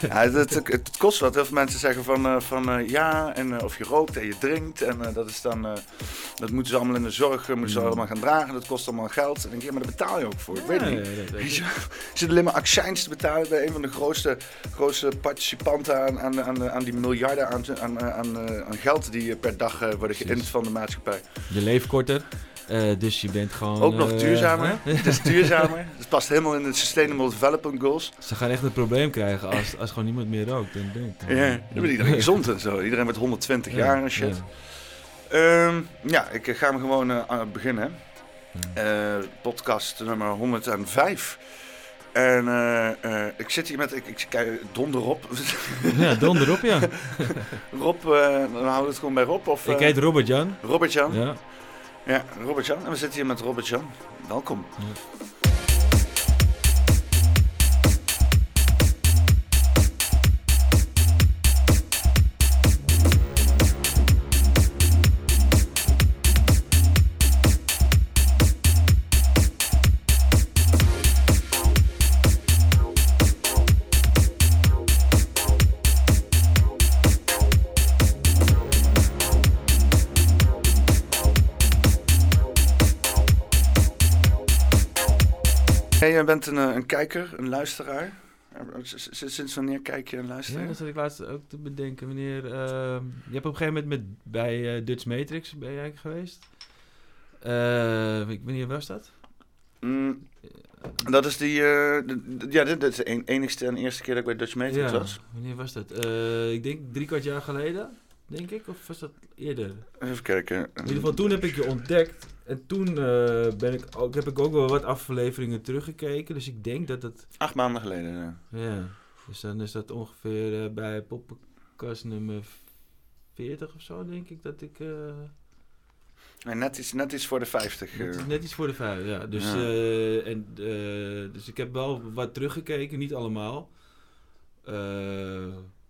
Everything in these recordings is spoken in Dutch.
ja, het, kost wat. Heel veel mensen zeggen van, eh, van eh, ja, en of je rookt en je drinkt. En dat is dan, dat moeten ze allemaal in de zorg, moeten ze Mm. allemaal gaan dragen. Dat kost allemaal geld. En dan denk ja, maar daar betaal je ook voor. Ik weet niet. ja, dat weet Weet ik. je, je zit alleen maar accijns te betalen bij een van de grootste, grootste participanten aan, aan, aan, aan die miljarden aan, aan, aan, aan geld die eh, per dag eh, worden geïnd van de maatschappij. Je leeft korter, eh, dus je bent gewoon... Ook nog eh, duurzamer. hè? Het is duurzamer. Het past helemaal in de Sustainable Development Goals. Ze gaan echt een probleem krijgen als, als gewoon niemand meer rookt. En drinkt. Ja, dan wordt iedereen gezond en zo. Iedereen wordt 120 Ja, jaar en shit. ja. Ehm, ja, ik ga hem gewoon eh, aan het beginnen. Eh, podcast nummer 105. En eh, eh, ik zit hier met, ik, ik kijk, donder op. Ja, donder op, ja. Rob, eh, dan houden we het gewoon bij Rob. Of, Ik eh, heet Robert Jan. Robert Jan. Ja. Ja. Robert Jan. En we zitten hier met Robert Jan. Welkom. Jij bent een, eh, een kijker, een luisteraar. Eh, Sinds wanneer kijk je en luister Ja, je? dat zat ik laatst ook te bedenken. Wanneer, ehm, je hebt op een gegeven moment met, bij eh, Dutch Matrix ben jij geweest. Ik- wanneer was dat? Mm, dat is die, eh, d- d- ja, dit, dit is de en- enigste en eerste keer dat ik bij Dutch Matrix ja, was. wanneer was dat? Ik denk drie kwart jaar geleden, denk ik. Of was dat eerder? Even kijken. In ieder geval, toen heb ik je ontdekt. En toen eh, ben ik ook, heb ik ook wel wat afleveringen teruggekeken. Dus ik denk dat het... Acht maanden geleden. ja. Ja, dus dan is dat ongeveer eh, bij poppenkast nummer 40 of zo, denk ik, dat ik... eh, Nee, net, iets, net iets voor de 50. net, net iets voor de vijf, ja. Dus, Ja. en, dus ik heb wel wat teruggekeken, niet allemaal.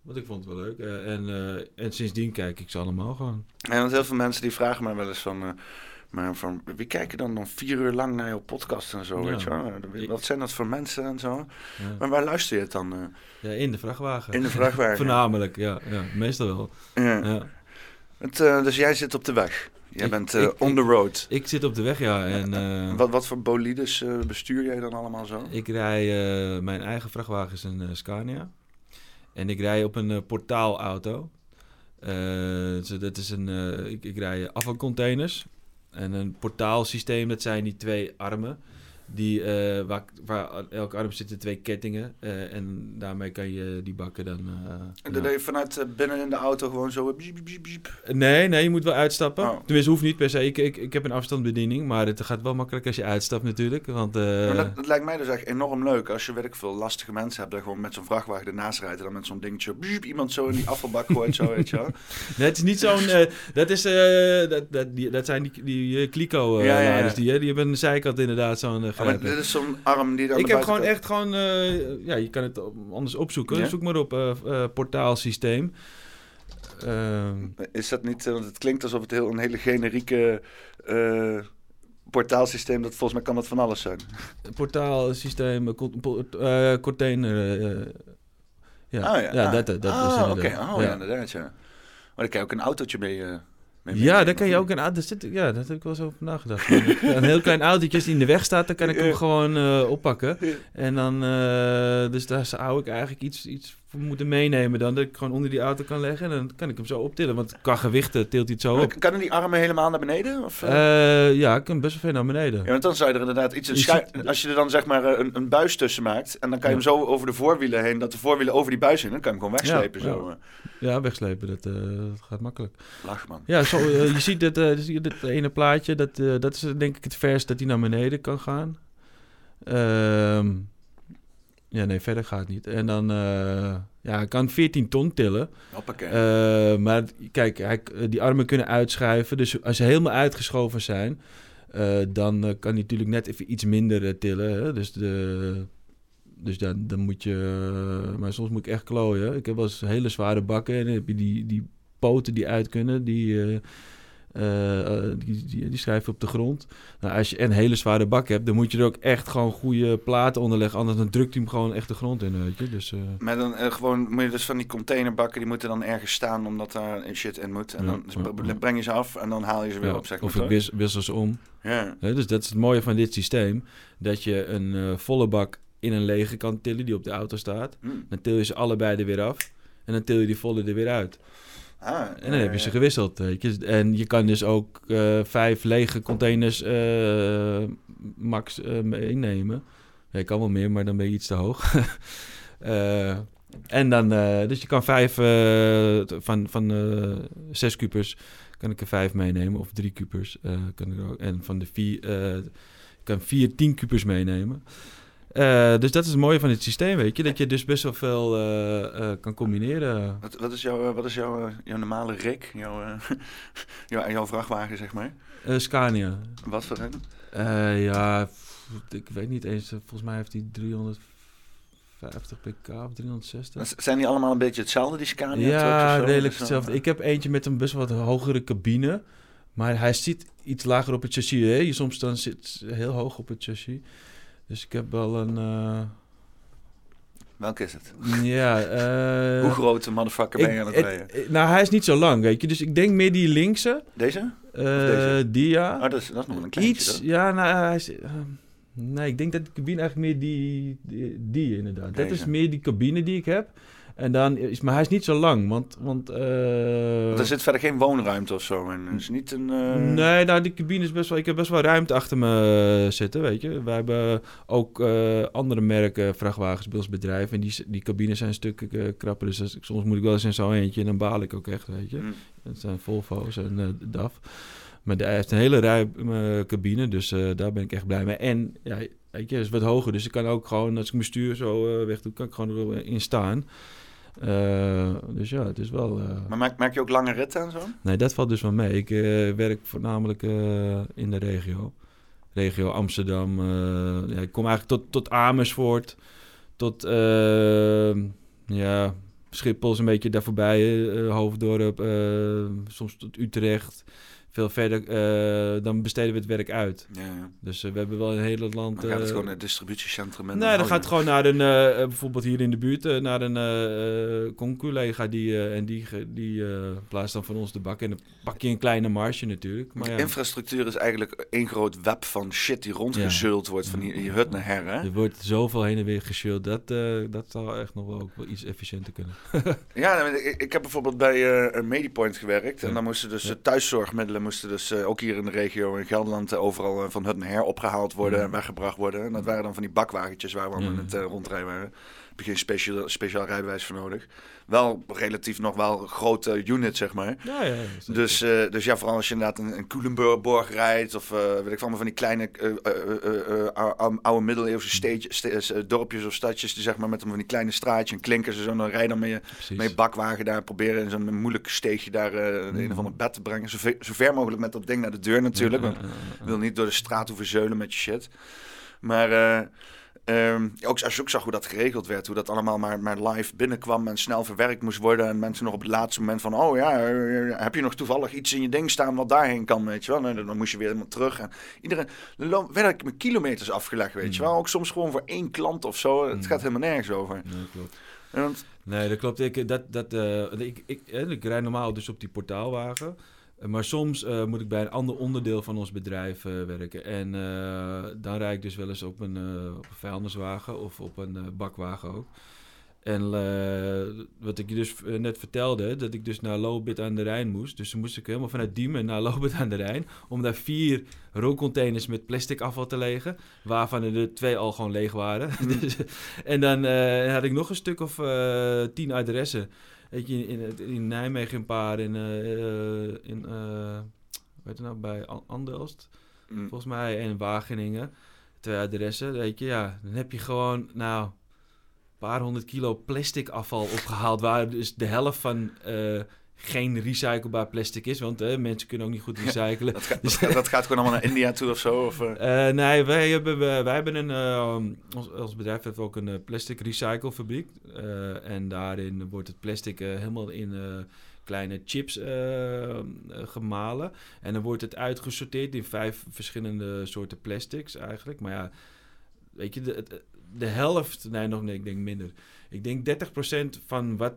Want ik vond het wel leuk. En, en sindsdien kijk ik ze allemaal gewoon. En want heel veel mensen die vragen mij wel eens van... maar van, wie kijken dan dan vier uur lang naar jouw podcast en zo, Ja. weet je wel? Wat zijn dat voor mensen en zo? Ja, Maar waar luister je het dan? eh? ja in de vrachtwagen. in de vrachtwagen? Voornamelijk, ja, ja. Meestal wel. Ja. Het, eh, dus jij zit op de weg. Jij Ik- bent eh, ik- on the road. Ik zit op de weg, ja. En, Wat, wat voor bolides bestuur jij dan allemaal zo? Ik rij, mijn eigen vrachtwagen is een Scania. En ik rij op een portaalauto. Dus dat is een, ik, ik rij afvalcontainers. En een portaalsysteem, dat zijn die twee armen. Die, eh, waar, waar elke arm zitten twee kettingen. eh, en daarmee kan je die bakken dan... eh, En ja. dat je vanuit binnen in de auto gewoon zo... biep, biep, biep. Nee, nee, je moet wel uitstappen. Oh. Tenminste, hoeft niet per se. Ik, ik, ik heb een afstandsbediening, maar het gaat wel makkelijk als je uitstapt natuurlijk. Want, Maar dat, dat lijkt mij dus echt enorm leuk. Als je weet ik veel lastige mensen hebt... dat gewoon met zo'n vrachtwagen ernaast rijdt... en dan met zo'n dingetje... iemand zo in die afvalbak gooit, zo, weet je wel. Nee, het is niet zo'n. dat, is, dat, dat, die, dat zijn die, die kliko Ja, ja, ja. Die, hè, die hebben de zijkant inderdaad zo'n uh, maar dit is zo'n arm die dan... Ik heb gewoon echt gewoon. eh, ja, je kan het anders opzoeken. Ja? Zoek maar op eh eh, portaalsysteem. Ehm, Is dat niet... want het klinkt alsof het heel, een hele generieke... portaalsysteem... dat volgens mij kan dat van alles zijn. portaalsysteem, co- po- container. eh, ja, Ah, ja. ah. dat, dat ah, is oké. inderdaad. Oh, ja. ja. inderdaad, ja. Maar dan kan je ook een autootje mee... mee Ja, daar kan je ook een auto. zit- Ja, dat heb ik wel eens over nagedacht. Een heel klein autootje die in de weg staat, dan kan ik hem gewoon eh, oppakken. En dan, eh, dus daar zou ik eigenlijk iets, iets moeten meenemen dan. Dat ik gewoon onder die auto kan leggen en dan kan ik hem zo optillen. Want qua gewichten tilt hij het zo op. Kan die armen helemaal naar beneden? Of, eh? Eh, ja, ik kan best wel ver naar beneden. Ja, want dan zou je er inderdaad iets... Een Je ziet- als je er dan zeg maar eh, een, een buis tussen maakt... en dan kan je Ja. hem zo over de voorwielen heen... dat de voorwielen over die buis heen... dan kan je hem gewoon wegslepen Ja, zo. ja. wegslepen, dat, dat gaat makkelijk. Lach, man. Ja, zo, je ziet dit, dit ene plaatje, dat, dat is denk ik het verst dat hij naar beneden kan gaan. Ehm, ja, nee, verder gaat het niet. En dan, eh, ja, hij kan 14 ton tillen. Hoppakee. Eh, maar kijk, hij, die armen kunnen uitschuiven. Dus als ze helemaal uitgeschoven zijn, eh, dan kan hij natuurlijk net even iets minder tillen. Hè? Dus, de, dus dan, dan moet je. maar soms moet ik echt klooien. Ik heb wel eens hele zware bakken en dan heb je die, die poten die uit kunnen. Die, eh, Eh, die, die, die schrijven op de grond. Nou, als je een hele zware bak hebt, dan moet je er ook echt gewoon goede platen onder leggen. Anders dan drukt hij hem gewoon echt de grond in, weet je. Dus, eh, Maar dan gewoon moet je dus van die containerbakken, die moeten dan ergens staan omdat daar shit in moet. En Ja, dan breng je ze af en dan haal je ze weer ja, op, zeg maar. of ik wissel ze om. Ja. Dus dat is het mooie van dit systeem. Dat je een volle bak in een lege kan tillen die op de auto staat. Hm. Dan til je ze allebei er weer af. En dan til je die volle er weer uit. Ah, En dan heb je ze gewisseld, weet je. En je kan dus ook eh, vijf lege containers eh, max eh, meenemen. Ja, je kan wel meer, maar dan ben je iets te hoog. Eh, en dan, eh, dus je kan vijf eh, van, van eh, zes kupers kan ik er vijf meenemen. Of drie kupers eh, kan ik ook. En van de vier, eh, kan vier tien kupers meenemen. Eh, dus dat is het mooie van dit systeem, weet je. Dat je dus best wel veel eh, eh, kan combineren. Wat, wat is, jouw, wat is jouw, jouw normale rik? Jouw, jouw, jouw vrachtwagen, zeg maar? Scania. Wat voor een? Ja, ik weet niet eens. Volgens mij heeft hij 350 pk of 360. Zijn die allemaal een beetje hetzelfde, die Scania Ja, redelijk hetzelfde. Ik heb eentje met een best wel wat hogere cabine. Maar hij zit iets lager op het chassis. Hè? Je soms dan zit heel hoog op het chassis. Dus ik heb wel een... eh, Welke is het? ja, eh, Hoe grote motherfucker ben je aan het rijden? nou, hij is niet zo lang, weet je. Dus ik denk meer die linkse. Deze? eh, deze? die ja. Oh, dat is, dat is nog een kleintje. Iets, ja, nou, hij is, nee, ik denk dat de cabine eigenlijk meer die, die, die inderdaad. Dat is meer die cabine die ik heb. En dan is, maar hij is niet zo lang, want, want eh, er zit verder geen woonruimte of zo. En is niet een... eh, Nee, nou, die cabine is best wel... Ik heb best wel ruimte achter me zitten, weet je. Wij hebben ook eh, andere merken vrachtwagens bij ons bedrijf. En die, die cabines zijn een stuk eh, krapper. Dus als soms moet ik wel eens in zo'n eentje en dan baal ik ook echt, weet je. hm. Dat zijn Volvo's en eh DAF. Maar hij heeft een hele ruime cabine, dus eh, daar ben ik echt blij mee. En ja, weet je, is wat hoger, dus ik kan ook gewoon, als ik mijn stuur zo eh, weg doe, kan ik gewoon er wel in staan. Eh, dus ja, het is wel... eh, Maar maak, maak je ook lange ritten en zo? Nee, dat valt dus wel mee. Ik eh, werk voornamelijk in de regio. Regio Amsterdam. ja, ik kom eigenlijk tot, tot Amersfoort. Tot ja, Schiphol is een beetje daar voorbij. eh, Hoofddorp. soms tot Utrecht. Veel verder. eh, dan besteden we het werk uit. Ja. Dus eh, we hebben wel een hele land... Dan gaat het eh, gewoon naar het distributiecentrum. En Nee, dan gaat je- het gewoon naar een, bijvoorbeeld hier in de buurt, naar een conculega die, en die, die plaatst dan van ons de bak. En dan pak je een kleine marge natuurlijk. Maar ja, Infrastructuur is eigenlijk één groot web van shit die rondgezult wordt van die, je hut naar her, hè? er wordt zoveel heen en weer geshield. Dat, dat zou echt nog wel, ook wel iets efficiënter kunnen. Ja, ik, ik heb bijvoorbeeld bij een Medipoint gewerkt. En dan moesten dus eh, thuiszorgmiddelen moesten dus eh, ook hier in de regio in Gelderland eh, overal eh, van hut naar her opgehaald worden en weggebracht worden. En dat waren dan van die bakwagentjes waar we allemaal Ja. in het rondrijden waren. Heb je geen speciaal, speciaal rijbewijs voor nodig. Wel relatief nog wel een grote unit, zeg maar. Ja, ja. Dus, eh, dus ja, vooral als je inderdaad een, een Culemborg rijdt of eh, weet ik van, van die kleine eh, oude, middeleeuwse steetje- ste- dorpjes of stadjes die zeg maar met een van die kleine straatjes en klinkers en zo, dan rij je dan met je, met je bakwagen daar proberen in zo'n moeilijk steegje daar eh, een of ander bed te brengen. Zo ver, mogelijk met dat ding naar de deur natuurlijk, want je wil niet door de straat hoeven zeulen met je shit. Maar eh, ehm, ook als je ook zag hoe dat geregeld werd, hoe dat allemaal maar, maar live binnenkwam en snel verwerkt moest worden. En mensen nog op het laatste moment van, oh ja, eh, heb je nog toevallig iets in je ding staan wat daarheen kan, weet je wel. En dan moest je weer helemaal terug. En iedereen, er lo- werd met kilometers afgelegd, weet je Mm. wel. Ook soms gewoon voor één klant of zo. Het Mm. gaat helemaal nergens over. Nee, klopt. Want- Nee, dat klopt. Ik, dat, dat, eh, ik, ik, eh, ik rijd normaal dus op die portaalwagen. Eh, Maar soms eh, moet ik bij een ander onderdeel van ons bedrijf eh, werken. En dan rijd ik dus wel eens op een, op een vuilniswagen of op een bakwagen ook. En wat ik je dus net vertelde, dat ik dus naar Lobit aan de Rijn moest. Dus dan moest ik helemaal vanuit Diemen naar Lobit aan de Rijn. Om daar vier rookcontainers met plastic afval te legen. Waarvan er de twee al gewoon leeg waren. Dus- en dan had ik nog een stuk of tien adressen. Weet je, in, in, in Nijmegen een paar, in, eh, in eh, weet je nou, bij An- Andelst mm, volgens mij, en Wageningen. Twee adressen, weet je, ja. Dan heb je gewoon, nou, een paar honderd kilo plastic afval opgehaald... waar dus de helft van eh, geen recyclebaar plastic is. Want mensen kunnen ook niet goed recyclen. dat, gaat, dat, gaat, dat gaat gewoon allemaal naar India toe of zo. Of, eh, Eh, nee, wij hebben, wij, hebben een. eh, ons, ons bedrijf heeft ook een plastic recyclefabriek. En daarin wordt het plastic helemaal in, kleine chips gemalen. En dan wordt het uitgesorteerd in vijf verschillende soorten plastics eigenlijk. Maar ja, weet je, de, de helft, nee, nog nee, ik denk minder. Ik denk 30% van wat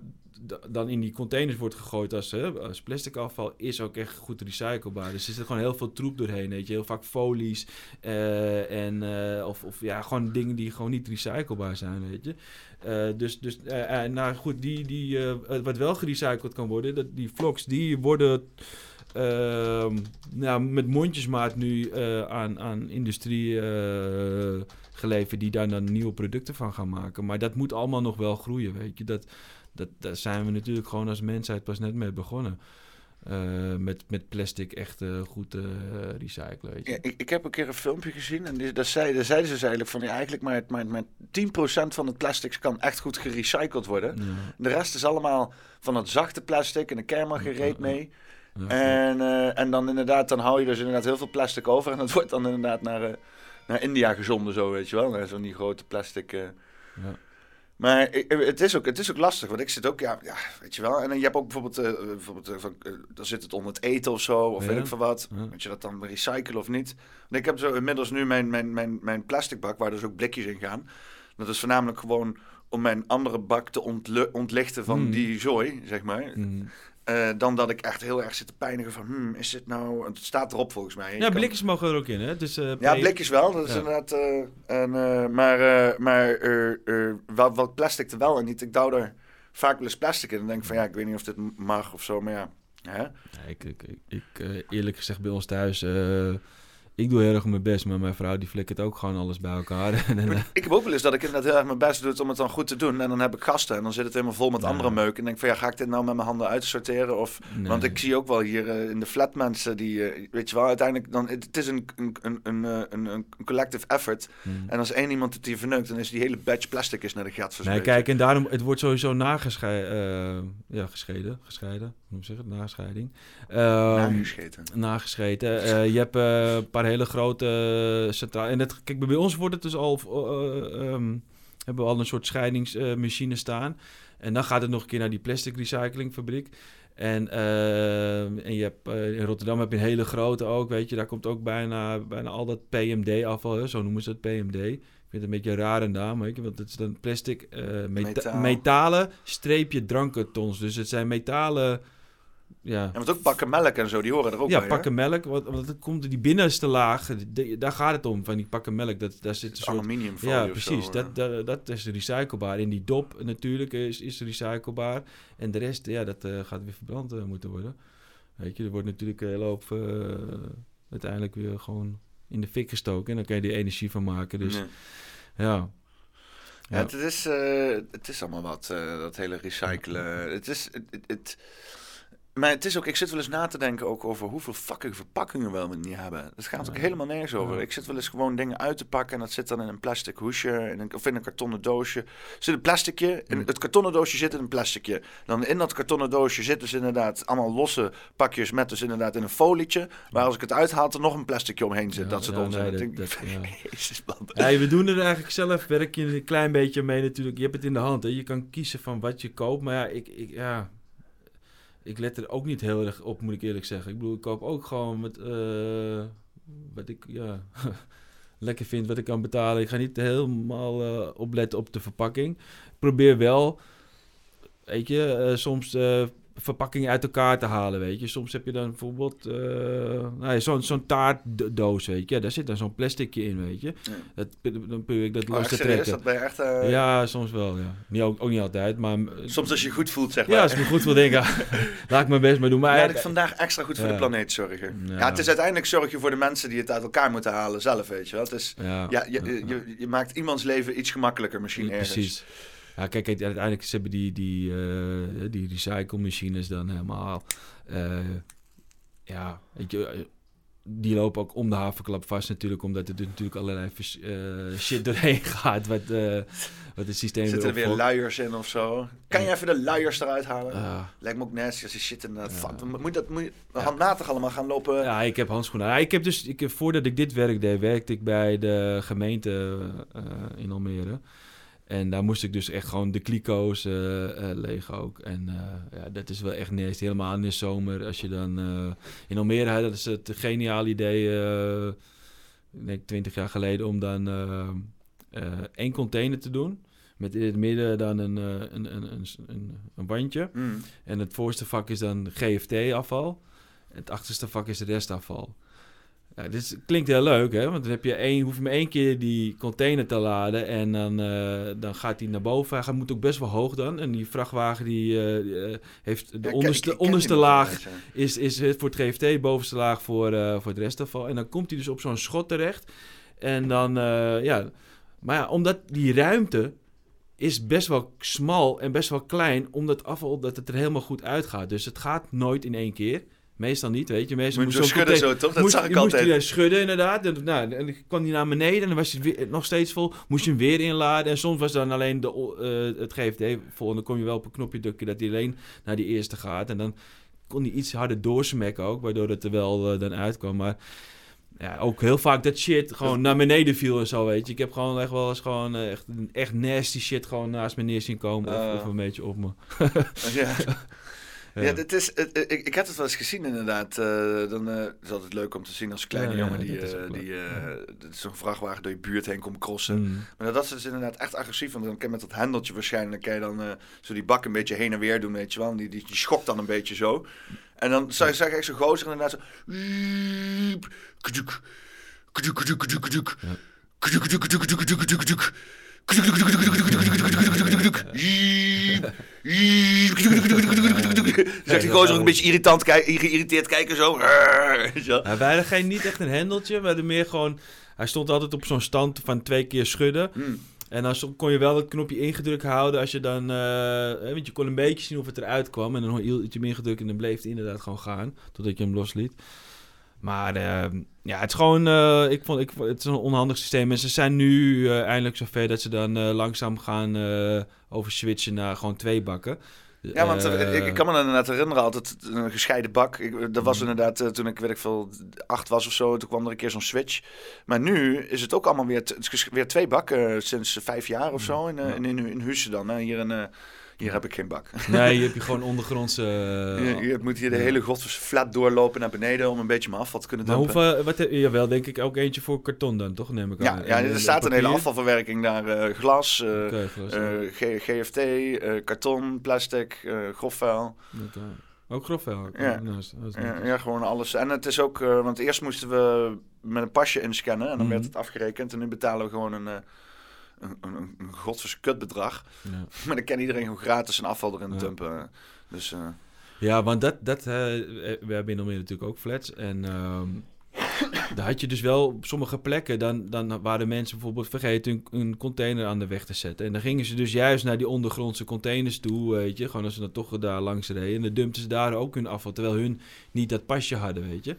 dan in die containers wordt gegooid als, hè, als plastic afval, is ook echt goed recyclebaar. Dus er zit gewoon heel veel troep doorheen, weet je. Heel vaak folies eh, en, eh, of, of ja, gewoon dingen die gewoon niet recyclebaar zijn, weet je. Eh, dus, dus nou goed, die, die, wat wel gerecycled kan worden, dat, die vlogs, die worden ehm, nou, met mondjesmaat nu aan, aan industrie geleverd die daar dan nieuwe producten van gaan maken. Maar dat moet allemaal nog wel groeien, weet je. Dat, dat, daar zijn we natuurlijk gewoon als mensheid pas net mee begonnen. Eh, met, met plastic echt goed eh recyclen, weet je. Ja, ik, ik heb een keer een filmpje gezien en die, daar, zeiden, daar zeiden ze dus eigenlijk van ja, eigenlijk maar, maar, maar 10% van het plastics kan echt goed gerecycled worden. Ja, De rest is allemaal van het zachte plastic en de kern mag ja. mee. ja. En, eh, en dan inderdaad, dan hou je dus inderdaad heel veel plastic over en dat wordt dan inderdaad naar, naar India gezonden zo, weet je wel. Zo'n die grote plastic... eh. Ja. Maar ik- het is, ook, het is ook lastig, want ik zit ook, ja, ja weet je wel. En dan, je hebt ook bijvoorbeeld, eh, bijvoorbeeld eh, van, eh, dan zit het onder het eten of zo, of Ja. weet ik veel wat. Ja. Moet je dat dan recyclen of niet? Ik heb zo inmiddels nu mijn, mijn, mijn, mijn plastic bak, waar dus ook blikjes in gaan. Dat is voornamelijk gewoon om mijn andere bak te ontlu- ontlichten van Hmm. die zooi, zeg maar. Mm. Eh, dan dat ik echt heel erg zit te pijnigen van, hmm, is dit nou... Het staat erop volgens mij. Je Ja, kan- blikjes mogen er ook in, hè? Dus, eh, Ja, blikjes wel. Dat is Ja. inderdaad... eh, en, maar maar wel, wat plastic er wel en niet. Ik douw er vaak wel eens plastic in. En denk van, ja, ik weet niet of dit mag of zo, maar ja. Hè? Ja, ik, ik, ik, ik, eerlijk gezegd bij ons thuis, ik doe heel erg mijn best, maar mijn vrouw die flikkert ook gewoon alles bij elkaar. Ik heb ook wel eens dat ik inderdaad heel erg mijn best doe om het dan goed te doen. En dan heb ik gasten en dan zit het helemaal vol met Ja. andere meuk. En denk van, ja, ga ik dit nou met mijn handen uitsorteren? Of nee. Want ik zie ook wel hier eh, in de flat mensen die, eh, weet je wel, uiteindelijk dan, het, het is een, een, een, een, eh, een, een collective effort. Hmm. En als één iemand het hier verneukt, dan is die hele batch plastic is naar de gat Nee, verspreid. kijk, en daarom, het wordt sowieso nagescheiden, ja, gescheiden, gescheiden, hoe zeg het, nascheiding. Ehm, Nagescheten. nagescheten. Eh, je hebt eh, een paar hele grote uh, centrale. En kijk, bij ons wordt het dus al. eh, ehm, hebben we al een soort scheidingsmachine staan. En dan gaat het nog een keer naar die plastic recyclingfabriek. En, eh, en je hebt, eh, in Rotterdam heb je een hele grote ook, weet je. Daar komt ook bijna, bijna al dat PMD-afval, zo noemen ze het, PMD. Ik vind het een beetje een rare naam, weet je. Want het is dan plastic, eh, meta- Metaal. metalen streepje drankkartons. Dus het zijn metalen... Ja, En wat ook pakken melk en zo, die horen er ook ja, bij. pakken melk. Want, want het komt die binnenste laag, de- daar gaat het om, van die pakken melk. Dat, daar zit een soort... Aluminiumfolie Ja, precies. zo, dat, dat, dat is recyclebaar. En die dop natuurlijk is, is recyclebaar. En de rest, ja, dat eh, gaat weer verbrand eh, moeten worden. Weet je, er wordt natuurlijk een hele hoop eh, uiteindelijk weer gewoon in de fik gestoken. En dan kan je die energie van maken. Dus Nee. ja. Ja, het, is, het is allemaal wat, dat hele recyclen. Het is... Het, het- maar het is ook, ik zit wel eens na te denken ook over hoeveel fucking verpakkingen we wel niet hebben. Het gaat ook helemaal nergens over. Ja. Ik zit wel eens gewoon dingen uit te pakken en dat zit dan in een plastic hoesje in een, of in een kartonnen doosje. Zit een plasticje, in Mm. het kartonnen doosje zit in een plasticje. Dan in dat kartonnen doosje zit dus inderdaad allemaal losse pakjes met dus inderdaad in een folietje. Waar als ik het uithaal er nog een plasticje omheen zit. Ja, dat soort onzin. nee, dat- dat- ja. Jezus man. Ja, we doen er eigenlijk zelf, werk je een klein beetje mee natuurlijk. Je hebt het in de hand, hè. Je kan kiezen van wat je koopt. Maar ja, ik, ik, ja, ik let er ook niet heel erg op, moet ik eerlijk zeggen. Ik bedoel, ik koop ook gewoon met eh, wat ik ja, lekker vind, wat ik kan betalen. Ik ga niet helemaal eh, opletten op de verpakking. Ik probeer wel, weet je, eh, soms verpakkingen uit elkaar te halen, weet je. Soms heb je dan bijvoorbeeld eh, nou ja, zo'n zo'n taartdoos, weet je. Daar zit dan zo'n plasticje in, weet je. Ja. Dat, dan probeer ik dat Oh, los te trekken. Dat echt... eh, Ja, soms wel, ja. Niet, ook, ook niet altijd, maar... eh, Soms als je goed voelt, zeg maar. Ja, als ik me goed wil denken, laat ik mijn best maar doen. Maar Laat ik vandaag extra goed voor de planeet zorgen. Ja. Het is uiteindelijk zorg je voor de mensen die het uit elkaar moeten halen zelf, weet je wel. Het is, ja, je, je, je, maakt iemands leven iets gemakkelijker misschien ergens. Precies. Ja, kijk, uiteindelijk ze hebben die, die, eh, die recycle-machines dan helemaal... eh, ja, weet je, eh, die lopen ook om de havenklap vast natuurlijk, omdat er dus natuurlijk allerlei shit doorheen gaat, wat, wat het systeem Zitten er weer luiers in of zo? Kan je even de luiers eruit halen? Lijkt me ook nasty als je shit inderdaad... Ja. Fuck, moet, dat, moet je Ja. handmatig allemaal gaan lopen? Ja, ik heb handschoenen. Ja, ik heb dus, ik, voordat ik dit werk deed, werkte ik bij de gemeente in Almere. En daar moest ik dus echt gewoon de kliko's eh eh, leeg ook. En eh, ja, dat is wel echt nice. Helemaal in de zomer. Als je dan in Almere dat is het geniaal idee. eh, ik denk 20 jaar geleden om dan één container te doen. Met in het midden dan een, een, een, een, een, een bandje. Mm. En het voorste vak is dan GFT-afval. Het achterste vak is restafval. Ja, dit klinkt heel leuk, hè? Want dan heb je één, hoef je maar één keer die container te laden en dan, eh, dan gaat hij naar boven. Hij moet ook best wel hoog dan. En die vrachtwagen die, eh, die, eh, heeft de Ja, onderste, ik- ik ken onderste die laag is, is het voor het GFT, bovenste laag voor, eh, voor het restafval. En dan komt hij dus op zo'n schot terecht. En dan, ja... Maar ja, omdat die ruimte is best wel smal en best wel klein... omdat afval dat het er helemaal goed uitgaat. Dus het gaat nooit in één keer. Meestal niet, weet je. Meestal Moet je schudden zo, toch? Dat moest, zag ik je moest altijd. hij schudden inderdaad. En, nou, en dan kwam hij naar beneden en dan was hij weer, nog steeds vol. Moest je hem weer inladen. En soms was dan alleen de, eh, het GFD vol. En dan kom je wel op een knopje drukken dat hij alleen naar die eerste gaat. En dan kon hij iets harder doorsmekken ook, waardoor het er wel eh, dan uitkwam. Maar ja, ook heel vaak dat shit gewoon naar beneden viel en zo, weet je. Ik heb gewoon echt wel eens gewoon eh, echt, echt nasty shit gewoon naast me neer zien komen. Of, Ah. of een beetje op me. Ja. Ja. Het is, het- ik, ik heb het wel eens gezien inderdaad. eh, dan eh, is altijd leuk om te zien als kleine Ja, jongen die, eh, die eh, zo'n vrachtwagen door je buurt heen komt crossen. Mm. Maar dat is dus inderdaad echt agressief. Want dan kan je met dat hendeltje waarschijnlijk kan je dan eh, zo die bak een beetje heen en weer doen, weet je wel. En die, die, die schokt dan een beetje zo. En dan zag, zag ik echt zo'n gozer inderdaad zo... Kuduk, zegt die gozer ook een beetje irritant, geïrriteerd kijken zo. Wij hadden geen, niet echt een hendeltje. We hadden meer gewoon... Hij stond altijd op zo'n stand van twee keer schudden. Hmm. En dan zo- kon je wel het knopje ingedrukt houden als je dan... eh, hè, want je kon een beetje zien of het eruit kwam. En dan hield je hem ingedrukt en dan bleef het inderdaad gewoon gaan. Totdat je hem losliet. Maar eh, ja, het is gewoon... eh, ik vond, ik, het is een onhandig systeem. En ze zijn nu eh, eindelijk zover dat ze dan eh, langzaam gaan eh over switchen naar gewoon twee bakken. Ja, want ik, ik kan me inderdaad herinneren altijd een gescheiden bak. Ik, dat was Mhm. inderdaad toen ik, weet ik veel, acht was of zo. Toen kwam er een keer zo'n switch. Maar nu is het ook allemaal weer, weer twee bakken sinds vijf jaar of zo. In, in, in, in Husse dan. hè. Hier, in, hier heb ik geen bak. Nee, je hebt je gewoon ondergrondse... eh, je, je moet hier de ja. hele godvers flat doorlopen naar beneden om een beetje mijn afval te kunnen Maar dumpen. hoeveel, wat, heb- jawel, denk ik ook eentje voor karton dan, toch? Neem ik Ja, aan. ja, er eh, staat een hele afvalverwerking daar. eh, glas, eh, eh, GFT, eh, karton, plastic, eh. Ook grof wel. oké. Ja. Nou, Ja, gewoon alles. En het is ook, eh, want eerst moesten we met een pasje inscannen en dan Mhm. werd het afgerekend. En nu betalen we gewoon een, eh, een, een, een, een godverskut bedrag. Ja. Maar dan kan iedereen gewoon gratis een afval erin Ja. dumpen. Dus eh, Ja, want dat, dat, eh, we hebben in Almere natuurlijk ook flats. En ehm, daar had je dus wel op sommige plekken, dan, dan waren mensen bijvoorbeeld vergeten hun, hun container aan de weg te zetten. En dan gingen ze dus juist naar die ondergrondse containers toe, weet je. Gewoon als ze dan toch daar langs reden. En dan dumpten ze daar ook hun afval, terwijl hun niet dat pasje hadden, weet je.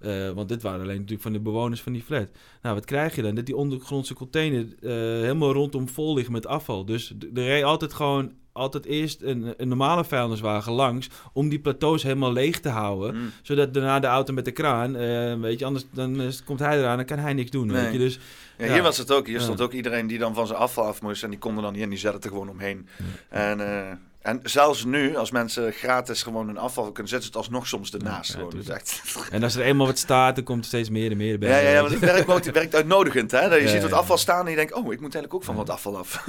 Eh, want dit waren alleen natuurlijk van de bewoners van die flat. Nou, wat krijg je dan? Dat die ondergrondse container eh, helemaal rondom vol ligt met afval. Dus er reed altijd gewoon altijd eerst een, een normale vuilniswagen langs om die plateaus helemaal leeg te houden. mm. Zodat daarna de auto met de kraan, eh, weet je, anders dan komt hij eraan en kan hij niks doen, Nee. weet je. Dus ja, Ja. hier was het ook. Hier Ja. stond ook iedereen die dan van zijn afval af moest. En die konden dan niet en die zetten er gewoon omheen. En, en zelfs nu, als mensen gratis gewoon hun afval kunnen zetten, ze het alsnog soms ernaast. Ja, gewoon. Dus echt, En als er eenmaal wat staat, dan komt er steeds meer en meer bij. ja, ja, want het werkt, het werkt uitnodigend. Hè? Je Ja, ziet wat afval staan en je denkt, oh, ik moet eigenlijk ook van wat afval af.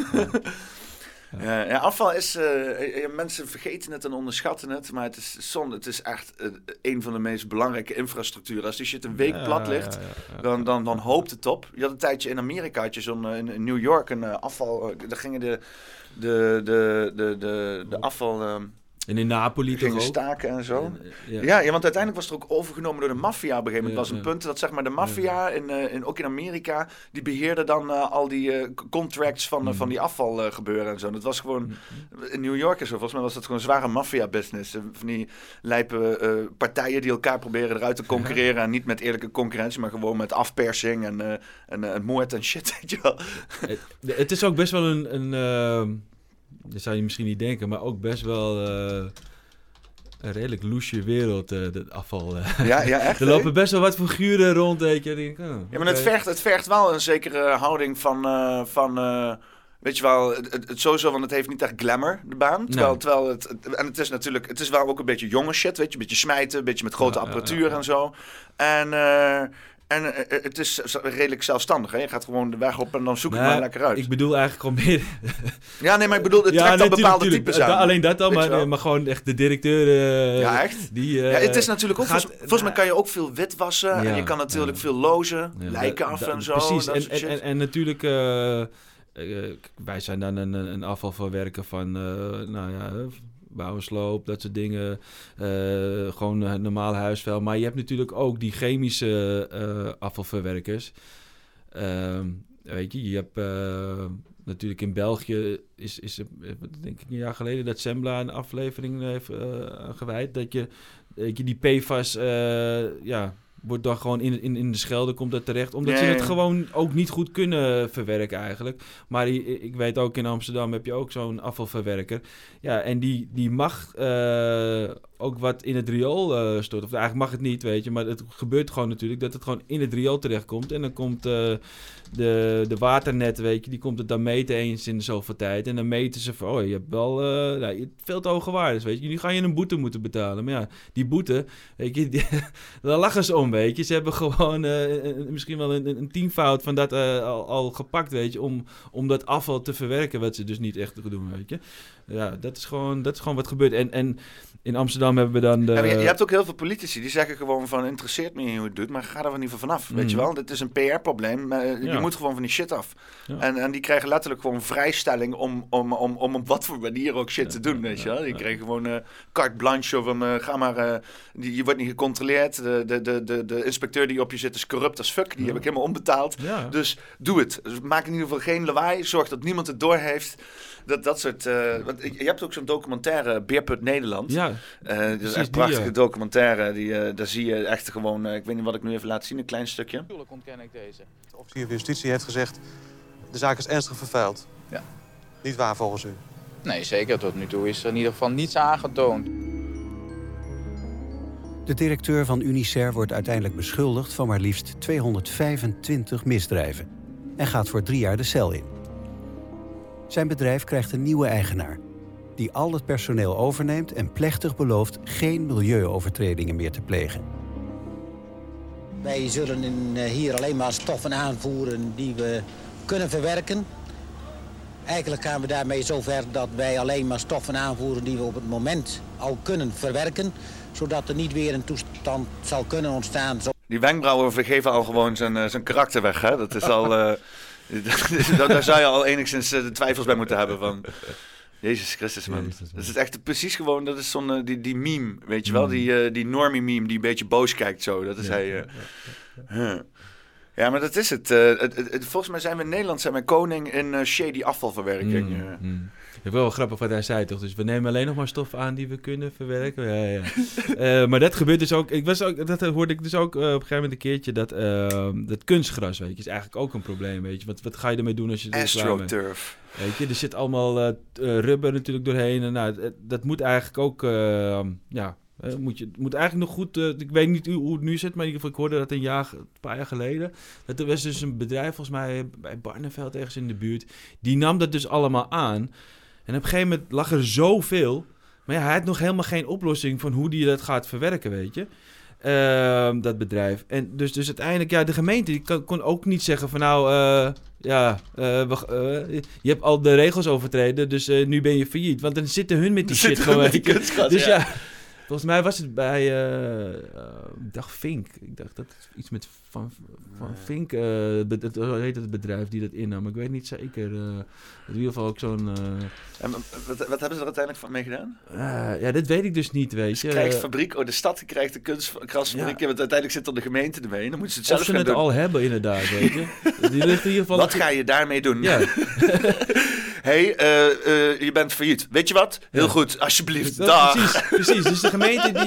Ja. Afval is. eh, mensen vergeten het en onderschatten het. Maar het is, zonde, het is echt eh, een van de meest belangrijke infrastructuren. Als die shit een week Ja, plat ligt. ja. Dan, dan, dan hoopt het op. Je had een tijdje in Amerika, had je zo'n, eh, in, in New York, een afval. daar gingen de, de, de, de, de, de afval ehm, En in Napoli toch ook? staken en zo. En, eh, ja. Ja, ja, want uiteindelijk was het ook overgenomen door de maffia op een gegeven moment. Was een punt dat zeg maar de maffia, in, eh, in, ook in Amerika, die beheerde dan eh, al die contracts van, eh, Mm. van die afval eh, gebeuren en zo. Dat was gewoon, Mm. in New York en zo, volgens mij was dat gewoon zware maffia-business. Van die lijpe partijen die elkaar proberen eruit te concurreren. En niet met eerlijke concurrentie, maar gewoon met afpersing en, en, eh, moord en shit, weet je wel. Het, het is ook best wel een, een ehm, dat zou je misschien niet denken, maar ook best wel eh, een redelijk loesje wereld, eh dat afval. eh. Ja, ja echt. er lopen best wel wat figuren rond, weet je. Denk oh, Ja, maar het vergt, het vergt wel een zekere houding van, van Weet je wel, het, het, sowieso, want het heeft niet echt glamour, de baan. Terwijl, Nee. terwijl het, het- En het is natuurlijk, het is wel ook een beetje jonge shit, weet je. Een beetje smijten, een beetje met grote Ja, apparatuur ja. en zo. En, en eh, het is redelijk zelfstandig, hè. Je gaat gewoon de weg op en dan zoek Nou, maar lekker uit. Ik bedoel eigenlijk gewoon meer... Ja, nee, maar ik bedoel, het trekt nee, bepaalde tuurlijk. types aan. Alleen dat dan, je maar, maar gewoon echt de directeur... eh, Ja, echt? Die, eh, Ja, het is natuurlijk ook, gaat- volgens, mij kan je ook veel wit wassen. en Ja, je kan natuurlijk ja. veel lozen, Ja, lijken af en zo. Precies, en, en, en, en natuurlijk, eh, eh, wij zijn dan een, een afvalverwerker van, eh, nou ja, eh, bouw en sloop, dat soort dingen. Eh, gewoon eh, normaal huisvuil. Maar je hebt natuurlijk ook die chemische eh, afvalverwerkers. Ehm, weet je, je hebt eh, natuurlijk in België, is, is denk ik een jaar geleden, dat Sembla een aflevering heeft gewijd. Dat je, dat je die PFAS, ja, wordt dan gewoon in, in, in de Schelde komt dat terecht. Omdat ze het gewoon ook niet goed kunnen verwerken eigenlijk. Maar ik weet ook in Amsterdam heb je ook zo'n afvalverwerker. Ja, en die, die mag eh, ook wat in het riool eh storten. Of eigenlijk mag het niet, weet je. Maar het gebeurt gewoon natuurlijk dat het gewoon in het riool terechtkomt. En dan komt eh, de, de waternet, weet je, die komt het dan meten eens in zoveel tijd. En dan meten ze van, oh, je hebt wel eh, nou, veel te hoge waardes, weet je. Nu ga je een boete moeten betalen. Maar ja, die boete, weet je, daar lachen ze om, weet je. Ze hebben gewoon misschien wel een, een tienvoud van dat al, al gepakt, weet je. Om, om dat afval te verwerken, wat ze dus niet echt doen, weet je. Ja, dat is gewoon, dat is gewoon wat gebeurt. En, en in Amsterdam hebben we dan de... Ja, je, je hebt ook heel veel politici die zeggen gewoon van interesseert me niet hoe het doet, maar ga er van vanaf. Weet je Mhm. wel, dit is een PR-probleem. maar Je moet gewoon van die shit af. Ja. En, en die krijgen letterlijk gewoon vrijstelling om, om, om, om op wat voor manier ook shit te doen. weet je wel, die krijgen gewoon eh carte blanche van eh, ga maar, eh, die, je wordt niet gecontroleerd. De, de, de, de, de inspecteur die op je zit is corrupt als fuck. Die heb ik helemaal onbetaald. Dus doe het. Dus maak in ieder geval geen lawaai. Zorg dat niemand het doorheeft. Dat, dat soort. eh, want je hebt ook zo'n documentaire, Beerput Nederland. ja, Eh dat is echt die, prachtige ja. documentaire. Die, eh, daar zie je echt gewoon. eh, ik weet niet wat ik nu even laat zien, een klein stukje. Natuurlijk ontken ik deze. De officier van justitie heeft gezegd... de zaak is ernstig vervuild. Ja. Niet waar volgens u? Nee, zeker. Tot nu toe is er in ieder geval niets aangetoond. De directeur van Unicer wordt uiteindelijk beschuldigd van maar liefst 225 misdrijven en gaat voor drie jaar de cel in. Zijn bedrijf krijgt een nieuwe eigenaar, die al het personeel overneemt en plechtig belooft geen milieuovertredingen meer te plegen. Wij zullen in, eh, hier alleen maar stoffen aanvoeren die we kunnen verwerken. Eigenlijk gaan we daarmee zover dat wij alleen maar stoffen aanvoeren die we op het moment al kunnen verwerken. Zodat er niet weer een toestand zal kunnen ontstaan. Die wenkbrauwen vergeven al gewoon zijn, eh, zijn karakter weg. Hè? Dat is al. daar, daar zou je al enigszins eh, de twijfels bij moeten hebben van. Jezus Christus, man. Jezus, man. Dat is echt precies gewoon, dat is zo'n, eh, die, die meme, weet je wel? Mm. Die, eh, die normie meme die een beetje boos kijkt zo. Dat is Ja, hij. ja, maar dat is het. het, het- het- Volgens mij zijn we in Nederland zijn wij koning in shady afvalverwerking. Mm, mm. Ik wel grappig wat hij zei, toch? Dus we nemen alleen nog maar stoffen aan die we kunnen verwerken. Ja, ja. Eh, maar dat gebeurt dus ook. Ik was ook dat hoorde ik dus ook eh, op een gegeven moment een keertje dat, eh, dat kunstgras, weet je, is eigenlijk ook een probleem, weet je. Wat, wat ga je ermee doen als je er? AstroTurf. Weet je, er zit allemaal eh, rubber natuurlijk doorheen. En nou, dat moet eigenlijk ook, eh, ja, moet je, moet eigenlijk nog goed. ik weet niet hoe, hoe het nu zit, maar in ieder geval, ik hoorde dat een jaar, een paar jaar geleden. Dat er was dus een bedrijf, volgens mij bij Barneveld, ergens in de buurt. Die nam dat dus allemaal aan. En op een gegeven moment lag er zoveel. Maar ja, hij had nog helemaal geen oplossing van hoe die dat gaat verwerken, weet je. Ehm, dat bedrijf. En dus, dus uiteindelijk, ja, de gemeente die kon, kon ook niet zeggen van nou, eh, ja, eh, we, eh, je hebt al de regels overtreden, dus nu ben je failliet. Want dan zitten hun met die shit gewoon. die Dus ja. ja. volgens mij was het bij, ik dacht Fink. Ik dacht dat iets met Van, van Fink, eh, het, hoe heet het bedrijf die dat innam. Ik weet niet zeker. eh, in ieder geval ook zo'n... eh, En wat, wat hebben ze er uiteindelijk van mee gedaan? eh, ja, dat weet ik dus niet, weet Dus je. krijgt fabriek, oh, de stad krijgt de kunstgrasfabriek, Ja. want uiteindelijk zit er de gemeente ermee. Dan moeten ze het of zelf ze gaan het doen. al hebben, inderdaad, weet je. Die ligt in ieder geval... Wat ga je daarmee doen? Ja, hey, eh, eh, je bent failliet. Weet je wat? Heel Ja. goed, alsjeblieft. dat- Dag. precies, precies. Dus de gemeente, die,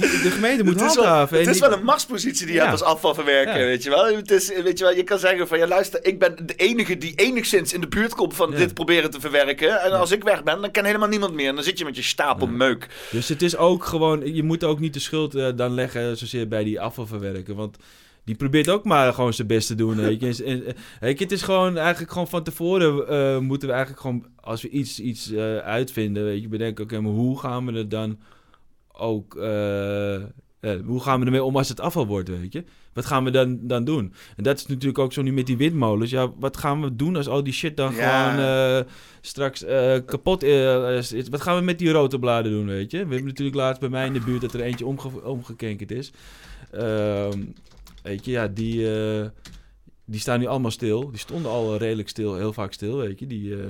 die, de gemeente moet Het wel, handhaven. het is wel een machtspositie die je hebt als afvalverwerker, weet je wel. Het is, weet je wel. Je kan zeggen van, ja luister, ik ben de enige die enigszins in de buurt komt van dit proberen te verwerken. En als ik weg ben, dan kan helemaal niemand meer. En dan zit je met je stapel meuk. Dus het is ook gewoon, je moet ook niet de schuld eh, dan leggen zozeer bij die afvalverwerker. Want die probeert ook maar gewoon zijn best te doen. Weet je. En, en, weet je, het is gewoon eigenlijk gewoon van tevoren eh, moeten we eigenlijk gewoon, als we iets, iets eh, uitvinden, weet je, bedenken, oké, maar hoe gaan we het dan ook, eh, hoe gaan we ermee om als het afval wordt, weet je? Wat gaan we dan, dan doen? En dat is natuurlijk ook zo nu met die windmolens. Ja, wat gaan we doen als al die shit dan Ja. gewoon straks kapot is? Wat gaan we met die rotorbladen doen, weet je? We hebben natuurlijk laatst bij mij in de buurt dat er eentje omge omgekenkerd is. Ehm, weet je, ja, die, eh, die staan nu allemaal stil. Die stonden al redelijk stil, heel vaak stil, weet je. Die, eh,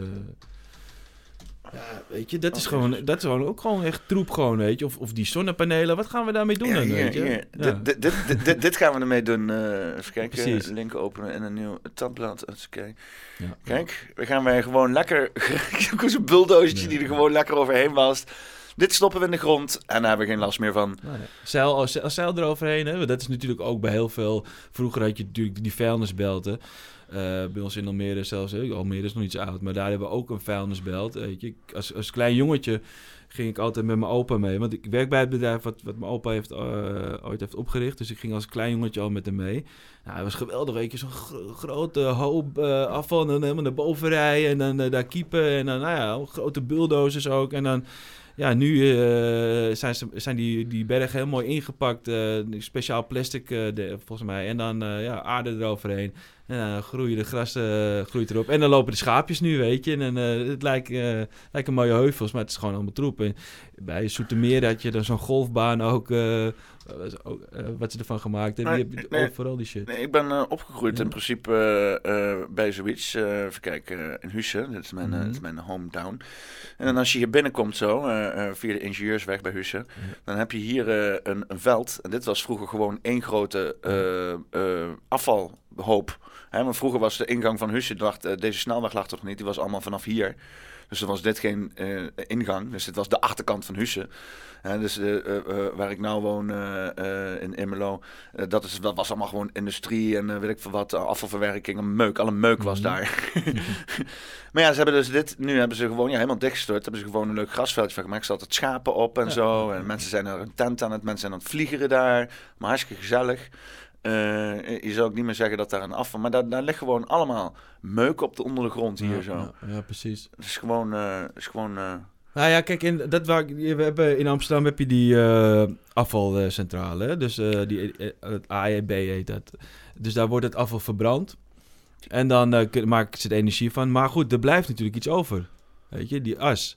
ja, weet je, dat is, gewoon, dat is gewoon ook gewoon echt troep gewoon, weet je. Of, of die zonnepanelen, wat gaan we daarmee doen dan, weet je? Dit, gaan we ermee doen. eh even kijken. Precies. Link openen en een nieuw tabblad. Kijk, we gaan wij gewoon lekker... Zo'n bulldozertje die er gewoon lekker overheen was. Dit stoppen we in de grond en daar hebben we geen last meer van. Zeil, als, als zeil eroverheen, hè? dat is natuurlijk ook bij heel veel... Vroeger had je natuurlijk die vuilnisbelten. Eh, bij ons in Almere zelfs, hè? Almere is nog iets oud, maar daar hebben we ook een vuilnisbelt. Weet je. Als, als klein jongetje ging ik altijd met mijn opa mee. Want ik werk bij het bedrijf wat, wat mijn opa heeft, eh, ooit heeft opgericht. Dus ik ging als klein jongetje al met hem mee. Nou, het was geweldig, weet je. Zo'n gro- grote hoop eh, afval en dan helemaal naar boven rijden. En dan daar kiepen. En dan, nou ja, grote bulldozers ook. En dan... Ja, nu eh, zijn, ze, zijn die, die bergen heel mooi ingepakt. eh, speciaal plastic, eh, de- volgens mij. En dan ja, aarde eroverheen. En groeien de gras groeit erop. En dan lopen de schaapjes nu, weet je. En het lijkt, eh, lijken mooie heuvels, maar het is gewoon allemaal troep. En bij Soetermeer had je dan zo'n golfbaan ook, eh, eh, wat ze ervan gemaakt hebben. Die Nee, heb je nee. overal die shit. Nee, ik ben eh, opgegroeid Ja. in principe bij zoiets. even kijken, in Hussen. Dat is mijn, Mhm. dat is mijn hometown. En dan als je hier binnenkomt zo, via de ingenieursweg bij Hussen, dan heb je hier een, een veld. En dit was vroeger gewoon één grote afvalhoop. Hè, maar vroeger was de ingang van Hussen, dacht, deze snelweg lag toch niet, die was allemaal vanaf hier. Dus dan was dit geen eh, ingang. Dus dit was de achterkant van Hussen. Hè, dus eh, eh, waar ik nou woon in Immelo, dat, is, dat was allemaal gewoon industrie en weet ik veel wat, afvalverwerking en meuk. Alle meuk was Mhm. daar. maar ja, ze hebben dus dit, nu hebben ze gewoon ja, helemaal dichtgestort. Hebben ze gewoon een leuk grasveldje van gemaakt. Er zaten schapen op en Ja. zo. En mensen zijn er een tent aan het, mensen zijn aan het vliegeren daar. Maar hartstikke gezellig. Eh, je zou ook niet meer zeggen dat daar een afval... Maar daar, daar ligt gewoon allemaal meuk op de onder de grond hier ja, zo. Ja, ja, precies. Het is gewoon... eh, is gewoon eh, Nou ja, kijk, in, dat waar, we hebben, in Amsterdam heb je die afvalcentrale. hè. Dus die, het AEB heet dat. Dus daar wordt het afval verbrand. En dan maken ze er energie van. Maar goed, er blijft natuurlijk iets over. Weet je, die as.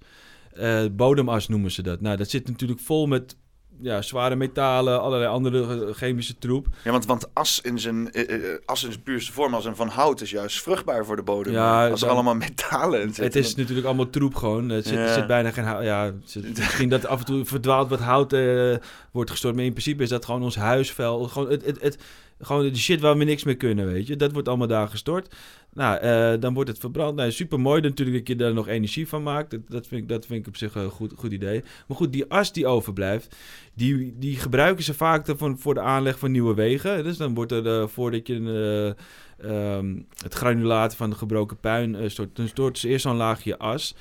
Bodemas noemen ze dat. Nou, dat zit natuurlijk vol met ja, zware metalen, allerlei andere eh, chemische troep. Ja, want, want as, in zijn, eh, eh, as in zijn puurste vorm als een van hout is juist vruchtbaar voor de bodem. Ja, als er dan- allemaal metalen in zitten. Het is natuurlijk allemaal troep gewoon. Er zit, er zit bijna geen hout. Ja, zit- misschien dat af en toe verdwaald wat hout eh, wordt gestort. Maar in principe is dat gewoon ons huisvuil. Gewoon, het, het, het, gewoon de shit waar we niks mee kunnen, weet je. Dat wordt allemaal daar gestort. Nou, eh, dan wordt het verbrand. Nou, super mooi natuurlijk dat je daar nog energie van maakt. Dat, vind, ik, dat vind ik op zich een goed, goed idee. Maar goed, die as die overblijft, die, die gebruiken ze vaak dan voor, de aanleg van nieuwe wegen. Dus dan wordt er, eh, voordat je eh, ehm, het granulaat van de gebroken puin stort, dan stort ze eerst zo'n laagje as.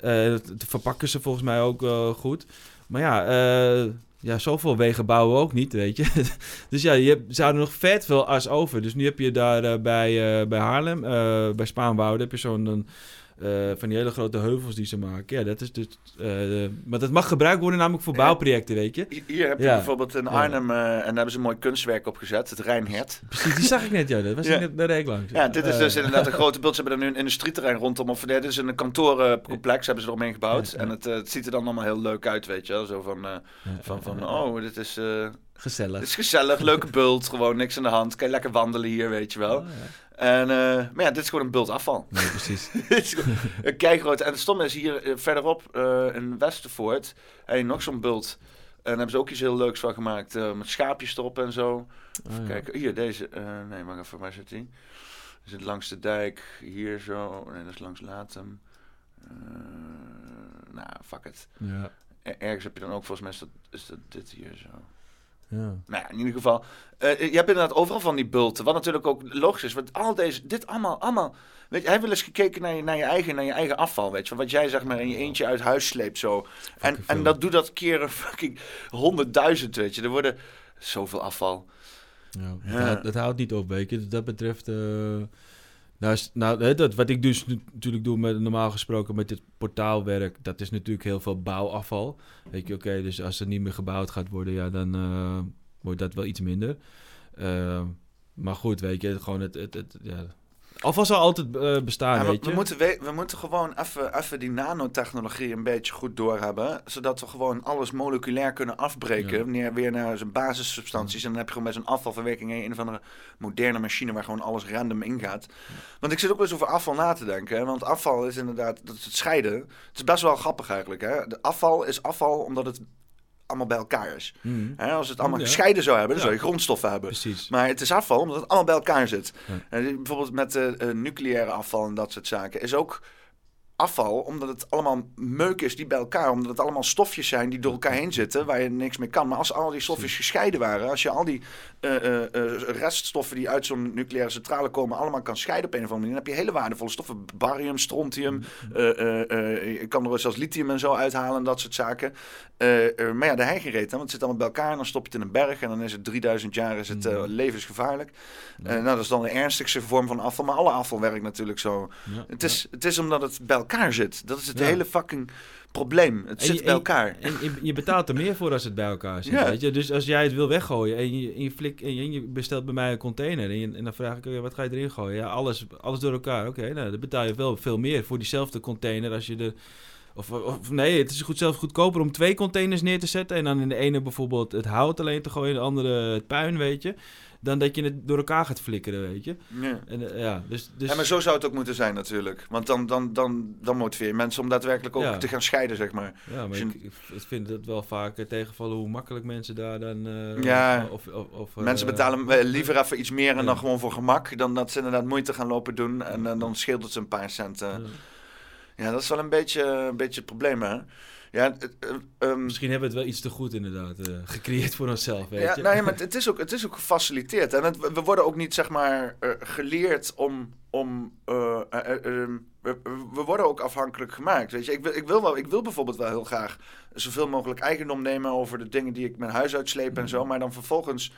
Dat, verpakken ze volgens mij ook goed. Maar ja, ja, zoveel wegen bouwen we ook niet, weet je. dus ja, je ze hadden nog vet veel as over. Dus nu heb je daar eh, bij, eh, bij Haarlem, eh, bij Spaanwouden, heb je zo'n... eh, van die hele grote heuvels die ze maken. Ja, dat is dus... eh, maar dat mag gebruikt worden namelijk voor Ja. bouwprojecten, weet je. Hi- Hier heb je Ja. bijvoorbeeld in Arnhem, eh, en daar hebben ze een mooi kunstwerk op gezet, het Rijnhert. Precies, die zag ik net, ja. Dat was Ja. ik net, ik langs. Ja, dit is Eh, dus inderdaad een grote beeld. Ze hebben er nu een industrieterrein rondom. Of dit is een kantorencomplex, hebben ze eromheen gebouwd. En het, eh, het ziet er dan allemaal heel leuk uit, weet je. Zo van, eh, van, van oh, dit is, eh, Gezellig. dit is gezellig, leuke bult, gewoon niks aan de hand. Kan je lekker wandelen hier, weet je wel. Oh, ja. En, eh, maar ja, dit is gewoon een bult afval. Nee, precies. Een keigroot. En het stomme is hier eh, verderop eh, in Westervoort, je nog zo'n bult. En daar hebben ze ook iets heel leuks van gemaakt, met schaapjes erop en zo. Oh, Even ja. kijken, hier deze. nee, wacht even, waar zit die? Is het langs de dijk, hier zo. Nee, dat is langs Latem. Nou, fuck it. Ja, Er- ergens heb je dan ook, volgens mij is dat, is dat dit hier zo. Ja. Nou ja, in ieder geval. eh, je hebt inderdaad overal van die bulten. Wat natuurlijk ook logisch is. Want al deze, dit allemaal, allemaal. Weet je, hij wel eens gekeken naar je, naar je, eigen, naar je eigen afval. Weet je, wat jij zeg maar in je eentje uit huis sleept zo. En, en dat doe dat keer een fucking honderdduizend, weet je. Er worden zoveel afval. Ja, Ja. Dat, houdt, dat houdt niet op, weet je. Dus dat betreft... eh, nou, nou dat, wat ik dus natuurlijk doe met, normaal gesproken met dit portaalwerk... dat is natuurlijk heel veel bouwafval. Weet je, oké, dus als er niet meer gebouwd gaat worden... ja, dan eh, wordt dat wel iets minder. Eh, maar goed, weet je, gewoon het... het, het ja. Afval zal altijd eh, bestaan, Ja, weet je. we, moeten we, we moeten gewoon even, even die nanotechnologie een beetje goed doorhebben. Zodat we gewoon alles moleculair kunnen afbreken. Ja. Neer, weer naar zijn basissubstanties. En dan heb je gewoon bij zo'n afvalverwerking een of andere moderne machine waar gewoon alles random ingaat. Want ik zit ook wel eens over afval na te denken. Hè? Want afval is inderdaad, dat is het scheiden. Het is best wel grappig eigenlijk. Hè? De afval is afval omdat het allemaal bij elkaar is. Hè? Als het allemaal Ja. gescheiden zou hebben, dan zou je grondstoffen hebben. Precies. Maar het is afval omdat het allemaal bij elkaar zit. En die- bijvoorbeeld met eh, eh, nucleaire afval en dat soort zaken is ook afval omdat het allemaal meuk is die bij elkaar, omdat het allemaal stofjes zijn die door elkaar heen zitten waar je niks mee kan. Maar als al die stofjes gescheiden waren, als je al die eh, eh, eh, reststoffen die uit zo'n nucleaire centrale komen allemaal kan scheiden op een of andere manier, dan heb je hele waardevolle stoffen, barium, strontium, eh, eh, eh, je kan er zelfs lithium en zo uithalen en dat soort zaken. Eh, eh, maar ja, de hei gereed, hè, want het zit allemaal bij elkaar en dan stop je het in een berg en dan is het 3000 jaar is het eh, Mhm. levensgevaarlijk. Eh, nou, dat is dan de ernstigste vorm van afval, maar alle afval werkt natuurlijk zo. Het is, het is omdat het bij elkaar zit. Dat is het hele fucking probleem. Het zit je- bij elkaar. En je, je betaalt er meer voor als het bij elkaar zit. Ja. Weet je? Dus als jij het wil weggooien en je, en je, flik, en je, bestelt bij mij een container en, en dan vraag ik, ja, wat ga je erin gooien? Ja, alles, alles door elkaar. Oké, nou, dan betaal je wel veel meer voor diezelfde container als je de... Of, of nee, het is goed, zelfs goedkoper om twee containers neer te zetten en dan in de ene bijvoorbeeld het hout alleen te gooien, in de andere het puin, weet je. Dan dat je het door elkaar gaat flikkeren, weet je. Ja. En, eh, ja, dus, dus, Ja, maar zo zou het ook moeten zijn natuurlijk. Want dan, dan, dan, dan motiveer je mensen om daadwerkelijk ook Ja. te gaan scheiden, zeg maar. Ja, maar je- ik, ik vind het wel vaak eh, tegenvallen hoe makkelijk mensen daar dan... eh, Ja, of, of, of, Mensen eh, betalen liever even iets meer en dan gewoon voor gemak... dan dat ze inderdaad moeite gaan lopen doen en eh, dan scheelt het ze een paar centen. ja. Ja, dat is wel een beetje, een beetje het probleem, hè? Ja, het- eh, ehm, Misschien hebben we het wel iets te goed inderdaad eh, gecreëerd voor onszelf, weet Ja, je. nou ja, maar het is ook, het is ook gefaciliteerd. En het, we worden ook niet, zeg maar, eh, geleerd om... om eh, eh, eh, ehm, we, we worden ook afhankelijk gemaakt, weet je. Ik wil, ik, wil wel, ik wil bijvoorbeeld wel heel graag zoveel mogelijk eigendom nemen... over de dingen die ik mijn huis uitsleep en zo. Maar dan vervolgens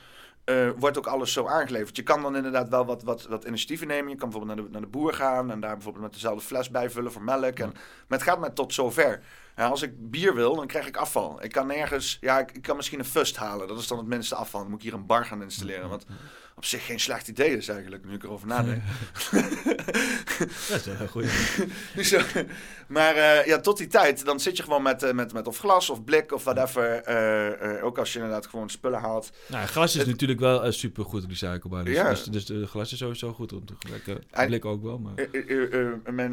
wordt ook alles zo aangeleverd. Je kan dan inderdaad wel wat, wat, wat initiatieven nemen. Je kan bijvoorbeeld naar de, naar de boer gaan... en daar bijvoorbeeld met dezelfde fles bijvullen voor melk. En, maar het gaat maar tot zover. Als ik bier wil, dan krijg ik afval. Ik kan nergens... Ja, ik, kan misschien een fust halen. Dat is dan het minste afval. Dan moet ik hier een bar gaan installeren. Wat op zich geen slecht idee is eigenlijk, nu ik erover nadenk. Dat is wel een goeie. Zo. Maar eh, ja, tot die tijd, dan zit je gewoon met, eh, met, met of glas of blik of whatever. eh, ook als je inderdaad gewoon spullen haalt. nou, glas is Het- natuurlijk wel uh, super goed recyclebaar. Dus, Ja. dus, dus de glas is sowieso goed om te gebruiken. Blik ook wel, maar... Mijn,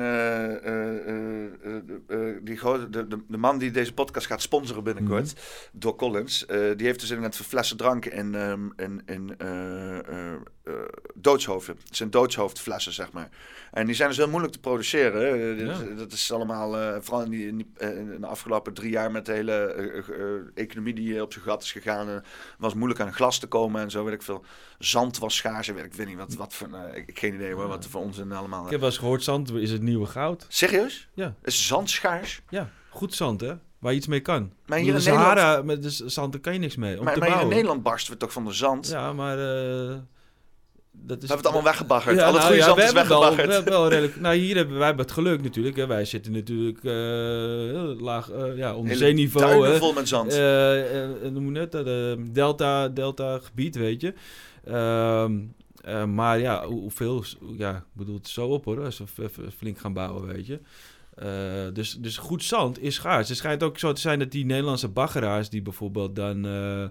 die de, de, de man die deze podcast gaat sponsoren binnenkort, Doc Collins, eh, die heeft dus inderdaad flessen drank in, ehm, in, in eh, doodshoofden. Het zijn doodshoofdflessen, zeg maar. En die zijn dus heel moeilijk te produceren. Ja. dat, dat is allemaal, eh, vooral in, die, in, die- in de afgelopen drie jaar met de hele economie die op zijn gat is gegaan. was moeilijk aan glas te komen en zo, weet ik veel. Zand was schaars, en weet ik weet niet wat, wat voor, ik, geen idee hoor, wat voor onzin allemaal. Ik heb wel eens gehoord, zand is het nieuwe goud. Serieus? Ja. Is zand schaars? Ja, goed zand, hè? Waar je iets mee kan. Maar hier in de Nederland, Sahara, met de zand, daar kan je niks mee. Om maar, te maar in. Nederland barsten we toch van de zand? Ja, maar... eh, dat is, we hebben het allemaal weggebaggerd. Ja, Al het nou goede ja, zand we is hebben wel- weggebaggerd. we hebben wel redelijk, nou, hier hebben wij het geluk natuurlijk. Hè. Wij zitten natuurlijk eh, laag, eh, ja, onder Hele zeeniveau. duinen hè. vol met zand. Noem het? Delta, delta gebied, weet je. Ehm, eh, maar ja, hoe- hoeveel, ja, ik bedoel het zo op hoor, als we flink gaan bouwen, weet je. Eh, dus, dus goed zand is schaars. Het schijnt ook zo te zijn dat die Nederlandse baggeraars, die bijvoorbeeld dan, eh,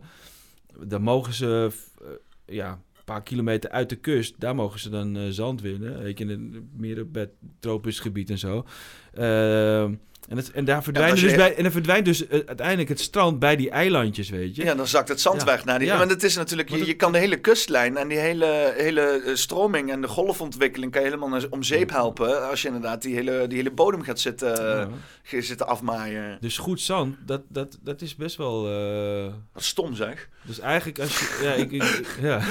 dan mogen ze, eh, ja, een paar kilometer uit de kust, daar mogen ze dan zand winnen. Weet in een, meer op het tropisch gebied en zo. Ehm, en, het, en daar verdwijnt als dus, je- bij, en er verdwijnt dus eh, uiteindelijk het strand bij die eilandjes, weet je. Ja, dan zakt het zand Ja. weg. Naar die, Ja. Maar het is natuurlijk, je, je kan de hele kustlijn en die hele, hele eh, stroming en de golfontwikkeling kan je helemaal om zeep helpen. Als je inderdaad die hele, die hele bodem gaat zitten, Ja. gaat zitten afmaaien. Dus goed zand, dat, dat, dat is best wel... eh, Wat stom zeg. dus eigenlijk als je... Ja, ik, ik- ja.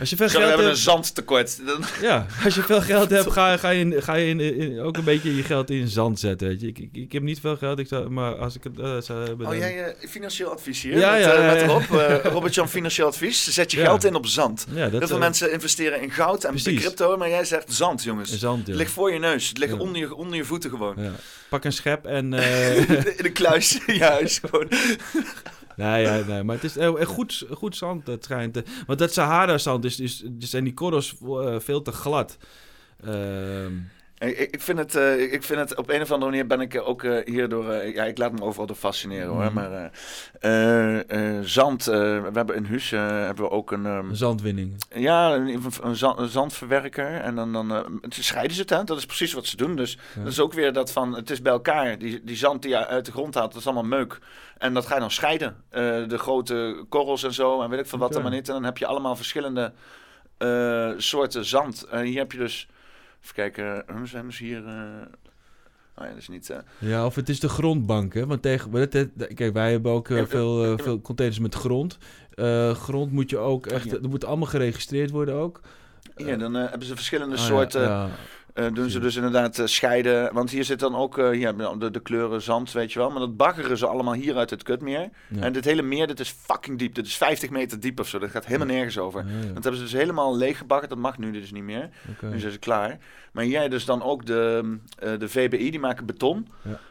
Als je veel Zo, we geld hebben een hebt... zandtekort. Dan, Ja, als je veel geld hebt, ga, ga je, ga je in, in- ook een beetje je geld in zand zetten, weet je. Ik, ik, ik heb niet veel geld, ik zou, maar als ik het eh, zou hebben... Oh, jij eh, financieel advies hier? Ja, met, ja, eh, ja, met. Rob. Robert-Jan Financieel Advies. Zet je geld in op zand. Ja, dat, Heel veel mensen investeren in goud en precies. crypto, maar jij zegt zand, jongens. in zand, ligt voor je neus. Het ligt onder, je, onder je voeten gewoon. Pak een schep en... In de kluis in huis gewoon. nee, ja, nee, maar het is goed, goed zand, dat schijnt. want dat Sahara-zand is, is, is, zijn die korrels veel te glad. Ehm, Ik, vind het, eh, ik vind het op een of andere manier ben ik ook eh, hierdoor. eh, ja, ik laat me overal door fascineren hoor. Mhm. Maar zand. we hebben in Huus hebben we ook een. ehm, zandwinning. ja, een, een, zand- een zandverwerker. En dan, dan scheiden ze het. Hè? Dat is precies wat ze doen. Dus Ja. dat is ook weer dat van. Het is bij elkaar. Die, die zand die je uit de grond haalt, dat is allemaal meuk. En dat ga je dan scheiden. De grote korrels en zo. En weet ik veel wat Oké. allemaal niet. En dan heb je allemaal verschillende soorten zand. En hier heb je dus. Even kijken. Zijn ze hier? eh Oh ja, dat is niet. eh, Ja, of het is de grondbank, hè? Want tegen, kijk, wij hebben ook eh, Ja, veel, eh, ja. veel containers met grond. Eh, grond moet je ook echt, Ja. dat moet allemaal geregistreerd worden ook. hier, dan eh, hebben ze verschillende Ah, ja, soorten. ja. Eh, doen ze dus inderdaad eh, scheiden. Want hier zit dan ook eh, hier, de, de kleuren zand, weet je wel. Maar dat baggeren ze allemaal hier uit het kutmeer. Ja. En dit hele meer, dit is fucking diep. Dit is 50 meter diep of zo. Dat gaat helemaal nergens over. Ja, ja, Dat hebben ze dus helemaal leeggebakken. Dat mag nu dus niet meer. oké. Nu zijn ze klaar. Maar jij dus dan ook de, de VBI, die maken beton.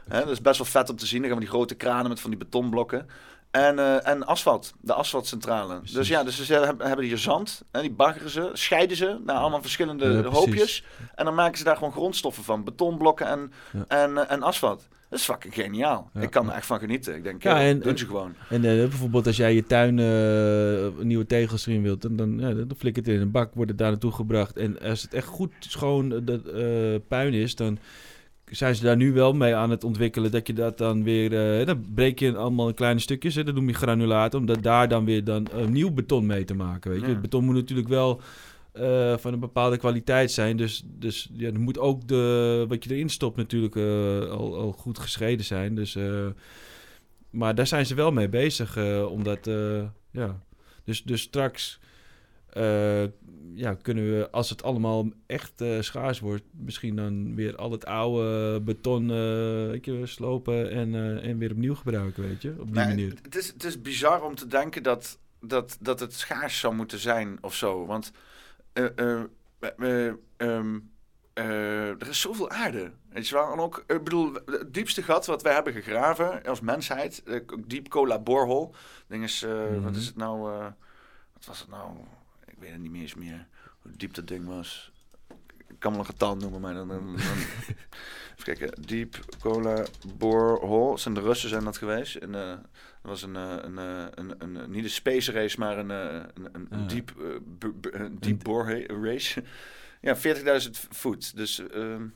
Hè, dat is best wel vet om te zien. Dan gaan we die grote kranen met van die betonblokken. En, eh, en asfalt, de asfaltcentrale. Precies. Dus ja, dus ze hebben, hier zand. En die baggeren ze, scheiden ze naar allemaal verschillende Ja, hoopjes. En dan maken ze daar gewoon grondstoffen van. Betonblokken en, Ja. en, eh, en asfalt. Dat is fucking geniaal. Ja, ik kan er echt van genieten. Ik denk, Ja, ja, en- doen en- ze gewoon. En eh, bijvoorbeeld als jij je tuin eh, nieuwe tegels erin wilt, dan, dan, ja, dan flikkert het in een bak, wordt het daar naartoe gebracht. En als het echt goed schoon eh, dat, eh, puin is, dan zijn ze daar nu wel mee aan het ontwikkelen. Dat je dat dan weer, eh, dan breek je allemaal in kleine stukjes, hè, dat noem je granulaat, om dat daar dan weer dan nieuw beton mee te maken. Weet je? Ja. Het beton moet natuurlijk wel eh, van een bepaalde kwaliteit zijn. Dus, dus ja, er moet ook de, wat je erin stopt natuurlijk eh, al, al goed gescheiden zijn. Dus, maar daar zijn ze wel mee bezig, omdat, ja. Dus, dus straks eh, ja, kunnen we, als het allemaal echt eh, schaars wordt, misschien dan weer al het oude beton je, slopen en, en weer opnieuw gebruiken, weet je, op die Maar manier. Het is, het is bizar om te denken dat, dat, dat het schaars zou moeten zijn of zo. Want eh, eh, eh, ehm, eh, er is zoveel aarde. Weet je wel? En ook, ik bedoel, het diepste gat wat wij hebben gegraven als mensheid, Deep Cola Borehole. Ding is, eh, Mhm. wat is het nou? wat was het nou? Ik weet het niet meer eens meer hoe diep dat ding was. Ik kan wel een getal noemen, maar dan... dan, dan even kijken. Deep Cola Borehole. Zijn de Russen zijn dat geweest. En, eh, dat was een, eh, een, eh, een, een, een- niet een space race, maar een, eh, een, een, Ah. eh, deep bore race. ja, 40.000 voet. Dus ehm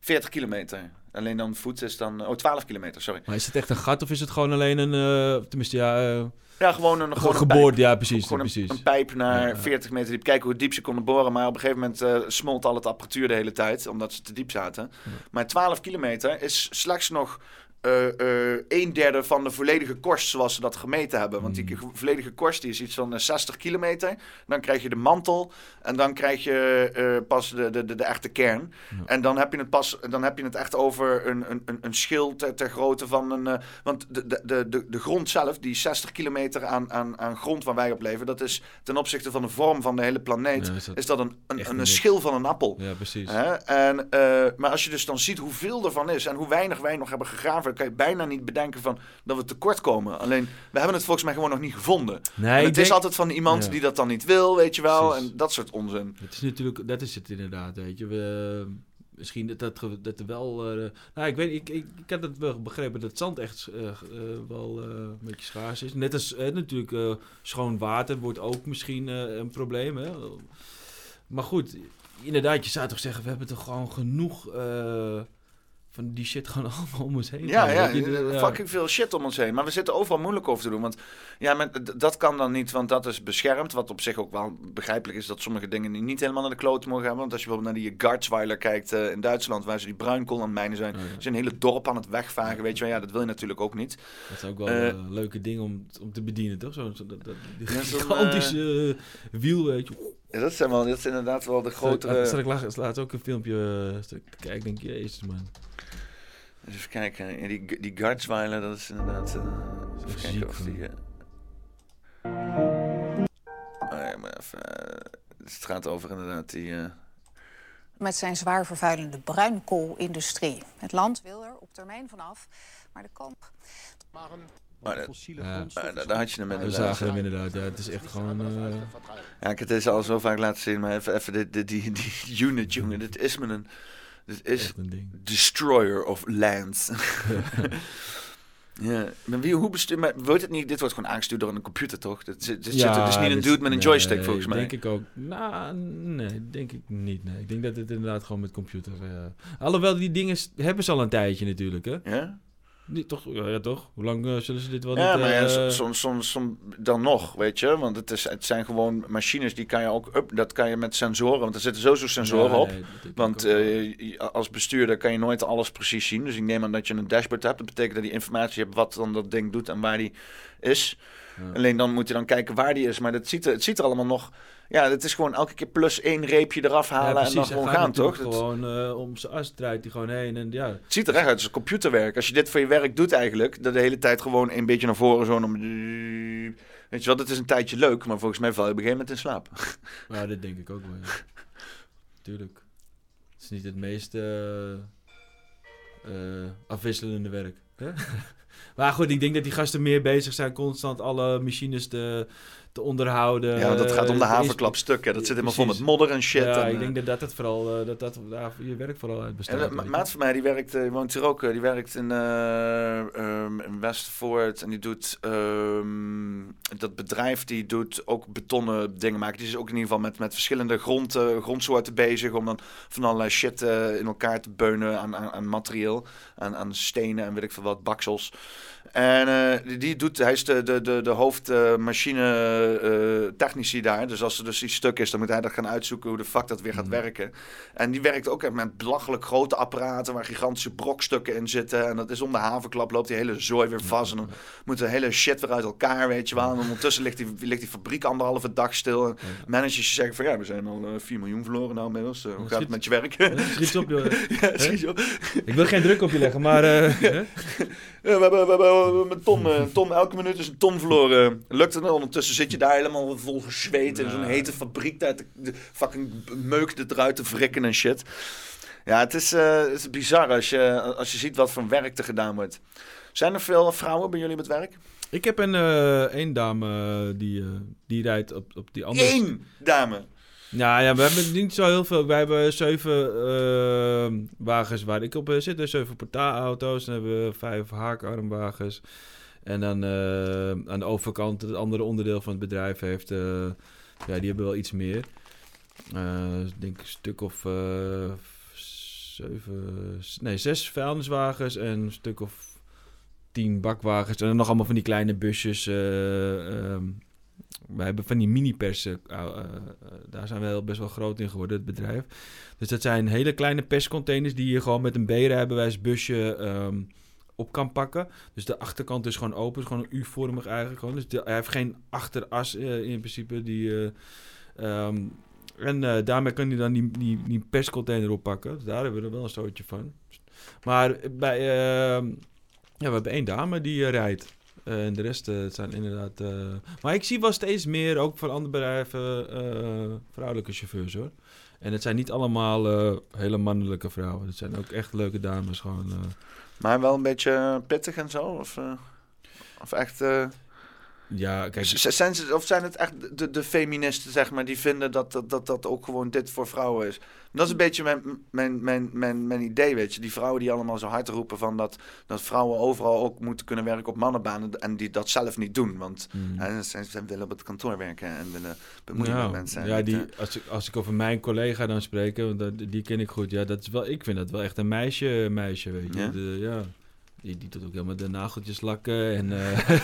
40 kilometer. Alleen dan voet is dan... Oh, 12 kilometer, sorry. Maar is het echt een gat of is het gewoon alleen een, eh, tenminste ja, eh, Ja, gewoon een, gewoon een geboord, ja precies, Gewoon precies. een pijp naar Ja. 40 meter diep. Kijken hoe diep ze konden boren. Maar op een gegeven moment eh, smolt al het apparatuur de hele tijd. Omdat ze te diep zaten. Maar 12 kilometer is slechts nog eh, eh, een derde van de volledige korst zoals ze dat gemeten hebben. Want die Mm. ge- volledige korst die is iets van eh, 60 kilometer. Dan krijg je de mantel. En dan krijg je eh, pas de, de, de, de echte kern. Ja. En dan heb je het pas dan heb je het echt over een, een, een, schil ter, ter grootte van een. eh, want de, de, de, de, grond zelf, die 60 kilometer aan, aan, aan grond waar wij op leven, dat is ten opzichte van de vorm van de hele planeet. Ja, is dat- Is dat een, een, een, schil van een appel? Ja, precies. Hè? En, eh, maar als je dus dan ziet hoeveel ervan is en hoe weinig wij nog hebben gegraven, kan je bijna niet bedenken van dat we tekort komen. Alleen, we hebben het volgens mij gewoon nog niet gevonden. Nee, en het is altijd van iemand Ja. die dat dan niet wil, weet je wel, Precies. en dat soort onzin. Het is natuurlijk, dat is het inderdaad, weet je. We, misschien dat, dat, dat er wel... eh, nou, ik weet ik, ik, ik had het wel begrepen dat zand echt eh, eh, wel een beetje schaars is. Net als natuurlijk schoon water wordt ook misschien een probleem, hè. Maar goed, inderdaad, je zou toch zeggen, we hebben toch gewoon genoeg van die shit gewoon allemaal om ons heen. Ja, gaan, ja, je. De- ja. fucking veel shit om ons heen. Maar we zitten overal moeilijk over te doen. Want ja, dat kan dan niet, want dat is beschermd. Wat op zich ook wel begrijpelijk is dat sommige dingen niet helemaal naar de kloten mogen hebben. Want als je bijvoorbeeld naar die Garzweiler kijkt eh, in Duitsland, waar ze die bruinkool aan het mijnen zijn. Oh, ja. Ze zijn een hele dorp aan het wegvagen, weet je wel. Ja, dat wil je natuurlijk ook niet. Dat is ook wel Eh, eh, leuke dingen om, om te bedienen, toch? Zo, dat, dat, die gigantische eh, wiel, weet je. Ja, dat, zijn wel, dat is inderdaad wel de grotere... Zal ik lachen? Laat ook een filmpje kijken. denk jezus man. Even kijken. Ja, die, die Guardsweiler, dat is inderdaad... Uh, even kijken of die... Uh... Oh, ja, maar even, het gaat over inderdaad die... Met zijn zwaar vervuilende bruinkoolindustrie. Het land wil er op termijn vanaf, maar de kamp... Maar dat, ja, daar had je hem inderdaad. We zagen hem inderdaad, ja. Het is echt gewoon... Uh... Ja, ik heb het al zo vaak laten zien, maar even, even die, die, die unit, jongen. Dit is me een... Dit is Destroyer of Lands. ja, maar wie, hoe bestuur... Maar wordt het niet... Dit wordt gewoon aangestuurd door een computer, toch? Dit, dit, dit ja, zit, is niet een dude met een joystick, nee, volgens mij. denk ik ook. Nou, nee, denk ik niet. Nee. Ik denk dat het inderdaad gewoon met computer... Uh... Alhoewel, die dingen hebben ze al een tijdje natuurlijk, hè? Ja? Toch, ja, toch? Hoe lang uh, zullen ze dit wel ja, niet... maar ja, soms, soms, soms dan nog, weet je. Want het, is, het zijn gewoon machines die kan je ook... Up, dat kan je met sensoren, want er zitten sowieso sensoren op. want uh, als bestuurder kan je nooit alles precies zien. Dus ik neem aan dat je een dashboard hebt. Dat betekent dat die informatie hebt wat dan dat ding doet en waar die is. Alleen dan moet je dan kijken waar die is. Maar dat ziet er, het ziet er allemaal nog ja, het is gewoon elke keer plus één reepje eraf halen en dan gewoon gaan, toch? Gewoon uh, om zijn as draait hij gewoon heen en ja. Het ziet er echt uit als computerwerk. Als je dit voor je werk doet eigenlijk, dat de hele tijd gewoon een beetje naar voren zo om... Weet je wel, dat is een tijdje leuk, maar volgens mij val je op een gegeven moment in slaap. Ja, dat denk ik ook wel, ja. Tuurlijk. Het is niet het meest uh, afwisselende werk. Hè? maar goed, ik denk dat die gasten meer bezig zijn constant alle machines te te onderhouden. Ja, dat gaat om de haverklapstukken. Dat zit helemaal vol met modder en shit. Ja, en, ik denk dat dat het vooral, uh, dat dat daar je werk vooral uit bestaat. En, maat van mij, die werkt, uh, woont hier ook, die werkt in, uh, um, in Westvoort en die doet um, dat bedrijf die doet ook betonnen dingen maken. Die is ook in ieder geval met, met verschillende grond, grondsoorten bezig om dan van allerlei shit in elkaar te beunen aan, aan, aan materieel, aan, aan stenen en weet ik veel wat, baksels. En uh, die doet, hij is de, de, de, de hoofdmachine uh, technici daar. Dus als er dus iets stuk is, dan moet hij dat gaan uitzoeken hoe de fuck dat weer gaat mhm. werken. En die werkt ook echt met belachelijk grote apparaten waar gigantische brokstukken in zitten. En dat is om de havenklap loopt die hele zooi weer vast. En dan moet de hele shit weer uit elkaar, weet je wel. En ondertussen ligt die, ligt die fabriek anderhalve dag stil. En managers zeggen van ja, we zijn al uh, 4 miljoen verloren nou inmiddels. hoe gaat het met je werk? schiet op, joh. ja, schiet op. Ik wil geen druk op je leggen, maar... we, hebben, we hebben ton, een ton, elke minuut is een ton verloren. Lukt het? Ondertussen zit je daar helemaal vol gezweet in zo'n hete fabriek. Daar de fucking meuk eruit te wrikken en shit. Ja, het is, uh, het is bizar als je, als je ziet wat voor werk er gedaan wordt. Zijn er veel vrouwen bij jullie met werk? Ik heb een uh, één dame die, uh, die rijdt op, op die andere... Eén dame? Ja, ja, we hebben niet zo heel veel. We hebben zeven uh, wagens waar ik op uh, zit. Dus zeven portaalauto's. Dan hebben we vijf haakarmwagens. En dan uh, aan de overkant, het andere onderdeel van het bedrijf heeft... ja, die hebben wel iets meer. ik denk een stuk of zeven... Nee, zes vuilniswagens en een stuk of tien bakwagens. En dan nog allemaal van die kleine busjes... Ehm, we hebben van die mini-persen, uh, uh, daar zijn we best wel groot in geworden, het bedrijf. Dus dat zijn hele kleine perscontainers die je gewoon met een B-rijbewijs busje um, op kan pakken. Dus de achterkant is gewoon open, is gewoon U-vormig eigenlijk. Dus hij heeft geen achteras in principe. Die, um, en daarmee kan je dan die, die, die perscontainer oppakken. Dus daar hebben we er wel een stootje van. Maar bij, ehm, ja, we hebben één dame die rijdt. Uh, en de rest uh, zijn inderdaad. Uh... Maar ik zie wel steeds meer, ook van andere bedrijven, vrouwelijke chauffeurs hoor. En het zijn niet allemaal hele mannelijke vrouwen. Het zijn ook echt leuke dames gewoon. Maar wel een beetje pittig en zo? Of, of echt. Ja, kijk. Zijn ze, of zijn het echt de, de feministen, zeg maar, die vinden dat, dat, dat dat ook gewoon dit voor vrouwen is? Dat is een beetje mijn, mijn, mijn, mijn, mijn idee, weet je. Die vrouwen die allemaal zo hard roepen van dat, dat vrouwen overal ook moeten kunnen werken op mannenbanen en die dat zelf niet doen. Want mm. hè, ze, ze, willen op het kantoor werken en willen bemoeien met mensen. Ja, die, als, ik, als ik over mijn collega dan spreek, want die ken ik goed. Ja, dat is wel, ik vind dat wel echt een meisje, meisje weet je. Ja? De, ja. Die, die doet ook helemaal de nageltjes lakken. En,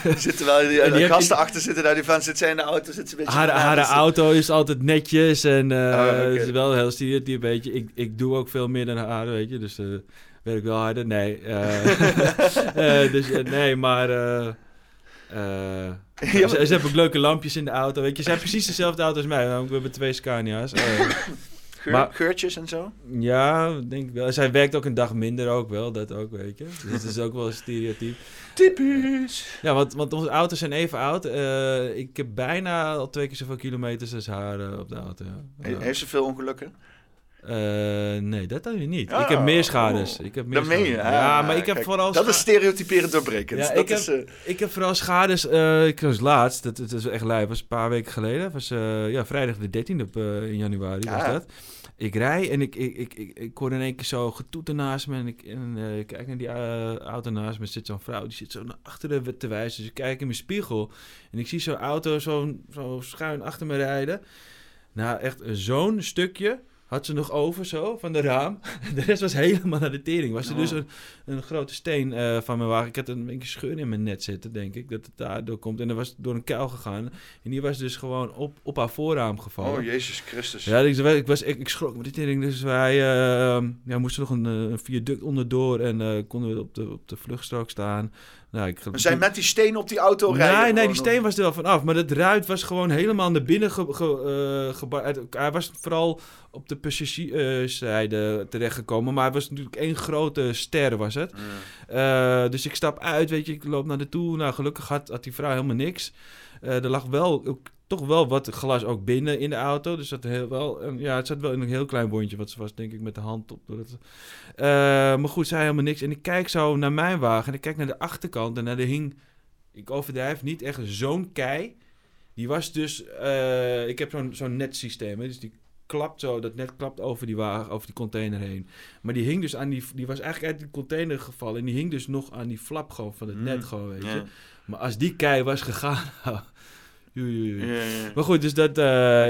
uh, zitten wel die, en die gasten achter zitten daar, die van zit zij in de auto, zit ze een beetje... Haar, haar auto is altijd netjes en uh, oh, okay. is wel heel die een beetje. Ik, ik doe ook veel meer dan haar, weet je, dus uh, werk wel harder. Nee, dus, nee maar Ja, ze, hebben ook leuke lampjes in de auto. Weet je, ze zijn precies dezelfde auto als mij. We hebben twee Scania's. Eh, Geur- maar- geurtjes en zo? ja, denk ik wel. Zij werkt ook een dag minder ook wel, dat ook, weet je. Dus dat is ook wel een stereotype. Typisch. Ja, want, want onze auto's zijn even oud. Eh, ik heb bijna al twee keer zoveel kilometers als haar eh, op de auto. Ja. He- Ja. Heeft ze veel ongelukken? Eh, nee, dat dan weer niet. Ah, ik heb meer schades. oh. Ik heb meer Dat meen je? schades. Ja, Ah, maar ik heb kijk, vooral... Dat is stereotyperend doorbrekend. Ja, dat ik is, eh, Ik heb vooral schades. eh ik was laatst, dat, het is echt lijp, was een paar weken geleden. was ja, vrijdag de 13e op, in januari was dat. Ik rij en ik, ik, ik, ik, ik hoor in één keer zo getoeter naast me. En ik, en, kijk naar die auto naast me. Er zit zo'n vrouw, die zit zo naar achteren te wijzen. Dus ik kijk in mijn spiegel. En ik zie zo'n auto zo, zo schuin achter me rijden. Nou, echt zo'n stukje had ze nog over zo, van de raam. De rest was helemaal naar de tering. Was er Oh. dus een, een grote steen eh, van mijn wagen. Ik had een beetje scheur in mijn net zitten, denk ik. Dat het daardoor komt. En er was door een kuil gegaan. En die was dus gewoon op, op haar voorraam gevallen. Oh, Jezus Christus. Ja, ik, ik, was, ik, ik schrok met die tering. Dus wij eh, ja, moesten nog een, eh, een viaduct onderdoor. En konden we op de, op de vluchtstrook staan. Nou, ik, We zijn met die steen op die auto rijden. Nee, nee, die steen was er wel vanaf. Maar het ruit was gewoon helemaal naar binnen ge, ge- eh, Hij was vooral op de passagierszijde terechtgekomen. Maar het was natuurlijk één grote ster, was het. Eh, dus ik stap uit, weet je, ik loop naar de toe. Nou, gelukkig had, had die vrouw helemaal niks. Eh, er lag wel, ook, toch wel wat glas ook binnen in de auto. Dus dat heel wel, en ja, het zat wel in een heel klein wondje. Want ze was denk ik met de hand op. Eh, maar goed, zij helemaal niks. En ik kijk zo naar mijn wagen en ik kijk naar de achterkant. En naar de hing, ik overdrijf niet, echt zo'n kei. Die was dus, eh, ik heb zo'n zo'n netsysteem, hè, dus die klapt zo, dat net klapt over die wagen, over die container heen. Maar die hing dus aan die, die was eigenlijk uit die container gevallen en die hing dus nog aan die flap gewoon van het Mm, net gewoon, weet je. Ja. Maar als die kei was gegaan, Maar goed, dus dat... Die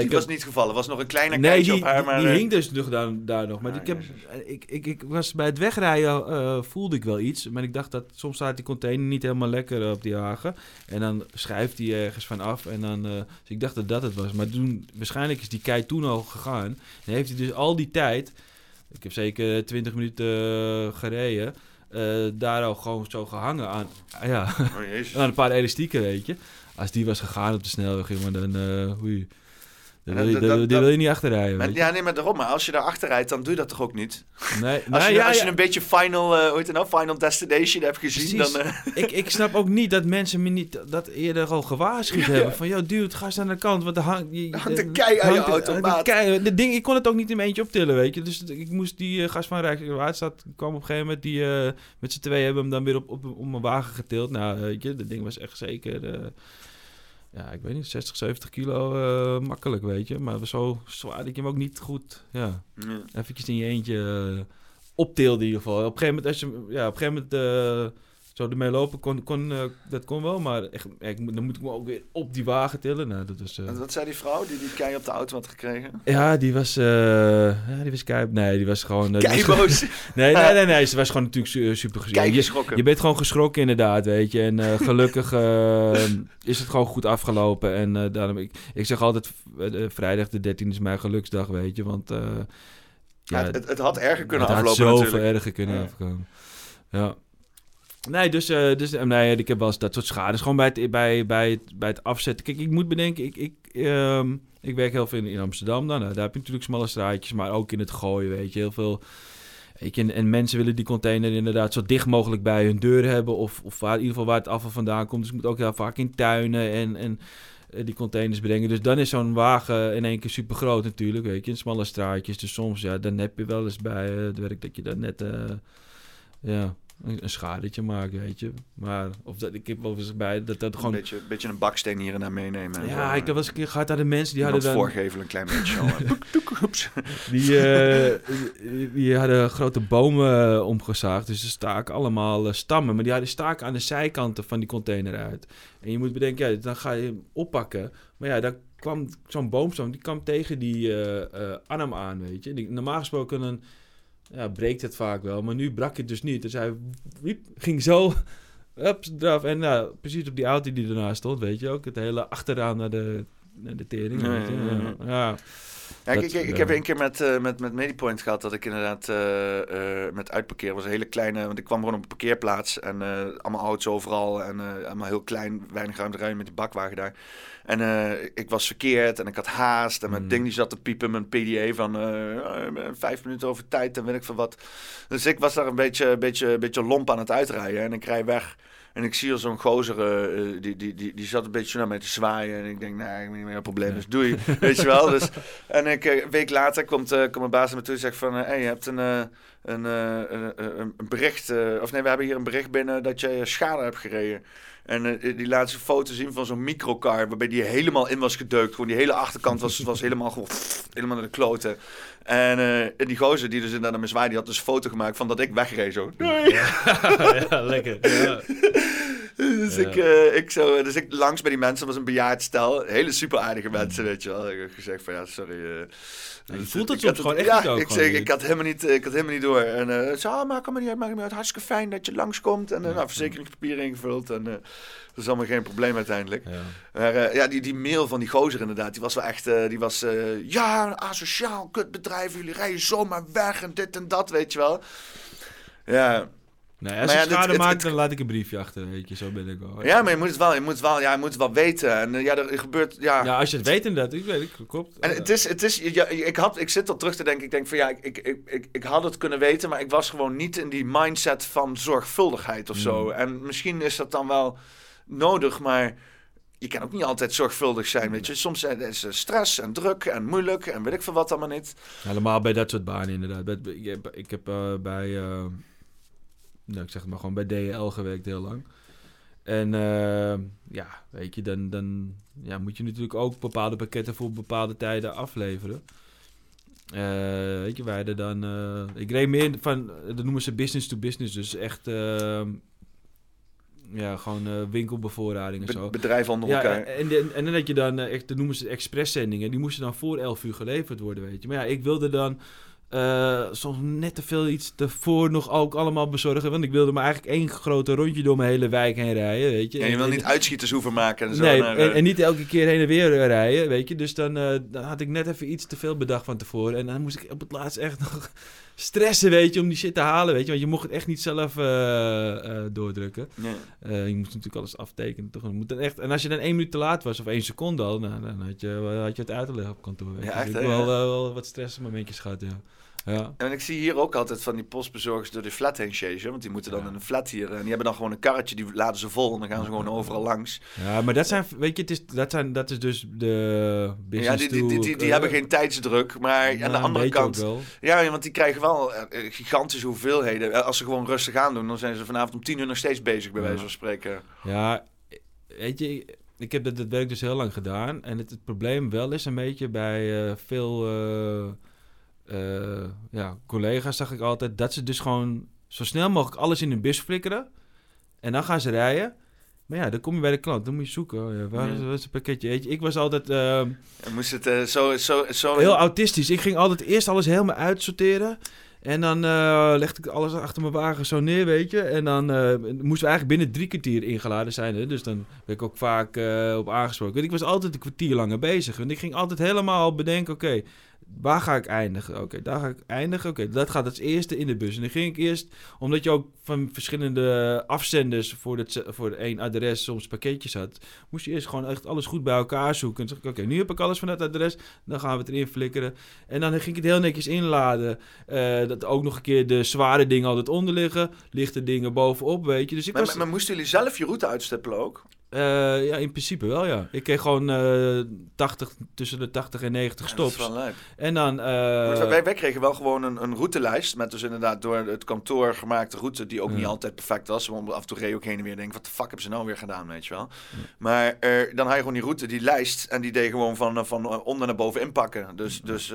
ik was heb- niet gevallen. was nog een kleine Nee, die, op haar, maar... die eh, hing dus nog daar, daar nog. Maar Ah, ik, heb, ik, ik, ik was bij het wegrijden eh, voelde ik wel iets. Maar ik dacht dat soms staat die container niet helemaal lekker op die wagen. En dan schrijft die ergens van af. En dan, dus ik dacht dat dat het was. Maar toen, waarschijnlijk is die kei toen al gegaan. En heeft hij dus al die tijd, ik heb zeker 20 minuten gereden, daar al gewoon zo gehangen aan, ja, Oh, aan een paar elastieken, weet je. Als die was gegaan op de snelweg, jongen, dan, eh oei. Dan wil je, die wil je niet achterrijden, Maar- ja, nee, maar daarom. Maar als je daar achter rijdt, dan doe je dat toch ook niet? Nee, Als, je, ja, als ja. je een beetje Final, eh hoe heet het nou? Final Destination hebt gezien, Precies. dan... eh, ik, ik snap ook niet dat mensen me niet dat eerder al gewaarschuwd Ja. hebben. Van, joh, dude, ga eens aan de kant, want er hangt... je- hangt een kei aan je hangt een- auto, hangt een maat. kei- de ding, ik kon het ook niet in mijn eentje optillen, weet je. Dus ik moest die eh, gast van Rijkswaterstaat kwam op een gegeven moment, die eh, met z'n twee hebben hem dan weer op, op, op mijn wagen getild. Nou, weet je, dat ding was echt zeker... eh, ja, ik weet niet, 60, 70 kilo eh, makkelijk, weet je. Maar zo zwaar je hem ook niet goed... Ja, ja. eventjes in je eentje uh, optilde in ieder geval. Op een gegeven moment, als je, ja, op een gegeven moment uh, zo ermee lopen kon, kon uh, dat kon wel, maar echt, ik, dan moet ik me ook weer op die wagen tillen. Nou, dat was, En wat zei die vrouw die die kei op de auto had gekregen? ja, die was, uh, ja, die was kei, nee, die was gewoon... Uh, nee, nee, nee, nee, ze was gewoon natuurlijk su super Kei je, geschrokken. je bent gewoon geschrokken inderdaad, weet je. En gelukkig is het gewoon goed afgelopen. En daarom, ik, ik zeg altijd, vrijdag de 13 is mijn geluksdag, weet je. Want ja, het, het, had erger kunnen het aflopen had zoveel erger kunnen ja. afkomen. Ja. Nee, dus, uh, dus nee, ik heb wel eens dat soort schades gewoon bij het, bij, bij het, bij het afzetten. Kijk, ik moet bedenken, ik, ik, um, ik werk heel veel in, in Amsterdam dan. Daar heb je natuurlijk smalle straatjes, maar ook in het gooien, weet je, heel veel... Je, en, en, mensen willen die container inderdaad zo dicht mogelijk bij hun deur hebben. Of, of waar, in ieder geval waar het afval vandaan komt. Dus het moet ook heel vaak in tuinen en, en uh, die containers brengen. Dus dan is zo'n wagen in één keer super groot natuurlijk. Weet je, in smalle straatjes. Dus soms, ja, dan heb je wel eens bij het werk dat je dan net... Ja, een, een schadetje maakt, weet je. Maar of dat, ik heb wel eens bij dat dat gewoon... Een beetje, beetje een baksteen hier en daar meenemen. Ja, ik heb wel eens een keer gehad aan de mensen die hadden dan... voorgeven een klein beetje zo. die, uh, die hadden grote bomen omgezaagd, dus er staken allemaal stammen. Maar die hadden staken aan de zijkanten van die container uit. En je moet bedenken, ja, dan ga je hem oppakken. Maar ja, dan kwam zo'n boomstam, die kwam tegen die uh, arm aan, weet je. Die, normaal gesproken een ja, breekt het vaak wel. Maar nu brak het dus niet. Dus hij wiep, ging zo ups, eraf. En nou, precies op die auto die ernaast stond, weet je ook. Het hele achteraan naar de, naar de tering. Ja, weet je. ja, ja. ja. Ja, ik, ik, ik heb een keer met, eh, met, met Medipoint gehad dat ik inderdaad eh, eh, met uitparkeren was een hele kleine, want ik kwam gewoon op een parkeerplaats en eh, allemaal auto's overal en eh, allemaal heel klein, weinig ruimte rijden met die bakwagen daar. En eh, ik was verkeerd en ik had haast en mijn Mm. ding die zat te piepen, mijn PDA van eh, eh, vijf minuten over tijd en weet ik veel wat. Dus ik was daar een beetje, beetje, beetje lomp aan het uitrijden en ik rij weg. En ik zie al zo'n gozer, eh, die, die, die, die zat een beetje naar mij te zwaaien. En ik denk, nee, ik heb niet meer een probleem, dus doei. Weet je wel? Dus, en ik, een week later komt, komt mijn baas naar me toe en zegt van... hé, hey, je hebt een, een, een, bericht... of nee, we hebben hier een bericht binnen dat je schade hebt gereden. En eh, die laat zijn foto zien van zo'n microcar... waarbij die helemaal in was gedeukt. Gewoon die hele achterkant was, was helemaal gewoon... helemaal naar de kloten. En eh, en die gozer die dus inderdaad naar me zwaaide... die had dus een foto gemaakt van dat ik wegreed zo. Ja, lekker. Ja. Dus, Ja. ik, eh, ik zo, dus ik langs bij die mensen, was een bejaard stel. Hele super aardige mensen, weet je wel. Ik heb gezegd van ja, sorry. eh, Ja, je voelt het soms had gewoon echt ja, ook Ik, zeg, ik, had helemaal niet, ik had helemaal niet door. En eh zo, ah, maak me niet uit, maak me niet uit. Hartstikke fijn dat je langskomt. En nou, verzekeringspapieren ingevuld. En dat is allemaal geen probleem uiteindelijk. Ja. Maar ja, die, die mail van die gozer inderdaad, die was wel echt, die was, ja, asociaal kutbedrijf, jullie rijden zomaar weg en dit en dat, weet je wel. Ja, Nee, als Maar je ja, schade het- maakt, het- dan laat ik een briefje achter, weet je. Zo ben ik wel. ja maar je moet het wel, je moet het wel, ja, je moet het wel weten. En eh, ja, er gebeurt, ja. Ja, als je het weet inderdaad. Ik weet, ik klopt. En het is, het is ja, ik, had, ik zit al terug te denken. Ik denk van ja, ik, ik, ik, ik, had het kunnen weten, maar ik was gewoon niet in die mindset van zorgvuldigheid of zo. Mm. En misschien is dat dan wel nodig, maar je kan ook niet altijd zorgvuldig zijn. Weet je, soms is er stress en druk en moeilijk en weet ik veel wat allemaal niet. Helemaal bij dat soort banen inderdaad. Ik heb, ik heb eh, bij, eh, nou, ik zeg het maar gewoon bij DL gewerkt heel lang. En eh, ja, weet je, dan, dan ja, moet je natuurlijk ook bepaalde pakketten voor bepaalde tijden afleveren. Eh, weet je, wij hadden dan... eh, ik reed meer van, dat noemen ze business to business. Dus echt, ja, gewoon winkelbevoorrading en Be- zo. bedrijven onder Ja, elkaar. en, en, en dan had je dan, echt, dat noemen ze expresszendingen. Die moesten dan voor 11 uur geleverd worden, weet je. Maar ja, ik wilde dan eh, soms net te veel iets ervoor nog ook allemaal bezorgen. Want ik wilde maar eigenlijk één grote rondje door mijn hele wijk heen rijden, weet je. en je wil niet uitschieters hoeven maken en zo. Nee, naar, en, eh, en niet elke keer heen en weer eh, rijden, weet je. Dus dan, dan had ik net even iets te veel bedacht van tevoren. En dan moest ik op het laatst echt nog stressen, weet je, om die shit te halen, weet je. Want je mocht het echt niet zelf doordrukken. je moest natuurlijk alles aftekenen. Toch? Moet dan echt, en als je dan één minuut te laat was, of één seconde al, nou, dan had je, had je het uit te leggen op kantoor. weet je. Ja, Dus echt, ik heb wel, wel wat stressmomentjes gehad, ja. Ja. En ik zie hier ook altijd van die postbezorgers door de flat heen chasen. Want die moeten dan Ja. in een flat hier. En die hebben dan gewoon een karretje, die laden ze vol. En dan gaan ze gewoon overal langs. ja, maar dat zijn, weet je, het is, dat, zijn, dat is dus de Ja, die, die, die, die, hebben geen tijdsdruk. Maar aan de andere kant... Ja, want die krijgen wel eh, eh, gigantische hoeveelheden. Eh, Als ze gewoon rustig aan doen, dan zijn ze vanavond om tien uur nog steeds bezig, bij wijze van spreken. Ja, weet je, ik- heb dat, dat werk dus heel lang gedaan. En het, het probleem wel is een beetje bij eh, veel eh, eh, ja, collega's, zag ik altijd, dat ze dus gewoon zo snel mogelijk alles in hun bus flikkeren. En dan gaan ze rijden. Maar ja, dan kom je bij de klant, dan moet je zoeken. Oh ja, waar, is, Ja. waar is het pakketje? Weet je, ik was altijd eh, En moest het eh, zo, zo, zo... heel autistisch. Ik ging altijd eerst alles helemaal uitsorteren. En dan eh, legde ik alles achter mijn wagen zo neer, weet je. En dan moesten we eigenlijk binnen drie kwartier ingeladen zijn. Hè? Dus dan werd ik ook vaak op aangesproken. Ik was altijd een kwartier langer bezig. Want ik ging altijd helemaal bedenken, oké, waar ga ik eindigen? Oké, daar ga ik eindigen. Oké, dat gaat als eerste in de bus. En dan ging ik eerst, omdat je ook van verschillende afzenders voor, het, voor één adres soms pakketjes had, moest je eerst gewoon echt alles goed bij elkaar zoeken. En dan zeg ik, oké, nu heb ik alles van dat adres, dan gaan we het erin flikkeren. En dan ging ik het heel netjes inladen. Eh, dat ook nog een keer de zware dingen altijd onder liggen, lichte dingen bovenop, weet je. Dus ik Maar, was... maar, maar moesten jullie zelf je route uitstippelen ook? Eh, ja, in principe wel, ja. Ik kreeg gewoon eh 80, tussen de 80 en 90 Ja, dat is stops. wel leuk. En dan... eh, wij, wij kregen wel gewoon een, een routelijst met dus inderdaad door het kantoor gemaakte route die ook Ja. niet altijd perfect was. Want af en toe reed je ook heen en weer denk wat de fuck hebben ze nou weer gedaan, weet je wel. Maar dan had je gewoon die route, die lijst en die deed gewoon van, van onder naar boven inpakken. Dus, dus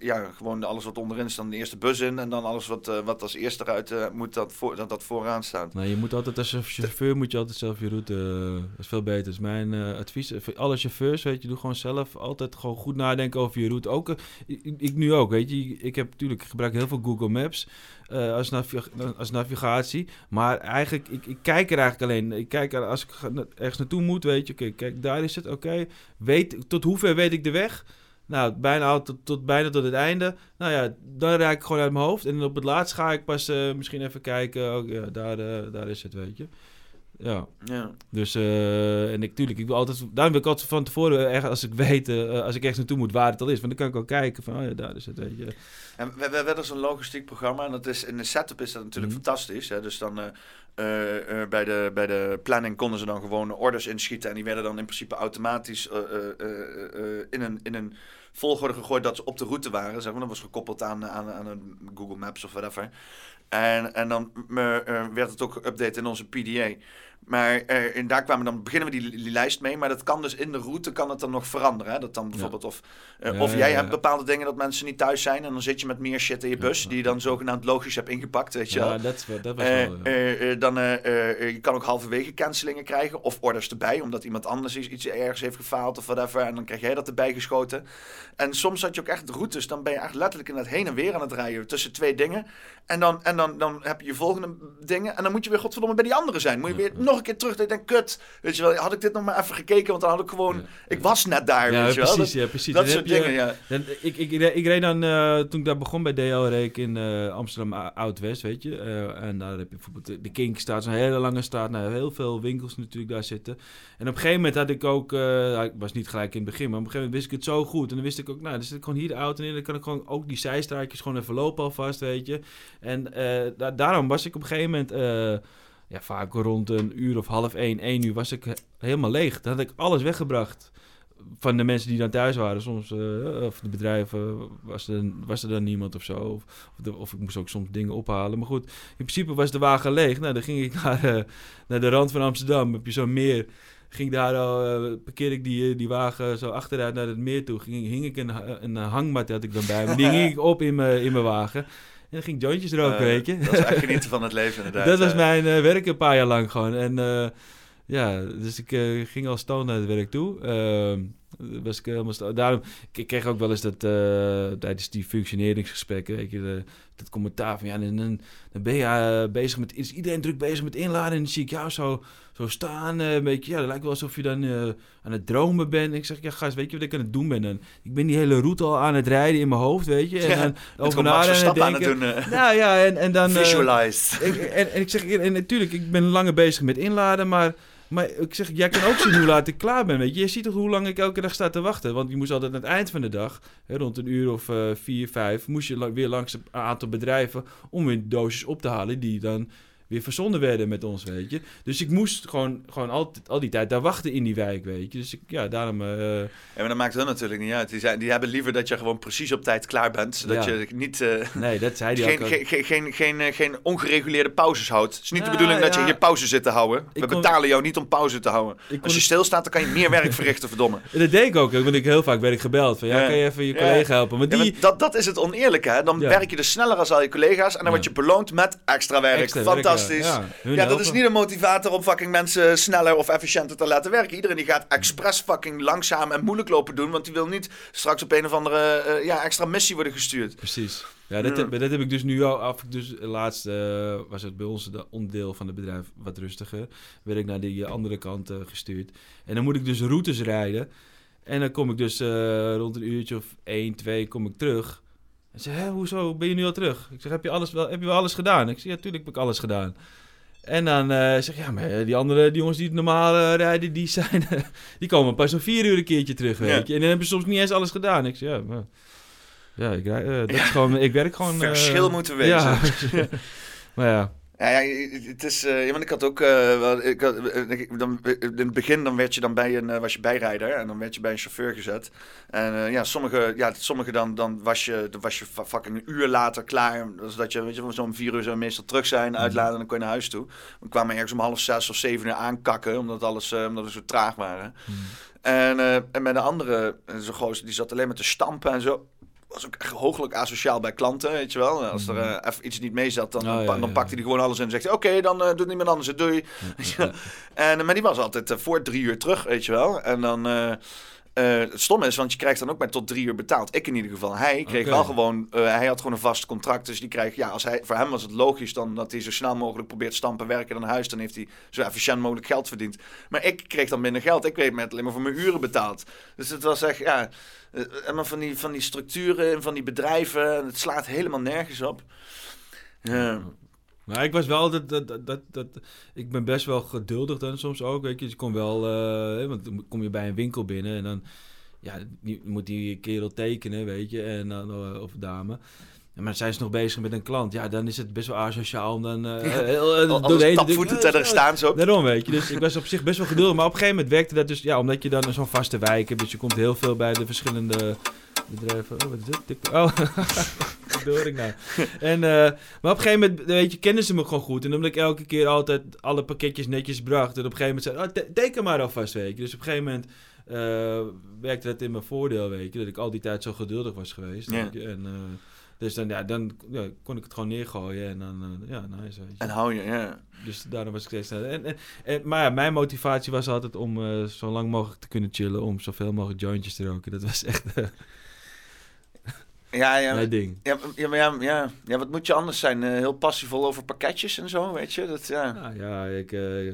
ja, gewoon alles wat onderin staat, de eerste bus in en dan alles wat, wat als eerste eruit moet, dat, voor, dat dat vooraan staat. Nou, je moet altijd als chauffeur moet je altijd zelf je route. Dat is veel beter. Is mijn eh, advies. Voor alle chauffeurs, weet je, doe gewoon zelf altijd gewoon goed nadenken over je route. Ook, eh, ik, nu ook, weet je. Ik heb natuurlijk ik gebruik heel veel Google Maps eh, als, navi- als navigatie. Maar eigenlijk, ik, ik kijk er eigenlijk alleen. Ik kijk als ik ergens naartoe moet, weet je. Oké, kijk, daar is het. Oké, weet tot hoever weet ik de weg. Nou, bijna tot, tot, bijna tot het einde. Nou ja, dan rijd ik gewoon uit mijn hoofd. En op het laatst ga ik pas misschien even kijken. Oh, ja, daar, daar is het, weet je. Ja, Ja. dus eh, en ik, tuurlijk, ik wil altijd, daarom wil ik altijd van tevoren, echt, als ik weet, eh, als ik echt naartoe moet, waar het al is. Want dan kan ik ook kijken van, oh ja, daar is het, weet je. En we, we hebben zo'n logistiek programma en dat is, in de setup is dat natuurlijk Mhm. fantastisch. Hè? Dus dan eh, bij, de, bij de planning konden ze dan gewoon orders inschieten en die werden dan in principe automatisch in, een, in een volgorde gegooid dat ze op de route waren. Zeg maar. Dat was gekoppeld aan, aan, aan een Google Maps of whatever. En, en dan werd het ook geüpdate in onze PDA. Maar en daar kwamen dan beginnen we die, die lijst mee. Maar dat kan dus in de route kan het dan nog veranderen. Hè? Dat dan bijvoorbeeld of, eh, Ja, of ja, jij hebt bepaalde dingen dat mensen niet thuis zijn. En dan zit je met meer shit in je bus. Die je dan zogenaamd logisch hebt ingepakt. Weet je. Ja, dat, was wel... eh, eh, dan, je kan ook halverwege cancelingen krijgen of orders erbij, omdat iemand anders iets, iets ergens heeft gefaald of whatever. En dan krijg jij dat erbij geschoten. En soms had je ook echt routes, dan ben je echt letterlijk in het heen en weer aan het rijden tussen twee dingen. En dan, en dan, dan heb je je volgende dingen en dan moet je weer godverdomme bij die andere zijn. Moet je weer nog een keer terug. Dat je denkt, kut, weet je wel, had ik dit nog maar even gekeken, want dan had ik gewoon, Ja. ik was net daar, ja, weet je wel. precies, Dat, ja, precies. dat Dan soort je- dingen, ja. Dan, ik, ik, ik, ik reed dan, eh, toen ik daar begon bij DL Reek in eh, Amsterdam Oud-West, weet je. Eh, en daar heb je bijvoorbeeld de, de Kink staat, zo'n hele lange straat. Nou, heel veel winkels natuurlijk daar zitten. En op een gegeven moment had ik ook, ik was niet gelijk in het begin, maar op een gegeven moment wist ik het zo goed. En dan wist ik ook, nou, dan zit ik gewoon hier de auto in. Dan kan ik gewoon ook die zijstraatjes gewoon even lopen alvast, weet je. En da- daarom was ik op een gegeven moment... eh, ja, vaak rond een uur of half één, één uur was ik he- helemaal leeg. Dan had ik alles weggebracht van de mensen die dan thuis waren. Soms, eh, of de bedrijven, was er, was er dan niemand of zo. Of, of, de- of ik moest ook soms dingen ophalen. Maar goed, in principe was de wagen leeg. Nou, dan ging ik naar, eh, naar de rand van Amsterdam. Heb je zo'n meer. Ging daar al, eh, parkeerde ik die, eh, die wagen zo achteruit naar het meer toe. Ging, hing ik een, een hangmat had ik dan bij me. Die hing ik op in mijn in mijn wagen. En dan ging jointjes roken, Eh, weet je. Dat is echt genieten van het leven inderdaad. Dat was eh. mijn eh, werk een paar jaar lang gewoon. En ja, dus ik ging al stoned naar het werk toe. Ehm, was ik helemaal Daarom, ik, ik kreeg ook wel eens dat tijdens die functioneringsgesprekken, weet je, dat commentaar van ja, dan, dan, dan ben je eh, bezig met, is iedereen druk bezig met inladen en dan zie ik jou zo, zo staan, eh, een beetje, ja, het lijkt wel alsof je dan eh, aan het dromen bent. Ik zeg, ja gast, weet je wat ik aan het doen ben dan? Ik ben die hele route al aan het rijden in mijn hoofd, weet je, en Ja, over aan het denken. doen. eh. Nou ja, en, en dan... Visualize. ik, en, en ik zeg, en natuurlijk, ik ben langer bezig met inladen, maar, maar ik zeg, jij kan ook zien hoe laat ik klaar ben, weet je. Je ziet toch hoe lang ik elke dag sta te wachten, want je moest altijd aan het eind van de dag, hè, rond een uur of eh, vier, vijf, moest je weer langs een aantal bedrijven om weer doosjes op te halen die dan weer verzonden werden met ons, weet je. Dus ik moest gewoon, gewoon altijd, al die tijd daar wachten in die wijk, weet je. Dus ik, ja, daarom... eh, Ja, maar dat maakt hun natuurlijk niet uit. Die, zijn, die hebben liever dat je gewoon precies op tijd klaar bent. Zodat Ja. je niet... eh, nee, dat zei hij geen, ook. geen, geen, geen, geen, eh, geen ongereguleerde pauzes houdt. Het is niet de bedoeling dat je hier pauze zit te houden. We kon- betalen jou niet om pauze te houden. Ik Als je stilstaat, dan kan je meer werk verrichten, verdomme. En dat deed ik ook, want ik heel vaak werd ik gebeld van, ja, kan je even je collega helpen? Maar die... maar dat, dat is het oneerlijke, hè? Dan werk je dus sneller als al je collega's en dan word je beloond met extra werk. extra werk, Fantastisch. ja. Ja, dat is niet een motivator om fucking mensen sneller of efficiënter te laten werken. Iedereen die gaat expres fucking langzaam en moeilijk lopen doen, want die wil niet straks op een of andere eh, ja, extra missie worden gestuurd. Precies. Ja, dat, Ja. Heb, dat heb ik dus nu al af. Dus laatst eh, was het bij ons de onderdeel van het bedrijf wat rustiger. Werd ik naar die eh, andere kant gestuurd. En dan moet ik dus routes rijden. En dan kom ik dus rond een uurtje of 1, 2 kom ik terug. En ze hoezo ben je nu al terug? Ik zeg, heb je, alles wel, heb je wel alles gedaan? Ik zeg, ja, tuurlijk heb ik alles gedaan. En dan eh, zeg ik, ja, maar eh, die andere die jongens die het normaal eh, rijden, die, zijn, die komen pas om vier uur een keertje terug, weet Ja. je. En dan hebben ze soms niet eens alles gedaan. Ik zeg, ja, maar... Ja, ik, dat is gewoon, ik werk gewoon... Verschil moeten wezen. Ja, maar ja. Ja, ja, het is, eh, ja, want ik had ook, wel- ik had, eh, dan, in het begin dan werd je dan bij een, was je bijrijder en dan werd je bij een chauffeur gezet. En ja, sommige, ja, sommige dan, dan was je, dan was je fucking een uur later klaar. Dus dat je, weet je, van zo'n vier uur zou meestal terug zijn, uitladen en dan kon je naar huis toe. We kwamen ergens om half zes of zeven uur aankakken, omdat alles, omdat we zo traag waren. En, eh, en met de andere, zo'n gozer, die zat alleen maar te stampen en zo. Was ook echt hooglijk asociaal bij klanten, weet je wel. Als er eh, even iets niet mee zat, dan, Oh, ja, dan pakte hij gewoon alles in en zegt. Oké, dan eh, doet niemand anders het, doei. En, eh, maar die was altijd voor drie uur terug, weet je wel. En dan... eh, het stomme is, want je krijgt dan ook maar tot drie uur betaald. Ik in ieder geval. Hij kreeg wel gewoon, eh, hij had gewoon een vast contract. Dus die krijgt, ja, als hij, voor hem was het logisch dan dat hij zo snel mogelijk probeert stampen, werken naar huis. Dan heeft hij zo efficiënt mogelijk geld verdiend. Maar ik kreeg dan minder geld. Ik werd met alleen maar voor mijn uren betaald. Dus het was echt, ja, maar van die, van die structuren en van die bedrijven. Het slaat helemaal nergens op. Ja. Maar ik was wel dat, dat, dat, dat, ik ben best wel geduldig dan soms ook, weet je. Dus je komt wel, eh, want dan kom je bij een winkel binnen en dan, ja, die, moet die kerel tekenen, weet je, en dan, eh, of dame. Maar zijn ze nog bezig met een klant? Ja, dan is het best wel asociaal om dan... eh heel, tapvoeten te staan zo. Daarom, weet je. Dus ik was op zich best wel geduldig. Maar op een gegeven moment werkte dat dus... Ja, omdat je dan zo'n vaste wijk hebt. Dus je komt heel veel bij de verschillende bedrijven. Oh, wat is dit? Oh, hoor ik nou? En, eh, maar op een gegeven moment, weet je, kennen ze me gewoon goed. En omdat ik elke keer altijd alle pakketjes netjes bracht. En op een gegeven moment zei oh, te- teken maar alvast, weet je. Dus op een gegeven moment eh, werkte dat in mijn voordeel, weet je. Dat ik al die tijd zo geduldig was geweest. Ja. En, eh, dus dan, ja, dan ja, kon ik het gewoon neergooien. En dan, ja, nice, weet je. En hou je, ja. Dus daarom was ik steeds sneller. En, en, en, maar ja, mijn motivatie was altijd om zo lang mogelijk te kunnen chillen. Om zoveel mogelijk jointjes te roken. Dat was echt Ja, ja. mijn ding. Ja, ja, maar ja, ja, ja, wat moet je anders zijn? Eh, heel passievol over pakketjes en zo, weet je? Dat, ja. Nou ja, ik, eh,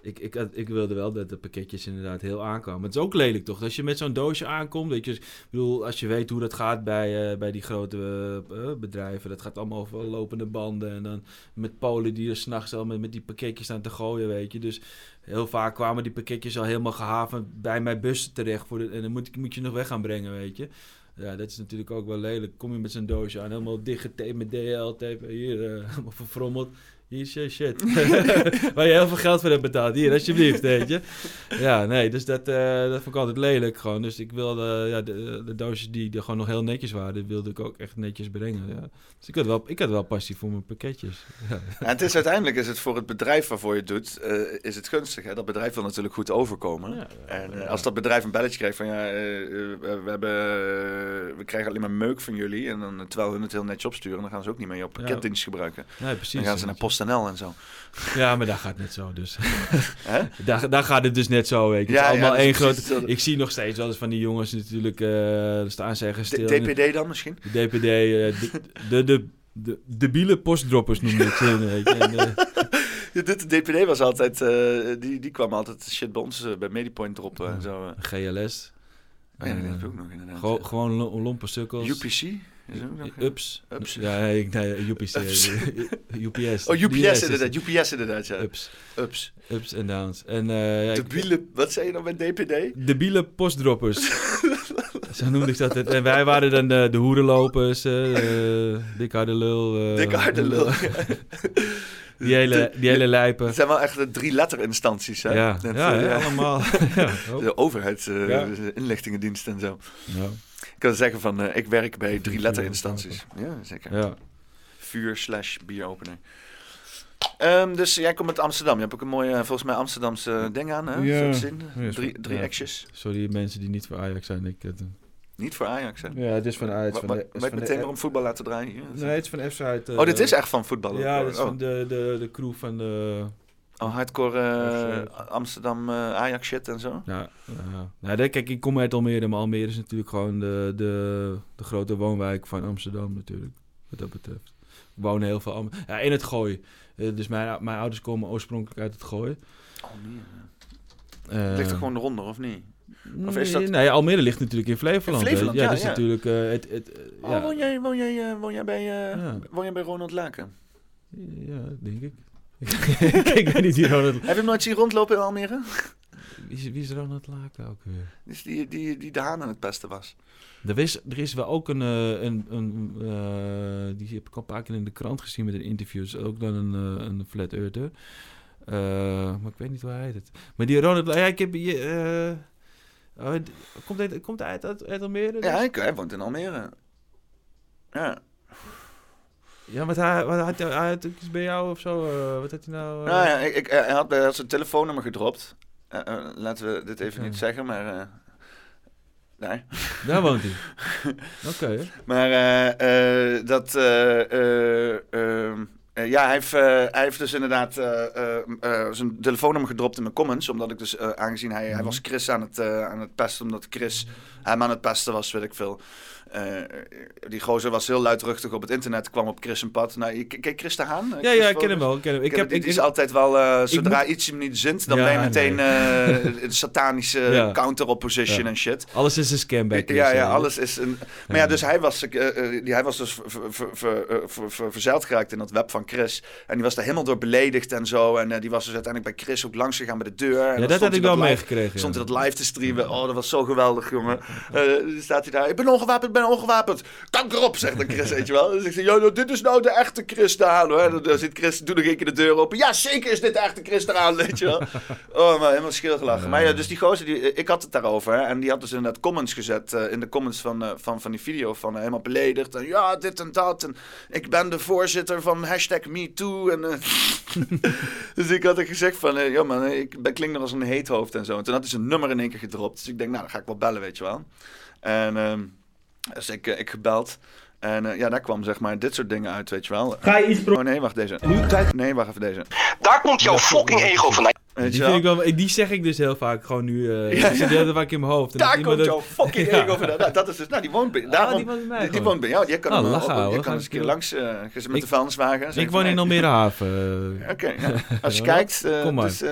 ik, ik, ik wilde wel dat de pakketjes inderdaad heel aankwamen. Het is ook lelijk toch? Als je met zo'n doosje aankomt. Weet je, ik bedoel, als je weet hoe dat gaat bij, eh, bij die grote bedrijven. Dat gaat allemaal over lopende banden. En dan met polen die er s'nachts al met, met die pakketjes staan te gooien, weet je. Dus heel vaak kwamen die pakketjes al helemaal gehavend bij mijn bus terecht. Voor de, en dan moet, moet je nog weg gaan brengen, weet je. Ja, dat is natuurlijk ook wel lelijk. Kom je met zo'n doosje aan, helemaal dichtgetaped met DL-tape. Hier, eh, helemaal verfrommeld. Hier is je shit. Waar je heel veel geld voor hebt betaald. Hier, alsjeblieft, weet je. Ja, nee, dus dat, eh, dat vond ik altijd lelijk gewoon. Dus ik wilde, ja, de, de doosjes die er gewoon nog heel netjes waren, die wilde ik ook echt netjes brengen. Ja. Dus ik had, wel, ik had wel passie voor mijn pakketjes. Ja. Het is uiteindelijk is het voor het bedrijf waarvoor je het doet, eh, is het gunstig. Hè? Dat bedrijf wil natuurlijk goed overkomen. Ja, en eh, als dat bedrijf een belletje krijgt van ja, we, hebben, we krijgen alleen maar meuk van jullie. En dan, terwijl hun het heel netjes opsturen, dan gaan ze ook niet meer op pakketdienst gebruiken. Nee, precies. Dan gaan ze naar PostNL en zo. Ja, maar daar gaat het net zo dus. Daar, daar gaat het dus net zo, weet je. Ja, het is allemaal één grote... Ik zie nog steeds wel eens van die jongens natuurlijk uh, staan zeggen stil. DPD dan misschien? De DPD, eh, de, de, de, de debiele postdroppers noemde ik. En, eh, Ja, dit, de DPD was altijd, die, die kwam altijd shit bij ons bij Medipoint droppen en zo. GLS. Oh ja, dat heb ik ook nog inderdaad. Gewo- gewoon lo- lompe sukkels. UPC? Ja. Ups. Ups. Ja, nee, nee, UPC. Ups. UPS. Oh, UPS DS inderdaad. UPS inderdaad, ja. Ups. Ups. Ups en downs. En, eh, ja, De ik- biele, wat zei je nou met DPD? Debiele postdroppers. Zo noemde ik dat. En wij waren dan de, de hoerenlopers, eh eh, dik harde lul. eh, Dik harde lul. Die hele, die hele lijpen. Het zijn wel echt de drie letterinstanties, hè? Ja, Dat, ja, eh, ja, allemaal. ja, ook. De overheidsinlichtingendienst en zo. Ja, Ik kan zeggen van, eh, ik werk bij drie letterinstanties. Ja, zeker. ja. Vuur slash bieropener. Ehm, dus jij komt uit Amsterdam. Je hebt ook een mooie, eh, volgens mij, Amsterdamse ding aan, hè? Ja. Ja, Drie, drie ja. actjes. Sorry mensen die niet voor Ajax zijn. Ik, het, Niet voor Ajax, hè? ja, het is van Ajax. Van de, van meteen maar om voetbal laten draaien? hier? Nee, het is van FC uit. oh, dit is echt van voetbal? Ja, ook. dit is oh. van de, de, de crew van de... Oh, hardcore eh, Amsterdam eh, Ajax shit en zo? Ja. Nou, kijk, ik kom uit Almere, maar Almere is natuurlijk gewoon de, de, de grote woonwijk van Amsterdam natuurlijk, wat dat betreft. Er wonen heel veel Am- ja, in het Gooi. Eh, dus mijn, mijn ouders komen oorspronkelijk uit het Gooi. Oh, nee. Eh, Ligt er gewoon eronder, of niet? of nee, is dat- Nee, Almere ligt natuurlijk in Flevoland. In. Flevoland, ja, ja, dat is natuurlijk het... het, het Oh, woon jij, woon jij, woon jij, bij, woon jij bij Ronald Laken? ja, denk ik. ik weet niet wie Ronald... Heb je hem nooit zien rondlopen in Almere? Wie is, wie is Ronald Laken ook weer? Dus die, die, die de haan aan het pesten was. Er is, er is wel ook een, eh, een, een eh, die heb ik al een paar keer in de krant gezien met een interview. Is ook dan een, eh, een flat earther. Maar ik weet niet hoe hij heet het. Maar die Ronald, ja, ik heb je, oh, d- komt hij komt hij uit, uit, uit Almere? dus? Ja, hij, hij woont in Almere. Ja. Ja, want hij, wat, had hij, had iets bij jou of zo. eh, wat had hij nou? eh? Nou ja, ik, ik, hij, had, hij had zijn telefoonnummer gedropt. Eh, eh, laten we dit even Ja. niet zeggen, maar... eh, nee. Daar woont hij. Oké. Maar eh, eh, dat... eh, eh, ehm, Eh, ja, hij heeft, eh, hij heeft dus inderdaad eh, eh, eh, zijn telefoonnummer gedropt in mijn comments. Omdat ik dus, eh, aangezien hij, hij was Chris aan het, eh, aan het pesten, omdat Chris hem aan het pesten was, weet ik veel. Eh, die gozer was heel luidruchtig op het internet, kwam op Chris een pad. Nou, kijk Chris de Haan? Ja, Chris ja, ik ken hem wel. Ik, ken hem. Ik ik heb, die ik, is altijd wel, eh, zodra moet- iets hem niet zint, dan Ja, ben je meteen nee. eh, een satanische Ja. counter-opposition en shit. alles is een scam bij Chris, Ja, ja, alles is een. Maar ja, dus hij was, die- hij was dus ver, ver, ver, ver- ver- verzeild geraakt in dat web van Chris. En die was daar helemaal door beledigd en zo. En die was dus uiteindelijk bij Chris ook langs gegaan bij de deur. Ja, dat had ik wel meegekregen. Stond hij dat live te streamen. Oh, dat was zo geweldig, jongen. Staat hij daar. Ik ben ongewapend, ben ongewapend. Kanker op, zegt de Chris, weet je wel. Dan zegt hij, "Ja, nou, dit is nou de echte Chris Daan, hoor. Dan, dan zit Chris, doe nog een keer de deur open. Ja, zeker is dit de echte Chris Daan, weet je wel. Oh, maar helemaal schilgelachen. Maar ja, dus die gozer, die, ik had het daarover. Hè, en die had dus inderdaad comments gezet eh, in de comments van, eh, van, van die video. Van eh, helemaal beledigd. En ja, dit en dat. En ik ben de voorzitter van hashtag MeToo. En, dus ik had er gezegd van, ja man, ik ben, klink nog als een heethoofd en zo. En toen had hij zijn nummer in één keer gedropt. Dus ik denk, nou, dan ga ik wel bellen, weet je wel. En ehm, dus ik, eh, ik gebeld. En eh, ja, daar kwam zeg maar dit soort dingen uit, weet je wel. Ga je iets pro- Oh nee, wacht deze. Nu kijk. Nee, wacht even deze. Daar komt jouw fucking ego vandaan. Weet Die, vind ik wel, die zeg ik dus heel vaak gewoon nu. eh Ja, die zit heel vaak in mijn hoofd. En Daar komt jouw fucking Ja. ego vandaan. Nou, dat is dus, nou, die woont bij, Ah, daarom, die woont bij mij die, woont bij jou. Je kan, Oh, hem, lachen, op- je kan eens een ik keer langs, eh, met Ik- de vuilniswagen. Ik woon in Almere Haven. Oké, ja. als je Ja, kijkt, eh, kom maar. Dus,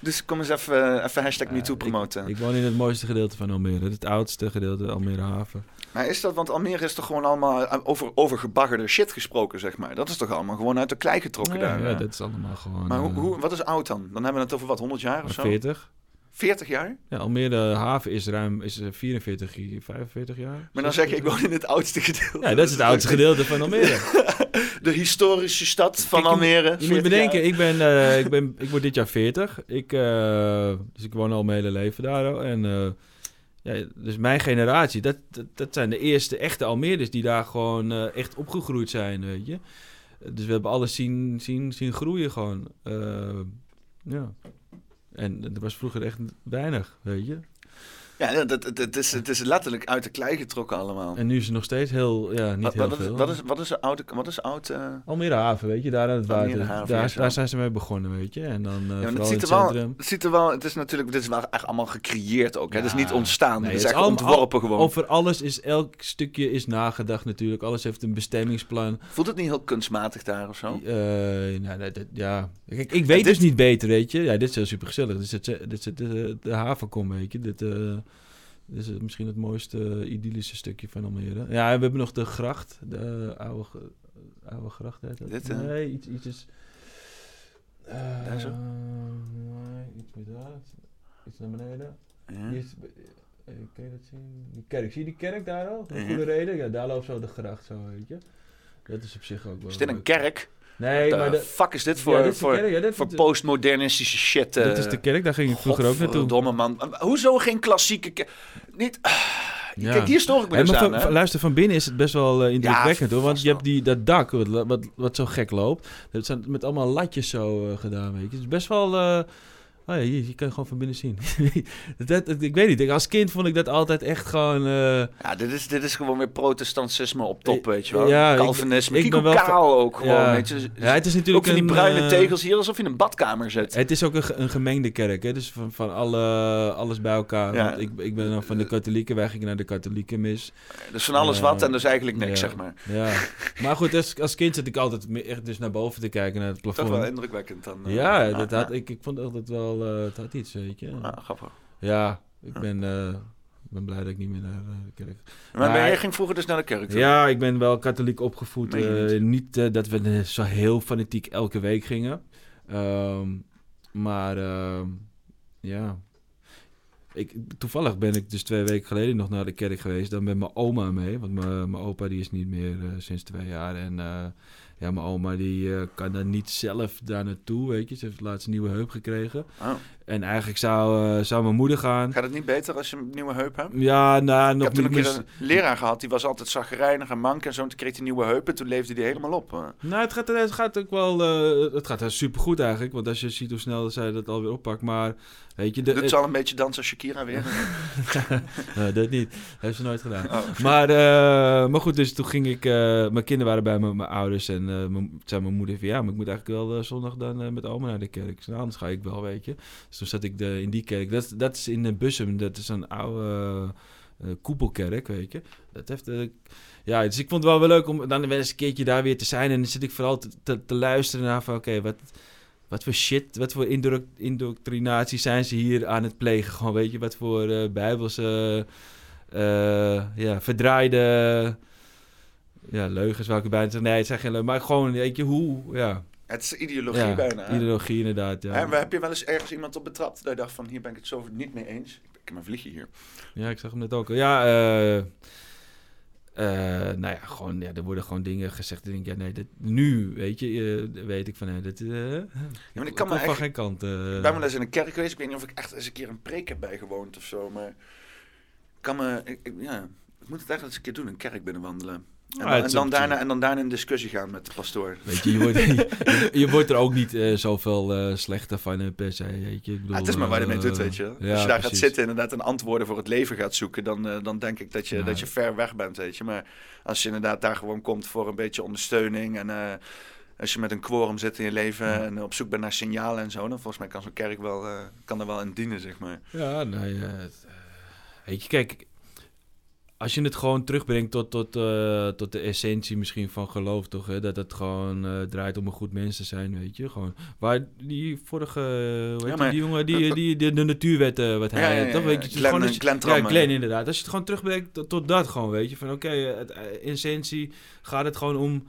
dus kom eens even, even hashtag MeToo promoten. Ik woon in het mooiste gedeelte van Almere. Het oudste gedeelte, Almere Haven. Maar is dat, want Almere is toch gewoon allemaal eh, over, over gebaggerde shit gesproken, zeg maar. Dat is toch allemaal gewoon uit de klei getrokken daar. ja, eh. dat is allemaal gewoon... Maar hoe, eh, hoe, wat is oud dan? Dan hebben we het over wat, 100 jaar of zo? 40. 40 jaar? Ja, Almere Haven is ruim is eh, 44, 45 jaar. Maar dan zeg je, ik woon in het oudste gedeelte. Ja, dat is het oudste gedeelte van Almere. De historische stad van Kijk, Almere. Je 40 moet bedenken, jaar. ik, ben, ik, ben, ik word dit jaar 40. Ik, dus ik woon al mijn hele leven daar. En ja, dus mijn generatie, dat, dat, zijn de eerste echte Almeerders die daar gewoon eh, echt opgegroeid zijn, weet je. Dus we hebben alles zien, zien, zien groeien gewoon. Eh, ja. En er was vroeger echt weinig, weet je. Ja, dat, dat, het, is, het is letterlijk uit de klei getrokken allemaal. En nu is het nog steeds heel, ja, niet wat, heel wat, is, veel. wat, is, wat is er oud? Wat is oud eh, Almere Haven, weet je, daar aan het water. Haven, daar, daar zijn ze mee begonnen, weet je. En dan eh ja, het ziet, er wel, het ziet er wel, het is natuurlijk, dit is wel echt allemaal gecreëerd ook. Hè? Het is niet ontstaan, Nee, het is het echt ontworpen gewoon. Over alles is, elk stukje is nagedacht natuurlijk. Alles heeft een bestemmingsplan. Voelt het niet heel kunstmatig daar of zo? Eh, nou, dat, dat- ja. Kijk, ik weet dit- dus niet beter, weet je. Ja, dit is heel super gezellig. Dit is, het, dit is het, de, de havenkom, weet je. Dit, eh, dit is misschien het mooiste eh, idyllische stukje van Almere. Ja, we hebben nog de gracht. De oude, ge- oude gracht heet dat. Dit, eh? Nee, iets, iets is... eh, Daar zo? nee, iets met dat. Iets naar beneden. Ja. Hier is, eh, kun je dat zien? Die kerk. Zie je die kerk daar al? Een goede reden? Ja, daar loopt zo de gracht zo, weet je. Dat is op zich ook wel Is dit een kerk? Nee, De maar de, fuck is dit ja, voor, dit voor, kerk. Ja, dit, voor postmodernistische shit? eh, dit is de kerk, daar ging ik vroeger ook naartoe. Godverdomme man. Hoezo geen klassieke kerk? Niet... ah, Ja. Kijk, hier stoor ik me dus aan. van- luister, van binnen is het best wel eh, indrukwekkend hoor. Want je hebt die, dat dak wat, wat, wat zo gek loopt. Dat zijn met allemaal latjes zo eh, gedaan, weet je. Het is best wel... oh ja, hier, je kan gewoon van binnen zien. dat, dat- ik weet niet, ik- als kind vond ik dat altijd echt gewoon... eh, Ja, dit is, dit is gewoon weer protestantisme op top, weet je wel. ja, ik- Calvinisme. ik ben wel kaal ook gewoon, ja. weet je. ja, het is ook natuurlijk van die bruine eh, tegels hier, alsof je in een badkamer zit. Het is ook een, een gemengde kerk, hè? dus van, van alle, alles bij elkaar. Ja. Want ik, ik ben dan van de katholieken, wij gingen naar de katholieke mis. Dus van alles wat en dus eigenlijk niks, ja. zeg maar. Ja, maar goed, als, als kind zat ik altijd echt dus naar boven te kijken, naar het Toch plafond. wel indrukwekkend dan. eh. Ja, dat had, ik, ik vond altijd wel, eh, het had iets, weet je. ah, grappig. Ja, ik ben, eh, ben blij dat ik niet meer naar eh, de kerk... Maar, Maar- jij ging vroeger dus naar de kerk? Ja, ik ben wel katholiek opgevoed. Eh, niet eh, dat we eh, zo heel fanatiek elke week gingen. Ehm, maar ehm, ja. Ik, toevallig ben ik dus twee weken geleden nog naar de kerk geweest. Dan met mijn oma mee. Want mijn mijn opa die is niet meer eh, sinds twee jaar. En eh, ja, mijn oma die eh, kan dan niet zelf daar naartoe. Weet je, ze heeft laatst een nieuwe heup gekregen. Oh. En eigenlijk zou, eh, zou mijn moeder gaan. Gaat het niet beter als je een nieuwe heup hebt? Ja, nou, Ik nog heb toen een keer een leraar gehad, die was altijd zaggerijnig en mank en zo. En toen kreeg hij nieuwe heupen, toen leefde hij helemaal op. eh. Nou, het gaat, het gaat ook wel. eh, het gaat super goed eigenlijk. Want als je ziet hoe snel zij dat alweer oppakt. Maar weet je, de, Doet ze al een beetje dansen als Shakira weer? Nee, dat niet. Dat heeft ze nooit gedaan. Oh. Maar, maar goed, dus toen ging ik... mijn kinderen waren bij mijn, mijn ouders. En mijn- zei mijn moeder van ja, maar ik moet eigenlijk wel zondag dan met oma naar de kerk. Ik nou, anders ga ik wel, weet je. Dus zat ik de, in die kerk. Dat, dat is in de Bussum, dat is een oude eh, koepelkerk, weet je. Dat heeft... eh, ja, dus ik vond het wel wel leuk om dan wel eens een keertje daar weer te zijn. En dan zit ik vooral te, te, te luisteren naar van oké, wat... Wat voor shit, wat voor indoctr- indoctrinatie zijn ze hier aan het plegen? Gewoon, weet je, wat voor eh, bijbelse, ja, verdraaide ja, leugens, welke bijna. Nee, het zijn geen leugens, maar gewoon, weet je, hoe, ja. Het is ideologie ja, bijna. hè? Ideologie inderdaad, ja. Maar heb je wel eens ergens iemand op betrapt dat je dacht van hier ben ik het zo niet mee eens? Ik heb een vliegje hier. Ja, ik zag hem net ook. Ja, eh, eh, nou ja, gewoon, ja, er worden gewoon dingen gezegd. Ik denk, ja, nee, dit, nu, weet je, eh, weet ik van, nee, dit, Ja, maar ik kan me komt van geen kant. Ik ben wel eens in een kerk geweest. Ik weet niet of ik echt eens een keer een preek heb bijgewoond of zo. Maar ik kan me... Ik, ik- ja, ik moet het eigenlijk eens een keer doen. Een kerk binnenwandelen. En, dan, en, dan daarna, en dan daarna in discussie gaan met de pastoor. Weet je, je wordt, je, je wordt er ook niet eh, zoveel eh, slechter van eh, per se, weet je. Ik bedoel, Ah, het is maar waar je mee doet, weet je. ja, Als je daar gaat zitten inderdaad en antwoorden voor het leven gaat zoeken... dan, eh, dan denk ik dat je, Ja. dat je ver weg bent, weet je. Maar als je inderdaad daar gewoon komt voor een beetje ondersteuning... en eh, als je met een quorum zit in je leven Ja. en op zoek bent naar signalen en zo... dan volgens mij kan zo'n kerk wel, eh, kan er wel in dienen, zeg maar. Ja, nee, het, weet je, kijk, als je het gewoon terugbrengt tot, tot, eh, tot de essentie misschien van geloof, toch? Hè? Dat het gewoon eh, draait om een goed mens te zijn, weet je? Gewoon, waar die vorige, eh, hoe heet die, maar- die jongen, die, die, die- de natuurwetten, wat hij, Ja, ja, ja, toch? ja. Weet je, Glenn- gewoon Glenn ja. Glenn inderdaad. Als je het gewoon terugbrengt tot, tot dat gewoon, weet je? Van oké, eh, eh, essentie gaat het gewoon om,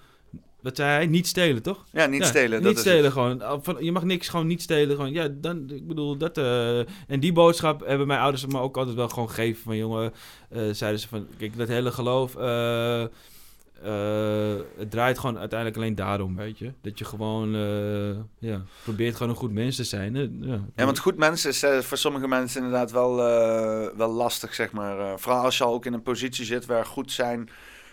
wat zei hij? Niet stelen, toch? Ja, niet Ja, stelen. dat Niet stelen gewoon. Al Van, je mag niks gewoon niet stelen. Gewoon, ja, dan, ik bedoel, dat... eh, en die boodschap hebben mijn ouders me ook altijd wel gewoon gegeven. Van jongen, eh, zeiden ze van... Kijk, dat hele geloof... eh, het draait gewoon uiteindelijk alleen daarom, weet je. Dat je gewoon... ja, probeert gewoon een goed mens te zijn. Ja, Ja, want goed mensen is voor sommige mensen inderdaad wel, wel lastig, zeg maar. Vooral als je al ook in een positie zit waar goed zijn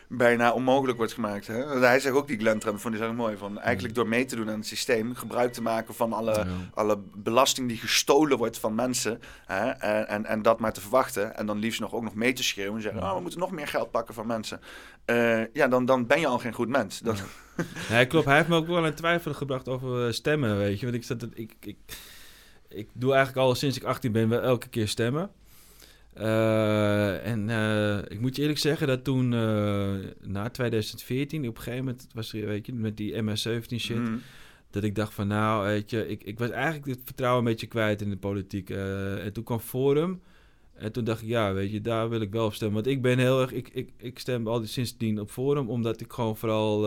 bijna onmogelijk wordt gemaakt. Hè? Hij zegt ook die Glenn Trump, vond ik zo mooi. Van, eigenlijk door mee te doen aan het systeem, gebruik te maken van alle, Ja. alle belasting die gestolen wordt van mensen. Hè? En, en, en dat maar te verwachten. En dan liefst nog ook nog mee te schreeuwen en zeggen, Ja. oh, we moeten nog meer geld pakken van mensen. Eh, ja, dan, dan ben je al geen goed mens. Dan, Nee, klopt. Hij heeft me ook wel in twijfel gebracht over eh, stemmen, weet je. Want ik, zat, ik, ik, ik doe eigenlijk al sinds ik 18 ben wel elke keer stemmen. Eh, en eh, ik moet je eerlijk zeggen dat toen, eh, na 2014, op een gegeven moment was er, weet je, met die MS-17 shit, Mhm. dat ik dacht van nou, weet je, ik, ik was eigenlijk het vertrouwen een beetje kwijt in de politiek. En toen kwam Forum. En toen dacht ik, ja, weet je, daar wil ik wel op stemmen. Want ik ben heel erg, ik, ik, ik stem altijd sindsdien op Forum, omdat ik gewoon vooral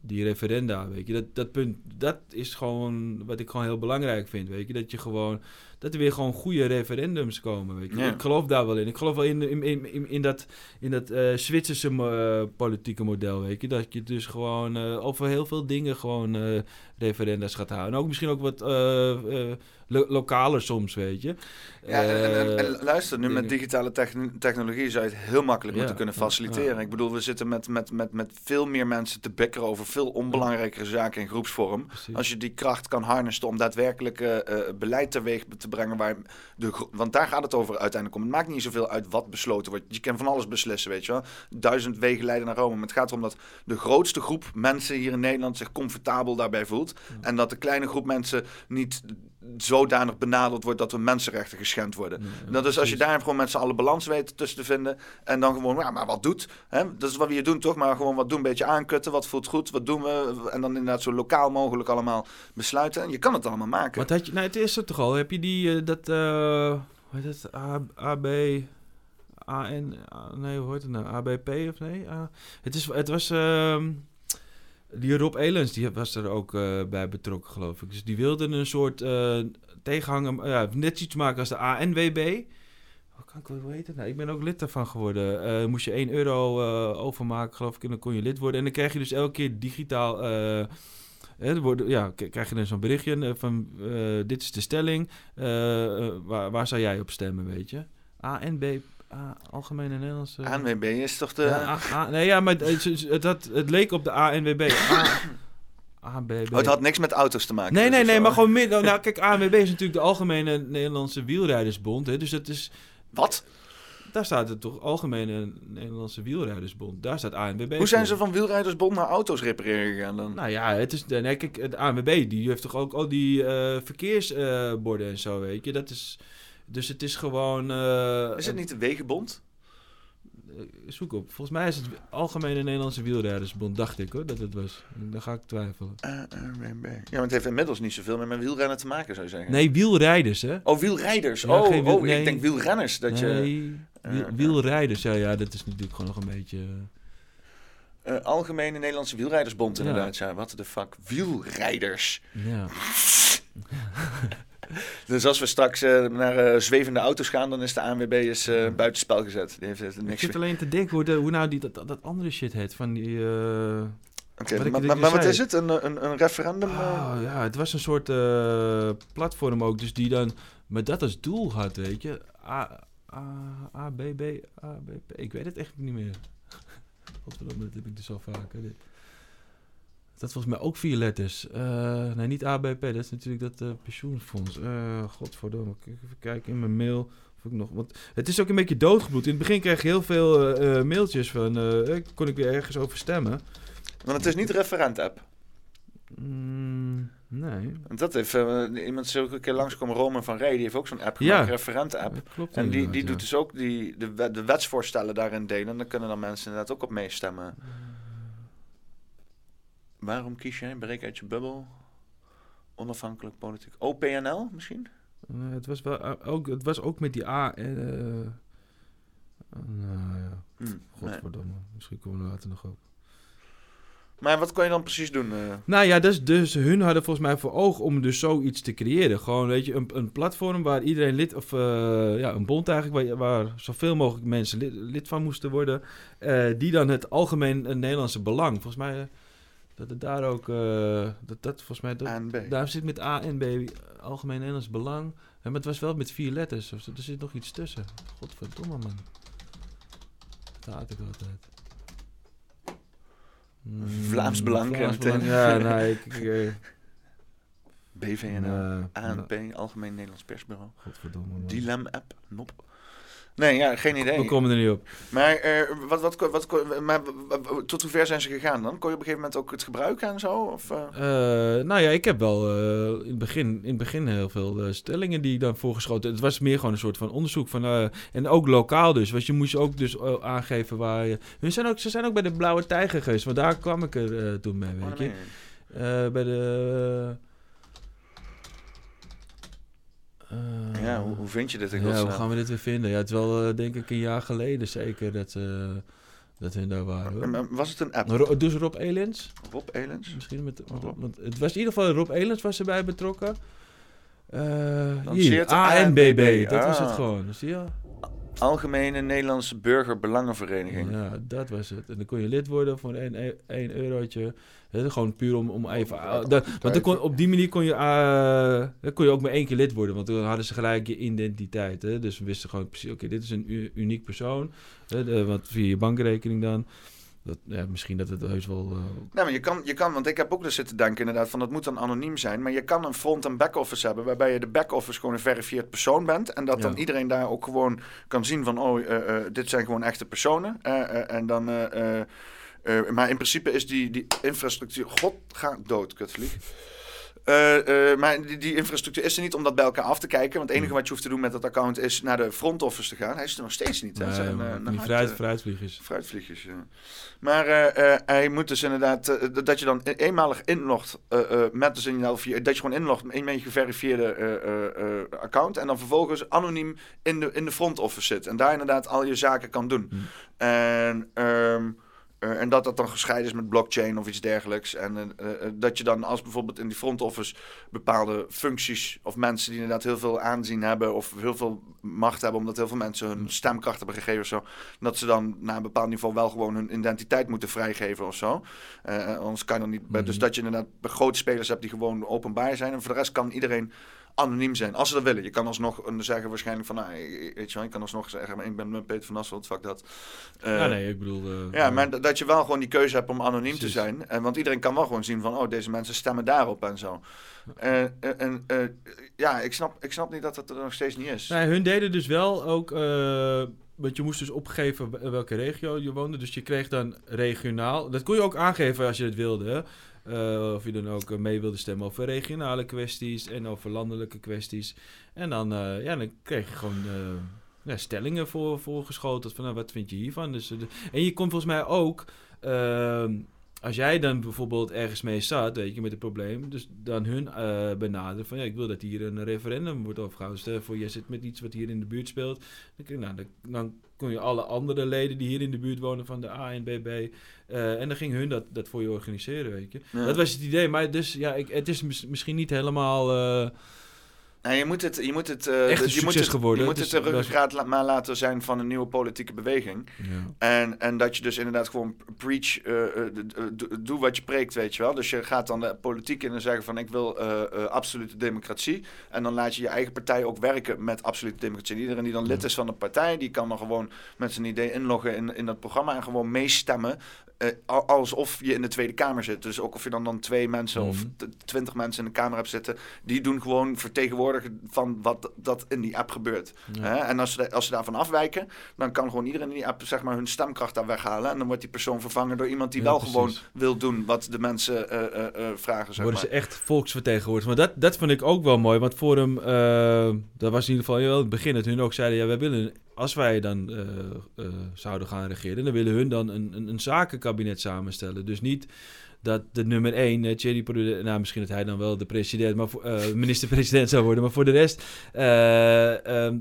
die referenda, weet je, dat, dat punt, dat is gewoon wat ik gewoon heel belangrijk vind, weet je, dat je gewoon, dat er weer gewoon goede referendums komen, weet je. Ja. Ik geloof daar wel in. Ik geloof wel in, in, in, in, dat, in dat eh, Zwitserse eh, politieke model, weet je, dat je dus gewoon eh, over heel veel dingen gewoon referenda's gaat houden. En ook misschien ook wat lo- lokaler soms, weet je. Ja, en, en- en- en luister, nu met digitale techn- technologie zou je het heel makkelijk Ja, moeten kunnen faciliteren. ja. Ik bedoel, we zitten met, met, met, met veel meer mensen te bekkeren over veel onbelangrijkere zaken in groepsvorm. precies. Als je die kracht kan harnessen om daadwerkelijk beleid teweeg te brengen. Waar de, want daar gaat het over uiteindelijk om. Het maakt niet zoveel uit wat besloten wordt. Je kan van alles beslissen, weet je wel. Duizend wegen leiden naar Rome. Maar het gaat erom dat de grootste groep mensen hier in Nederland zich comfortabel daarbij voelt. En dat de kleine groep mensen niet zodanig benaderd wordt dat hun mensenrechten geschend worden. Ja, ja, dat is als je daar gewoon met z'n allen balans weet tussen te vinden. En dan gewoon, ja, maar wat doet? Hè? Dat is wat we hier doen, toch? Maar gewoon wat doen, een beetje aankutten. Wat voelt goed? Wat doen we? En dan inderdaad zo lokaal mogelijk allemaal besluiten. En je kan het allemaal maken. Wat had je, nou, het is er toch al. Heb je die, eh, dat, eh hoe heet het, A, AB, AN, A- nee, hoe heet het nou, ABP of nee? Het, is, het was, ehm, die Rob Elens, die was er ook eh, bij betrokken, geloof ik. Dus die wilde een soort eh tegenhanger, ja, net iets maken als de ANWB. Hoe, kan ik, heet het nou? Ik ben ook lid daarvan geworden. Eh, moest je 1 euro eh, overmaken, geloof ik, en dan kon je lid worden. En dan krijg je dus elke keer digitaal... eh, Hè, worden, ja, krijg je dan zo'n berichtje eh, van eh, dit is de stelling. eh, eh, waar, waar zou jij op stemmen, weet je? ANB, A, Algemene Nederlandse... ANWB is toch de... Ja, A- A- nee, ja, maar het, het, het, leek op de ANWB. A, ABB. Oh, het had niks met auto's te maken. Nee, dus nee, nee, zo, maar gewoon midden. Nou, kijk, ANWB is natuurlijk de Algemene Nederlandse Wielrijdersbond. Hè, dus dat is. Wat? daar staat het toch Algemene Nederlandse Wielrijdersbond. Daar staat ANWB. Hoe zijn ze van wielrijdersbond naar auto's repareren gegaan dan? Nou ja, het is, nee, kijk, het ANWB die heeft toch ook al die eh, verkeersborden en zo, weet je. Dat is, dus het is gewoon... eh, is het niet de Wegenbond? eh, zoek op. Volgens mij is het Algemene Nederlandse Wielrijdersbond, dacht ik hoor, dat het was. Dan ga ik twijfelen. ANWB. Ja, maar het heeft inmiddels niet zoveel meer met wielrennen te maken, zou je zeggen. Nee, wielrijders hè. Oh, wielrijders. Ja, oh, geen wiel- oh nee. ik denk wielrenners. Dat je, nee, wiel- eh, wielrijders, ja, ja, dat is natuurlijk gewoon nog een beetje... eh, Algemene Nederlandse Wielrijdersbond Ja. inderdaad. Ja, wat de fuck. Wielrijders. Ja. Dus als we straks eh, naar eh, zwevende auto's gaan, dan is de ANWB is, eh, buitenspel gezet. Die heeft Ik zit alleen te denken hoe, de, hoe nou die, dat, dat andere shit heet van die... Oké, maar, ik maar, maar wat is het? Een, een, een referendum? Oh, ja, het was een soort platform ook, dus die dan met dat als doel had, weet je. A, A, A, B, B, A, B, P. Ik weet het echt niet meer. Godverdomme, dat heb ik dus al vaker. Dit. Dat volgens mij ook vier letters. Eh, nee, niet ABP, dat is natuurlijk dat eh, pensioenfonds. Eh godverdomme, ik even kijken in mijn mail. Of ik nog, want het is ook een beetje doodgebloed. In het begin kreeg je heel veel mailtjes van, kon ik weer ergens over stemmen. Want het is niet referent-app. Mm, nee. Want dat heeft iemand een keer langskomen, Roman van Rij, die heeft ook zo'n app Ja. gemaakt, referent-app. Dat klopt En die, die doet ja. dus ook die, de, de wetsvoorstellen daarin delen. En dan kunnen dan mensen inderdaad ook op meestemmen. Waarom kies jij? Breek uit je bubbel. Onafhankelijk politiek. OPNL misschien? Eh, het, was wel, eh, ook, het was ook met die A. en, nou ja, nee. godverdomme. Misschien komen we later nog op. Maar wat kon je dan precies doen? eh? Nou ja, dus, dus hun hadden volgens mij voor ogen om dus zoiets te creëren. Gewoon, weet je, een, een platform waar iedereen lid, of eh, ja, een bond eigenlijk, waar, waar zoveel mogelijk mensen lid, lid van moesten worden. die dan het algemeen Nederlandse belang, volgens mij, dat het daar ook, eh, dat, dat volgens mij, dat, daar zit met A en B, algemeen Nederlands belang. Ja, maar het was wel met vier letters, of er zit nog iets tussen. Godverdomme, man. Dat haat ik altijd. Mm, Vlaams Belang, Vlaams ja, Belang, ja, nee, ik... ik BVNL, nee, ANP, Algemeen Nederlands Persbureau. Godverdomme, man. Dilem-app, nop. Nee, ja, geen idee. We komen er niet op. Maar, eh, wat, wat, wat, wat, maar tot hoe ver zijn ze gegaan dan? Kon je op een gegeven moment ook het gebruiken en zo? Of, eh? Eh, nou ja, ik heb wel in, het begin, in het begin heel veel stellingen die ik dan voorgeschoten. Het was meer gewoon een soort van onderzoek. Van, en ook lokaal dus. Want je moest ook dus aangeven waar je... Hun zijn ook, ze zijn ook bij de Blauwe Tijger geweest. Want daar kwam ik er toen mee, weet je. nee. Bij de... eh, Ja, hoe, hoe vind je dit in ja, hoe gaan we dit weer vinden? Ja, het is wel eh, denk ik een jaar geleden zeker dat, eh dat hun daar waren. Was het een app? Ro- dus Rob Elens? Rob Elens? Misschien met, Oh. want, het was in ieder geval Rob Elens was erbij betrokken. Hier, ANBB, dat was Ah. het gewoon. Zie je? Algemene Nederlandse Burgerbelangenvereniging. Ja, dat was het. En dan kon je lid worden voor 1 eurotje. Gewoon puur om, om even... ja, ah, dat- want kon, op die manier kon je, eh, kon je ook maar één keer lid worden. Want dan hadden ze gelijk je identiteit. Hè? Dus we wisten gewoon precies, oké, dit is een uniek persoon. Hè, de, want via je bankrekening dan. Dat, ja, misschien dat het heus wel... eh, Nou, maar je kan, je kan, want ik heb ook dus zitten denken inderdaad van dat moet dan anoniem zijn. Maar je kan een front- en back-office hebben waarbij je de back-office gewoon een verifieerd persoon bent. En dat dan iedereen daar ook gewoon kan zien van, oh, eh, dit zijn gewoon echte personen. En dan, eh, maar in principe is die, die infrastructuur, god, ga dood, kutvlieg. Eh, eh, maar die, die infrastructuur is er niet om dat bij elkaar af te kijken. Want het enige wat je hoeft te doen met dat account is naar de front office te gaan. Hij is er nog steeds niet. Hè? nee, Zijn, die fruit, fruitvliegers. Fruitvliegjes, ja. Maar hij moet dus inderdaad, dat- je dan e- eenmalig inlogt met dus via- dat je gewoon inlogt in je geverifieerde account en dan vervolgens anoniem in de, in de front office zit en daar inderdaad al je zaken kan doen. Hm. En, ehm, eh, en dat dat dan gescheiden is met blockchain of iets dergelijks. En eh, eh, dat je dan als bijvoorbeeld in die front office bepaalde functies of mensen die inderdaad heel veel aanzien hebben of heel veel macht hebben, omdat heel veel mensen hun stemkracht hebben gegeven of zo, dat ze dan na een bepaald niveau wel gewoon hun identiteit moeten vrijgeven of zo. Anders kan je dan niet. bij- Dus Mhm. dat je inderdaad grote spelers hebt die gewoon openbaar zijn. En voor de rest kan iedereen anoniem zijn, als ze dat willen. Je kan alsnog eh, zeggen waarschijnlijk van, nou, eh, weet je wel, je kan alsnog zeggen, maar ik ben eh, Peter van Asselt, fuck dat. Eh, ja, nee, ik bedoel... eh, ja, maar dat je wel gewoon die keuze hebt om anoniem te zijn. En, want iedereen kan wel gewoon zien van, oh, deze mensen stemmen daarop en zo. En, eh, ja, ik snap, ik snap niet dat dat er nog steeds niet is. Nee, hun deden dus wel ook. eh, want je moest dus opgeven wel- welke regio je woonde. Dus je kreeg dan regionaal. Dat kon je ook aangeven als je het wilde. Eh, of je dan ook eh, mee wilde stemmen over regionale kwesties en over landelijke kwesties. En dan, eh, ja, dan kreeg je gewoon stellingen voor, voorgeschoteld. Van nou, wat vind je hiervan? Dus, en je kon volgens mij ook. ehm, als jij dan bijvoorbeeld ergens mee zat, weet je, met een probleem, dus dan hun benaderen van ja, ik wil dat hier een referendum wordt overgehouden. Stel voor, jij zit met iets wat hier in de buurt speelt, dan, nou, dan, dan kon je alle andere leden die hier in de buurt wonen van de ANBB, eh en dan ging hun dat, dat voor je organiseren, weet je. Ja. Dat was het idee, maar dus ja, ik, het is mis- misschien niet helemaal. eh, Nou, je moet het, je moet het, eh, Echt een je moet het, geworden. Je moet Het het de ruggengraat la- maar laten zijn van een nieuwe politieke beweging. ja. En, en dat je dus inderdaad gewoon preach, d- doe wat je preekt, weet je wel. Dus je gaat dan de politiek in en zeggen van ik wil absolute democratie. En dan laat je je eigen partij ook werken met absolute democratie. En iedereen die dan lid is van de partij, die kan dan gewoon met zijn idee inloggen in, in dat programma en gewoon meestemmen. Al- alsof je in de Tweede Kamer zit. Dus ook of je dan, dan twee mensen of Mhm. twintig mensen in de Kamer hebt zitten, die doen gewoon vertegenwoordigen van wat dat in die app gebeurt. Ja. En als ze, als ze daarvan afwijken, dan kan gewoon iedereen in die app zeg maar, hun stemkracht daar weghalen. En dan wordt die persoon vervangen door iemand die Ja, wel precies. gewoon wil doen wat de mensen eh, eh, vragen. Zeg worden maar. ze echt volksvertegenwoordigers. Maar dat, dat vond ik ook wel mooi. Want Forum, dat was in ieder geval wel het begin. Dat hun ook zeiden, ja, wij willen, als wij dan eh, eh, zouden gaan regeren, dan willen hun dan een, een, een zakenkabinet samenstellen. Dus niet dat de nummer één, uh, Thierry Baudet, nou misschien dat hij dan wel de president, maar minister-president zou worden. Maar voor de rest, eh, ehm,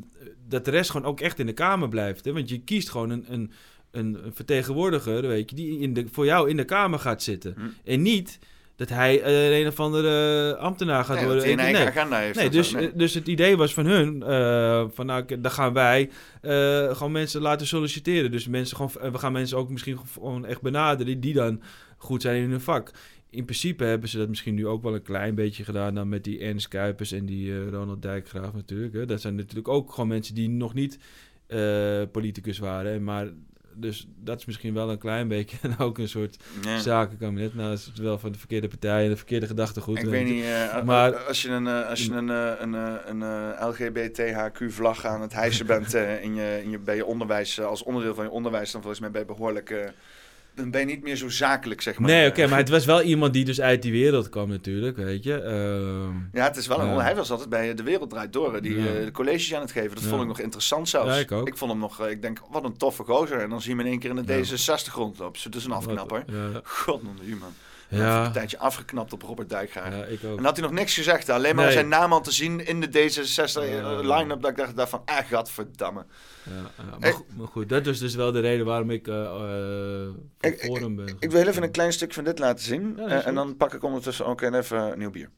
dat de rest gewoon ook echt in de Kamer blijft. Hè? Want je kiest gewoon een, een, een vertegenwoordiger, weet je, die in de, voor jou in de Kamer gaat zitten. Hm. En niet dat hij eh, een of andere ambtenaar gaat Nee, worden. dat hij een Nee. agenda heeft. Nee, dus, zo. Nee. eh, dus het idee was van hun, eh, van nou, dan gaan wij eh, gewoon mensen laten solliciteren. Dus mensen gewoon, eh, we gaan mensen ook misschien gewoon echt benaderen die, die dan goed zijn in hun vak. In principe hebben ze dat misschien nu ook wel een klein beetje gedaan dan met die Ernst Kuipers en die eh, Ronald Dijkgraaf natuurlijk. Hè. Dat zijn natuurlijk ook gewoon mensen die nog niet eh, politicus waren. Maar dus dat is misschien wel een klein beetje en ook een soort Ja. zakenkabinet. Nou, dat is wel van de verkeerde partij en de verkeerde gedachtegoed. Ik weet niet, eh, Maar- als je een, eh, als je een, eh, een, eh, een eh, LGBTHQ-vlag aan het hijsen bent eh, in je, in je, bij je onderwijs, eh, als onderdeel van je onderwijs, dan volgens mij ben je behoorlijk... eh, dan ben je niet meer zo zakelijk, zeg maar. Nee, Eh, oké, maar het was wel iemand die dus uit die wereld kwam natuurlijk, weet je. Ehm, Ja, het is wel een, hij was altijd bij De Wereld Draait Door, die eh, de colleges aan het geven. Dat vond ik nog interessant zelfs. Ja, ik ook. vond hem nog, eh, ik denk, wat een toffe gozer. En dan zie je hem in één keer in de Ja. D66 rondlopen. Dus een afknapper. Ja, God, u man. Ja, een tijdje afgeknapt op Robert Dijkgraaf. ja, ik ook. En had hij nog niks gezegd. Alleen maar Nee. zijn naam al te zien in de D66 Ja. eh, line-up. Dat ik dacht, dacht van, ah, gadverdamme. Ja, ja, maar, goed, maar goed, dat is dus wel de reden waarom ik eh eh voor Ik- Forum ben. Ik wil heel even een klein stuk van dit laten zien. Ja, en dan pak ik ondertussen ook even nieuw bier.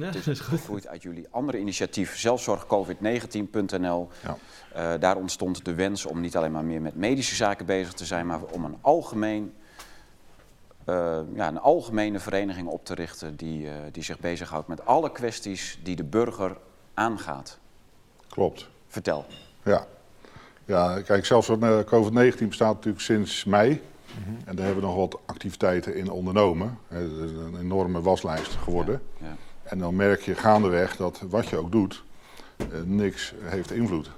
Ja, is goed. gegroeid uit jullie andere initiatief, zelfzorgcovid19.nl. Ja. Eh, daar ontstond de wens om niet alleen maar meer met medische zaken bezig te zijn, maar om een, algemeen, eh, ja, een algemene vereniging op te richten die, eh, die zich bezighoudt met alle kwesties die de burger aangaat. Klopt. Vertel. Ja. Ja, kijk, zelfs eh, COVID-19 bestaat natuurlijk sinds mei. En daar hebben we nog wat activiteiten in ondernomen. Het is een enorme waslijst geworden. Ja. En dan merk je gaandeweg dat wat je ook doet, eh, niks heeft invloed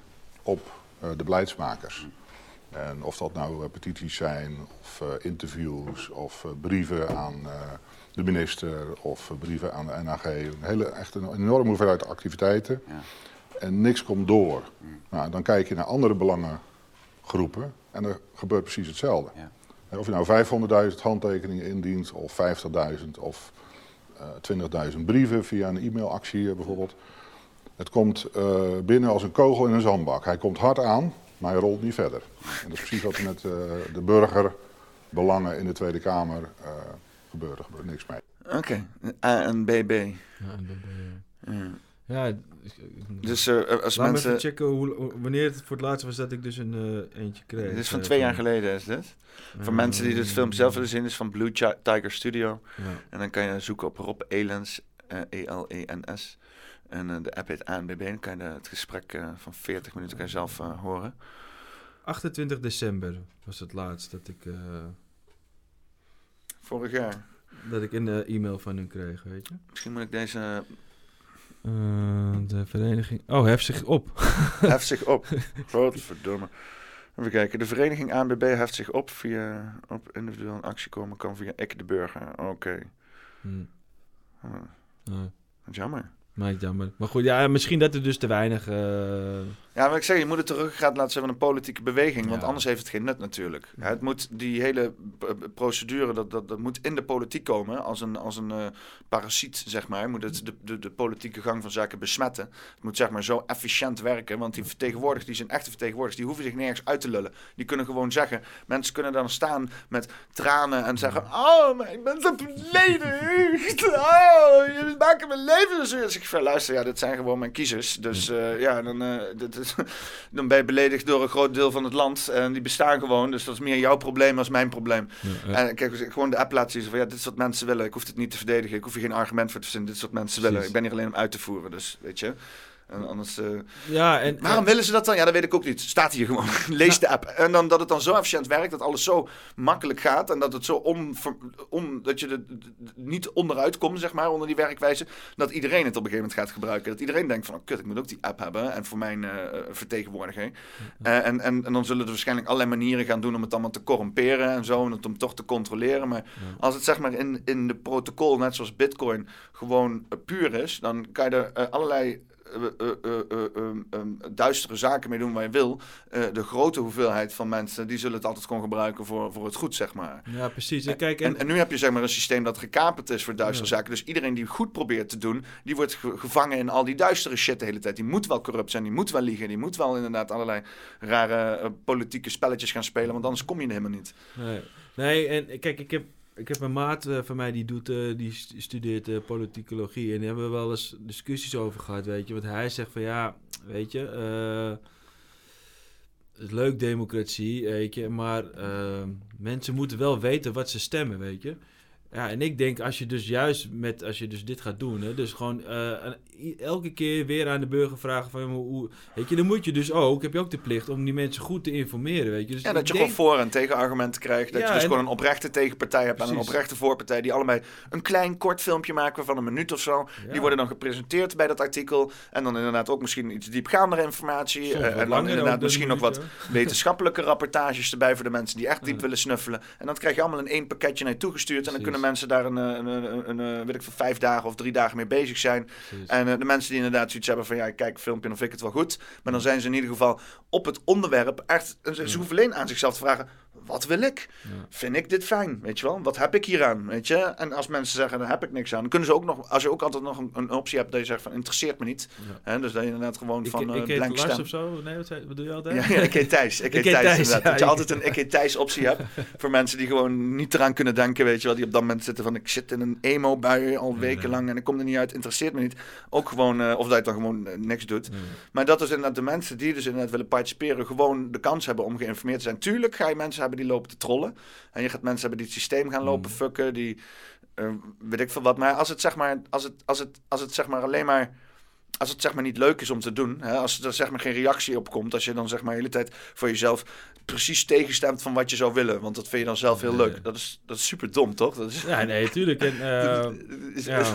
op eh, de beleidsmakers. En of dat nou eh, petities zijn, of eh, interviews, of eh, brieven aan de minister, of brieven aan de NAG. Een hele, echt een enorme hoeveelheid activiteiten. Ja. En niks komt door. Nou, dan kijk je naar andere belangengroepen en er gebeurt precies hetzelfde. Ja. Of je nou 500.000 handtekeningen indient, of 50.000, of eh 20.000 brieven via een e-mailactie bijvoorbeeld. Het komt binnen als een kogel in een zandbak. Hij komt hard aan, maar hij rolt niet verder. En dat is precies wat er met eh, de burgerbelangen in de Tweede Kamer eh gebeurt. Er gebeurt niks mee. Oké, ANBB. Ja, en dan ben je- Ja. ja, ik- Dus eh, als Laat me mensen... even checken hoe, wanneer het voor het laatst was dat ik dus een eh, eentje kreeg. Dit is van twee jaar geleden, is dit? Voor mensen die dit film zelf willen zien, is van Blue Tiger Studio. Ja. En dan kan je zoeken op Rob Elens, eh, E-L-E-N-S. En eh, de app heet ANBB. Dan kan je de- het gesprek eh, van 40 minuten kan je zelf eh, horen. 28 december was het laatst dat ik, Vorig jaar. dat ik een e-mail van hun kreeg, weet je. Misschien moet ik deze... De vereniging... Oh, hef zich op. Hef zich op. Godverdomme. Even kijken. De vereniging ANBB heft zich op via op individueel in actie komen kan via Ik de Burger. Oké. Hm. Hm, Ja, wat jammer. Maar jammer. Maar goed, ja, misschien dat er dus te weinig... eh, Ja, maar ik zeg, je moet het teruggaan laten zijn van een politieke beweging, want anders heeft het geen nut natuurlijk. Ja, het moet die hele p- p- procedure, dat, dat, dat moet in de politiek komen als een, als een eh, parasiet, zeg maar. Moet het de, de, de politieke gang van zaken besmetten. Het moet zeg maar zo efficiënt werken, want die vertegenwoordigers, die zijn echte vertegenwoordigers, die hoeven zich nergens uit te lullen. Die kunnen gewoon zeggen, mensen kunnen dan staan met tranen en zeggen, oh, maar ik ben zo beledigd. Oh, jullie maken mijn leven zo. Dus ik van, luister, ja, dit zijn gewoon mijn kiezers. Dus eh, ja, dan, eh, dit is, dan ben je beledigd door een groot deel van het land. En die bestaan gewoon. Dus dat is meer jouw probleem als mijn probleem. ja, ja. En kijk, gewoon de app laat zien van ja, dit is wat mensen willen. Ik hoef het niet te verdedigen. Ik hoef hier geen argument voor te verzinnen. Dit is wat mensen willen. Ik ben hier alleen om uit te voeren. Dus weet je. En anders. eh, ja, en... Waarom willen ze dat dan? Ja, dat weet ik ook niet. Staat hier gewoon. Lees de app. En dan dat het dan zo efficiënt werkt, dat alles zo makkelijk gaat. En dat het zo on, on dat je er niet onderuit komt, zeg maar, onder die werkwijze. Dat iedereen het op een gegeven moment gaat gebruiken. Dat iedereen denkt van, oh kut, ik moet ook die app hebben. En voor mijn eh, vertegenwoordiging. Eh, en, en, en dan zullen er waarschijnlijk allerlei manieren gaan doen om het allemaal te corrumperen en zo. En het om toch te controleren. Maar als het zeg maar in, in de protocol, net zoals Bitcoin, gewoon puur is, dan kan je er allerlei eh, eh, eh, eh, ehm, ehm, duistere zaken mee doen waar je wil. De grote hoeveelheid van mensen, die zullen het altijd gewoon gebruiken voor, voor het goed, zeg maar. Ja, precies. En kijk, En, en, nu heb je zeg maar een systeem dat gekaperd is voor duistere zaken. Dus iedereen die goed probeert te doen, die wordt ge- gevangen in al die duistere shit de hele tijd. Die moet wel corrupt zijn, die moet wel liegen, die moet wel inderdaad allerlei rare politieke spelletjes gaan spelen, want anders kom je er helemaal niet. Nee, nee en kijk, ik heb, ik heb een maat eh, van mij die, doet, eh, die st- studeert eh, politicologie. En daar hebben we wel eens discussies over gehad, weet je. Want hij zegt van ja, weet je, het is leuk democratie, weet je. Maar mensen moeten wel weten wat ze stemmen, weet je. Ja, en ik denk als je dus juist met, als je dus dit gaat doen, hè, dus gewoon eh, elke keer weer aan de burger vragen van, hoe- weet je, dan moet je dus ook, heb je ook de plicht om die mensen goed te informeren, weet je. Dus Ja, dat je denk- gewoon voor- en tegenargumenten krijgt. Dat Ja, je dus en- gewoon een oprechte tegenpartij hebt en een oprechte voorpartij. Die allebei een klein kort filmpje maken van een minuut of zo. Ja. Die worden dan gepresenteerd bij dat artikel. En dan inderdaad ook misschien iets diepgaandere informatie. Soms eh, en dan inderdaad misschien nog wat wetenschappelijke rapportages erbij voor de mensen die echt diep willen snuffelen. En dat krijg je allemaal in één pakketje naar je toegestuurd. En dan kunnen mensen daar een, eh, een, een, een, een, weet ik, voor vijf dagen of drie dagen mee bezig zijn. Precies. En eh, de mensen die inderdaad zoiets hebben van ja, ik kijk een filmpje en dan vind ik het wel goed. Maar dan zijn ze in ieder geval op het onderwerp echt. Ze, ze Ja. hoeven alleen aan zichzelf te vragen: wat wil ik? Ja. Vind ik dit fijn? Weet je wel? Wat heb ik hier aan? Weet je? En als mensen zeggen: daar heb ik niks aan, dan kunnen ze ook nog, als je ook altijd nog een, een optie hebt dat je zegt: van interesseert me niet. Ja. Hè, dus dat je inderdaad gewoon Ik, van ik, eh ik heet blank Lars stem. of zo? Nee, wat, wat doe je altijd? Ja, ik heet Thijs. Ik heet Thijs, Thijs, inderdaad. ja, dat je altijd een ik heet Thijs optie hebt. Voor mensen die gewoon niet eraan kunnen denken, weet je wel. Die op dat moment zitten van, ik zit in een emo-bui al Ja, wekenlang en ik kom er niet uit, interesseert me niet. Ook gewoon, eh, of dat je dan gewoon eh, niks doet. Maar dat is inderdaad de mensen die dus inderdaad willen participeren, gewoon de kans hebben om geïnformeerd te zijn. Tuurlijk ga je mensen hebben die lopen te trollen. En je gaat mensen hebben die het systeem gaan lopen Mm. fucken, die eh, weet ik veel wat. Maar als het zeg maar, als het, als het, als het zeg maar alleen maar als het zeg maar niet leuk is om te doen, hè, als er zeg maar geen reactie op komt, als je dan zeg maar de hele tijd voor jezelf precies tegenstemt van wat je zou willen, want dat vind je dan zelf heel leuk. Dat is, dat is super dom, toch? Dat is, Ja, nee, tuurlijk. En, eh, ja.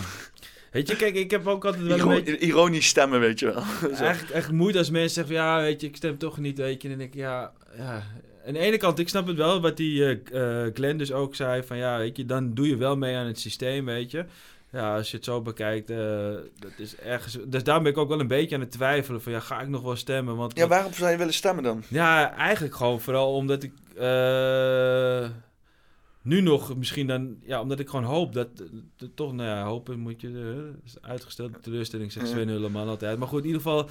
Weet je, kijk, ik heb ook altijd wel een beetje... ironisch stemmen, weet je wel. Eigenlijk, eigenlijk moeite als mensen zeggen van, ja, weet je, ik stem toch niet, weet je. En dan denk ik, ja, ja. Aan de ene kant, ik snap het wel, wat die eh, Glenn dus ook zei, van ja, weet je, dan doe je wel mee aan het systeem, weet je. Ja, als je het zo bekijkt, eh, dat is ergens... Dus daar ben ik ook wel een beetje aan het twijfelen van, ja, ga ik nog wel stemmen? Want, Ja, waarop zou je willen stemmen dan? Ja, eigenlijk gewoon vooral omdat ik nu nog misschien dan, ja, omdat ik gewoon hoop dat, toch, nou ja, hopen moet je, is uitgestelde teleurstelling, zegt. Sven helemaal altijd. Maar goed, in ieder geval,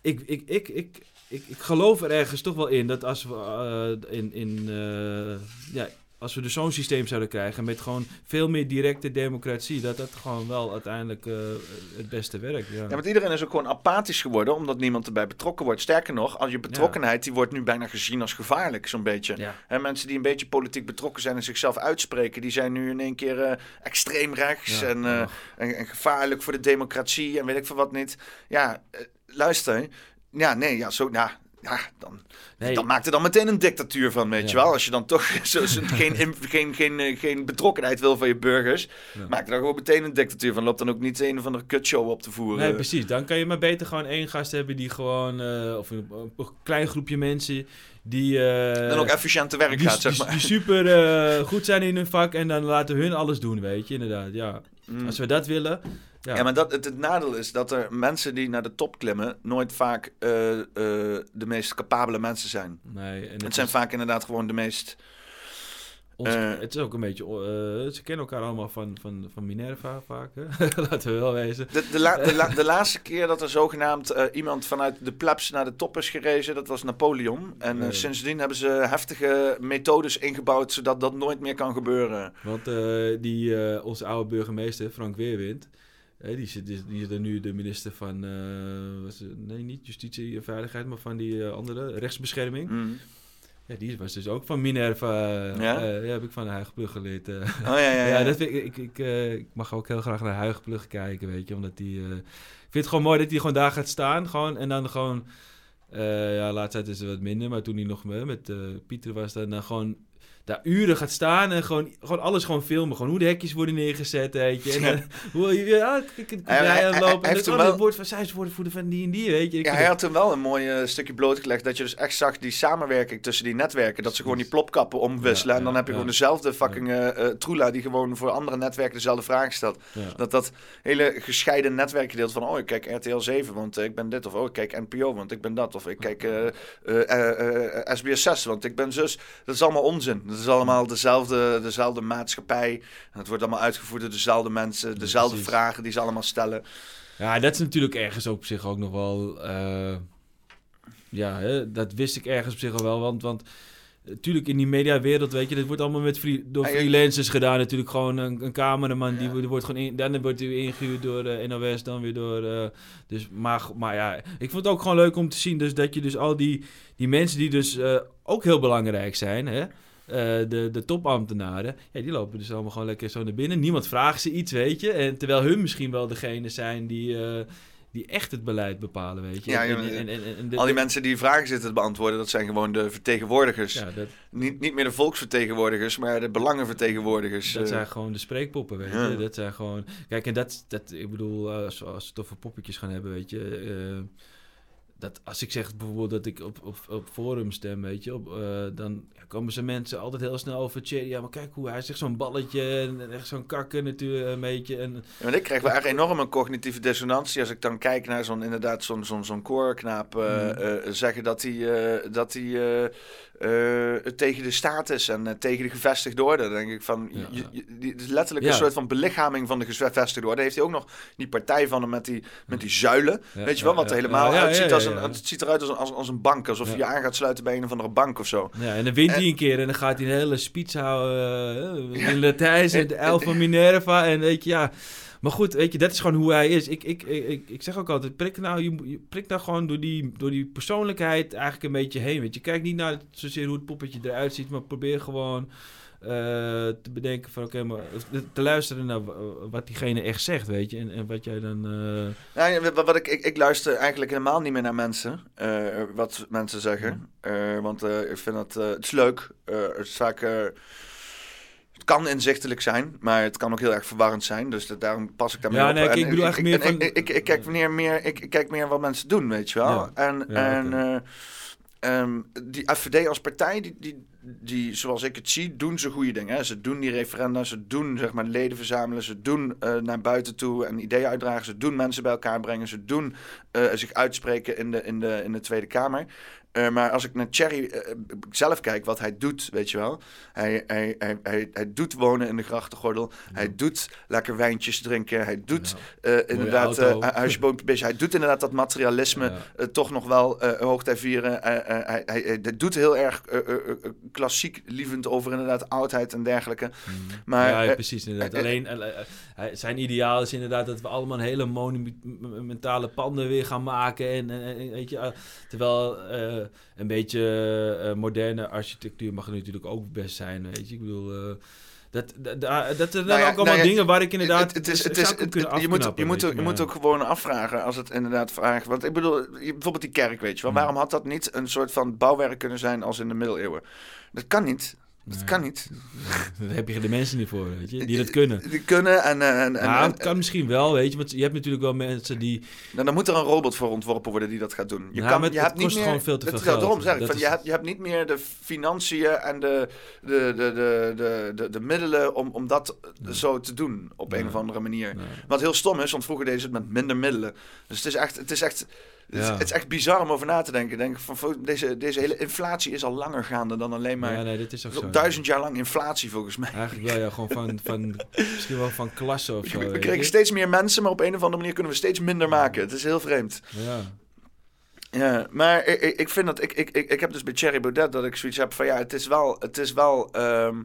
ik, ik, ik, ik, ik, ik geloof er ergens toch wel in dat als we eh, in, in eh, ja, als we dus zo'n systeem zouden krijgen met gewoon veel meer directe democratie, dat dat gewoon wel uiteindelijk eh, het beste werkt. Ja. Ja, want iedereen is ook gewoon apathisch geworden, omdat niemand erbij betrokken wordt. Sterker nog, als je betrokkenheid, die wordt nu bijna gezien als gevaarlijk, zo'n beetje. Ja. Mensen die een beetje politiek betrokken zijn en zichzelf uitspreken, die zijn nu in één keer extreem rechts Ja, en, en, en gevaarlijk voor de democratie en weet ik veel wat niet. Ja, luister. Ja, nee, ja, zo, ja, ja, dan, Nee. dan maakt er dan meteen een dictatuur van, weet je Ja. wel. Als je dan toch zo, zo- geen, geen, geen, eh, geen betrokkenheid wil van je burgers, Ja. maak er dan gewoon meteen een dictatuur van. Loopt dan ook niet een of andere kutshow op te voeren. Nee, precies. Dan kan je maar beter gewoon één gast hebben die gewoon... eh, of een, een klein groepje mensen die... eh, Dan ook efficiënt te werk die, gaat, zeg maar. Die super goed zijn in hun vak en dan laten hun alles doen, weet je. Inderdaad, ja. Mm. Als we dat willen... Ja, Ja, maar dat, het, het nadeel is dat er mensen die naar de top klimmen nooit vaak eh, eh, de meest capabele mensen zijn. Nee, en Het zijn is- vaak inderdaad gewoon de meest... Ons, eh, het is ook een beetje... eh, ze kennen elkaar allemaal van, van, van Minerva vaak? Laten we wel wezen. De, de, la- de, la- de laatste keer dat er zogenaamd eh, iemand vanuit de plebs naar de top is gerezen, dat was Napoleon. En sindsdien hebben ze heftige methodes ingebouwd, zodat dat nooit meer kan gebeuren. Want die, onze oude burgemeester, Frank Weerwind... die, zit, die, die is er nu de minister van... was nee, niet justitie en veiligheid, maar van die andere, rechtsbescherming. Mm. Ja, die was dus ook van Minerva. eh, Ja? eh, ja, heb ik van Huigenplug geleerd. eh. ja, ja, ja. dat vind ik, ik, ik, eh, ik mag ook heel graag naar Huigenplug kijken, weet je. Omdat die... eh, ik vind het gewoon mooi dat hij gewoon daar gaat staan. Gewoon, en dan gewoon... eh ja, laatst tijd is het wat minder. Maar toen hij nog met, met eh, Pieter was, dan, dan gewoon daar uren gaat staan en gewoon, gewoon alles gewoon filmen. Gewoon hoe de hekjes worden neergezet, weet je. En dan, hoe je, ja, ik ik Hij- aan lopen. hij En dan oh, woord van zij is van die en die, weet je. Ik Ja, hij had toen wel een mooi eh, stukje blootgelegd dat je dus echt zag die samenwerking tussen die netwerken. Dat ze gewoon die plopkappen omwisselen. Ja, en dan heb je gewoon dezelfde fucking eh eh, troela die gewoon voor andere netwerken dezelfde vragen stelt. Dat dat hele gescheiden netwerkgedeelte van, oh ik kijk RTL 7, want ik ben dit. Of oh ik kijk NPO, want ik ben dat. Of ik kijk SBS 6, want ik ben zus. Dat is allemaal onzin. Dat is allemaal dezelfde, dezelfde maatschappij. En het wordt allemaal uitgevoerd door dezelfde mensen, dezelfde precies. vragen die ze allemaal stellen. Ja, dat is natuurlijk ergens op zich ook nog wel. eh, ja, hè, dat wist ik ergens op zich al wel. Want, want natuurlijk in die mediawereld, weet je, dat wordt allemaal met free, door je- freelancers gedaan. Natuurlijk gewoon een, een cameraman, die, die wordt gewoon in, dan wordt hij ingehuurd door eh, NOS, dan weer door. eh, dus, maar, maar ja, ik vond het ook gewoon leuk om te zien dus dat je dus al die, die mensen die dus eh, ook heel belangrijk zijn, hè. Eh, de, de topambtenaren, ja, die lopen dus allemaal gewoon lekker zo naar binnen. Niemand vraagt ze iets, weet je. En terwijl hun misschien wel degene zijn die, eh, die echt het beleid bepalen, weet je. Ja, En- en- en- de- Al die mensen die vragen zitten te beantwoorden, dat zijn gewoon de vertegenwoordigers. Ja, dat, Niet, niet meer de volksvertegenwoordigers, maar de belangenvertegenwoordigers. dat eh. zijn gewoon de spreekpoppen, weet je. Dat zijn gewoon... Kijk, en dat, dat ik bedoel, als, als we het over poppetjes gaan hebben, weet je... dat als ik zeg bijvoorbeeld dat ik op, op, op forum stem, weet je, op, eh, dan ja, komen ze mensen altijd heel snel over Thierry. Ja, maar kijk hoe hij zegt zo'n balletje en, en echt zo'n kakker natuurlijk een beetje. En, Ja, ik krijg wel echt enorm een cognitieve dissonantie als ik dan kijk naar zo'n inderdaad zo'n zo'n zo'n koorknaap Mm. eh, zeggen dat hij, dat hij tegen de staat is en eh, tegen de gevestigde orde. Dan denk ik van, Ja, je- ja. je- die- het is letterlijk een soort van belichaming van de gevestigde orde. Heeft hij ook nog die partij van hem met die, met die zuilen, weet je wel, wat er helemaal uitziet als een, het ziet eruit als een, als, als een bank, alsof je je aan gaat sluiten bij een of andere bank of zo. Ja, en dan wint hij En- een keer en dan gaat hij een hele speech houden eh, in Latijn en de elf van Minerva en weet je, ja. Maar goed, weet je, dat is gewoon hoe hij is. Ik, ik, ik, ik, zeg ook altijd, prik nou, je, je prikt nou gewoon door die, door die persoonlijkheid eigenlijk een beetje heen, weet je. Kijk niet naar zozeer hoe het poppetje eruit ziet, maar probeer gewoon eh, te bedenken van, oké, maar te luisteren naar wa- wat diegene echt zegt, weet je. En, en wat jij dan... eh, Ja, ja, wat, wat ik, ik, ik luister eigenlijk helemaal niet meer naar mensen, eh, wat mensen zeggen. Eh, want eh, ik vind dat, eh, het is leuk. Eh, het is vaak, eh, kan inzichtelijk zijn, maar het kan ook heel erg verwarrend zijn. Dus dat, daarom pas ik daarmee Ja, op. nee, ik- En ik bedoel echt meer van- Ik, ik, kijk meer, meer, ik, ik kijk meer wat mensen doen, weet je wel. Ja. En, Ja, en eh, ehm, die FVD als partij, die, die, die, zoals ik het zie, doen ze goede dingen. Hè. Ze doen die referenda, ze doen zeg maar leden verzamelen, ze doen eh, naar buiten toe en ideeën uitdragen, ze doen mensen bij elkaar brengen, ze doen eh, zich uitspreken in de, in de, in de Tweede Kamer. Eh, maar als ik naar Thierry eh, zelf kijk, wat hij doet, weet je wel. Hij, hij, hij, hij, hij doet wonen in de grachtengordel. Hij doet lekker wijntjes drinken. Hij doet eh, inderdaad eh, huisje, boompje, beestje. Hij doet inderdaad dat materialisme Ja. eh, toch nog wel eh hoogtij vieren. Eh, eh, hij, hij, hij doet heel erg eh, eh, eh, klassiek lievend over inderdaad oudheid en dergelijke. Maar, ja, eh, precies inderdaad. eh, eh, Alleen, eh, eh, zijn ideaal is inderdaad dat we allemaal een hele monumentale panden weer gaan maken. En, en, en weet je, eh, terwijl eh, een beetje eh, moderne architectuur mag er natuurlijk ook best zijn, weet je. Ik bedoel, Dat, dat, dat, dat zijn Nou ja, ook allemaal nou ja, dingen waar ik inderdaad... Het, is, het is, het- je moet, je moet, je je, moet ook gewoon afvragen als het inderdaad vraagt. Want ik bedoel, je- bijvoorbeeld die kerk, weet je wel. Hmm. Waarom had dat niet een soort van bouwwerk kunnen zijn als in de middeleeuwen? Dat kan niet. Dat kan niet. Daar heb je de mensen niet voor, weet je, die dat kunnen. Die kunnen en... eh, en, en, Nou, het kan misschien wel, weet je, want je hebt natuurlijk wel mensen die... Nou, dan moet er een robot voor ontworpen worden die dat gaat doen. Je Nou, kan, het- je het hebt niet kost meer, gewoon veel te veel geld. Daarom zeg ik, van, is- je, hebt, je hebt niet meer de financiën en de, de, de, de, de, de, de middelen om, om dat zo te doen op een of andere manier. Nee. Wat heel stom is, want vroeger deden ze het met minder middelen. Dus het is echt, het is echt, Ja. het is echt bizar om over na te denken. Denk van, deze, deze hele inflatie is al langer gaande dan alleen maar ja, nee, dit is ook zo. duizend jaar lang inflatie volgens mij. Eigenlijk wel, ja, gewoon van, van misschien wel van klasse of zo. We kregen je. steeds meer mensen, maar op een of andere manier kunnen we steeds minder maken. Het is heel vreemd. Ja. Ja, maar ik, ik- vind dat ik, ik, ik, ik heb dus bij Thierry Baudet dat ik zoiets heb van ja, het is wel, het is wel. ehm,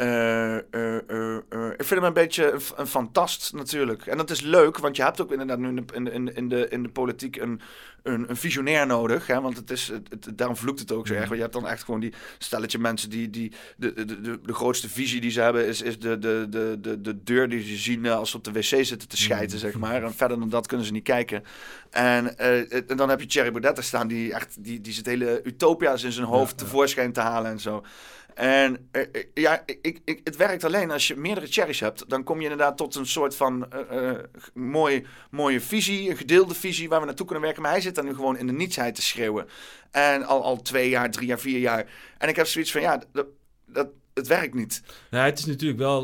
eh, eh, eh, ik vind hem een beetje een, een fantast natuurlijk. En dat is leuk, want je hebt ook inderdaad nu in de, in de, in de, in politiek een, een, een visionair nodig. Hè? Want het is, het, het- daarom vloekt het ook zo erg. Want je hebt dan echt gewoon die stelletje mensen die, die de, de, de, de grootste visie die ze hebben is, is de, de, de, de, de deur die ze zien eh, als ze op de wc zitten te schijten, zeg maar. En verder dan dat kunnen ze niet kijken. En, eh, en dan heb je Thierry Baudet staan die echt die, die zit hele utopia's in zijn hoofd tevoorschijn te halen en zo. En eh, eh, ja, ik, ik, het werkt alleen als je meerdere cherries hebt. Dan kom je inderdaad tot een soort van eh, eh, g- mooi, mooie visie, een gedeelde visie waar we naartoe kunnen werken. Maar hij zit daar nu gewoon in de nietsheid te schreeuwen. En al, al twee jaar, drie jaar, vier jaar. En ik heb zoiets van, ja, dat, dat, het werkt niet. Nou, het is natuurlijk wel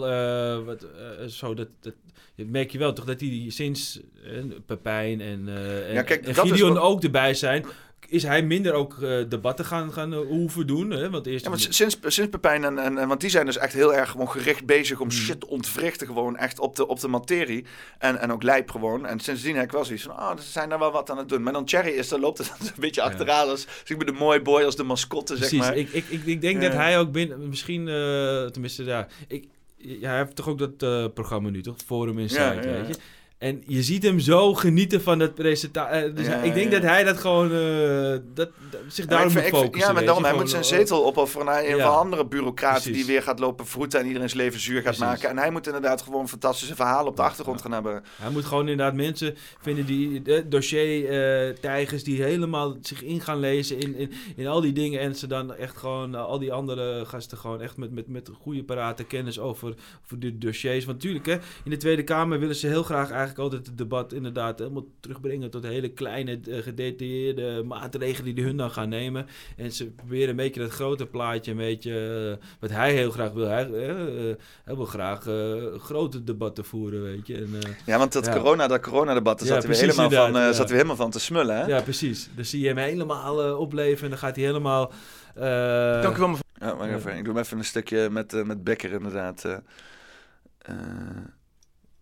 wat, zo dat, dat merk je wel toch dat hij sinds eh, Pepijn en, eh en, Ja, kijk, en Gideon wat- ook erbij zijn, is hij minder ook eh, debatten gaan, gaan eh, hoeven doen. Hè? Want eerst Ja, want sinds, sinds Pepijn en, en, en- want die zijn dus echt heel erg gewoon gericht bezig Hmm. om shit te ontwrichten, gewoon echt op de, op de materie. En, en ook lijp gewoon. En sindsdien heb ik wel zoiets van, oh, ze zijn daar wel wat aan het doen. Maar dan Cherry is, dan loopt het een beetje achteraan als, zeg maar, de mooie boy als de mascotte, zeg Precies, maar. ik, ik, ik, ik denk Ja. dat hij ook binnen, misschien, eh, tenminste, ja, ik, ja, hij heeft toch ook dat programma nu, toch? Forum Insight, Ja, ja, weet ja. je. En je ziet hem zo genieten van dat presentatie. dus Ja, ik denk ja. dat hij dat gewoon, eh, dat, dat- zich Ja, daarom ik moet focussen. Ja, maar daarom, hij moet zijn eh, zetel opofferen naar een Ja. van andere bureaucraten Precies. die weer gaat lopen vroeten en iedereen's leven zuur gaat Precies. maken. En hij moet inderdaad gewoon fantastische verhalen op de achtergrond gaan hebben. Hij moet gewoon inderdaad mensen vinden die eh, dossier-tijgers die helemaal zich in gaan lezen in, in, in al die dingen. En ze dan echt gewoon, eh, al die andere gasten gewoon echt met, met, met goede parate kennis over, over de dossiers. Want natuurlijk, hè, in de Tweede Kamer willen ze heel graag eigenlijk altijd het debat inderdaad helemaal terugbrengen tot hele kleine, eh, gedetailleerde maatregelen die hun dan gaan nemen. En ze proberen een beetje dat grote plaatje, een beetje eh, wat hij heel graag wil. Hij, eh, eh, wil graag eh, grote debatten voeren, weet je. En, eh, Ja, want dat ja. corona, dat coronadebat, daar Ja, zat hij weer precies, helemaal van, eh, ja. zat hij helemaal van te smullen, hè? Ja, precies. Dan zie je hem helemaal eh, opleven en dan gaat hij helemaal... eh, Dank u wel, mevrouw. Ja, wacht even. Ik doe hem even een stukje met, eh, met Becker, inderdaad. eh.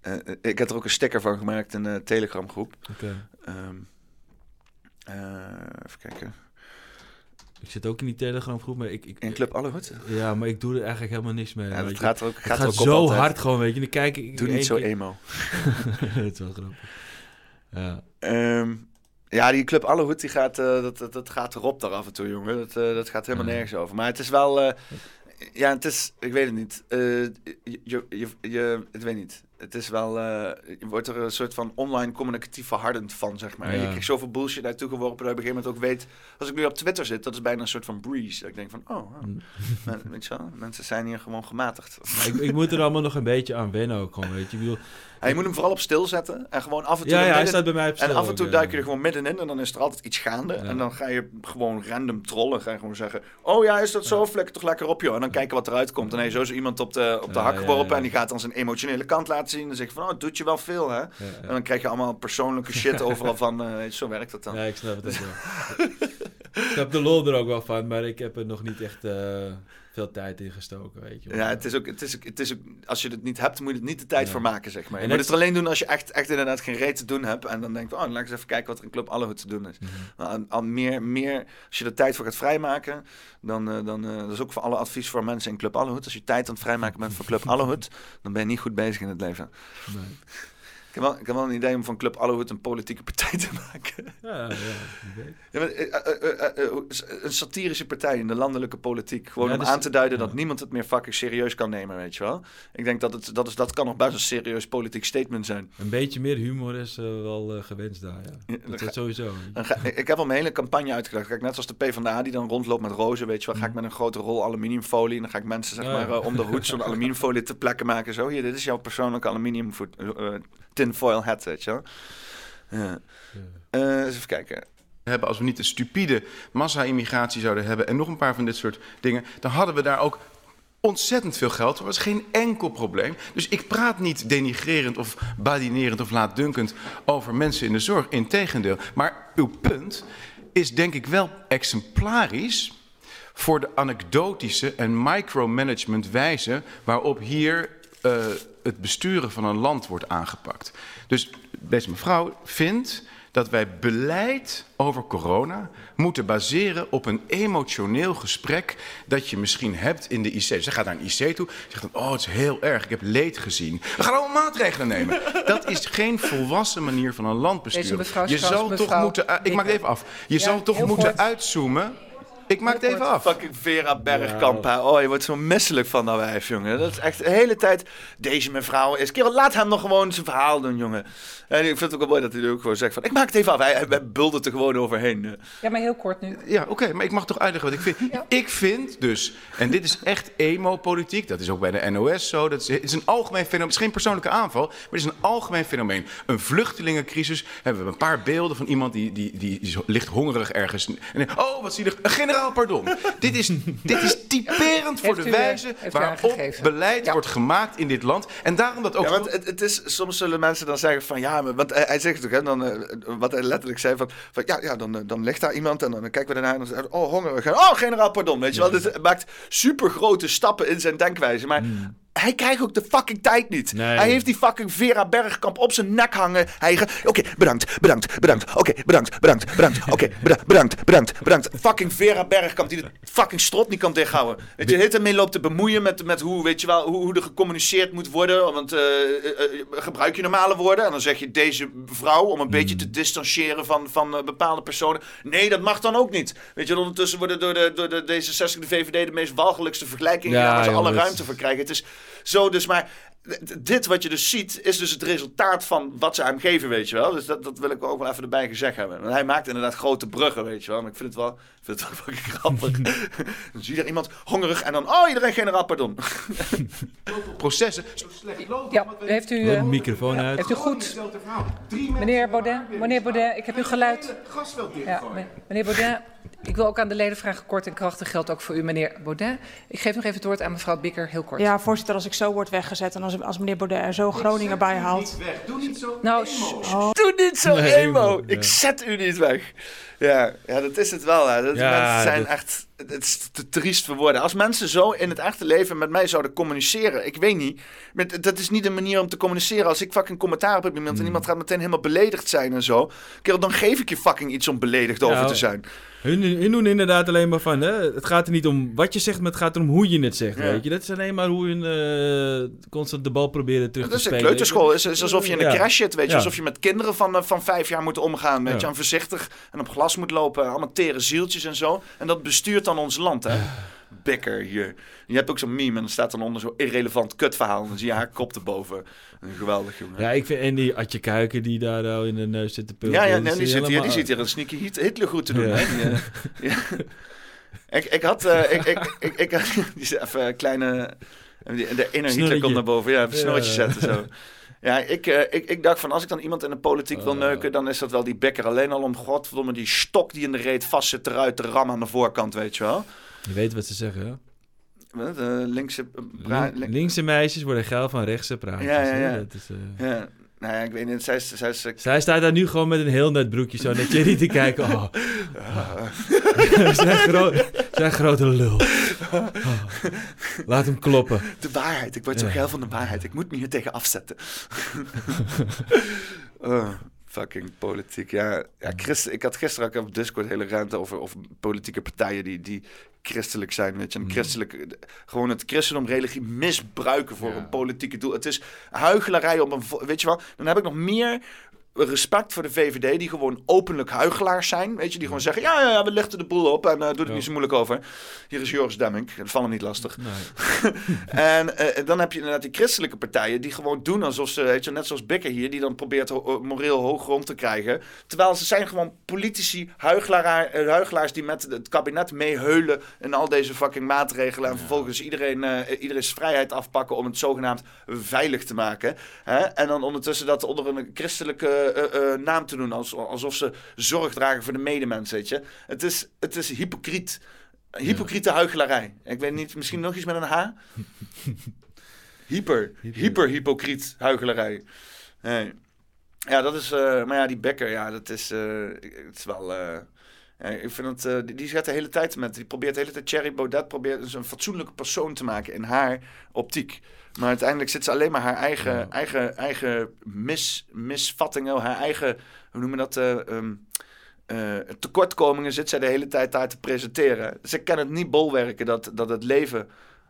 Eh, eh, ik heb er ook een sticker van gemaakt in een Telegram groep. Ehm, eh, even kijken. Ik zit ook in die Telegram groep, maar ik... ik In Club Allehoed? Ja, maar ik doe er eigenlijk helemaal niks mee. Ja, het gaat er ook- Het gaat zo altijd. hard gewoon, weet je. Dan kijk ik... Doe niet zo keer- emo. dat is wel grappig. Ja. Ehm, ja, die Club Allehoed, die gaat, dat, dat, dat gaat erop daar af en toe, jongen. Dat, dat gaat helemaal Ja. nergens over. Maar het is wel... ja, het is... Ik weet het niet. Je, je, je, je- ik weet niet. Het is wel... eh, je wordt er een soort van online communicatief verhardend van, zeg maar. Ja. Je krijgt zoveel bullshit naartoe geworpen dat je op een gegeven moment ook weet... Als ik nu op Twitter zit, dat is bijna een soort van breeze. Dat ik denk van, oh, oh, Mm. men- weet je wel, mensen zijn hier gewoon gematigd. Ik, ik moet er allemaal nog een beetje aan wennen ook gewoon, weet je. Ik bedoel, Ja, je moet hem vooral op stil zetten en gewoon af en toe... Ja, ja, hij staat bij mij op En stil af en toe duik je er gewoon middenin en dan is er altijd iets gaande. En dan ga je gewoon random trollen. Ga je gewoon zeggen, oh ja, is dat zo? Flikker toch lekker op, joh. En dan kijken wat eruit komt. En dan heb je zo zo iemand op de, op de hak geworpen en die gaat dan zijn emotionele kant laten zien. Dan zeg je van, oh, het doet je wel veel, hè? En dan krijg je allemaal persoonlijke shit overal van, je, zo werkt dat dan. Ja, ik snap het snap de lol er ook wel van, maar ik heb er nog niet echt eh, veel tijd in gestoken, weet je. Ja, het is ook, het is het is als je het niet hebt, moet je er niet de tijd Ja. voor maken, zeg maar. Je En moet het- het alleen doen als je echt, echt inderdaad geen reet te doen hebt. En dan denk je, oh, dan laat ik eens even kijken wat er in Club Allehoed te doen is. Mhm. Maar al, al meer, meer, als je er tijd voor gaat vrijmaken, dan, eh, dan eh, dat is ook voor alle advies voor mensen in Club Allehoed. Als je tijd aan het vrijmaken bent voor Club Allehoed, dan ben je niet goed bezig in het leven. Nee. Ik heb, wel, ik heb wel een idee om van Club Allerhoed een politieke partij te maken. Ja, ja, eh, eh, eh, een satirische partij in de landelijke politiek. Gewoon Ja, om dus- aan te duiden dat niemand het meer fucking serieus kan nemen, weet je wel. Ik denk dat het, dat, is, dat kan nog best een serieus politiek statement zijn. Een beetje meer humor is wel gewenst daar, ja. Dat is sowieso. Ga, ik heb al mijn hele campagne uitgedacht. Kijk, net zoals de PvdA die dan rondloopt met rozen, weet je wel. Ga ik met een grote rol aluminiumfolie en dan ga ik mensen zeg maar om de hoed zo'n aluminiumfolie te plekken maken. Zo, hier, dit is jouw persoonlijke aluminium tinfoil hat, weet je wel. Ja. Eh, even kijken. hebben als we niet de stupide massa-immigratie zouden hebben en nog een paar van dit soort dingen, dan hadden we daar ook ontzettend veel geld. Er was geen enkel probleem. Dus ik praat niet denigrerend of badinerend of laatdunkend over mensen in de zorg. Integendeel. Maar uw punt is denk ik wel exemplarisch voor de anekdotische en micromanagement wijze waarop hier eh, het besturen van een land wordt aangepakt. Dus deze mevrouw vindt dat wij beleid over corona moeten baseren op een emotioneel gesprek dat je misschien hebt in de IC. Ze gaat naar een IC toe, zegt dan, oh het is heel erg, ik heb leed gezien. We gaan allemaal maatregelen nemen. Dat is geen volwassen manier van een land besturen. Je zal toch moeten, uh, ik maak het even af. Je zal toch moeten uitzoomen. Ik maak het even af. Fucking Vera Bergkamp. hè. Oh, je wordt zo misselijk van dat wijf, jongen. Dat is echt de hele tijd... Deze mevrouw is... Kerel, laat hem nog gewoon zijn verhaal doen, jongen. En ik vind het ook wel mooi dat hij ook gewoon zegt van... Ik maak het even af. Hij, hij buldert er gewoon overheen. eh. Ja, maar heel kort nu. Ja, oké, maar ik mag toch uitleggen wat ik vind. Ik vind dus, en dit is echt emo-politiek, dat is ook bij de NOS zo, dat is, het is een algemeen fenomeen, het is geen persoonlijke aanval, maar het is een algemeen fenomeen. Een vluchtelingencrisis, hebben we een paar beelden van iemand die, die, die, ligt hongerig ergens. En, oh, wat zie je, een generaal pardon. dit, is, dit is typerend voor Heeft de u, eh, wijze waarop beleid wordt gemaakt in dit land. En daarom dat ook... Ja, want het, het is, soms zullen mensen dan zeggen van ja, maar, want hij, hij zegt het ook, hè, dan, eh, wat hij letterlijk zei van, van ja, ja dan, eh, dan ligt daar iemand en dan, kijken we ernaar en dan zeggen we, oh hongerig, En, oh generaal pardon, weet je wel. Dit maakt super grote stappen in zijn denkwijze, maar hij krijgt ook de fucking tijd niet. Nee. Hij heeft die fucking Vera Bergkamp op zijn nek hangen. Hij ge- Oké, bedankt, bedankt, bedankt. Oké, bedankt, bedankt, bedankt. Oké, bedankt, bedankt, bedankt, bedankt. Fucking Vera Bergkamp die de fucking strot niet kan dichthouden. Weet je, het ermee loopt te bemoeien met, met hoe, weet je wel, hoe, hoe er gecommuniceerd moet worden. Want eh, eh, eh, gebruik je normale woorden en dan zeg je deze vrouw om een beetje te distancieren van, van bepaalde personen. Nee, dat mag dan ook niet. Weet je, ondertussen worden door de, door de D66, de VVD de meest walgelijkste vergelijkingen Ja, waar ze alle ruimte voor krijgen. Het is zo dus, maar dit wat je dus ziet, is dus het resultaat van wat ze hem geven, weet je wel. Dus dat, dat wil ik ook wel even erbij gezegd hebben. Want hij maakt inderdaad grote bruggen, weet je wel. Maar ik vind het wel, ik vind het wel fucking grappig. dan zie je er iemand hongerig en dan, oh, iedereen generaal pardon. processen zo slecht lopen. Ja, heeft u... Een eh, microfoon ja, uit. Heeft u goed... Meneer Baudet, meneer Baudet, ik heb uw geluid. Ja, me- meneer Baudet, ik wil ook aan de leden vragen, kort en krachtig geldt ook voor u, meneer Baudet. Ik geef nog even het woord aan mevrouw Bikker, heel kort. Ja, voorzitter, als ik zo word weggezet en als, als meneer Baudet er zo Groningen bij haalt. Doe niet zo. Nou, Doe niet zo Nee, emo. Ik zet u niet weg. Ja, ja, dat is het wel. Hè. Dat Ja, mensen zijn dat- echt... Het is te triest voor woorden. Als mensen zo in het echte leven met mij zouden communiceren... Ik weet niet. Met, dat is niet een manier om te communiceren. Als ik fucking commentaar heb op iemand... Hmm. en iemand gaat meteen helemaal beledigd zijn en zo... Kerel, dan geef ik je fucking iets om beledigd over Ja, te zijn. Hun, hun doen inderdaad alleen maar van, hè, het gaat er niet om wat je zegt, maar het gaat erom hoe je het zegt, Ja. weet je. Dat is alleen maar hoe hun eh, constant de bal proberen terug Dat te is een spelen. kleuterschool. Het is, is alsof je in een Ja. crash zit, weet je. Ja. Alsof je met kinderen van, eh, van vijf jaar moet omgaan. Weet je, en voorzichtig en op glas moet lopen. Allemaal tere zieltjes en zo. En dat bestuurt dan ons land, hè. Bikker hier. Je hebt ook zo'n meme en dan staat dan onder zo'n irrelevant kutverhaal. En dan zie je haar kop erboven. Geweldig, jongen. Ja, ik vind, en die Adje Kuiken die daar nou in de neus zit te pulken. Ja, ja nee, die, zit hier, die zit hier een sneaky Hit- Hitler goed te doen. Ja. Hè? Die, eh, ja. ik, ik had... eh, ik, ik, ik, ik, die is even een kleine... De inner Hitler komt naar boven. Ja, even een zetten zo. Ja, ik, eh, ik, ik dacht van als ik dan iemand in de politiek wil Oh. neuken, dan is dat wel die bekker. Alleen al om godverdomme die stok die in de reet vast zit eruit te rammen aan de voorkant, weet je wel. Je weet wat ze zeggen, hè? Wat, eh, linkse... eh, Link- linkse meisjes worden geil van rechtse praatjes. Ja, ja, ja. Dat is, eh, ja. Nou ja, ik weet niet. Zij is... Zij staat daar nu gewoon met een heel net broekje zo naar Thierry te kijken. Oh. zijn, groot, zijn grote lul. Oh. Laat hem kloppen. De waarheid. Ik word zo geil van de waarheid. Ik moet me hier tegen afzetten. Eh, Fucking politiek, ja. ja Christen, ik had gisteren ook op Discord hele ruimte over, over politieke partijen die, die christelijk zijn, weet je. Een Mm. christelijk, gewoon het christendom religie misbruiken voor een politieke doel. Het is huichelarij om een, weet je wel. Dan heb ik nog meer respect voor de VVD, die gewoon openlijk huigelaars zijn, weet je. Die gewoon zeggen, ja, ja, ja, we lichten de boel op en eh doe er Ja. niet zo moeilijk over. Hier is Joris Demming, dat valt hem niet lastig. Nee. en eh, dan heb je inderdaad die christelijke partijen die gewoon doen alsof ze, weet je, net zoals Bikker hier, die dan probeert ho- moreel hoog grond te krijgen. Terwijl ze zijn gewoon politici, huigelaar, eh, huigelaars die met het kabinet meeheulen in al deze fucking maatregelen. En vervolgens iedereen, eh iedereen's vrijheid afpakken om het zogenaamd veilig te maken. Hè? En dan ondertussen dat onder een christelijke eh, eh, naam te doen, als, alsof ze zorg dragen voor de medemens, weet je. Het is, het is hypocriet. Hypocriete huichelarij. Ik weet niet, misschien nog iets met een H? Hyper. Hyper hypocriet huichelarij. Nee. Ja, dat is... eh, maar ja, die Becker, ja, dat is... eh, het is wel... eh, ja, ik vind eh, die, die zet de hele tijd met... Die probeert de hele tijd... Thierry Baudet probeert dus een fatsoenlijke persoon te maken in haar optiek. Maar uiteindelijk zit ze alleen maar haar eigen, eigen, eigen mis, misvattingen, haar eigen, hoe noemen we dat, eh, ehm, eh, tekortkomingen zit zij de hele tijd daar te presenteren. Ze kan het niet bolwerken dat, dat het leven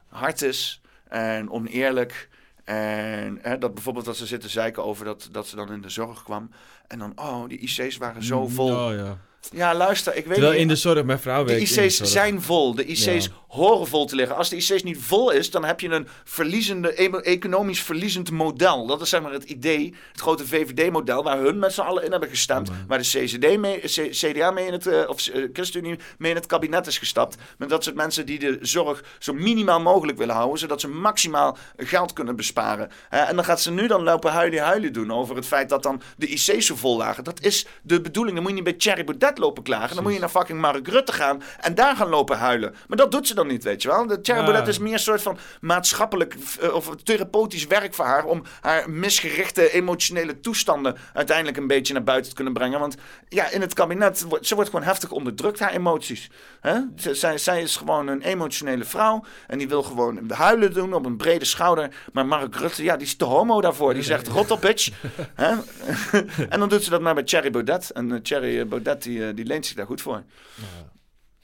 hard is en oneerlijk. En hè, dat bijvoorbeeld dat ze zitten zeiken over dat, dat ze dan in de zorg kwam. En dan, oh, die IC's waren zo vol. Oh, ja. Ja, luister, ik weet Terwijl niet. in de zorg, mijn vrouw De werkt in de IC's zijn vol. De IC's Ja. horen vol te liggen. Als de IC's niet vol is, dan heb je een verliezende, economisch verliezend model. Dat is zeg maar het idee, het grote VVD-model, waar hun met z'n allen in hebben gestemd. waar de CCD mee, C- CDA mee in het, eh, of eh, ChristenUnie mee in het kabinet is gestapt. Met dat soort mensen die de zorg zo minimaal mogelijk willen houden, zodat ze maximaal geld kunnen besparen. En dan gaat ze nu dan lopen huilen huilen doen over het feit dat dan de IC's zo vol lagen. Dat is de bedoeling. Dan moet je niet bij Thierry Baudet lopen klagen. Dan moet je naar fucking Mark Rutte gaan en daar gaan lopen huilen. Maar dat doet ze dan niet, weet je wel. De Thierry Ja. Baudet is meer een soort van maatschappelijk eh, of therapeutisch werk voor haar om haar misgerichte emotionele toestanden uiteindelijk een beetje naar buiten te kunnen brengen. Want ja, in het kabinet, wordt- ze wordt gewoon heftig onderdrukt, haar emoties. Hè? Zij, zij is gewoon een emotionele vrouw en die wil gewoon huilen doen op een brede schouder. Maar Mark Rutte, ja, die is te homo daarvoor. Die zegt, rot op, bitch. En dan doet ze dat maar bij Thierry Baudet. En eh, Thierry Baudet, die, eh, die leent zich daar goed voor.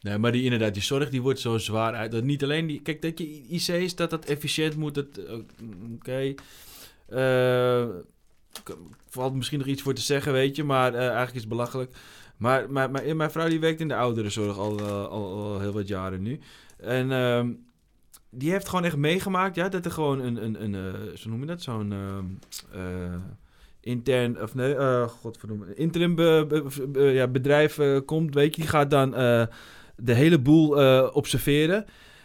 Nee, maar die, inderdaad, die zorg die wordt zo zwaar uit. Dat niet alleen die. Kijk, dat je IC's, dat dat efficiënt moet. eh, Oké. Eh, k- valt misschien nog iets voor te zeggen, weet je. Maar eh, eigenlijk is het belachelijk. Maar, maar, mijn vrouw die werkt in de ouderenzorg al, eh, al, al heel wat jaren nu. En ehm, die heeft gewoon echt meegemaakt, ja, dat er gewoon een, een, een eh, zo noem je dat, zo'n ehm, eh, intern, of nee, eh godverdomme, interim ja, bedrijf eh, komt, weet je, die gaat dan eh, de hele boel observeren.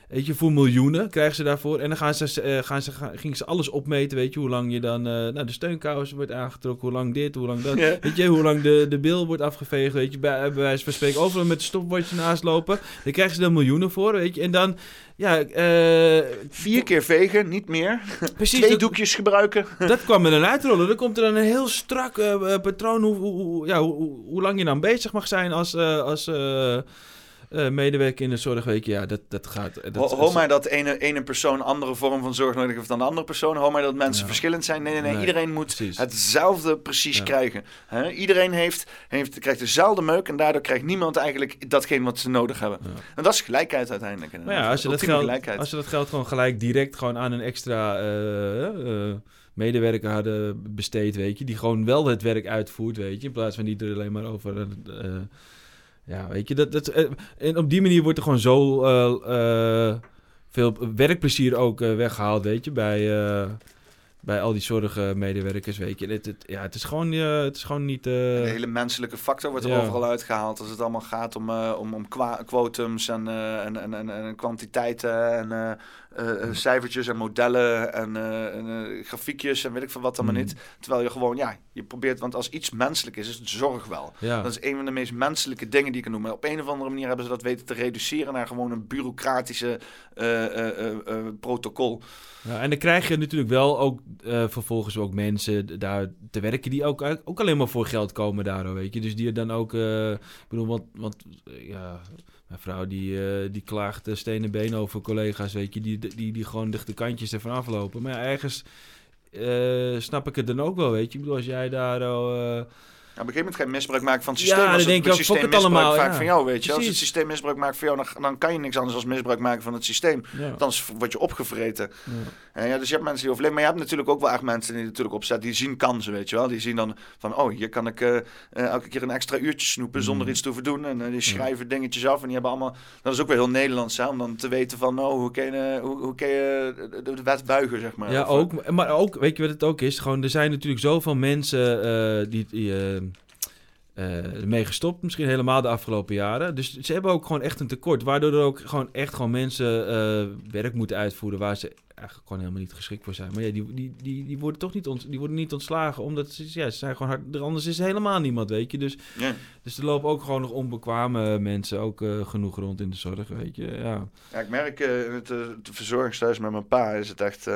Weet je, voor miljoenen krijgen ze daarvoor. En dan gaan ze, eh, gaan ze, gaan, gingen ze alles opmeten, weet je, hoe lang je dan, eh nou, de steunkous wordt aangetrokken, hoe lang dit, hoe lang dat. Ja. Weet je, hoe lang de, de bil wordt afgeveegd, weet je, bij, bij wijze van spreken, overal met een stopwatch naast lopen. Daar krijgen ze dan miljoenen voor, weet je. En dan, ja... eh, Vier keer vegen, niet meer. Precies. Twee dat- doekjes gebruiken. dat kwam er dan uitrollen. Dan komt er dan een heel strak patroon hoe, ja, hoe, hoe- lang je dan bezig mag zijn als, als eh, eh, medewerker in de zorg. Weet je, ja, dat, dat gaat... Dat, Ho- Hoor maar dat ene, ene persoon andere vorm van zorg nodig heeft dan de andere persoon. Hoor maar dat mensen verschillend zijn. Nee, nee, nee. Nee, Iedereen moet hetzelfde precies krijgen. Iedereen heeft, heeft, krijgt dezelfde meuk en daardoor krijgt niemand eigenlijk datgene wat ze nodig hebben. En dat is gelijkheid uiteindelijk. Maar ja, als je, dat geld, gelijkheid. als je dat geld gewoon gelijk direct gewoon aan een extra eh, eh, medewerker hadden besteed, weet je, die gewoon wel het werk uitvoert, weet je, in plaats van niet er alleen maar over. Ja, weet je, dat, dat, eh, en op die manier wordt er gewoon zo eh, eh, veel werkplezier ook eh, weggehaald, weet je, bij, bij al die zorgmedewerkers, weet je. Het, het, ja, het is gewoon, het is gewoon niet... De hele menselijke factor wordt er Ja. overal uitgehaald. Als het allemaal gaat om, om, om kwa- quotums en, en, en, en, en kwantiteiten en eh, eh, cijfertjes en modellen en, eh, en grafiekjes en weet ik veel wat allemaal Mm. niet. Terwijl je gewoon, ja, je probeert, want als iets menselijk is, is het zorg wel. Ja. Dat is een van de meest menselijke dingen die je kan doen. Maar op een of andere manier hebben ze dat weten te reduceren naar gewoon een bureaucratische protocol. Ja, en dan krijg je natuurlijk wel ook vervolgens ook mensen daar te werken die ook, ook alleen maar voor geld komen daar, weet je. Dus die er dan ook, ik bedoel, want, want ja, mijn vrouw die, eh, die klaagt eh, stenen been over collega's, weet je, die, die, die gewoon de kantjes ervan aflopen. Maar ja, ergens eh, snap ik het dan ook wel, weet je. Ik bedoel, als jij daar al... eh, Ja, op een gegeven moment je misbruik maken van het Ja, systeem. dan als het, denk je het ook, systeem misbruik allemaal, vaak ja. van jou, weet je. Als het systeem misbruik maakt van jou, dan, dan kan je niks anders dan misbruik maken van het systeem. Ja. Dan word je opgevreten. En ja, dus je hebt mensen die overleven. Maar je hebt natuurlijk ook wel echt mensen die natuurlijk opstaan. Die zien kansen, weet je wel. Die zien dan van, oh, hier kan ik eh, eh, elke keer een extra uurtje snoepen Mm. zonder iets te hoeven doen. En eh, die schrijven dingetjes af. En die hebben allemaal, dat is ook weer heel Nederlands, hè, om dan te weten van, oh, hoe kun je, hoe, hoe kun je de, wet buigen, zeg maar. Ja, Of, eh, ook. Maar ook, weet je wat het ook is? Gewoon, er zijn natuurlijk zoveel mensen eh, die, die eh, ermee gestopt, misschien helemaal de afgelopen jaren. Dus ze hebben ook gewoon echt een tekort, waardoor er ook gewoon echt gewoon mensen eh, werk moeten uitvoeren waar ze eigenlijk gewoon helemaal niet geschikt voor zijn. Maar ja, die, die, die, die worden toch niet, ont, die worden niet ontslagen, omdat ze, ja, ze zijn gewoon hard, anders is helemaal niemand, weet je. Dus, Ja. dus er lopen ook gewoon nog onbekwame mensen ook eh, genoeg rond in de zorg, weet je. Ja. Ja, ik merk in het, het verzorgingshuis met mijn pa is het echt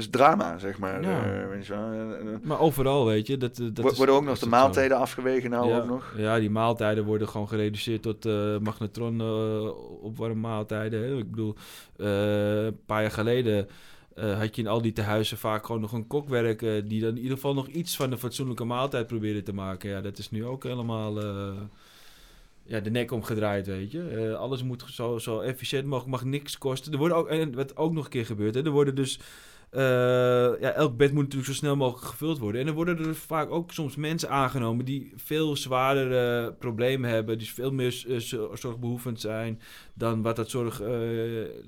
is drama, zeg maar. Ja. Eh, weet je wel. En, en, Maar overal, weet je. Dat, dat is- worden ook nog de het zo. maaltijden afgewegen nou ja, ook nog? Ja, die maaltijden worden gewoon gereduceerd tot eh magnetron eh opwarm maaltijden. Hè. Ik bedoel, eh, een paar jaar geleden eh, had je in al die tehuizen vaak gewoon nog een kokwerk... eh, die dan in ieder geval nog iets van een fatsoenlijke maaltijd probeerde te maken. Ja, dat is nu ook helemaal... eh, ja, de nek omgedraaid, weet je. Eh, alles moet zo, zo efficiënt mogelijk, mag niks kosten. Er worden ook, en wat ook nog een keer gebeurt, hè, er worden dus... eh, ja, elk bed moet natuurlijk zo snel mogelijk gevuld worden. En er worden er vaak ook soms mensen aangenomen die veel zwaardere problemen hebben, die veel meer eh, zo- zorgbehoevend zijn dan wat dat zorg eh,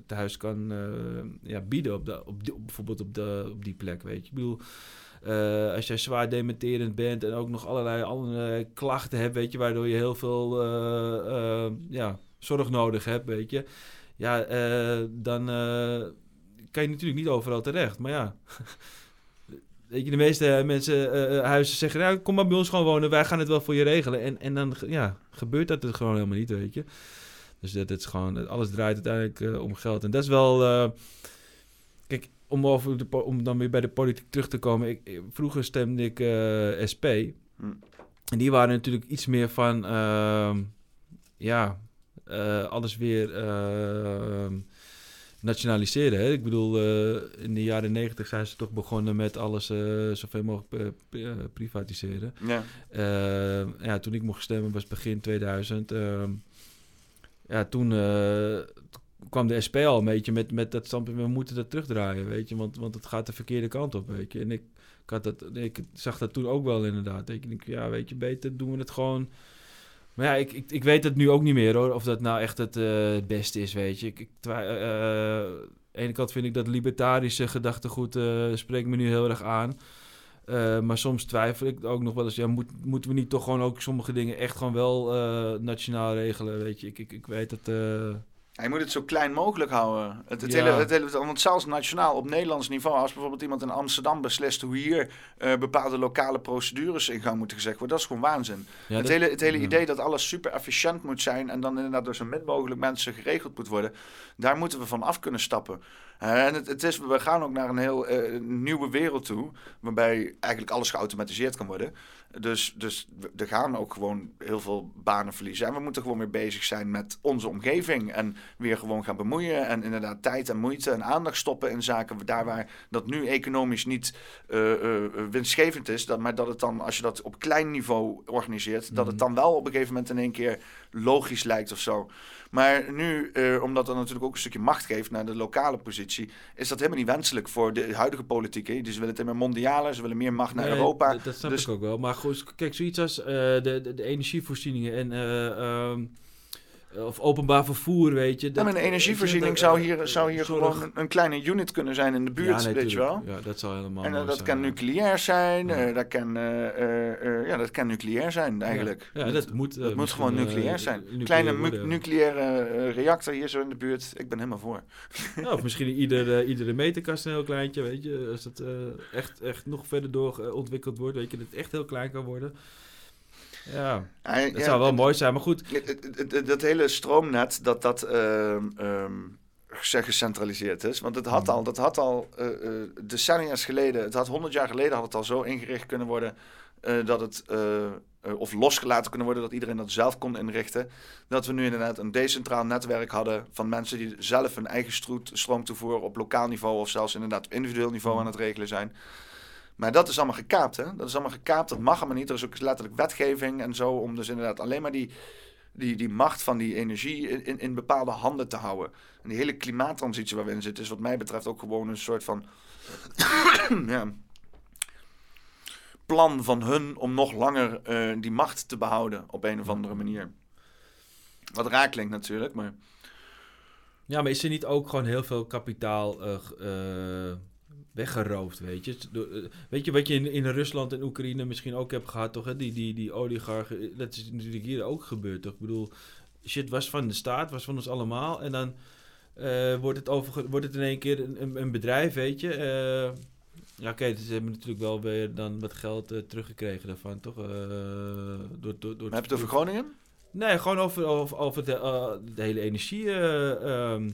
thuis kan ja, bieden op, op, bijvoorbeeld op, de, op die plek, weet je. Ik bedoel, als jij zwaar dementerend bent en ook nog allerlei andere klachten hebt, weet je, waardoor je heel veel ja, zorg nodig hebt, weet je. Ja, dan kan je natuurlijk niet overal terecht. Maar ja, weet je, de meeste mensen, eh, eh, huizen zeggen, nou, kom maar bij ons gewoon wonen, wij gaan het wel voor je regelen. En, en dan ja, gebeurt dat het gewoon helemaal niet, weet je. Dus dat, het is gewoon, alles draait uiteindelijk eh, om geld. En dat is wel... eh, kijk, om, over de, om dan weer bij de politiek terug te komen. Ik, vroeger stemde ik eh, SP. Hm. En die waren natuurlijk iets meer van... ehm, ja, eh, alles weer nationaliseren. Hè? Ik bedoel, eh, in de jaren negentig zijn ze toch begonnen met alles eh, zoveel mogelijk eh, pri- privatiseren. Ja. Ja, toen ik mocht stemmen was begin 2000. ehm, ja, toen kwam de SP al een beetje met, met dat standpunt, we moeten dat terugdraaien, weet je, want, want het gaat de verkeerde kant op, weet je. En ik, ik, had dat, ik zag dat toen ook wel inderdaad. Ik denk, ja, weet je, beter doen we het gewoon... Maar ja, ik, ik, ik weet het nu ook niet meer hoor, of dat nou echt het eh, het beste is, weet je. Ik, ik twij- eh, aan de ene kant vind ik dat libertarische gedachtegoed eh spreekt me nu heel erg aan. Eh, maar soms twijfel ik ook nog wel eens, ja, moet, moeten we niet toch gewoon ook sommige dingen echt gewoon wel eh, nationaal regelen, weet je. Ik, ik, ik weet dat... je moet het zo klein mogelijk houden. Het, het Ja. hele, het hele, want zelfs nationaal op Nederlands niveau, als bijvoorbeeld iemand in Amsterdam beslist hoe hier eh, bepaalde lokale procedures in gang moeten gezet worden, dat is gewoon waanzin. Ja, het, dat- hele, het hele ja. idee dat alles super efficiënt moet zijn en dan inderdaad door zo min mogelijk mensen geregeld moet worden, daar moeten we van af kunnen stappen. Eh, en het, het is, we gaan ook naar een heel eh, nieuwe wereld toe, waarbij eigenlijk alles geautomatiseerd kan worden. Dus, dus er gaan ook gewoon heel veel banen verliezen. En we moeten gewoon weer bezig zijn met onze omgeving. En weer gewoon gaan bemoeien. En inderdaad tijd en moeite en aandacht stoppen in zaken daar waar dat nu economisch niet eh, eh, winstgevend is. Dat, maar dat het dan, als je dat op klein niveau organiseert, dat het dan wel op een gegeven moment in één keer logisch lijkt of zo. Maar nu, eh, omdat dat natuurlijk ook een stukje macht geeft naar de lokale positie, is dat helemaal niet wenselijk voor de huidige politiek. Hè? Dus ze willen het meer mondiale, ze willen meer macht naar Nee, Europa. Dat, dat snap dus ik ook wel. Maar goed, kijk, zoiets als eh, de, de, de energievoorzieningen en eh, ehm, of openbaar vervoer, weet je. Ja, maar een energievoorziening zou hier, zou hier gewoon een, kleine unit kunnen zijn in de buurt, Ja, nee, weet je wel. Ja, dat zou helemaal En eh, dat zijn, kan ja. nucleair zijn, eh, dat, kan, eh, eh, eh, ja, dat kan nucleair zijn eigenlijk. Ja, dat moet, eh, dat moet gewoon eh, nucleair zijn. nucleair Kleine worden, nucleaire eh, reactor hier zo in de buurt, ik ben helemaal voor. Ja, of misschien ieder, eh, iedere meterkast een heel kleintje, weet je. Als het eh, echt, echt nog verder door eh, ontwikkeld wordt, weet je, dat het echt heel klein kan worden. Ja, dat ja, zou wel het- mooi zijn, maar goed. Dat hele stroomnet, dat dat zeg gecentraliseerd is. Want het Hmm. had al, dat had al eh, eh, decennia's geleden, het had honderd jaar geleden had het al zo ingericht kunnen worden eh, dat het, of losgelaten kunnen worden, dat iedereen dat zelf kon inrichten. Dat we nu inderdaad een decentraal netwerk hadden van mensen die zelf hun eigen stroomtoevoer op lokaal niveau of zelfs inderdaad op individueel niveau aan het regelen zijn. Maar dat is allemaal gekaapt, hè? Dat is allemaal gekaapt, dat mag allemaal niet. Er is ook letterlijk wetgeving en zo om dus inderdaad alleen maar die, die, die macht van die energie in, in, bepaalde handen te houden. En die hele klimaattransitie waar we in zitten is wat mij betreft ook gewoon een soort van ja, plan van hun om nog langer eh, die macht te behouden op een of andere manier. Wat raar klinkt natuurlijk, maar... Ja, maar is er niet ook gewoon heel veel kapitaal eh, eh, weggeroofd, weet je? Eh, weet je wat je in, in Rusland en Oekraïne misschien ook hebt gehad, toch? Hè? Die, die, die oligarchen, eh, dat is natuurlijk hier ook gebeurd, toch? Ik bedoel, shit was van de staat, was van ons allemaal. En dan eh, wordt, het over, wordt het in één keer een, een, een bedrijf, weet je? Ja, oké, dus ze hebben natuurlijk wel weer dan wat geld teruggekregen daarvan, toch? Door, door, door, Maar heb je het over Groningen? Nee, gewoon over, over, over de, de hele energie. eh, ehm, eh,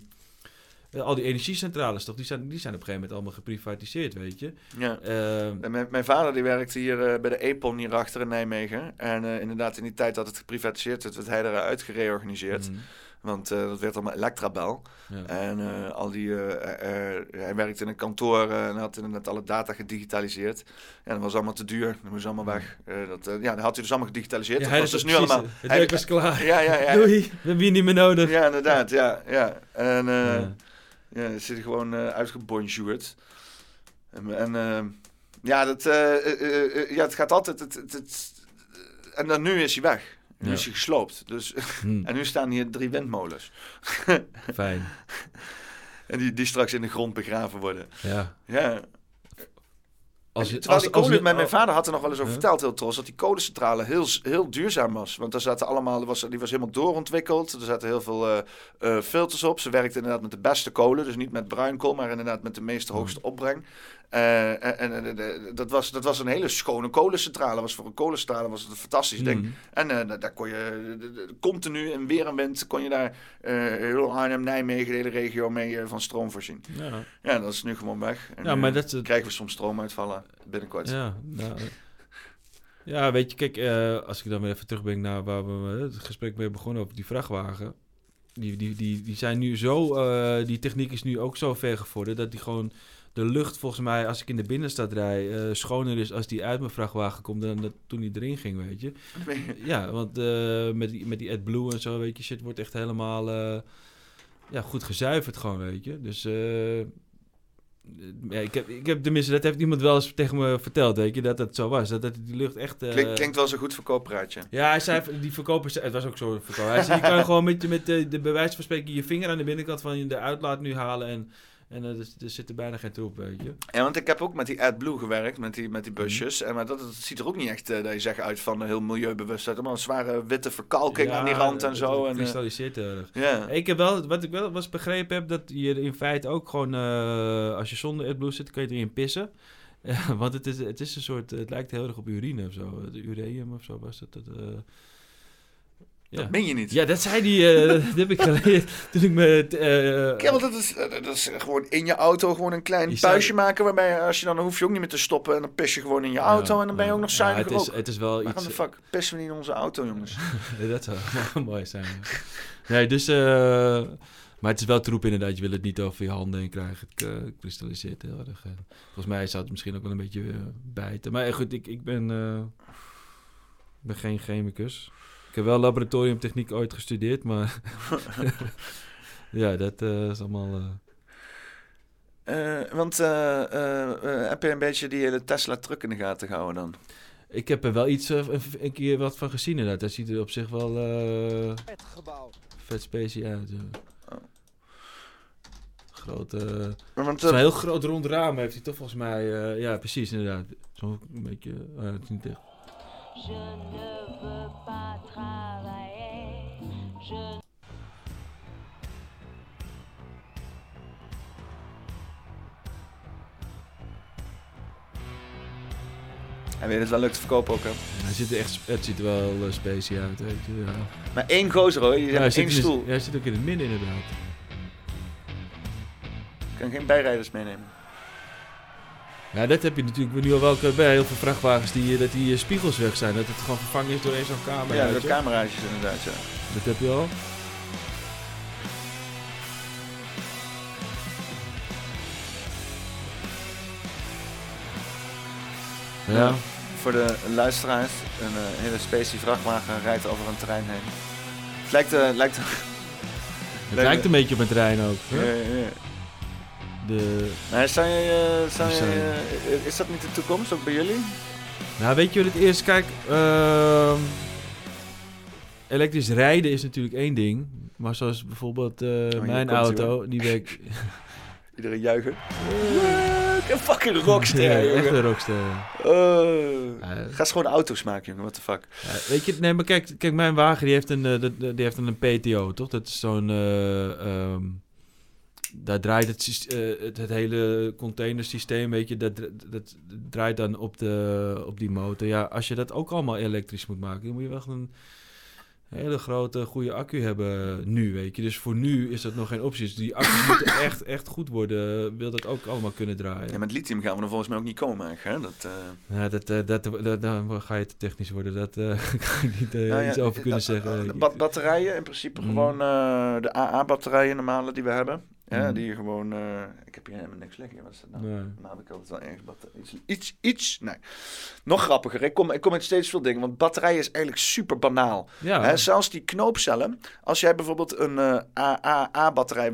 al die energiecentrales, toch? Die zijn, die zijn op een gegeven moment allemaal geprivatiseerd, weet je. Ja. Ehm, En mijn, mijn vader die werkte hier eh, bij de Epon hierachter in Nijmegen. En eh, inderdaad, in die tijd dat het geprivatiseerd werd, werd hij eruit gereorganiseerd. Mhm. Want eh, dat werd allemaal Electrabel. Ja. En eh, al die, eh, eh, hij werkte in een kantoor eh, en had inderdaad alle data gedigitaliseerd. Ja, dat was allemaal te duur. Dat moest allemaal weg. Eh, dat, eh, ja, dat had hij dus allemaal gedigitaliseerd. Ja, dat hij was dus nu allemaal... het werk was klaar. Ja, ja, ja. Doei, we hebben je niet meer nodig. Ja, inderdaad. Ja, ja. En eh Ja. ja. ja, zit gewoon eh uitgebonjourd. En, en eh, ja, dat, eh, eh, ja, het gaat altijd... Het, het, het- en dan nu is hij weg. Nu Ja. is hij gesloopt. Dus, Hmm. En nu staan hier drie windmolens. Fijn. En die, die straks in de grond begraven worden. Ja. Ja. Als je- En terwijl als- die als kolen, we- mijn, mijn vader had er nog wel eens over verteld, heel trots, dat die kolencentrale heel, heel duurzaam was. Want daar zaten allemaal, was, die was helemaal doorontwikkeld. Er zaten heel veel eh, eh, filters op. Ze werkte inderdaad met de beste kolen, dus niet met bruinkool, maar inderdaad met de meeste hoogste opbreng. Eh, en en, en, eh, dat, was, dat was een hele schone kolencentrale. Was voor een kolencentrale was het een fantastisch ding. Mhm. En eh, daar- kon je eh, continu in weer en wind kon je daar eh, heel Arnhem, Nijmegen, de hele regio mee eh, van stroom voorzien. Ja. ja, dat is nu gewoon weg. En Ja, maar dat krijgen we soms stroomuitvallen binnenkort. Ja, nou, eh, ja, weet je, kijk, eh, als ik dan weer even terugbreng naar waar we eh, het gesprek mee begonnen over die vrachtwagen. Die, die, die, die zijn nu zo, eh, die techniek is nu ook zo ver gevorderd dat die gewoon de lucht volgens mij, als ik in de binnenstad rij, eh, schoner is als die uit mijn vrachtwagen komt dan dat toen die erin ging, weet je. Ja, want eh, met, die, met die AdBlue en zo, weet je, shit wordt echt helemaal eh, ja, goed gezuiverd gewoon, weet je. Dus ja, ik, heb, ik heb tenminste, dat heeft iemand wel eens tegen me verteld, weet je, dat dat zo was. Dat, dat die lucht echt... Klink- klinkt wel zo'n goed verkooppraatje. ja, hij zei, die verkopers, het was ook zo verkoper. Hij zei, je kan gewoon met, je- met de, de bewijs van spreken je vinger aan de binnenkant van de uitlaat nu halen en, en eh, er, er zit er bijna geen troep, weet je. Ja, want ik heb ook met die AdBlue gewerkt, met die, met die busjes. En maar dat, dat ziet er ook niet echt, eh, dat je zegt, uit van heel milieubewust. uit. Allemaal een zware witte verkalking aan die rand en het- zo. Het En, eh, kristalliseert erg. Ja. Ik heb wel, wat ik wel was begrepen heb, dat je in feite ook gewoon, eh, als je zonder AdBlue zit, kan je erin pissen. Want het is, het is een soort, het lijkt heel erg op urine of zo. De ureum of zo was het. dat eh, ja. Dat meen je niet? Ja, dat zei die, eh, dat heb ik geleerd toen ik me... eh, Ja, want dat is, dat is gewoon in je auto gewoon een klein Je zou- puistje maken. Waarbij als je dan, dan hoef je ook niet meer te stoppen. En dan pis je gewoon in je auto. en dan ben je ook nog Ja, zuiniger het is- het is wel Waarom iets- de fuck pissen we niet in onze auto, jongens? Ja, dat zou mooi zijn. ja. Nee, dus... eh, maar het is wel troep inderdaad. Je wil het niet over je handen heen krijgen. Het eh, kristalliseert heel erg. En volgens mij zou het misschien ook wel een beetje eh, bijten. Maar eh, goed, ik, ik ben... eh, ik ben geen chemicus. Ik heb wel laboratoriumtechniek ooit gestudeerd, maar... ja, dat eh, is allemaal... eh, Eh, want heb je een beetje die hele Tesla-truck in de gaten gehouden dan? Ik heb er wel iets, een, een keer wat van gezien inderdaad. Dat ziet er op zich wel eh, vet specie uit. eh, Maar want, eh, heel groot rond raam heeft hij toch volgens mij. ja, precies inderdaad. Zo'n een beetje, het is niet echt. Hij weet het wel leuk te verkopen ook, hè? Hij ziet er echt, het ziet er wel uh, specie uit, weet je. Ja. Maar één gozer hoor, je hebt één de- stoel. ja, hij zit ook in het midden inderdaad. Ik kan geen bijrijders meenemen. Ja, dat heb je natuurlijk nu al wel bij heel veel vrachtwagens die, eh, dat die eh, spiegels weg zijn. Dat het gewoon vervangen is door één zo'n camera. Ja, door je. cameraatjes inderdaad, ja. Dat heb je al. Ja. Voor de luisteraars, een eh, hele specie vrachtwagen rijdt over een terrein heen. Het lijkt... eh, lijkt Het lijkt een beetje op een trein ook. Ja, hè? ja, ja. De, je, eh, je, zijn- eh, is dat niet de toekomst, ook bij jullie? nou, weet je wat het eerst? Kijk, ehm, elektrisch rijden is natuurlijk één ding. Maar zoals bijvoorbeeld eh, Oh, mijn auto, die week... Iedereen juichen. Een fucking rockster, Ja, jongen. echt een rockster. Ga eens gewoon auto's maken, jongen. What the fuck. Weet je, nee, maar kijk, kijk mijn wagen die heeft een, dat- die heeft een PTO, toch? Dat is zo'n. eh, ehm, daar draait het, eh, het, het hele containersysteem, weet je, dat, dat draait dan op, de, op die motor. Ja, als je dat ook allemaal elektrisch moet maken, dan moet je wel een hele grote, goede accu hebben nu, weet je. Dus voor nu is dat nog geen optie. Dus die accu's moeten echt, echt goed worden, wil dat ook allemaal kunnen draaien. Ja, met lithium gaan we er volgens mij ook niet komen, eigenlijk. Hè? Dat, eh, Ja, dat, eh, dat, dat, dan ga je te technisch worden. Dat kan ik niet nou ja, iets over kunnen zeggen. Ba- batterijen, in principe Mm. gewoon de AA-batterijen normale die we hebben. Ja, Mm. die gewoon... eh, ik heb hier helemaal niks liggen. Wat is dat nou? Nee. Nou heb ik altijd wel ergens iets, iets, iets... Nee. Nog grappiger. Ik kom, ik kom met steeds veel dingen. Want batterijen is eigenlijk super banaal. Ja. Hè, zelfs die knoopcellen. Als jij bijvoorbeeld een eh, AA-batterij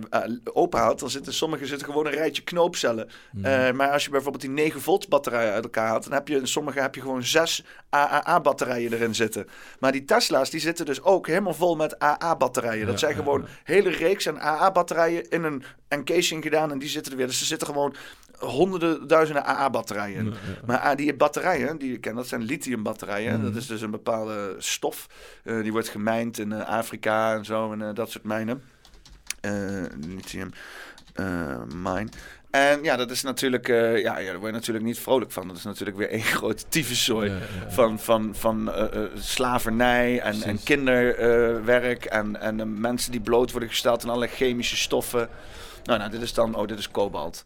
openhoudt... dan zitten sommige zitten gewoon een rijtje knoopcellen. Mhm. Eh, maar als je bijvoorbeeld die 9 volt batterijen uit elkaar haalt... dan heb je in sommige heb je gewoon zes AAA-batterijen erin zitten. Maar die Tesla's die zitten dus ook helemaal vol met AA-batterijen. Dat zijn gewoon hele reeks aan AA-batterijen in een encasing gedaan... en die zitten er weer. Dus er zitten gewoon honderden, duizenden AA-batterijen. Ja, ja. Maar ah, die batterijen, die je kent, dat zijn lithiumbatterijen. Mhm. Dat is dus een bepaalde stof. Eh, die wordt gemijnd in eh, Afrika en zo en eh, dat soort mijnen. Lithium mine. En ja, dat is natuurlijk, ja, ja, daar word je natuurlijk niet vrolijk van. Dat is natuurlijk weer één grote tyfuszooi Ja, van, van, van slavernij en, en kinderwerk en, en mensen die bloot worden gesteld aan alle chemische stoffen. Nou, nou, dit is dan, oh, dit is kobalt.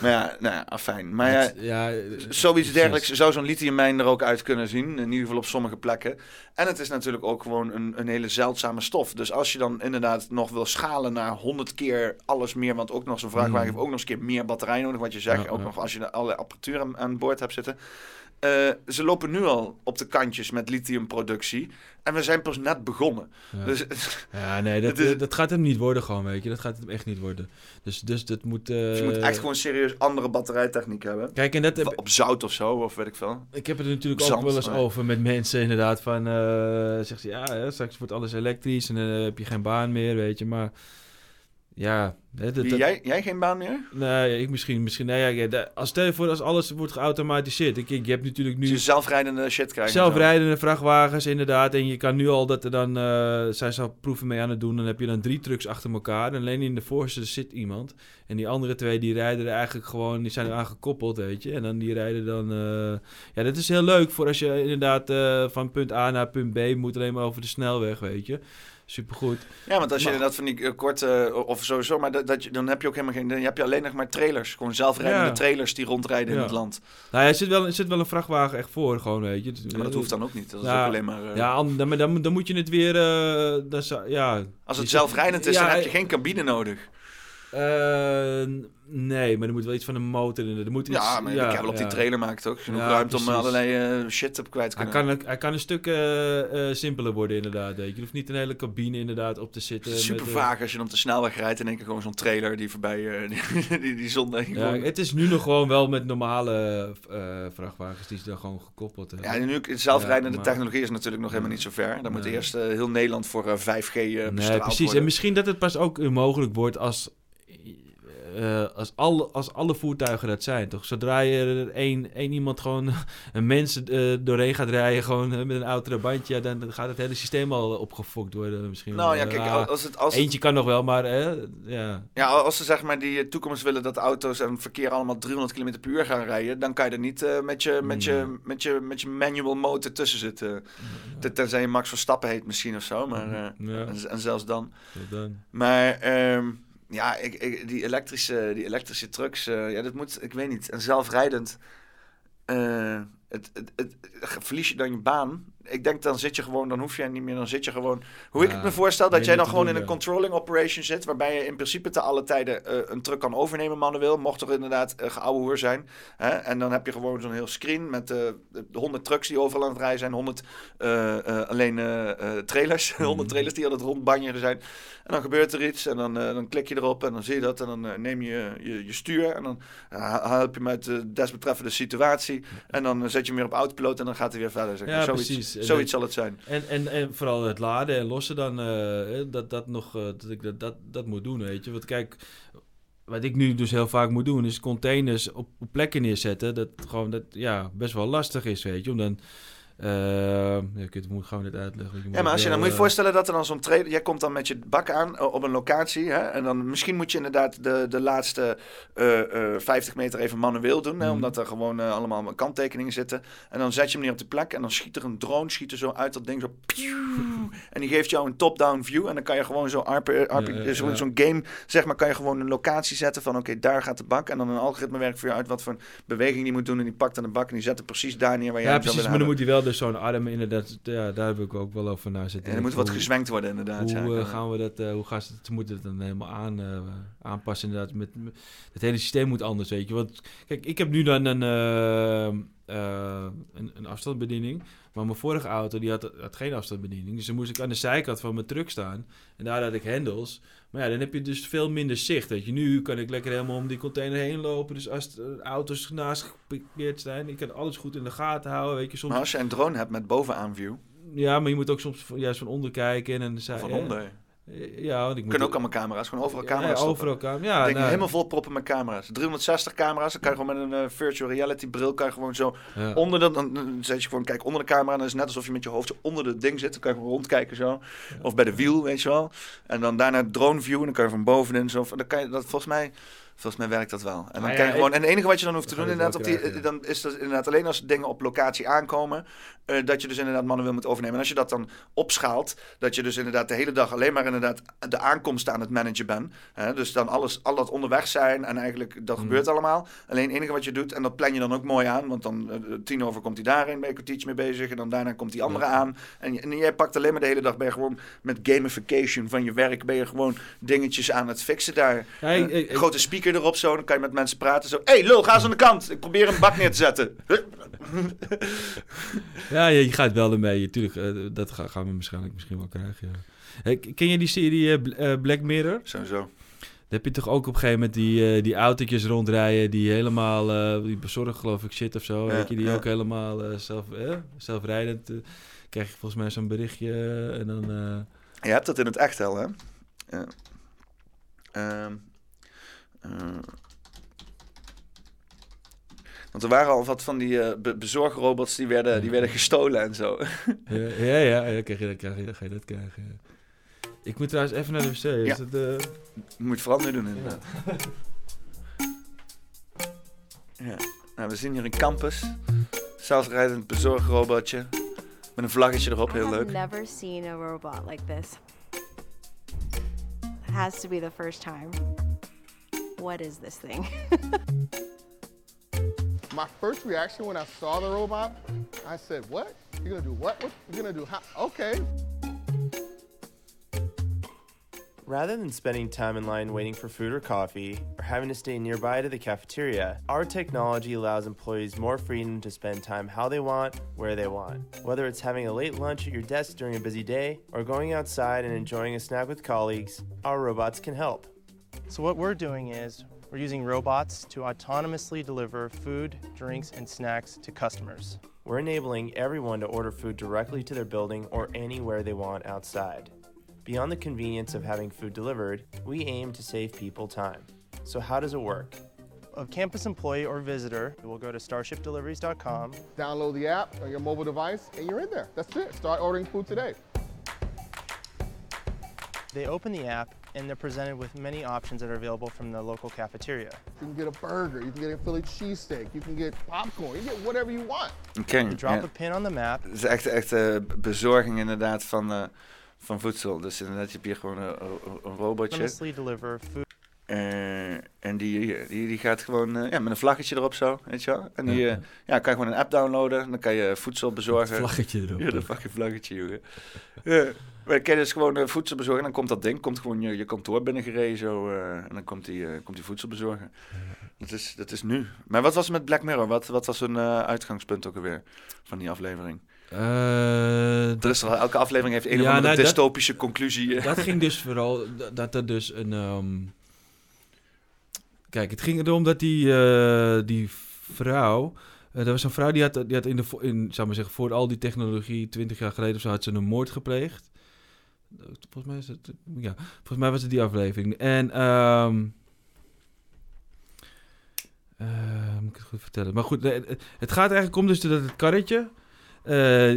Maar ja, nou ja, afijn. Maar ja, Het- ja, zoiets dergelijks zou zo'n lithiummijn er ook uit kunnen zien. In ieder geval op sommige plekken. En het is natuurlijk ook gewoon een, een hele zeldzame stof. Dus als je dan inderdaad nog wil schalen naar 100 keer alles meer... want ook nog zo'n vrachtwagen Mm. heeft ook nog eens een keer meer batterij nodig... wat je zegt, Ja, ook ja. nog als je alle apparatuur aan, aan boord hebt zitten... Eh, ze lopen nu al op de kantjes met lithiumproductie. En we zijn pas net begonnen. Ja. Dus Ja, nee, dat, eh, dat gaat hem niet worden gewoon, weet je. Dat gaat hem echt niet worden. Dus, dus dat moet... eh, dus je moet echt gewoon serieus andere batterijtechniek hebben. Kijk, en dat heb, Op zout of zo, of weet ik veel. ik heb het er natuurlijk ook wel eens maar- over met mensen inderdaad van... eh zegt ze, ja, straks wordt alles elektrisch en dan heb je geen baan meer, weet je. Maar ja... dat- dat- jij, jij geen baan meer? Nee, ik misschien, misschien, nee, ja, de- als stel je voor als alles wordt geautomatiseerd. Ik, ik, je hebt natuurlijk nu Dus je zelfrijdende shit krijgt. en zo. zelfrijdende vrachtwagens inderdaad. En je kan nu al dat er dan, eh zijn ze al proeven mee aan het doen. Dan heb je dan drie trucks achter elkaar. En alleen in de voorste zit iemand. En die andere twee die rijden er eigenlijk gewoon, die zijn eraan gekoppeld, weet je. En dan die rijden dan, eh, ja, dat is heel leuk voor als je inderdaad eh, van punt A naar punt B moet alleen maar over de snelweg, weet je. Supergoed. Ja, want als je inderdaad van die eh, korte, eh, of sowieso, maar dat, dat je, dan heb je ook helemaal geen, dan heb je alleen nog maar trailers. Gewoon zelfrijdende Ja. trailers die rondrijden in het land. Nou ja, er zit wel, er zit wel een vrachtwagen echt voor, gewoon, weet je. Ja, maar dat hoeft dan ook niet. Dat is ook alleen maar... eh, Ja, an- dan, dan, dan moet je het weer... zou- ja, als het zelfrijdend is, dan heb je geen cabine nodig. Eh, nee, maar er moet wel iets van een motor in. Er moet iets, Ja, maar de kabel op die trailer maakt ook genoeg Ja, ruimte om allerlei eh, shit op kwijt te Hij kunnen. kan, hij kan een stuk eh, simpeler worden, inderdaad. Je. hoeft niet een hele cabine inderdaad op te zitten. Super met, vaag als je dan op de snelweg rijdt en denk je gewoon zo'n trailer die voorbij die, die, die zonde. Ja, het is nu nog gewoon wel met normale vrachtwagens die ze dan gewoon gekoppeld hebben. Ja, en nu zelfrijdende Ja, maar- technologie is natuurlijk nog helemaal niet zo ver. Dan moet eerst heel Nederland voor eh, 5G eh Nee, precies. worden. En misschien dat het pas ook mogelijk wordt als, eh, als, alle, als alle voertuigen dat zijn. Toch? Zodra je er één, één iemand gewoon, een mens eh, doorheen gaat rijden, gewoon eh, met een oudere bandje, ja, dan, dan gaat het hele systeem al opgefokt worden. Misschien Nou ja, kijk, Ah, als het- als het- eentje kan nog wel, maar ja. Ja, als ze zeg maar die toekomst willen dat auto's en verkeer allemaal 300 km per uur gaan rijden, dan kan je er niet met, je, met, je, met, je, met je manual motor tussen zitten. Ten- Tenzij je Max Verstappen heet misschien of zo, maar Ja. en, en zelfs dan. Maar ehm, ja, ik, die, elektrische, die elektrische trucks, eh, ja, dat moet, ik weet niet, en zelfrijdend. het, het, het, verlies je dan je baan? Ik denk dan zit je gewoon, dan hoef je niet meer, dan zit je gewoon... Hoe ik het me voorstel, dat jij dan gewoon in een controlling operation zit, waarbij je in principe te alle tijden eh, een truck kan overnemen manueel, mocht er inderdaad uh, geouwe hoer zijn. Hè? En dan heb je gewoon zo'n heel screen met eh, de 100 trucks die overal aan het rijden zijn, 100 eh, eh, alleen trailers, 100 trailers die aan het rondbanjeren zijn. En dan gebeurt er iets en dan, dan klik je erop en dan zie je dat en dan neem je, je je stuur en dan help je uit de desbetreffende situatie en dan zet je hem weer op autopiloot en dan gaat hij weer verder. Zeg. Ja, zoiets, precies. En Zoiets zal het zijn. En, en, en vooral het laden en lossen dan, eh, dat, dat nog, eh, dat ik dat, dat, dat moet doen, weet je. Want kijk, wat ik nu dus heel vaak moet doen, is containers op, op plekken neerzetten, dat gewoon, dat, ja, best wel lastig is, weet je. Om dan, ja, ik het moet gewoon net uitleggen. Ja, maar als je dan moet je eh, voorstellen dat er dan zo'n trailer... Jij komt dan met je bak aan eh, op een locatie. Hè, en dan misschien moet je inderdaad de, de laatste eh, eh, 50 meter even manueel doen. Hè, Mhm. Omdat er gewoon allemaal kanttekeningen zitten. En dan zet je hem neer op de plek. En dan schiet er een drone schiet er zo uit dat ding zo... En die geeft jou een top-down view. En dan kan je gewoon zo... RP, RP, Ja, ja, zo'n zo'n game, zeg maar, kan je gewoon een locatie zetten van... Oké, daar gaat de bak. En dan een algoritme werkt voor je uit wat voor beweging die moet doen. En die pakt dan de bak en die zet hem precies daar neer waar jij Ja, precies, maar dan moet hij wel dus zo'n arm inderdaad, ja, daar heb ik ook wel over na zitten. En er moet wat gezwenkt worden inderdaad, Hoe ja. eh, gaan we dat, eh, hoe gaan ze, ze moeten het dan helemaal aan, eh, aanpassen inderdaad. Met, met- het hele systeem moet anders, weet je. Want kijk, ik heb nu dan een, eh, een, een afstandsbediening. Maar mijn vorige auto die had, had geen afstandsbediening. Dus dan moest ik aan de zijkant van mijn truck staan. En daar had ik hendels. Maar ja, dan heb je dus veel minder zicht. Weet je. Nu kan ik lekker helemaal om die container heen lopen. Dus als er auto's naast geparkeerd zijn, ik kan alles goed in de gaten houden. Weet je, soms... Maar als je een drone hebt met bovenaanview... Ja, maar je moet ook soms juist van onder kijken. En, dan Van onder? Ja, want ik moet Kunnen ook allemaal camera's, gewoon overal camera's. Ja, overal camera's. Ja, Denk nou- helemaal vol proppen met camera's. 360 camera's, dan kan je gewoon met een eh, virtual reality bril, kan je gewoon zo Ja. onder de, dan, dan zet je gewoon, kijk onder de camera, en dan is het net alsof je met je hoofd zo onder het ding zit. Dan kan je gewoon rondkijken zo. Of bij de wiel, weet je wel. En dan daarna drone view, en dan kan je van bovenin zo. Dan kan je, dat, volgens mij, volgens mij werkt dat wel. En dan kan je gewoon, ik- en het enige wat je dan hoeft te doen, inderdaad, op die, krijgen, dan is dat inderdaad alleen als dingen op locatie aankomen, eh, dat je dus inderdaad manueel moet overnemen. En als je dat dan opschaalt, dat je dus inderdaad de hele dag alleen maar inderdaad de aankomsten aan het managen bent. Hè? Dus dan alles, al dat onderweg zijn en eigenlijk, dat Mm. gebeurt allemaal. Alleen het enige wat je doet, en dat plan je dan ook mooi aan, want dan eh, tien over komt hij daarin, ben je een kwartiertje mee bezig. En dan daarna komt die andere aan. En, en jij pakt alleen maar de hele dag, ben je gewoon met gamification van je werk, ben je gewoon dingetjes aan het fixen daar. Ja, ik- ik- ik- grote speaker erop zo, dan kan je met mensen praten zo. Hé hey, lul, ga eens aan de kant. Ik probeer een bak neer te zetten. Ja, je, gaat wel ermee. Tuurlijk, eh, dat ga- gaan we waarschijnlijk misschien wel krijgen. Ja. Hey, ken je die serie eh, eh, Black Mirror? Sowieso. Daar heb je toch ook op een gegeven moment die, die autootjes rondrijden die helemaal, die bezorgen geloof ik shit of zo, Ja, weet je, die ja. ook helemaal zelf, zelfrijdend, krijg je volgens mij zo'n berichtje en dan... Je hebt dat in het echt al, hè? Ja. Ehm, eh. Want er waren al wat van die eh, be- bezorgrobots die werden, die werden gestolen en zo. ja, ja, ja, ja, krijg je, dan krijg je, dan ga je dat krijgen. Ik moet trouwens even naar de wc. Is Ja. het, eh, Moet je vooral nu doen, inderdaad. Ja. Nou, we zien hier een campus. Zelfrijdend bezorgrobotje. Met een vlaggetje erop, heel leuk. have never seen a robot like this. It has to be the first time. What is this thing? My first reaction when I saw the robot, I said, "What? You're gonna do what? What? You're gonna do how? Okay." Rather than spending time in line waiting for food or coffee, or having to stay nearby to the cafeteria, our technology allows employees more freedom to spend time how they want, where they want. Whether it's having a late lunch at your desk during a busy day, or going outside and enjoying a snack with colleagues, our robots can help. So what we're doing is we're using robots to autonomously deliver food, drinks, and snacks to customers. We're enabling everyone to order food directly to their building or anywhere they want outside. Beyond the convenience of having food delivered, we aim to save people time. So, how does it work? A campus employee or visitor will go to starshipdeliveries.com. Download the app on your mobile device, and you're in there. That's it. Start ordering food today. They open the app and they're presented with many options that are available from the local cafeteria. You can get a burger. You can get a Philly cheesesteak. You can get popcorn. You get whatever you want. Oké, You drop ja. a pin on the map. Het is echt, echt eh, bezorging inderdaad van, eh, van voedsel. Dus inderdaad, je hebt hier gewoon een, een- een robotje. Autonomously deliver food. Eh, en die, die, die gaat gewoon ja, met een vlaggetje erop zo, weet je wel. En die ja, kan je gewoon een app downloaden. Dan kan je voedsel bezorgen. Vlaggetje erop. Ja, dat fucking vlaggetje, jongen. ja. Je dus gewoon eh, voedsel bezorgen. En dan komt dat ding, komt gewoon je, je kantoor binnengereden zo. eh, en dan komt die, eh, komt die voedsel bezorgen. Dat, is, dat is nu. Maar wat was er met Black Mirror? Wat, wat was een eh, uitgangspunt ook alweer van die aflevering? Er is elke aflevering heeft een of andere nou, dat- dystopische conclusie. Dat ging dus vooral dat- er dus een. ehm, Kijk, het ging erom dat die, die vrouw. eh, er was een vrouw die had, die had in de. In, zou maar zeggen, voor al die technologie, 20 jaar geleden of zo, had ze een moord gepleegd. Volgens mij is het. Ja, volgens mij was het die aflevering. En. ehm eh, moet ik het goed vertellen? Maar goed, eh, het gaat eigenlijk om dus dat het karretje. eh,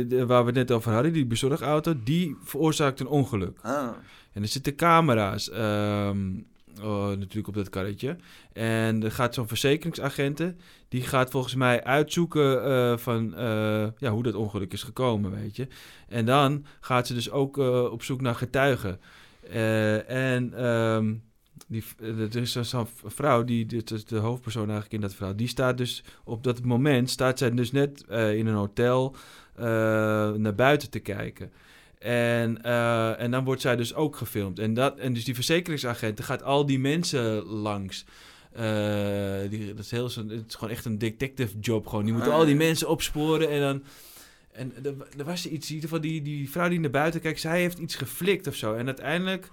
de- waar we het net over hadden, die bezorgauto, die veroorzaakt een ongeluk. Ah. En er zitten camera's ehm, oh, natuurlijk op dat karretje. En er gaat zo'n verzekeringsagenten, die gaat volgens mij uitzoeken eh, van eh, ja, hoe dat ongeluk is gekomen, weet je. En dan gaat ze dus ook eh, op zoek naar getuigen. En ehm, die, er is zo'n vrouw, die, dit is de hoofdpersoon eigenlijk in dat verhaal, die staat dus op dat moment, staat zij dus net in een hotel naar buiten te kijken. En, eh, en dan wordt zij dus ook gefilmd. En, dat, en dus die verzekeringsagent gaat al die mensen langs. Eh, die, dat is heel, het is gewoon echt een detective job. Gewoon. Die moeten Ah, al die mensen opsporen. En dan. En er, er was iets, in ieder geval die, die vrouw die naar buiten kijkt, zij heeft iets geflikt of zo. En uiteindelijk.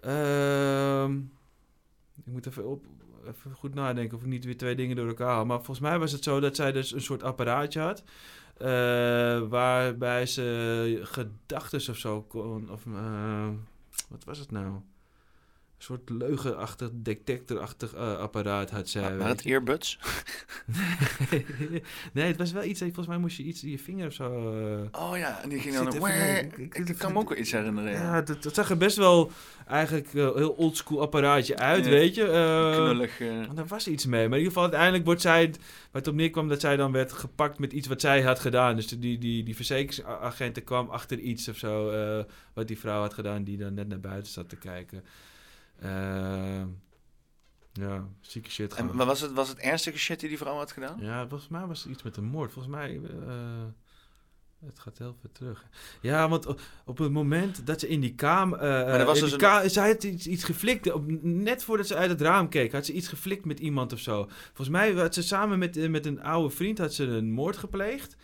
ehm, ik moet even, op, even goed nadenken of ik niet weer twee dingen door elkaar haal. Maar volgens mij was het zo dat zij dus een soort apparaatje had. Eh, waarbij ze gedachten of zo kon. Of, eh, wat was het nou? Een soort leugenachtig, detectorachtig eh, apparaat had zij. Maar het earbuds? nee, het was wel iets. Volgens mij moest je iets in je vinger of zo. eh, Oh ja, en die ging dan... een- even- Ik, ik kan me ook wel iets herinneren. Ja. Dat, dat zag er best wel eigenlijk eh, heel oldschool apparaatje uit, Ja, weet je. Knullig, want daar was iets mee. Maar in ieder geval, uiteindelijk wordt zij, waar het op neerkwam, dat zij dan werd gepakt met iets wat zij had gedaan. Dus die, die, die verzekeringsagenten kwam achter iets of zo, wat die vrouw had gedaan, die dan net naar buiten zat te kijken. Eh, ja, zieke shit En, maar was het, was het ernstige shit die die vrouw had gedaan? Ja, volgens mij was het iets met een moord. Volgens mij. eh, het gaat heel ver terug. Ja, want op het moment dat ze in die kamer. Maar er was dus een- ka- zij had iets, iets geflikt. Op, net voordat ze uit het raam keek, had ze iets geflikt met iemand of zo. Volgens mij had ze samen met, eh, met een oude vriend had ze een moord gepleegd.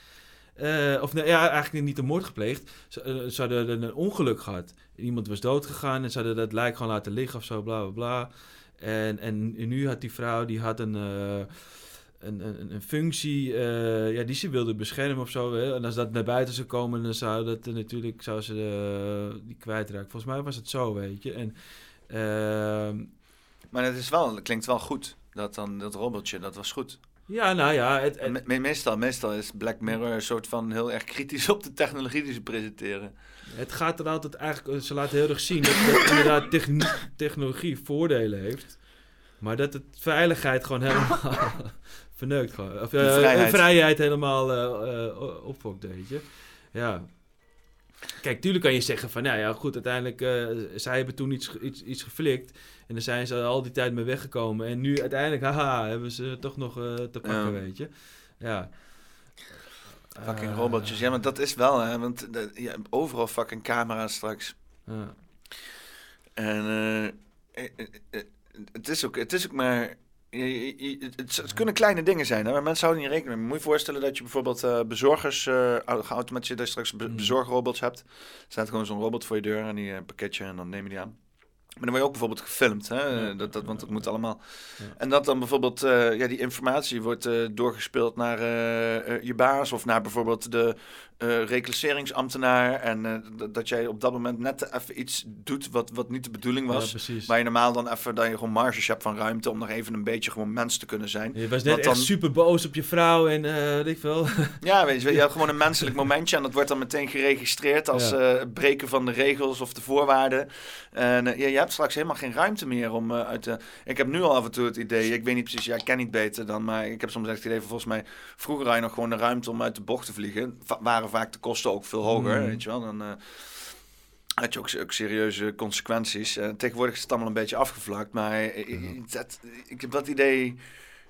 Eh, of ja, eigenlijk niet een moord gepleegd. Ze, ze hadden een ongeluk gehad. Iemand was doodgegaan en ze hadden dat lijk gewoon laten liggen of zo, bla bla bla. En, en nu had die vrouw, die had een, eh, een, een, een functie ja, die ze wilde beschermen of zo. Hè? En als dat naar buiten zou komen, dan zou dat natuurlijk zou ze die kwijtraken. Volgens mij was het zo, weet je. En, ehm, Maar het, is wel, klinkt wel goed. Dat dan dat robotje, dat was goed. Ja, nou ja, het, me- me- meestal, meestal is Black Mirror een soort van heel erg kritisch op de technologie die ze presenteren. Het gaat er altijd eigenlijk, ze laten heel erg zien dat, dat inderdaad techn- technologie voordelen heeft. Maar dat het veiligheid gewoon helemaal verneukt gewoon. Of De eh, vrijheid. vrijheid helemaal eh, opfokt, weet je. Ja. Kijk, tuurlijk kan je zeggen van, nou ja, goed, uiteindelijk, eh zij hebben toen iets, iets, iets geflikt. En daar zijn ze al die tijd mee weggekomen. En nu uiteindelijk, haha, hebben ze toch nog eh, te pakken, Ja. weet je. Ja. Fucking Eh, robotjes. Ja, maar dat is wel, hè. Want de, ja, overal fucking camera's straks. Ja. En eh, het, is ook, het is ook maar... je- je- je- het, het kunnen kleine dingen zijn, hè, maar mensen houden niet rekening mee. Moet je je voorstellen dat je bijvoorbeeld eh, bezorgers, au- geautomatiseerd, dat je straks be- bezorgerrobots hebt. Er staat gewoon zo'n robot voor je deur en die eh, pakketje en dan neem je die aan. Maar dan word je ook bijvoorbeeld gefilmd, hè? dat, dat, want dat moet allemaal. En dat dan bijvoorbeeld, eh, ja, die informatie wordt eh, doorgespeeld naar eh, eh, je baas of naar bijvoorbeeld de eh reclasseringsambtenaar. En eh, dat- jij op dat moment net even iets doet wat, wat niet de bedoeling was. precies. waar je normaal dan even, dat je gewoon marges hebt van ruimte om nog even een beetje gewoon mens te kunnen zijn. Je was net echt dan- super boos op je vrouw en eh weet ik veel. ja, weet je, je hebt gewoon een menselijk momentje en dat wordt dan meteen geregistreerd als Ja. breken van de regels of de voorwaarden. En ja, je hebt straks helemaal geen ruimte meer om uit de... Ik heb nu al af en toe het idee, ik weet niet precies, ja, ik ken niet beter dan, maar ik heb soms echt het idee van volgens mij, vroeger had je nog gewoon de ruimte om uit de bocht te vliegen. Va- waren vaak de kosten ook veel hoger, Mm. weet je wel. Dan, eh, had je ook, ook serieuze consequenties. En tegenwoordig is het allemaal een beetje afgevlakt, maar eh, eh, dat, ik heb dat idee...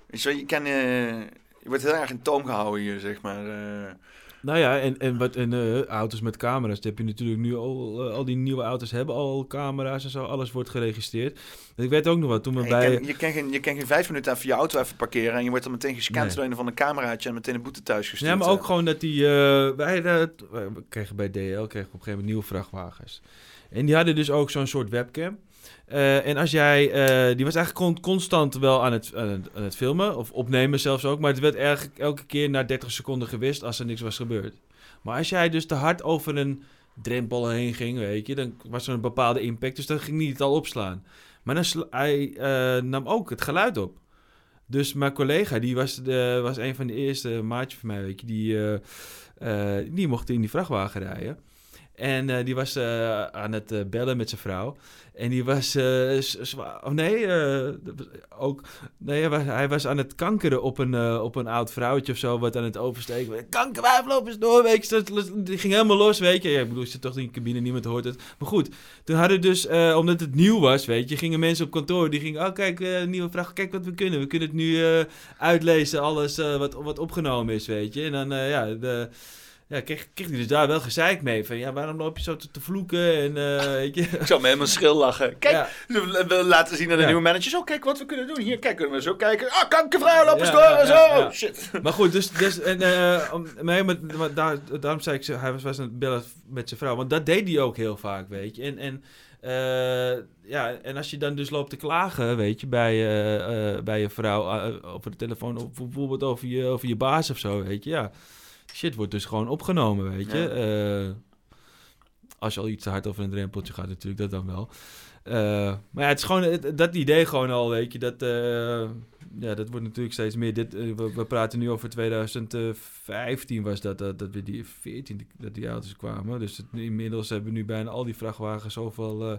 Weet je, wel, je, kan, eh, je wordt heel erg in toom gehouden hier, zeg maar. Nou ja, en, en, wat, en eh, auto's met camera's, dat heb je natuurlijk nu al. eh, al die nieuwe auto's hebben al camera's en zo, alles wordt geregistreerd. En ik weet ook nog wat, toen we je, bij... kan, je, kan geen, je kan geen vijf minuten even je auto even parkeren en je wordt dan meteen gescand Nee. door een van een cameraatje en meteen een boete thuis gestuurd. Ja, maar ook gewoon dat die... eh, wij, we kregen bij DL kregen we op een gegeven moment nieuwe vrachtwagens. En die hadden dus ook zo'n soort webcam. Eh, en als jij... eh, die was eigenlijk con- constant wel aan het, aan, het, filmen. Of opnemen zelfs ook. Maar het werd eigenlijk elke keer na 30 seconden gewist als er niks was gebeurd. Maar als jij dus te hard over een drempel heen ging, weet je... Dan was er een bepaalde impact. Dus dan ging niet het al opslaan. Maar dan hij eh, nam ook het geluid op. Dus mijn collega, die was, de, was een van de eerste maatje van mij, weet je, die, die mocht in die vrachtwagen rijden. En eh, die was eh, aan het eh, bellen met zijn vrouw. En die was. Of nee, ook. Nee, hij was, aan het kankeren op een, op een oud vrouwtje of zo. Wat aan het oversteken. Kankerwijf, loop eens door. Weet je, die ging helemaal los, weet je. Ik bedoel, je zit toch in de cabine, niemand hoort het. Maar goed, toen hadden dus, omdat het nieuw was, weet je, gingen mensen op kantoor. Die gingen, oh kijk, nieuwe vraag, kijk wat we kunnen. We kunnen het nu uitlezen, alles wat, wat opgenomen is, weet je. En dan, ja, de, ja, kreeg, kreeg hij dus daar wel gezeik mee. Van, ja, waarom loop je zo te, te vloeken? En, eh, weet je. Ik zou me helemaal schil lachen. Kijk, Ja. we laten zien aan de Ja. nieuwe managers. Oh, kijk wat we kunnen doen. Hier, kijk, kunnen we zo kijken. Ah, kankervrouw, loop eens Ja, door. en zo. Oh, shit. Maar goed, dus, dus en, eh, nee, maar, maar daar, daarom zei ik, hij was, was aan het bellen met zijn vrouw. Want dat deed hij ook heel vaak, weet je. En, en, eh, ja, en als je dan dus loopt te klagen, weet je, bij, eh, eh, bij je vrouw eh, over de telefoon, of bijvoorbeeld over je, over je baas of zo, weet je, ja. Shit wordt dus gewoon opgenomen, weet je. Ja. Eh, als je al iets te hard over een drempeltje gaat, natuurlijk, dat dan wel. Eh, maar ja, het is gewoon het- dat idee gewoon al, weet je. Dat, eh, ja, dat wordt natuurlijk steeds meer. Dit, we, we praten nu over 2015 was dat, dat, dat we die 14 dat die auto's kwamen. Dus het, inmiddels hebben we nu bijna al die vrachtwagens zoveel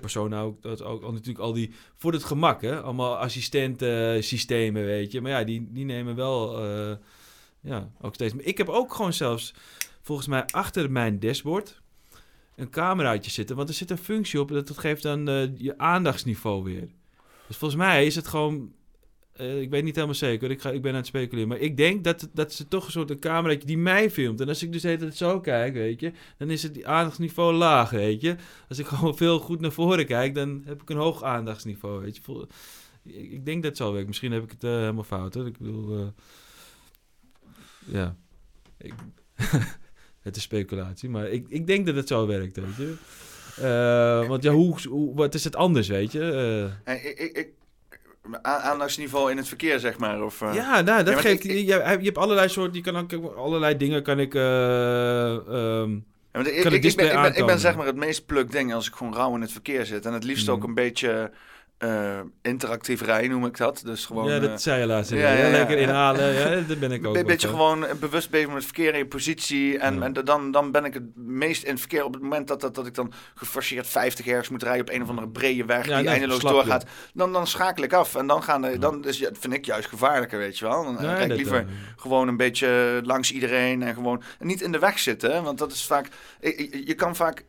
personen ook, dat ook al natuurlijk al die voor het gemak, hè, allemaal assistentensystemen, weet je. Maar ja, die, die nemen wel, ja, ook steeds. meer. Ik heb ook gewoon zelfs volgens mij achter mijn dashboard een cameraatje zitten, want er zit een functie op dat dat geeft dan eh, je aandachtsniveau weer. Dus volgens mij is het gewoon. eh, ik weet niet helemaal zeker, ik, ga, ik ben aan het speculeren. Maar ik denk dat, dat ze toch een soort een cameraatje die mij filmt. En als ik dus tijd zo kijk, weet je, dan is het aandachtsniveau laag, weet je. Als ik gewoon veel goed naar voren kijk, dan heb ik een hoog aandachtsniveau, weet je. Ik, denk dat het zo werkt. Misschien heb ik het eh, helemaal fout, hoor. Ik bedoel, ja. Ik, het is speculatie, maar ik, ik denk dat het zo werkt, weet je. Eh, want ja, hoe, hoe, wat is het anders, weet je? Hey, ik, ik, ik, in het verkeer, zeg maar. Of, eh. Ja, nou, dat geeft... ik- ik- je, je hebt allerlei soorten... Je kan ook, allerlei dingen kan ik... eh, ehm, Ja, ik, kan ik, ik, ben, ik, ben, ik ben zeg maar het meest pluk ding als ik gewoon rauw in het verkeer zit. En het liefst ook Mm. een beetje eh, interactief rijden, noem ik dat. Dus gewoon, ja, dat eh, zei je laatst. Ja, lekker inhalen. Ja, dat ben ik ook. Een beetje gewoon bewust bezig met het verkeer in je positie. En, en dan, dan ben ik het meest in het verkeer op het moment dat, dat, dat ik dan geforceerd 50 ergens moet rijden op een of andere brede weg Ja, die dan eindeloos doorgaat. Dan, dan schakel ik af. En dan, gaan de, dan is, ja, vind ik juist gevaarlijker, weet je wel. Dan rijd ik liever eh, gewoon een beetje langs iedereen en gewoon en niet in de weg zitten. Want dat is vaak, je, kan vaak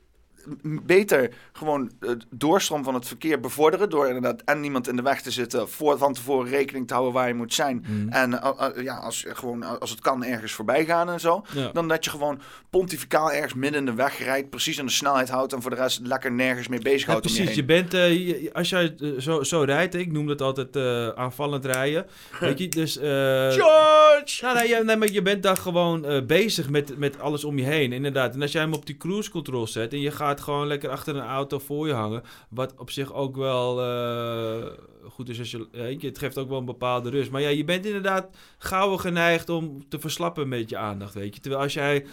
beter gewoon het doorstroom van het verkeer bevorderen door inderdaad en niemand in de weg te zitten, voor van tevoren rekening te houden waar je moet zijn. Mm. En uh, uh, ja, als, gewoon, als het kan ergens voorbij gaan en zo, Ja. dan dat je gewoon pontificaal ergens midden in de weg rijdt, precies aan de snelheid houdt en voor de rest lekker nergens mee bezig Ja, houdt je precies. Je bent, eh, als jij eh, zo, zo rijdt, ik noem dat altijd eh, aanvallend rijden. Weet je, dus... eh, George! Nou, nee, ja, nee, maar je bent dan gewoon eh, bezig met, met alles om je heen, inderdaad. En als jij hem op die cruise control zet en je gaat gewoon lekker achter een auto voor je hangen, wat op zich ook wel eh, goed is als je, weet je, het geeft ook wel een bepaalde rust. Maar ja, je bent inderdaad gauw geneigd om te verslappen met je aandacht, weet je. Terwijl als jij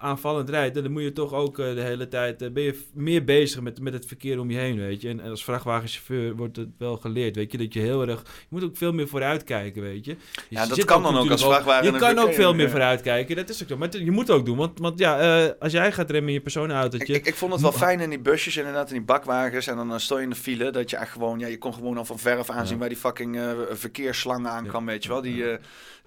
aanvallend rijdt, dan moet je toch ook eh, de hele tijd, eh, ben je meer bezig met, met het verkeer om je heen, weet je. En, en als vrachtwagenchauffeur wordt het wel geleerd, weet je, dat je heel erg, je moet ook veel meer vooruit kijken, weet je. Je Ja, dat kan dan ook als vrachtwagen Je kan ook veel meer ja. vooruit kijken, dat is ook zo. Maar je moet ook doen, want, want ja, eh, als jij gaat remmen in je personenautootje... Ik, ik vond het wel fijn in die busjes, inderdaad, in die bakwagens. En dan stond je in de file, dat je echt gewoon... Ja, je kon gewoon al van verf aanzien Ja. waar die fucking eh verkeersslang aankwam, weet je wel. Die,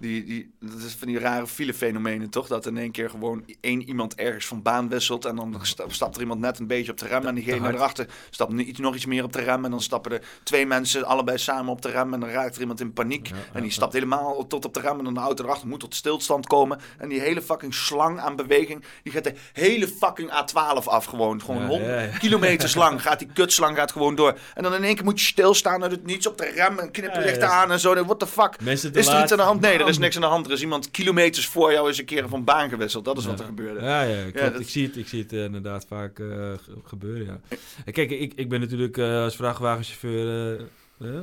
die, die, dat is van die rare filefenomenen, toch? Dat in één keer gewoon één iemand ergens van baan wisselt. En dan sta- stapt er iemand net een beetje op de rem. En diegene erachter stapt iets, nog iets meer op de rem. En dan stappen er twee mensen allebei samen op de rem. En dan raakt er iemand in paniek. en die stapt helemaal tot op de rem. En dan de auto erachter moet tot stilstand komen. En die hele fucking slang aan beweging. Die gaat de hele fucking A12 af gewoon. Gewoon Ja, 100 ja, kilometers lang gaat die kutslang gaat gewoon door. En dan in één keer moet je stilstaan uit het niets op de rem. En ja. aan en zo. What the fuck? Mensen Is er laat. iets aan de hand? Nee, er is Bam. niks aan de hand. Er is iemand kilometers voor jou eens een keer van baan gewisseld. Dat is wat er gebeurde. Ja, ja, dat- ik, zie het, ik zie het eh, inderdaad vaak eh, ge- gebeuren, ja. En Kijk, ik, ik ben natuurlijk eh, als vrachtwagenchauffeur eh, eh,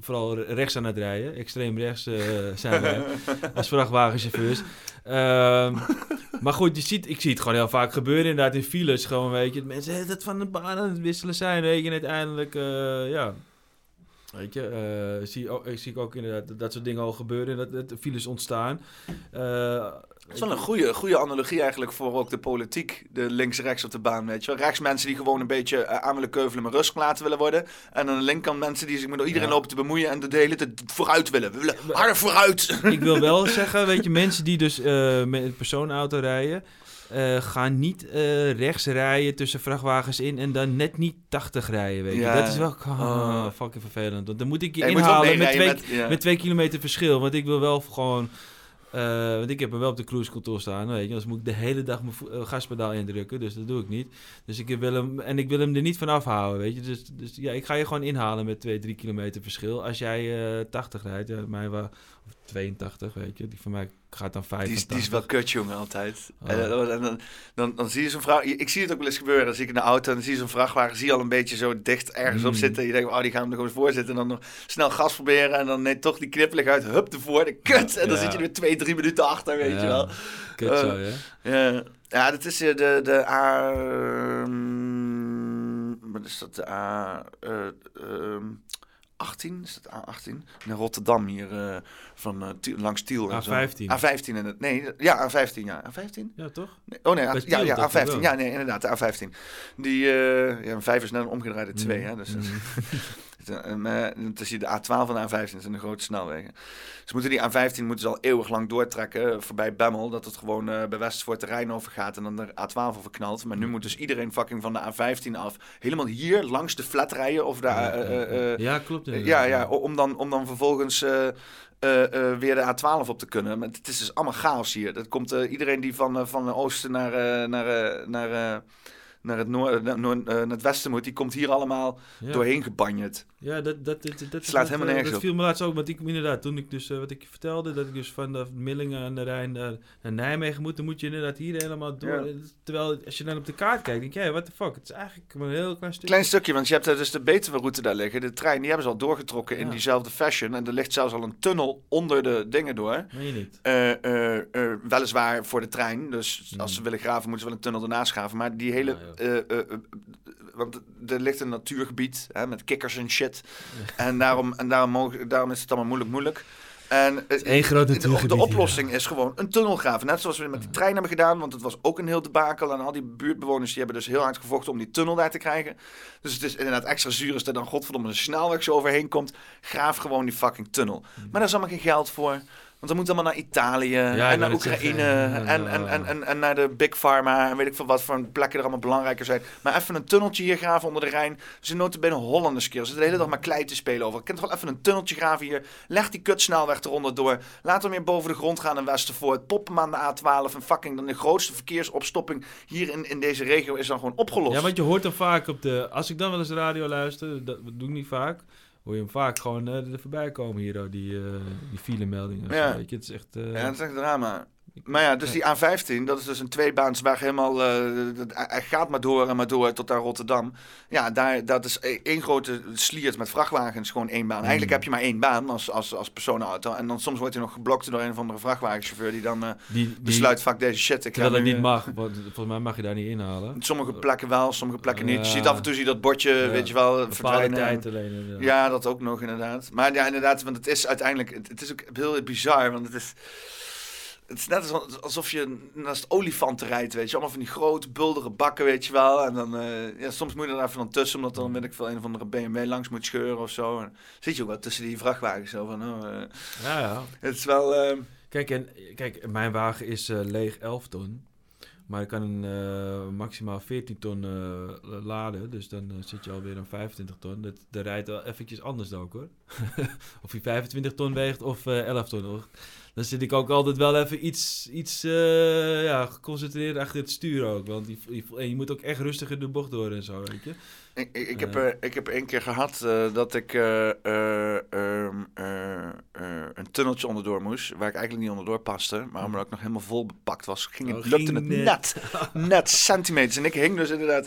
vooral re- rechts aan het rijden. Extreem rechts eh, zijn wij als vrachtwagenchauffeurs. Ehm, maar goed, je ziet, ik zie het gewoon heel vaak gebeuren inderdaad in files. Gewoon, weet je, dat mensen het van de baan aan het wisselen zijn, weet je. En uiteindelijk, eh, ja... Weet je, eh, zie, ook, zie ik ook inderdaad dat, dat soort dingen al gebeuren. Dat, dat er files ontstaan. Eh, Het is wel een goede, goede analogie eigenlijk voor ook de politiek. De links-rechts op de baan, weet je wel. Rechts mensen die gewoon een beetje aan willen keuvelen, maar rustig laten willen worden. En aan de linkerkant mensen die zich met iedereen Ja. lopen te bemoeien en de hele tijd vooruit willen. We willen harder vooruit. ik wil wel zeggen, weet je, mensen die dus met een personenauto rijden, eh, gaan niet eh, rechts rijden tussen vrachtwagens in en dan net niet 80 rijden, weet je. Ja. Dat is wel oh, Oh. fucking vervelend. Want dan moet ik je Ja, inhalen met twee, met- ja. met twee kilometer verschil, want ik wil wel gewoon... eh, want ik heb hem wel op de cruise control staan, weet je. Anders moet ik de hele dag mijn gaspedaal indrukken, dus dat doe ik niet. Dus ik wil hem, en ik wil hem er niet van afhouden, weet je. Dus, dus ja, ik ga je gewoon inhalen met 2, 3 kilometer verschil. Als jij eh 80 rijdt, ja, mij wel, 82, weet je. Die van mij gaat dan 85. Die is, die is wel kut, jongen, altijd. Oh. En, dan- dan, dan, dan zie je zo'n vrouw... Ik zie het ook wel eens gebeuren. Dan zie ik in de auto en dan zie je zo'n vrachtwagen... zie je al een beetje zo dicht ergens op Mm. zitten. Je denkt, oh, die gaan hem er gewoon voor zitten. En dan nog snel gas proberen. En dan nee, toch die knippelig uit. Hup, ervoor, de kut. En dan Ja. zit je er weer twee, drie minuten achter, weet Ja, je wel. kut Eh, zo, ja. Ja, ja, dat is eh, de, de A... ehm, Wat is dat? De A... eh, ehm, 18, is dat A18? In Rotterdam hier, eh, van eh, Tiel- langs Tiel. en zo. A15. A15 in het, nee, ja, A15, ja. A15? Ja, toch? Nee, oh nee, A- ja, ja, dacht ik A15. wel. Ja, nee, inderdaad, de A15. Die, eh, ja, een 5 is net een omgedraaide 2, Mm. hè. Dus, Mm. en, eh, het hier de A12 en de A15, dat zijn de grote snelwegen. Ze moeten die A15 moeten ze al eeuwig lang doortrekken, eh, voorbij Bemmel, dat het gewoon eh, bij Westvoort de Rijn overgaat en dan de A12 overknalt. Maar nu moet dus iedereen fucking van de A15 af, helemaal hier langs de flat rijden of de... Ja, eh, eh, eh, ja, klopt, Ja, ja, ja. om dan, om dan vervolgens eh, eh, eh, weer de A12 op te kunnen. Maar het is dus allemaal chaos hier. Dat komt eh, iedereen die van, eh, van het oosten naar, eh, naar, eh, naar, eh, naar, het noor, naar, eh, het westen moet, die komt hier allemaal Ja. doorheen gebanjerd. Ja, dat, dat, dat, dat, Slaat dat, helemaal eh, nergens Dat op. viel me laatst ook, want ik inderdaad, toen ik dus, eh, wat ik vertelde, dat ik dus van de Millingen aan de Rijn naar, Nijmegen moet, dan moet je inderdaad hier helemaal door. Terwijl, als je dan op de kaart kijkt, denk je, hey, what the fuck, het is eigenlijk maar een heel klein stukje. Klein stukje, want je hebt dus de Betuwe-route daar liggen. De trein, die hebben ze al doorgetrokken in diezelfde fashion. En er ligt zelfs al een tunnel onder de dingen door. Je niet? Eh, weliswaar voor de trein. Dus Hmm. als ze willen graven, moeten ze wel een tunnel ernaast graven. Maar die hele... want er ligt een natuurgebied hè, met kikkers en shit. En, daarom, en daarom, mogen, daarom is het allemaal moeilijk moeilijk. En één groot de- natuurgebied, De, oplossing is gewoon een tunnel graven. Net zoals we met de trein hebben gedaan. Want het was ook een heel debakel. En al die buurtbewoners die hebben dus heel hard gevochten om die tunnel daar te krijgen. Dus het is inderdaad extra zuur als er dan godverdomme een snelweg zo overheen komt. Graaf gewoon die fucking tunnel. Maar daar is allemaal geen geld voor. Want dan moet allemaal naar Italië en naar Oekraïne en, en, en, en, en naar de Big Pharma en weet ik veel wat voor plekken er allemaal belangrijker zijn. Maar even een tunneltje hier graven onder de Rijn. Ze zijn notabene Hollanders keer. Ze zitten de hele dag maar klei te spelen over. Ik kan toch wel even een tunneltje graven hier. Leg die kutsnelweg eronder door. Laat hem weer boven de grond gaan in Westervoort. Pop hem aan de A12 en fucking dan de grootste verkeersopstopping hier in, in deze regio is dan gewoon opgelost. Ja, want je hoort dan vaak op de... Als ik dan wel eens de radio luister, dat doe ik niet vaak, hoor je hem vaak gewoon eh, er voorbij komen hier, oh, die, eh die filemeldingen. Ja. zo, Weet je, het is echt... eh, Ja, dat is echt drama. Maar ja, dus die A15, dat is dus een tweebaansweg helemaal... eh, hij gaat maar door en maar door tot aan Rotterdam. Ja, daar, dat is e- één grote sliert met vrachtwagens, gewoon één baan. Eigenlijk Mm. heb je maar één baan als, als, als personenauto. En dan soms wordt hij nog geblokt door een of andere vrachtwagenchauffeur... die dan Die- die- besluit, fuck deze shit. Ik ga Terwijl dat niet eh, mag, want volgens mij mag je daar niet inhalen. Sommige plekken wel, sommige plekken niet. Je ziet af en toe zie je dat bordje, Ja, weet je wel, verdwijnen. tijd alleen. Ja, dat ook nog inderdaad. Maar ja, inderdaad, want het is uiteindelijk... Het, het is ook heel bizar, want het is... Het is net als- alsof je naast olifanten rijdt, weet je. Allemaal van die grote, buldere bakken, weet je wel. En dan, eh, ja, soms moet je er even dan tussen, omdat dan, weet ik veel, een of andere BMW langs moet scheuren of zo. En dan zit je ook wel tussen die vrachtwagens zo van, oh, eh, Ja, ja. Het is wel... eh, Kijk, en, kijk, mijn wagen is eh, leeg 11 ton. Maar ik kan een maximaal 14 ton laden. Dus dan zit je alweer aan 25 ton. Dat, dat rijdt wel eventjes anders ook hoor. of je 25 ton weegt of eh 11 ton. Hoor. Dan zit ik ook altijd wel even iets, iets eh, ja, geconcentreerd achter het stuur ook. Want je, je, moet ook echt rustiger de bocht door en zo, weet je. Ik, ik, heb, Eh. eh, ik heb één keer gehad eh, dat ik eh, eh, ehm, eh, eh, een tunneltje onderdoor moest, waar ik eigenlijk niet onderdoor paste, maar omdat ik nog helemaal vol bepakt was, ging het, Oh, lukte ging het net. net, net centimeters. En ik hing dus inderdaad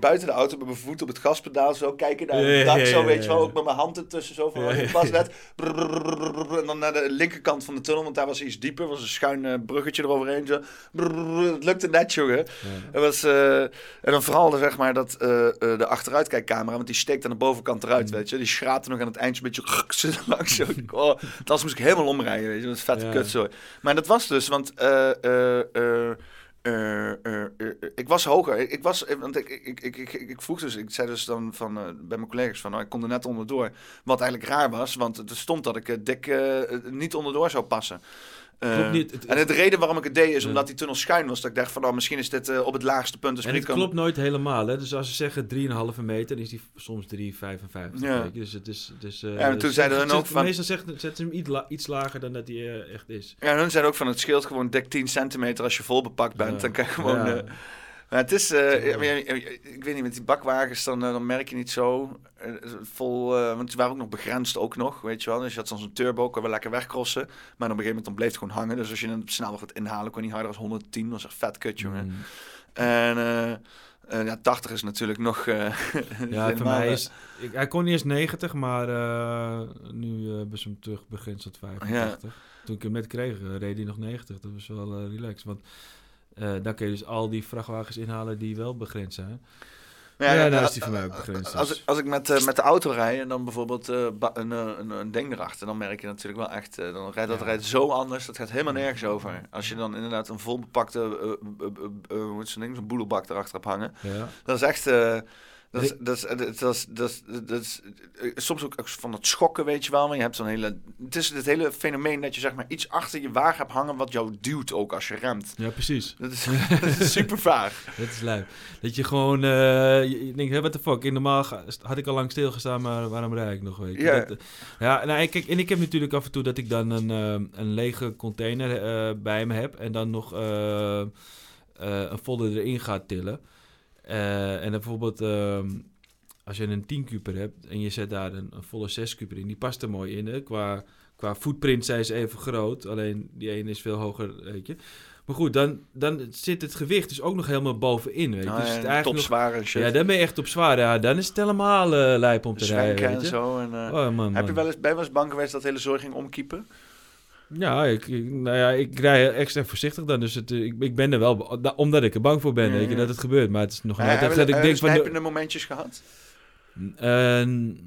buiten de auto met mijn voet op het gaspedaal, zo kijken naar het dak, zo weet je wel, ook met mijn hand ertussen, zo van, oh, ik pas net, en dan naar de linkerkant van de tunnel, want daar was iets dieper, was een schuin bruggetje eroverheen, zo. Het lukte net, jongen. Het was, en dan vooral zeg maar dat de achteruitkijkcamera, want die steekt aan de bovenkant eruit, weet je. Die schraapte nog aan het eindje een beetje langs. Zo. Oh, dat moest ik helemaal omrijden, weet je. Dat is vette Ja. Maar dat was dus, want eh, eh, eh, ik was hoger. Ik, ik was, want ik, ik, ik, ik, vroeg dus, ik zei dus dan van, bij mijn collega's van, nou, ik kon er net onderdoor. Wat eigenlijk raar was, want er stond dat ik dik niet onderdoor zou passen. Eh, niet. Het- en de reden waarom ik het deed is omdat die tunnel schuin was. Dat ik dacht van, nou, misschien is dit eh, op het laagste punt een En het klopt nooit helemaal, hè? Dus als ze zeggen 3,5 meter, dan is die soms 3,55. Ja. Dus het is. Dus, Ja, maar toen dus zeiden het- hun ook het- van- Meestal zegt, zetten ze hem iets, la- iets lager dan dat hij eh, echt is. Ja, hun zijn ook van het scheelt gewoon dik 10 centimeter als je vol bepakt bent. Dan kan je gewoon. Ja. Maar het is, eh, ik weet niet, met die bakwagens dan, eh, dan merk je niet zo eh, vol, want die waren ook nog begrensd ook nog, weet je wel. Dus je had soms een turbo, kon wel lekker wegcrossen, maar op een gegeven moment dan bleef het gewoon hangen. Dus als je een snel gaat inhalen, kon je niet harder als 110, was echt vet kut, jongen. Mm. En ja, 80 is natuurlijk nog... Ja, voor mij is. Ik, hij kon eerst 90, maar nu hebben ze hem terug begrensd tot 85. Toen ik hem net kreeg, reed hij nog 90. Dat was wel relaxed. Want eh, dan kun je dus al die vrachtwagens inhalen die wel begrensd zijn. Ja, ja, eh, is die voor mij ook begrensd. Als, dus. ik- als ik met, eh, met de auto rijd en dan bijvoorbeeld eh, een, eh, een, een ding erachter, dan merk je natuurlijk wel echt, eh, dan rijdt dat rijdt zo anders, dat gaat helemaal nergens over. Als je dan inderdaad een volbepakte, eh, eh, eh, eh, hoe heet zo'n ding, zo'n erachter hebt hangen, Ja. dat is echt, eh, dat is, dat is, dat is, dat is, dat is, dat is, soms ook van het schokken, weet je wel, maar je hebt zo'n hele, het is het hele fenomeen dat je zeg maar iets achter je wagen hebt hangen wat jou duwt ook als je remt. Ja, precies. Dat is, dat is super vaag. Dat is lijp. Dat je gewoon, eh, je, denkt, hé, what the fuck, in normaal had ik al lang stilgestaan, maar waarom rijd ik nog, weet je. Ja. Dat, eh, ja, nou, kijk, en ik heb natuurlijk af en toe dat ik dan een, eh, een lege container bij me heb en dan nog een volle erin ga tillen. Eh, en dan bijvoorbeeld, ehm, als je een 10 kuper hebt en je zet daar een, een volle 6 kuper in, die past er mooi in. Hè? Qua, qua footprint zijn ze even groot, alleen die ene is veel hoger, weet je. Maar goed, dan, dan zit het gewicht dus ook nog helemaal bovenin, weet je. Ja, dus het eigenlijk en shit. Ja, dan ben je echt op zwaar. Ja, dan is het helemaal eh, lijp om te rijden, en zo. En, eh, oh, man, heb je wel eens, je wel eens bang geweest dat hele zorg ging omkiepen? Ja, ik, ik- nou ja, ik rij extra voorzichtig dan. Dus het, eh, ik, ik ben er wel, omdat ik er bang voor ben, weet je, dat het gebeurt. Maar het is nog nooit heb echt je- dat ik heb denk je de- momentjes gehad? Eh,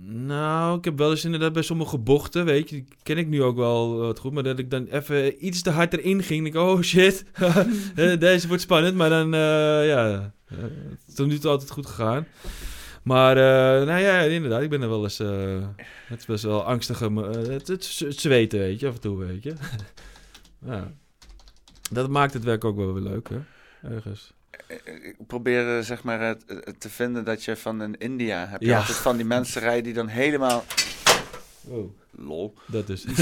nou, ik heb wel eens inderdaad bij sommige bochten, weet je, die ken ik nu ook wel wat goed, maar dat ik dan even iets te hard erin ging. denk ik, oh shit, Eh, deze wordt spannend, maar dan, eh, ja, eh, tot nu toe altijd goed gegaan. Maar, eh, nou ja, inderdaad, ik ben er wel eens, eh, het is best wel angstig, eh, het, het, het zweten, weet je, af en toe, weet je. ja. Dat maakt het werk ook wel weer leuk, hè, ergens. Ik probeer zeg maar te vinden dat je van een India heb je Ja. van die mensen rijden die dan helemaal... Oh. Lol. Dat is.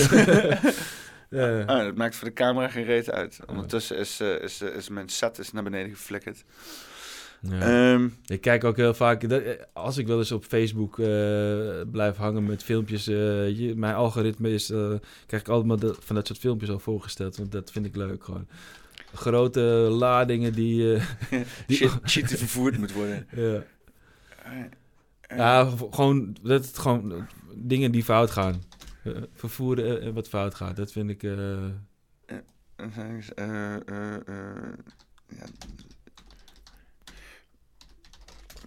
Ja. Ah, dat maakt voor de camera geen reet uit. Ondertussen is, is, is mijn set is naar beneden geflikkerd. Ja. Ehm, ik kijk ook heel vaak, dat, eh, als ik wel eens op Facebook eh, blijf hangen met filmpjes, eh, je, mijn algoritme is, eh, krijg ik allemaal de- van dat soort filmpjes al voorgesteld, want dat vind ik leuk gewoon. Grote ladingen die... die Shit- shit die vervoerd moet worden. ja. Ja, gewoon, dat het gewoon dingen die fout gaan. Vervoeren en wat fout gaat, dat vind ik... ja.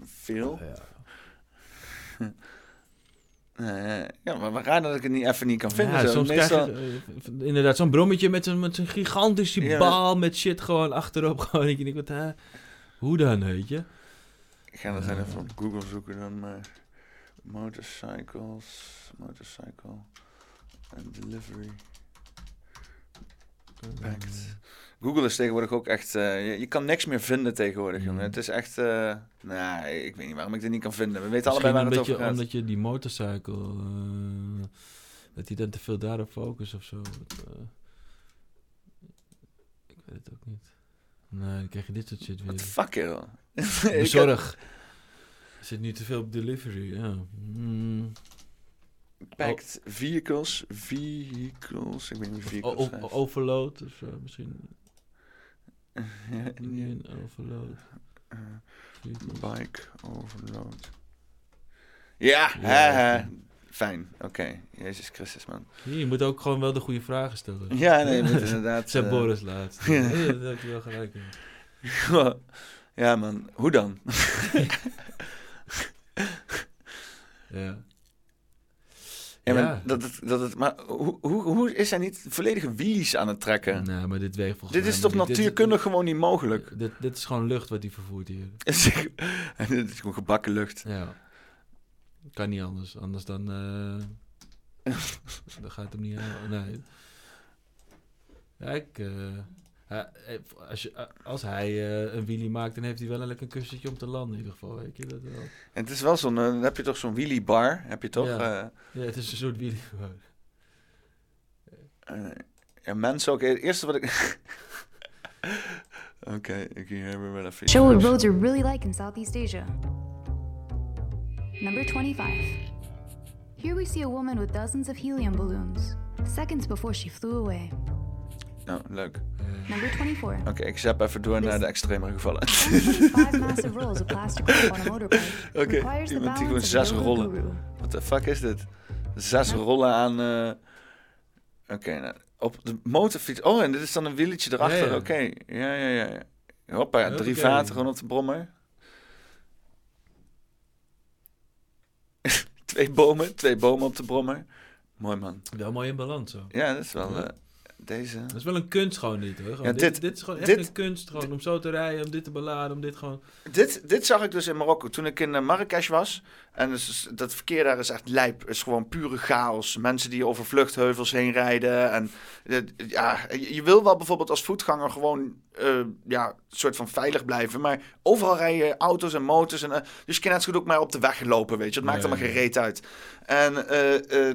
Veel? Eh, ja, maar waar raar dat ik het niet, even niet kan vinden. Ja, zo. soms Meestal- krijg je eh, inderdaad zo'n brommetje met zo'n met zo'n gigantische Ja. baal met shit gewoon achterop. Gewoon, ik denk, wat, hè? Hoe dan, weet je? Ik ga dat even op Google zoeken dan, maar motorcycles, motorcycle and delivery packed. Google is tegenwoordig ook echt... eh, je, je kan niks meer vinden tegenwoordig, Mm. Het is echt... eh nou, ik weet niet waarom ik dit niet kan vinden. We weten Misschien allebei waar het over gaat. omdat je die motorcycle... eh, dat hij dan te veel daarop focust of zo. Ik weet het ook niet. Nee, dan krijg je dit soort shit weer. What the fuck, joh? Bezorg. Er zit nu te veel op delivery, ja. Mm. Packed vehicles, vehicles, ik weet niet vehicles o- overload of zo, misschien. Ja, Indian overload. Eh, bike overload. Ja, Ja, oké. fijn, oké. Jezus Christus, man. Je moet ook gewoon wel de goede vragen stellen. Ja, nee, je moet inderdaad, Zei eh, Boris laatst. ja. Ja, dat heb je wel gelijk in. Ja, man. Hoe dan? Ja. Ja, maar, Ja. Dat, het, dat het, maar hoe, hoe, hoe is hij niet volledige wheelies aan het trekken? Nee, maar dit weegt volgens Dit mij is toch. Dit- natuurkundig gewoon niet mogelijk? Dit, dit is gewoon lucht wat hij vervoert hier. En dit is gewoon gebakken lucht. Ja. Kan niet anders. Anders dan... eh dan gaat het hem niet aan. Nee. Ja, ik... ja, eh, als, je, als hij eh, een wheelie maakt, dan heeft hij wel een lekker kussentje om te landen in ieder geval. Weet je dat wel? En het is wel zo'n, eh, dan heb je toch zo'n wheelie bar, heb je toch? Ja. eh, ja, het is een soort wheelie. eh, ja, mensen ook. Het eerste wat ik... Oké, ik hier hebben we wel even... Show what roads are really like in Southeast Asia. Number 25. Here we see a woman with dozens of helium balloons, seconds before she flew away. Nou, leuk. Number 24. Oké, ik zap even door naar de extremere gevallen. Five massive rolls of plastic rope on a motorbike Oké, the iemand die gewoon zes rollen. Wat de fuck is dit? Zes rollen aan... eh, Oké, nou, op de motorfiets. Oh, en dit is dan een wieltje erachter. Ja, ja. Oké, ja, ja, ja. ja. Hoppa, ja, drie vaten gewoon op de brommer. twee bomen, twee bomen op de brommer. Mooi man. Wel mooi in balans zo. Ja, dat is wel... Ja. Deze... Dat is wel een kunst gewoon niet hoor. Gewoon Ja, dit, dit- dit is gewoon echt dit- een kunst gewoon om zo te rijden, om dit te beladen, om dit gewoon... Dit, dit zag ik dus in Marokko toen ik in eh, Marrakesh was. En dus, dat verkeer daar is echt lijp. is gewoon pure chaos. Mensen die over vluchtheuvels heen rijden. En eh, ja, je wil wel bijvoorbeeld als voetganger gewoon eh, ja, een soort van veilig blijven. Maar overal rijden auto's en motors. En, eh, dus je kan net zo goed ook maar op de weg lopen, weet je. Het maakt allemaal geen reet uit. En,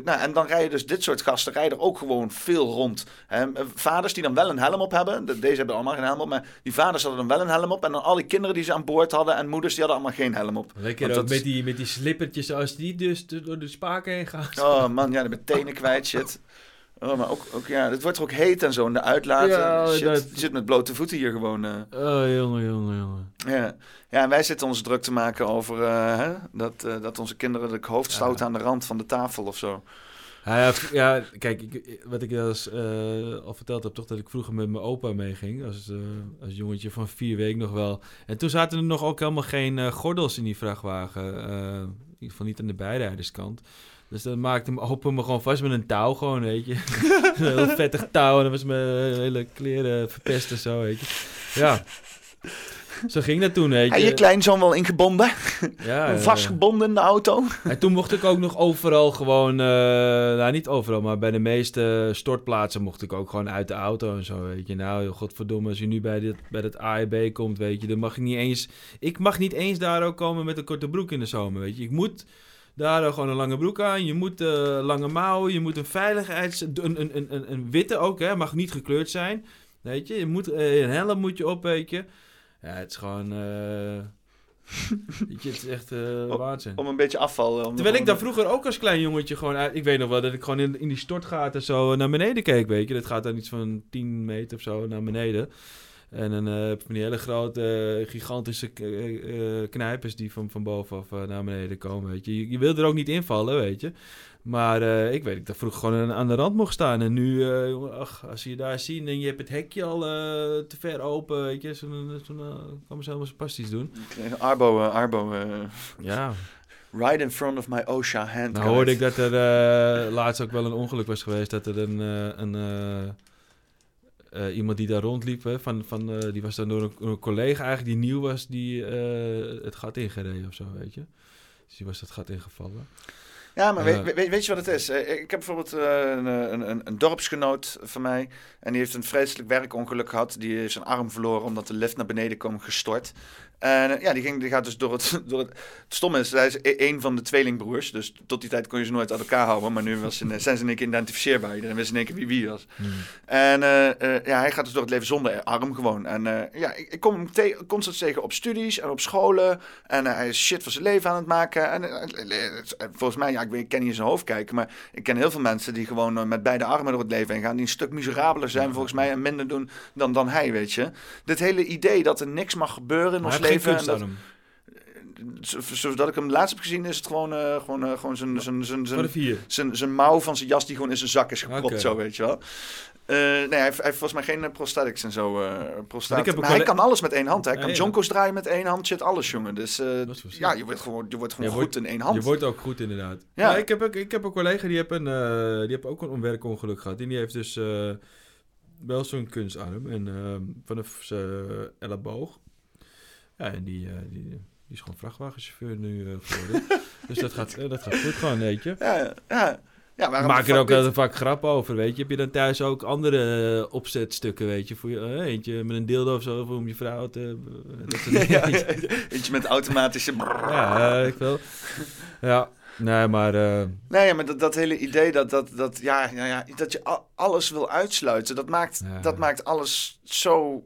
nou, en dan rijden dus dit soort gasten rijden ook gewoon veel rond. Hè. Vaders die dan wel een helm op hebben. De- Deze hebben allemaal geen helm op. Maar die vaders hadden dan wel een helm op. En dan al die kinderen die ze aan boord hadden. En moeders die hadden allemaal geen helm op. Lekker ook dat- met die, met die als die dus de- door de spaken heen gaan. Oh man, ja, je tenen kwijt, shit. Oh, maar ook, ook, ja, het wordt er ook heet en zo in de uitlaten. Ja, shit, dat- je zit met blote voeten hier gewoon. eh. Oh, jongen, jongen, jongen. Ja. ja, en wij zitten ons druk te maken over eh, hè, dat, eh, dat onze kinderen de hoofd stouten aan de rand van de tafel of zo. Ja, ja, kijk, wat ik al eens, eh, al verteld heb, toch dat ik vroeger met mijn opa meeging. Als, eh, als jongetje van vier weken nog wel. En toen zaten er nog ook helemaal geen eh, gordels in die vrachtwagen. in ieder geval niet aan de bijrijderskant. Dus dan maakte mijn opa me gewoon vast met een touw gewoon, weet je. heel vettig touw en dan was mijn hele kleren verpest en zo, weet je. Ja. Zo ging dat toen, weet je. En je kleinzoon wel ingebonden? Ja, ja, Vastgebonden in de auto? En toen mocht ik ook nog overal gewoon, eh, nou niet overal, maar bij de meeste stortplaatsen mocht ik ook gewoon uit de auto en zo, weet je. Nou, godverdomme, als je nu bij, dit, bij dat AEB komt, weet je, dan mag ik niet eens, ik mag niet eens daar ook komen met een korte broek in de zomer, weet je. Ik moet daar gewoon een lange broek aan, je moet eh, lange mouwen, je moet een veiligheids, een, een, een, een, witte ook, hè, mag niet gekleurd zijn, weet je. Je moet, eh, een helm moet je op, weet je. Ja, het is gewoon... eh, weet je, het is echt eh waanzin. Om een beetje afval. Om Terwijl ik daar vroeger ook als klein jongetje gewoon uit... Ik weet nog wel dat ik gewoon in, in die stortgaten zo naar beneden keek, weet je. Dat gaat dan iets van 10 meter of zo naar beneden. En dan eh, heb je die hele grote, eh, gigantische eh, eh, knijpers die van, van bovenaf eh, naar beneden komen, weet je. je. Je wil er ook niet invallen, weet je. Maar eh, ik weet dat ik daar vroeger gewoon aan, de rand mocht staan. En nu, eh, ach, als je daar ziet en je hebt het hekje al eh, te ver open, weet je. Zo'n, uh, kan ze helemaal spastisch doen. Arbo, Arbo. Ja. Right in front of my OSHA hand. Nou hoorde ik dat er laatst ook wel een ongeluk was geweest. Dat er een, een iemand die daar rondliep, hè, van, van, die was dan door een, collega eigenlijk die nieuw was, die het gat ingereden of zo, weet je. Dus die was dat gat ingevallen. Ja, maar Eh, weet, weet, weet je wat het is? Eh, Ik heb bijvoorbeeld eh, een, een, een, een dorpsgenoot van mij. En die heeft een vreselijk werkongeluk gehad. Die is zijn arm verloren omdat de lift naar beneden kwam gestort. En eh, ja, die, ging, die gaat dus door het, door het... Het stomme is, hij is e- een van de tweelingbroers. Dus tot die tijd kon je ze nooit uit elkaar houden. Maar nu was ze, zijn ze in één keer identificeerbaar. Iedereen wist in één keer wie wie was. En eh, eh, ja, hij gaat dus door het leven zonder arm gewoon. En eh, ja, ik, ik kom hem te- constant tegen op studies en op scholen. En eh, hij is shit van zijn leven aan het maken. En eh, eh, eh, volgens mij, ja, ik, weet, ik ken niet in zijn hoofd kijken. Maar ik ken heel veel mensen die gewoon eh, met beide armen door het leven heen gaan. Die een stuk miserabeler zijn volgens mij en minder doen dan, dan hij, weet je. Dit hele idee dat er niks mag gebeuren in Maar ons geen leven. en hem. zo- Zodat ik hem laatst heb gezien, is het gewoon, eh, gewoon, eh, gewoon zijn, zijn, zijn, zijn, zijn, zijn mouw van zijn jas die gewoon in zijn zak is gepropt, Oké. zo weet je wel. Eh, nee, hij heeft, hij heeft volgens mij geen eh, prosthetics en zo. eh heb maar hij kan alles met één hand. Hij kan Ja, jonkos draaien met één hand, shit, alles, jongen. Dus eh, ja, je wordt gewoon, je wordt gewoon Je goed wordt- in één hand. Je wordt ook goed, inderdaad. Ja. Ja, ik, heb ook, ik heb een collega die heeft, een, eh, die heeft ook een werkongeluk gehad. En die heeft dus eh, wel zo'n kunstarm. En ehm, vanaf zijn elleboog. Ja, en die, eh, die, die is gewoon vrachtwagenchauffeur nu eh, geworden. dus dat gaat, eh, dat gaat goed gewoon, weet je. Ja, ja. ja. Maken de er ook wel vaak grap over, weet je. Heb je dan thuis ook andere opzetstukken, weet je? Voor je, eentje met een dildo of zo, om je vrouw te... Ja, eentje met automatische... Ja, ik wil. Ja, nee, maar... Nee, maar dat, dat hele idee dat, dat, dat, ja, ja, ja, dat je al- alles wil uitsluiten, dat maakt, dat maakt alles zo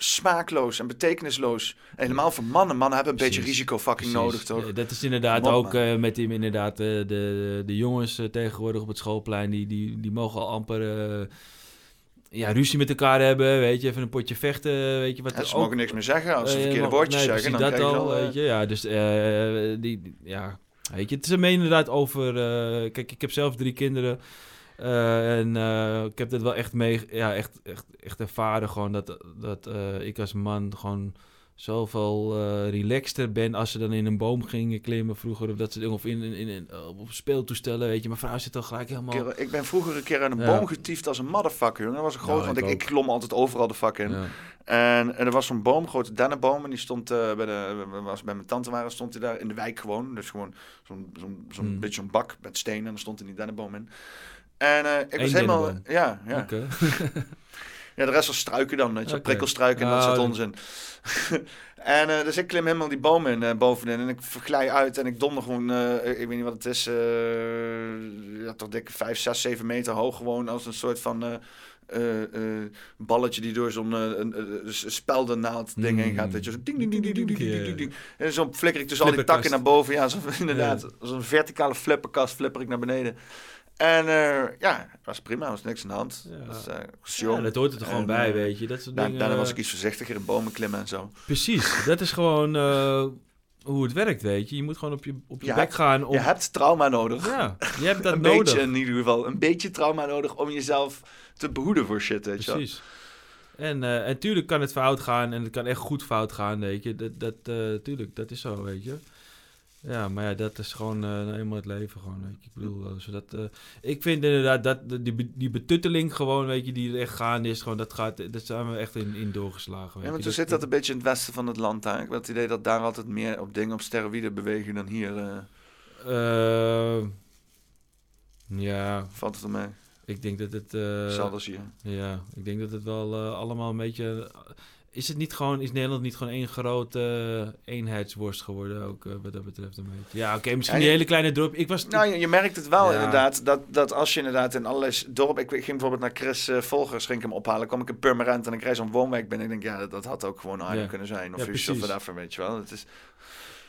smaakloos en betekenisloos. En helemaal voor mannen. Mannen hebben een beetje risico fucking Precies. nodig, toch? Ja, Dat is inderdaad Kom ook eh, met die, inderdaad, eh, de, de, jongens eh, tegenwoordig op het schoolplein, die, die, die mogen al amper ja, ruzie met elkaar hebben, weet je, even een potje vechten, weet je. Wat Ja, ze ook- mogen niks meer zeggen. Als ze verkeerde woordjes nee, zeggen, dan dat al, al, weet je. Ja, dus die, die- ja, weet je, het is er inderdaad over, kijk, ik heb zelf drie kinderen. Eh, en eh, ik heb dit wel echt mee, ja, echt, echt, echt ervaren gewoon dat, dat eh, ik als man gewoon zoveel relaxter ben als ze dan in een boom gingen klimmen vroeger of dat ze of in, in, in, in- op speeltoestellen, weet je. Mijn vrouw zit al gelijk helemaal. Ik ben vroeger een keer aan een Ja. boom getiefd als een motherfucker, jongen. Dat was een groot, Ja, want ik ik, klom altijd overal de vak in. Ja. En, en er was zo'n boom, grote dennenboom, en die stond bij de, was bij mijn tante waren, stond hij daar in de wijk gewoon. Dus gewoon zo'n zo'n zo'n Hmm. beetje zo'n bak met stenen, en er stond er die dennenboom in. En eh, ik was helemaal... Ja, ja. Ja, de rest was struiken dan, weet je prikkelstruiken en dat soort onzin. en eh, dus ik klim helemaal die boom in, eh, bovenin. En ik glij uit en ik donder gewoon, ik weet niet wat het is, ja, toch dikke 5, 6, 7 meter hoog. Gewoon als een soort van... Balletje die door zo'n uh, speldennaald ding heen gaat. Dat je zo ding, ding, ding, ding, ding, ding. En zo flikker ik tussen al die takken naar boven. Ja, zo, inderdaad. zo'n verticale flipperkast flipper ik naar beneden. En eh, ja, was prima, was niks aan de hand. Was, eh, was Ja, jong. dat hoort er toch gewoon bij, eh, weet je. Dat soort da- dingen, Daarna was eh, ik iets voorzichtiger in bomen klimmen en zo. Precies, dat is gewoon eh, hoe het werkt, weet je. Je moet gewoon op je, op je, Je bek hebt- gaan. Om... Je hebt trauma nodig. Ja, je hebt dat een nodig. beetje in ieder geval. Een beetje trauma nodig om jezelf te behoeden voor shit, weet je. Precies. En, eh en tuurlijk kan het fout gaan en het kan echt goed fout gaan, weet je. Dat, dat, eh, tuurlijk, dat is zo, weet je. Ja, maar ja, dat is gewoon eh, nou eenmaal het leven gewoon, weet je. Ik bedoel, eh, zodat, eh, ik vind inderdaad dat die, die betutteling gewoon, weet je, die er echt gaande is, gewoon, dat gaat, dat zijn we echt in, in doorgeslagen, weet Ja, maar je. toen zit dat een beetje in het westen van het land. Hè? Ik heb het idee dat daar altijd meer op dingen op steroïden bewegen dan hier. ja. Valt het ermee? Ik denk dat het... als hier. Ja, ik denk dat het wel allemaal een beetje... Is het niet gewoon... Is Nederland niet gewoon één grote eh, eenheidsworst geworden ook, eh, wat dat betreft een beetje? Ja, oké, misschien Ja, je- hele kleine dorp. Ik was... Nou, je, je merkt het wel Ja. inderdaad, dat, dat als je inderdaad in allerlei dorpen... Ik ging bijvoorbeeld naar Chris eh, Volgers, ging ik hem ophalen. kwam ik in Purmerend en ik reis zo'n woonwijk binnen. Ik denk, ja, dat, dat had ook gewoon Arnhem Ja. kunnen zijn. Of Ja, precies. of whatever, weet je wel. Het is,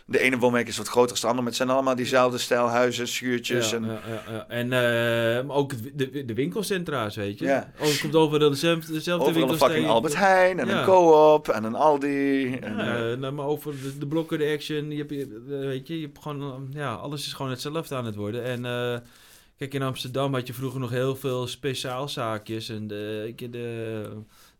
de ene woonwijk is wat groter dan de andere, maar het zijn allemaal diezelfde stijl huizen, schuurtjes. Ja, en, ja, ja, ja. En eh, ook de, de winkelcentra's, weet je. Ja. Het komt overal dezelfde, dezelfde Overal een fucking. Albert Heijn en een Co-op en een Aldi. En, eh, nou, maar over de, de blokken, de action, je hebt, je- eh, weet je, je hebt gewoon, ja, alles is gewoon hetzelfde aan het worden. En kijk, in Amsterdam had je vroeger nog heel veel speciaalzaakjes en de, de,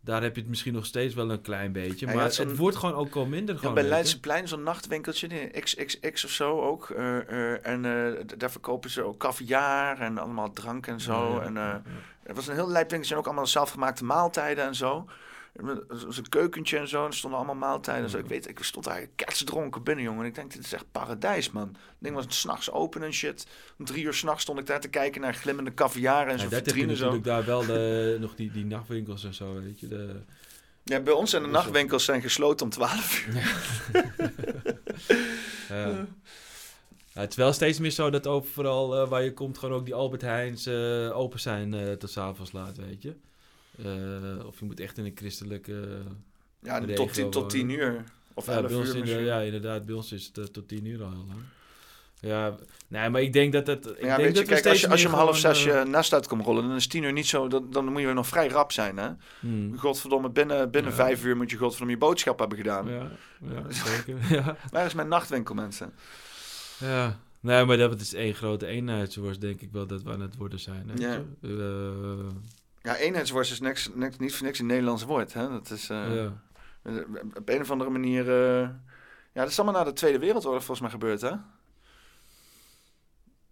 daar heb je het misschien nog steeds wel een klein beetje, maar zo'n- het wordt gewoon ook al minder Ja, gewoon. bij. Leidseplein zo'n nachtwinkeltje, die XXX of zo ook. eh, eh, en eh, daar verkopen ze ook caviar en allemaal drank en zo. Ja, en, Het was een heel lijp winkeltje en ook allemaal zelfgemaakte maaltijden en zo. Zo'n keukentje en zo. En er stonden allemaal maaltijden. en Zo. Ik weet, ik stond daar kerstdronken binnen, jongen. En ik denk, dit is echt paradijs, man. Het ding was s'nachts open en shit. Om drie uur s'nachts stond ik daar te kijken naar glimmende caviar en Ja, zo'n dat heb je vitrine zo. natuurlijk daar wel de, nog die, die nachtwinkels en zo, weet je. De, Ja, bij ons zijn de nachtwinkels zijn gesloten om 12 uur. Ja. Ja, het is wel steeds meer zo dat overal eh, waar je komt gewoon ook die Albert Heijns eh, open zijn eh, tot 's avonds laat, weet je. Eh, of je moet echt in een christelijke Ja, regio tot tien- tot tien wonen. uur. Of ja, 11 bij ons uur in de- misschien. ja, inderdaad. Bij ons is het eh, tot tien uur al heel lang. Ja, nee, maar ik denk dat het... Ik ja, denk weet je, dat we kijk, als je, als je om half zes eh, je nest uit komt rollen, dan is tien uur niet zo, dan, dan moet je nog vrij rap zijn, hè? Hmm. Godverdomme, binnen, binnen Ja. vijf uur moet je godverdomme je boodschap hebben gedaan. Ja, ja, zeker. Ja. Waar is mijn nachtwinkel, mensen? Ja, nee, maar dat is één grote eenheidsworst, denk ik wel, dat we aan het worden zijn. Weet Ja. je? Ja, eenheidsworst is niks, niks, niet voor niks een Nederlands woord, hè? Dat is eh, Ja. op een of andere manier... eh, ja, dat is allemaal na de Tweede Wereldoorlog volgens mij gebeurd, hè?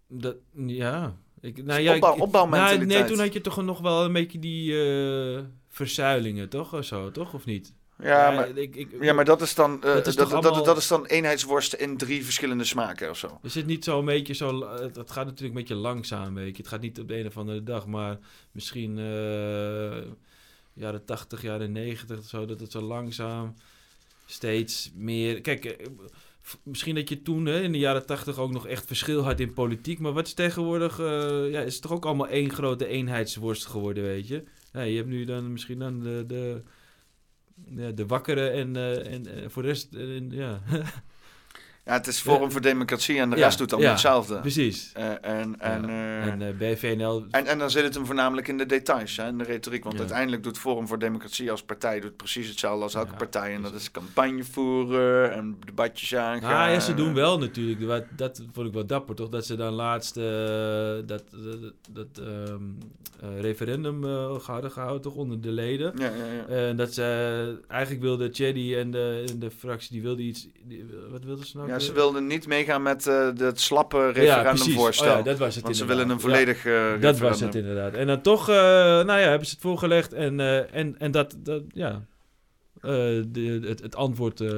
Dat, ja. Ik, nou, ja, opbouw- opbouwmentaliteit. nou, nee, toen had je toch nog wel een beetje die eh, verzuilingen, toch? Of zo, toch? Of niet? Ja, maar, ik, ik, ja, maar dat is dan, eh, dat is dat, toch dat, allemaal- is dan eenheidsworsten in drie verschillende smaken of zo. Is het niet zo een beetje zo... Het, het gaat natuurlijk een beetje langzaam, weet je. Het gaat niet op de een of andere dag, maar misschien eh jaren 80, jaren 90 of zo, dat het zo langzaam steeds meer... Kijk, eh, misschien dat je toen hè, in de jaren 80 ook nog echt verschil had in politiek, maar wat is tegenwoordig... eh, ja, is het toch ook allemaal één grote eenheidsworst geworden, weet je. Ja, je hebt nu dan misschien dan de... de de wakkere en, eh, en eh, voor de rest, eh, ja. Ja, het is Forum voor Democratie en de rest doet ja, hetzelfde. Precies. Eh, en, en, eh, En, eh, BVNL... En, en dan zit het hem voornamelijk in de details, hè, in de retoriek. Want uiteindelijk doet Forum voor Democratie als partij doet precies hetzelfde als elke partij. En dat is campagne voeren en debatjes aangaan. Ah, ja, ze doen wel natuurlijk. Wat, dat vond ik wel dapper, toch? Dat ze dan laatst dat, dat, dat ehm, eh, referendum hadden gehouden, toch? Onder de leden. Ja, ja, ja. En dat ze eigenlijk wilde Cheddy en de, en de fractie, die wilde iets... die- wat wilden ze nou? Ja, ze weer? wilden niet meegaan met eh het slappe referendumvoorstel. Oh ja, dat was het Want ze willen een volledig eh, Dat was het inderdaad. En dan toch, eh, nou ja, hebben ze het voorgelegd en, eh, en, en dat, dat ja, eh, de, het, het antwoord eh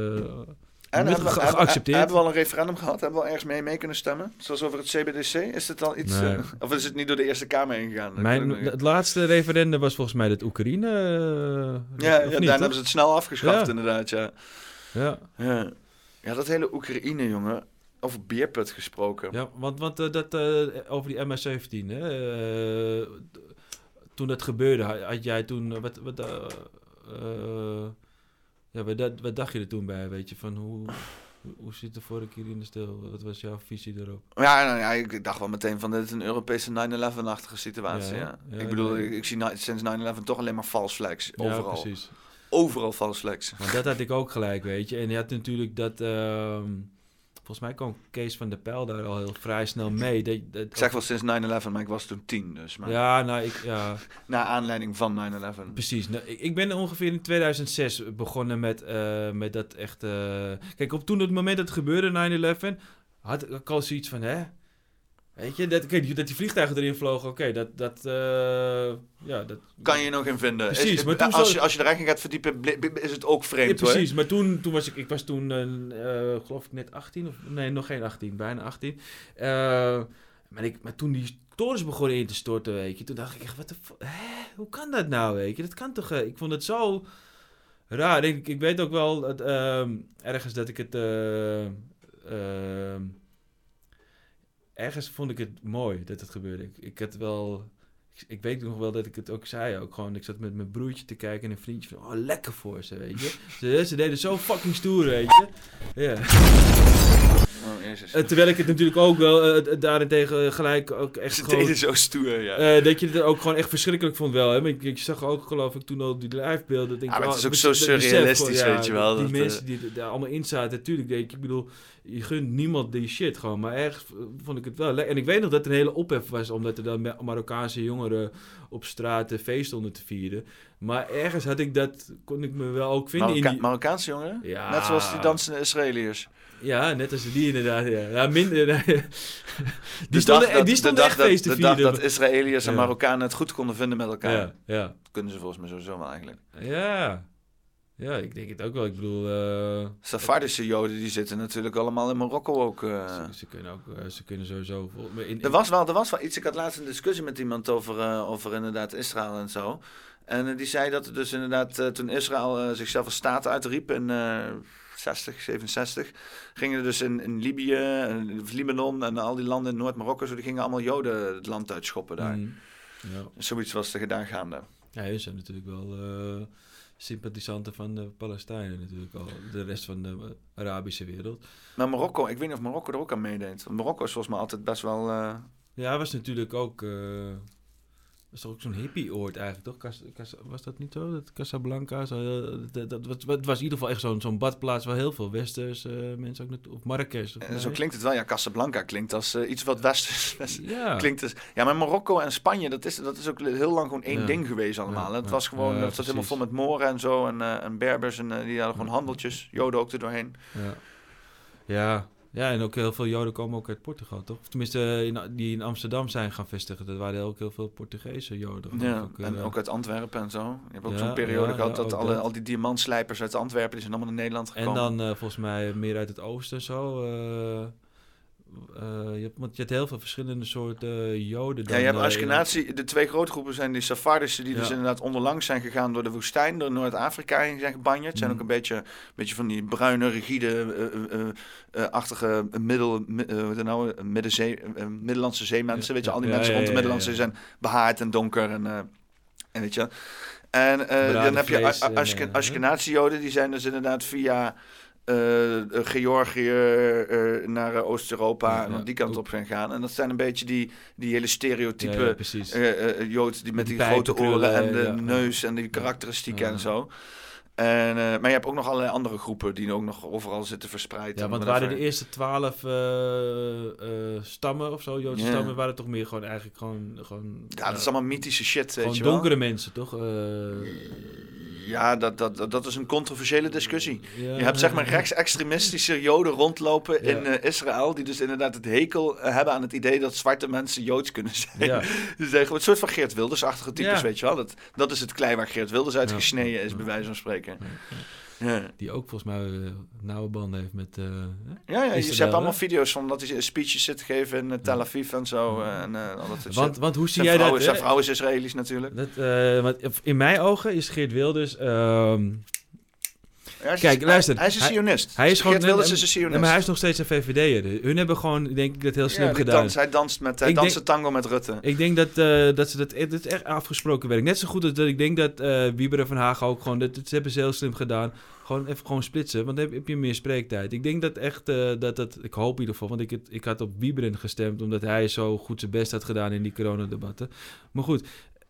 En hebben, we- geaccepteerd. hebben we al een referendum gehad? Hebben we al ergens mee, mee kunnen stemmen? Zoals over het CBDC? Is het al iets... Nee. eh, of is het niet door de Eerste Kamer ingegaan? Dat Mijn, het laatste referendum was volgens mij dat Oekraïne. eh, Ja, toch? hebben ze het snel afgeschaft, Ja. inderdaad, ja. Ja. ja. Ja, dat hele Oekraïne, jongen. Over beerput gesproken. Ja, want, want eh, dat, eh, over die MS-17, hè, eh, toen dat gebeurde, had, jij toen, wat, wat, ja, wat, dat- wat dacht je er toen bij, weet je, van hoe, hoe- zit de vorige keer in de stil? Wat was jouw visie daarop? Ja, nou ja, ik dacht wel meteen van dit is een Europese 9-11-achtige situatie. Ja, Ja, ja, ik bedoel, ik, ik zie sinds 9-11 toch alleen maar false flags. Overal. Ja, precies. Overal false flags. Maar dat had ik ook gelijk, weet je. En je had natuurlijk dat, ehm, volgens mij kwam Kees van der Pijl daar al heel vrij snel mee. Dat, dat, Ik zeg wel sinds 9-11, maar ik was toen 10 dus. Maar... Ja, nou, ik, ja. Na aanleiding van 9-11. Precies. Nou, ik, ik ben ongeveer in 2006 begonnen met, eh, met dat echt... Kijk, op toen het moment dat het gebeurde, 9-11, had ik al zoiets van, hè? Weet je, dat, kijk, dat die vliegtuigen erin vlogen, oké, dat... dat eh, ja, dat Kan je nog in vinden. Precies, Is- maar toen als, je, als je erin gaat verdiepen, is het ook Ja, vreemd precies, hoor. maar toen, toen was ik, ik was toen, eh, geloof ik net 18, of nee, nog geen 18, bijna 18. Eh, maar, ik, maar toen die torens begonnen in te storten, weet je, toen dacht ik echt, wat de hè, hoe kan dat nou, weet je, dat kan toch, ik vond het zo raar. Ik, ik weet ook wel, dat, ehm, ergens dat ik het, eh, ehm, ergens vond ik het mooi dat het gebeurde. Ik, ik had wel... Ik, ik weet nog wel dat ik het ook zei. Ook gewoon, ik zat met mijn broertje te kijken en een vriendje van... Oh, lekker voor ze, weet je. Ze, ze deden zo fucking stoer, weet je. Ja. Oh. Eh, terwijl ik het natuurlijk ook wel eh, daarentegen gelijk ook echt Ze gewoon... deden zo stoer, ja. eh, dat je het ook gewoon echt verschrikkelijk vond wel. Hè? Maar ik, ik zag ook geloof ik toen al die livebeelden. denk Ja, ik, maar het oh, is ook zo besef surrealistisch, gewoon, weet je wel, Die dat, mensen die er daar allemaal in zaten, natuurlijk denk ik, ik bedoel, je gunt niemand die shit gewoon. Maar ergens vond ik het wel lekker. En ik weet nog dat er een hele ophef was, omdat er dan Ma- Marokkaanse jongeren op straat een feest stonden te vieren. Maar ergens had ik dat, kon ik me wel ook vinden Marokka- in die... Marokkaanse jongeren? Ja. Net zoals die dansende Israëliërs. Ja, net als die inderdaad. Ja, ja minder. die De stonden, dat- die de stonden echt feest te De dag vieren. dat Israëliërs en. Marokkanen het goed konden vinden met elkaar. Ja, ja. Dat kunnen ze volgens mij sowieso wel eigenlijk. Ja. Ja, ik denk het ook wel. Ik bedoel... eh, Safardische Joden die zitten natuurlijk allemaal in Marokko ook. eh. Ze, ze kunnen ook, eh, ze kunnen sowieso... in- Er was, wel, er was wel iets. Ik had laatst een discussie met iemand over, over inderdaad Israël en zo. En die zei dat er dus inderdaad, toen Israël zichzelf als staat uitriep in eh 60, 67, gingen er dus in, in Libië, en Libanon en al die landen in Noord-Marokko, zo, die gingen allemaal Joden het land uitschoppen daar. Mm. Ja. Zoiets was er gedaan gaande. Ja, hun zijn natuurlijk wel sympathisanten van de Palestijnen natuurlijk al. De rest van de Arabische wereld. Maar Marokko, ik weet niet of Marokko er ook aan meedeed. Want Marokko is volgens mij altijd best wel... eh, Ja, was natuurlijk ook... eh was toch ook zo'n hippie-oord eigenlijk, toch? Cas, Cas- was dat niet zo? Dat Casablanca? Zo, eh, dat, dat, was- het was in ieder geval echt zo'n zo'n badplaats waar heel veel westers eh, mensen ook naartoe... Of Marrakesh. of En zo klinkt het wel. Ja, Casablanca klinkt als eh, iets wat westers. west- Ja. Klinkt als, ja, maar Marokko en Spanje, dat is, dat is ook heel lang gewoon één Ja. ding geweest allemaal. Ja, Het was gewoon, dat was helemaal vol met Moren en zo. En, eh, en Berbers en eh, die hadden gewoon handeltjes. Joden ook er doorheen. Ja. Ja. en ook heel veel Joden komen ook uit Portugal, toch? Of tenminste, eh, in, die in Amsterdam zijn gaan vestigen. Dat waren ook heel veel Portugese Joden. Ja, en eh. ook uit Antwerpen en zo. Je hebt ook Ja, zo'n periode ja, gehad dat ook alle, dat. al die diamantslijpers uit Antwerpen, die zijn allemaal naar Nederland En gekomen. dan eh, volgens mij meer uit het oosten zo. Eh, je hebt, want je hebt heel veel verschillende soorten Joden. Ja, je hebt eh, Ashkenazi. De twee grote groepen zijn die Safardische, die dus inderdaad onderlangs zijn gegaan door de woestijn, door Noord-Afrika heen zijn gebanjerd. Het zijn Mhm. ook een beetje, een beetje van die bruine, rigide, eh, eh, achtige middel, nou, middenzee, Middellandse zeemensen. Weet je, al die mensen rond de Middellandse zijn behaard en donker en, en weet je. En dan heb je Ashkenazi-Joden, die zijn dus inderdaad via eh, Georgië eh, naar Oost-Europa en ja, die kant op gaan gaan. En dat zijn een beetje die, die hele stereotype Ja, Jood die met die, die grote oren en de neus en die karakteristieken en zo. En, maar je hebt ook nog allerlei andere groepen die ook nog overal zitten verspreid. Ja, want waren de eerste twaalf stammen of zo, Joodse stammen, waren toch meer gewoon eigenlijk gewoon... gewoon Ja, dat is allemaal mythische shit, weet Gewoon je wel. donkere mensen, toch? Ja, dat, dat, dat, is een controversiële discussie. Ja. Je hebt zeg maar rechtsextremistische joden rondlopen Ja. in eh, Israël... die dus inderdaad het hekel eh, hebben aan het idee dat zwarte mensen joods kunnen zijn. Ja. Dus zeggen, een soort van Geert Wilders-achtige types, weet je wel. Dat, dat is het klei waar Geert Wilders uit gesneden is, bij wijze van spreken. Ja. Die ook volgens mij eh, nauwe banden heeft met... eh, Ja, ja je hebt allemaal video's van dat hij speeches zit te geven in eh, Tel Aviv en zo. En, al dat Want, hoe zie jij dat? Zijn vrouw is Israëlisch natuurlijk. Dat, want in mijn ogen is Geert Wilders... ehm, is- Kijk, hij- luister. hij is een sionist. Hij is gewoon, nee, is een sionist. nee, maar hij is nog steeds een VVD'er. Hun hebben gewoon, denk ik, dat heel slim Ja, gedaan. dans- hij danst met- hij Ik danst denk- de tango met Rutte. Ik denk dat, eh, dat ze dat, dit echt afgesproken werk. Net zo goed als dat ik denk dat Wieber en Van Hagen ook gewoon, dat, dat hebben ze heel slim gedaan. Gewoon even gewoon splitsen, want dan heb, heb je meer spreektijd. Ik denk dat echt, eh, dat dat, ik hoop in ieder geval, want ik, het, ik had op Wieberen gestemd, omdat hij zo goed zijn best had gedaan in die coronadebatten. Maar goed,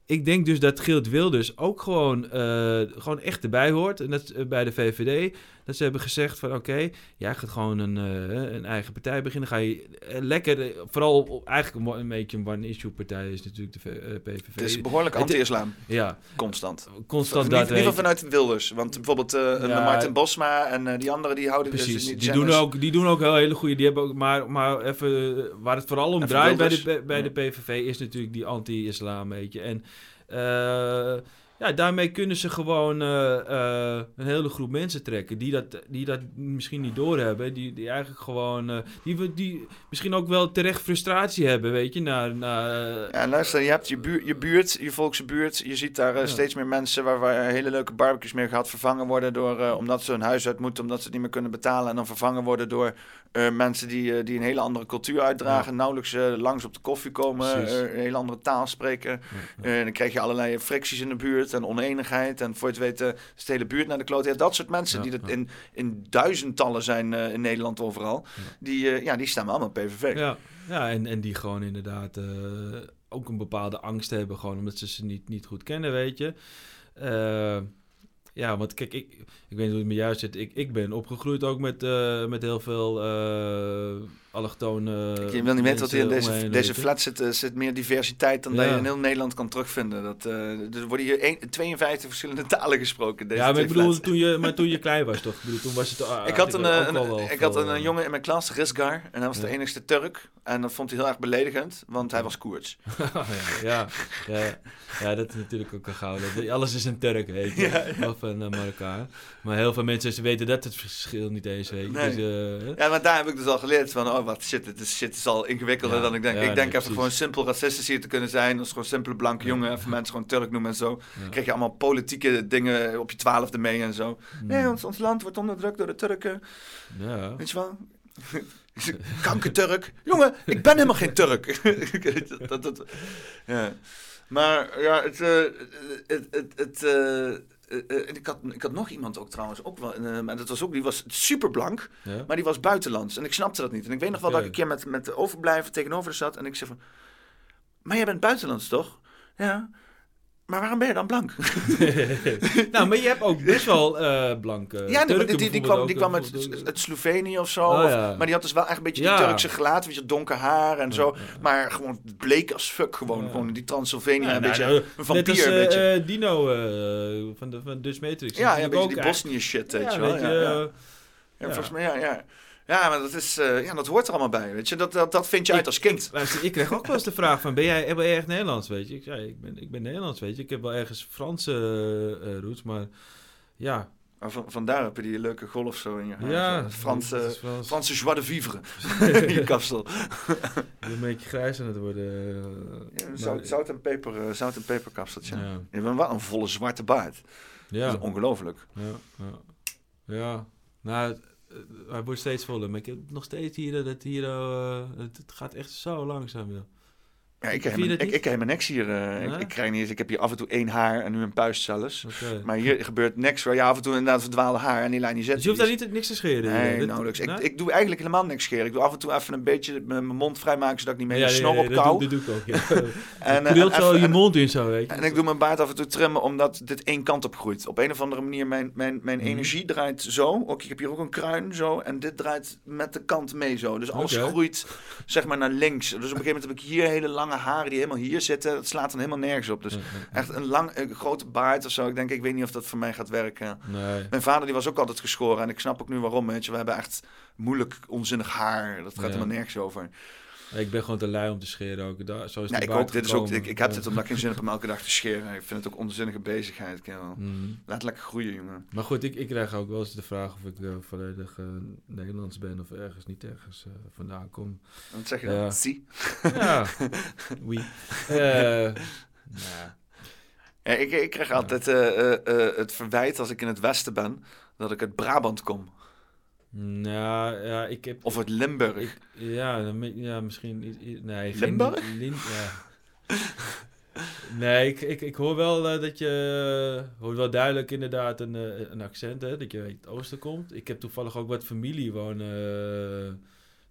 ik denk dus dat Geert Wilders ook gewoon, eh, gewoon echt erbij hoort. En dat eh, bij de VVD. Dat ze hebben gezegd van oké, jij gaat gewoon een, eh, een eigen partij beginnen. Ga je eh, lekker, eh, vooral op- eigenlijk een, beetje een one-issue partij is natuurlijk de PVV. Het is behoorlijk anti-islam. Ja. Constant. Constant In, dat, ieder geval vanuit Wilders. Want bijvoorbeeld eh Ja. Martin Bosma en die anderen die houden... dus Precies, die, die, zijn doen dus- ook, die doen ook heel hele goede. Die hebben ook, maar, maar even, waar het vooral om Even draait bij de, bij de. PVV is natuurlijk die anti-islam, weet je. En ja, daarmee kunnen ze gewoon eh, eh, een hele groep mensen trekken die dat, die dat misschien niet doorhebben. Die, die eigenlijk gewoon, eh, die, die misschien ook wel terecht frustratie hebben, weet je. Naar, naar, Ja, luister, je hebt je, buur, je buurt, je volkse buurt. Je ziet daar Ja. steeds meer mensen waar, waar hele leuke barbecues meer gaat vervangen worden door, omdat ze hun huis uit moeten, omdat ze het niet meer kunnen betalen. En dan vervangen worden door mensen die, die een hele andere cultuur uitdragen. Nauwelijks eh, langs op de koffie komen, een hele andere taal spreken. Eh, dan krijg je allerlei fricties in de buurt en oneenigheid. En voor je het weet eh, is de hele buurt naar de kloot. Ja, dat soort mensen Ja, die er ja. in, in duizendtallen zijn eh, in Nederland overal. Die, eh, ja, die stemmen allemaal PVV. Ja, ja en, en die gewoon inderdaad eh, ook een bepaalde angst hebben, gewoon omdat ze ze niet, niet goed kennen, weet je. Eh, ja, want kijk, ik, ik weet niet hoe het met jou zit. Ik, ik ben opgegroeid ook met, eh, met heel veel eh, allochtone Je wil niet weten wat hier in deze, omheen, deze flat zit. Er zit meer diversiteit dan dat je in heel Nederland kan terugvinden. Dat, eh, er worden hier een- 52 verschillende talen gesproken. Deze ja, maar ik bedoel, flats. toen je, maar toen je klein was toch? Ik bedoel, toen was het ah, ik had, een, eh, wel ik had een, eh, jongen in mijn klas, Rizgar, en hij was de enigste Turk. En dat vond hij heel erg beledigend, want hij was Koerds. ja, ja, ja, ja, dat is natuurlijk ook een gouden. Alles is een Turk, weet je. Of een uh, Marokkaan. Maar heel veel mensen ze weten dat het verschil niet eens, weet. Nee. Dus, eh? Ja, maar daar heb ik dus al geleerd van, oh wat shit, het is, shit is al ingewikkelder Ja, dan ik denk. ja, ik nee, denk even precies. gewoon simpel racistisch hier te kunnen zijn. Als gewoon simpele blanke jongen, even mensen gewoon Turk noemen en zo. Krijg je allemaal politieke dingen op je twaalfde mee en zo. Nee, ons, ons land wordt onderdrukt door de Turken. Ja. Weet je wel? Kanker-Turk. Jongen, ik ben helemaal geen Turk. dat, dat, dat- ja. Maar ja, het... eh, het, het, het eh, eh, ik, had, ik had nog iemand ook trouwens, ook wel, maar dat was ook, die was super blank, Ja. maar die was buitenlands. En ik snapte dat niet. En ik weet nog wel dat ik een keer met, met de overblijven tegenover zat en ik zei van, maar jij bent buitenlands toch? Ja. Maar waarom ben je dan blank? nou, maar je hebt ook best wel eh blanke Ja, Turken die, die, kwam, die kwam eh, uit, uit Slovenië of zo. Oh, of- ja. Maar die had dus wel echt een beetje Ja. die Turkse gelaat, weet je, donker haar en zo. Maar gewoon bleek als fuck gewoon. Gewoon die Transylvania, een nou, beetje nou, een net vampier, als, eh, weet je. eh, Dino eh, van, de, van Dutch Matrix. Ja, een beetje ook die Bosnië shit, weet je wel. ja. volgens mij, ja, ja. Ja, maar dat, is, eh, ja, dat hoort er allemaal bij, weet je. Dat, dat, dat vind je uit als kind. Luister, ik kreeg ook wel eens de vraag van, ben jij, ben jij echt Nederlands, weet je? Ik zei, ik ben, ik ben Nederlands, weet je. Ik heb wel ergens Franse eh, roots, maar ja. Maar van, vandaar heb je die leuke golf zo in je haar. Ja, Franse, Frans. Franse joie de vivre in je kapsel. Een beetje grijs aan het worden. Ja, maar- zout, zout en peper, zout en peperkapseltje. Ja. Je bent wel een volle zwarte baard. Ja. Dat is ongelooflijk. Ja, ja. ja. nou, hij wordt steeds voller. Maar ik heb nog steeds hier dat hier, eh, het, het gaat echt zo langzaam, joh. Ja, ik krijg mijn, dat ik, ik krijg mijn niks hier. eh, ik, Ja? ik, krijg niet eens, ik heb hier af en toe één haar en nu een puist zelfs. Maar hier gebeurt niks. Waar je af en toe inderdaad verdwaalde haar en die lijn niet zet. Dus je hoeft daar niet niks te scheren? Nee, Dit- nauwelijks. Ik, nee? ik doe eigenlijk helemaal niks scheren. Ik doe af en toe even een beetje mijn mond vrijmaken zodat ik niet meer Ja, de ja, snor op kou. dat doe ik ook, en, Je eh, krielt en zo je mond in zo, weet je. En ik doe mijn baard af en toe trimmen omdat dit één kant op groeit. Op een of andere manier, mijn, mijn, mijn Mhm. energie draait zo. Ook, ik heb hier ook een kruin zo. En dit draait met de kant mee zo. Dus alles Oké. groeit zeg maar naar links. Dus op een gegeven moment heb ik hier hele lange haren die helemaal hier zitten. Dat slaat dan helemaal nergens op. Dus echt een lang, een grote baard of zo. Ik denk, ik weet niet of dat voor mij gaat werken. Nee. Mijn vader die was ook altijd geschoren. En ik snap ook nu waarom. Weet je. We hebben echt moeilijk, onzinnig haar. Dat gaat Ja. helemaal nergens over. Ik ben gewoon te lui om te scheren ook. Daar, zo is ik. Dit is ook, ik, ik heb dit omdat ik geen zin heb om elke dag te scheren. Ik vind het ook onzinnige bezigheid. kerel. Mhm. Laat lekker groeien, jongen. Maar goed, ik, ik krijg ook wel eens de vraag of ik eh, volledig eh, Nederlands ben of ergens niet ergens eh, vandaan kom. Wat zeg je dan? Zie? Ja, oui. Ja, ik, ik krijg altijd het verwijt als ik in het westen ben dat ik uit Brabant kom. Nou, ja, ik heb... Of uit Limburg. Ik- ja, ja, misschien... Nee, geen- Limburg? Ja. Nee, ik, ik, ik hoor wel eh, dat je... hoort wel duidelijk inderdaad een, eh, een accent, hè. Dat je uit het oosten komt. Ik heb toevallig ook wat familie wonen... eh,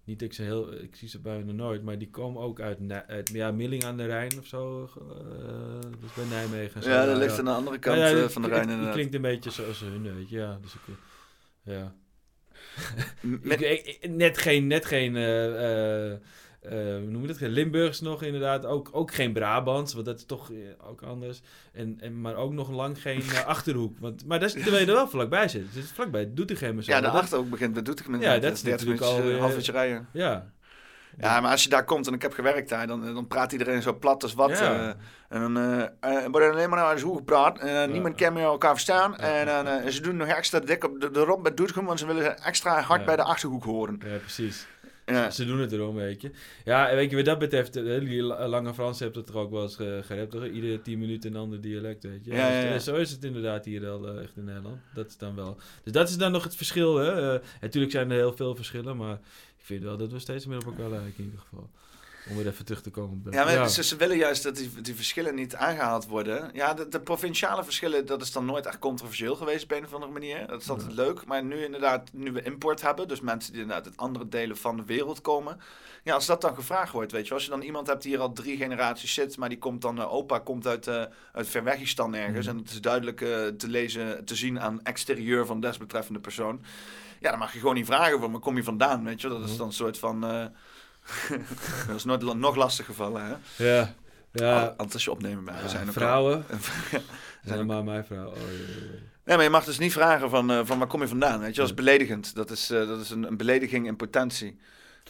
niet ik ze heel... Ik zie ze bijna nooit, maar die komen ook uit, uit ja, Milling aan de Rijn of zo. eh, dus bij Nijmegen. en zo. Ja, dat ligt aan de andere kant, Ja, ja, eh, het- van de het- Rijn Het, inderdaad. klinkt een beetje zoals hun, weet je. Ja, dus ik... eh, Ja. Met- net geen, net geen eh, hoe noem je dat? Limburgs nog inderdaad. Ook, ook geen Brabants, want dat is toch ook anders. En, en, maar ook nog lang geen eh, Achterhoek. Want, maar dat is terwijl je er wel vlakbij zit. Het is vlakbij Doetinchem. Ja, de dat- Achterhoek begint bij Doetinchem Ja, inderdaad. dat is 30 natuurlijk al... een half uurtje rijden. Ja. Ja, maar als je daar komt en ik heb gewerkt daar, dan, dan praat iedereen zo plat als wat. Ja. eh, en dan eh, eh, worden alleen maar naar zo gepraat. En eh, niemand kan meer elkaar verstaan. En eh, ze doen nog extra dik op de, de rob met Doetinchem, want ze willen extra hard bij de Achterhoek horen. Ja, precies. Ja. Ze doen het erom, weet je. Ja, en weet je, wat dat betreft, eh, die la- lange Frans hebt het toch ook wel eens ge- gerept, toch? Iedere tien minuten een ander dialect, weet je. Ja, Dus, ja, eh, Zo is het inderdaad hier al eh, echt in Nederland. Dat is dan wel... Dus dat is dan nog het verschil, hè. Eh, natuurlijk zijn er heel veel verschillen, maar vind wel dat we steeds meer op elkaar lijken in ieder geval. Om weer even terug te komen. Ja, maar Ze, ze willen juist dat die, die verschillen niet aangehaald worden. Ja, de, de provinciale verschillen, dat is dan nooit echt controversieel geweest op een of andere manier. Dat is altijd leuk. Maar nu inderdaad, nu we import hebben, dus mensen die inderdaad uit andere delen van de wereld komen. Ja, als dat dan gevraagd wordt, weet je, als je dan iemand hebt die hier al drie generaties zit, maar die komt dan, eh, opa komt uit, eh uit Verwegistan ergens. Mhm. En het is duidelijk eh, te lezen, te zien aan exterieur van desbetreffende persoon. Ja, dan mag je gewoon niet vragen van waar kom je vandaan, weet je. Dat is dan een soort van... dat is nog, nog lastig gevallen, hè? Ja, ja. Als je opnemen bij. Ja, zijn vrouwen. Zijn maar mijn vrouw. Oh, jee, jee, jee. Nee, maar je mag dus niet vragen van, van waar kom je vandaan, weet je. Dat is beledigend. Dat is, eh, dat is een, een belediging in potentie.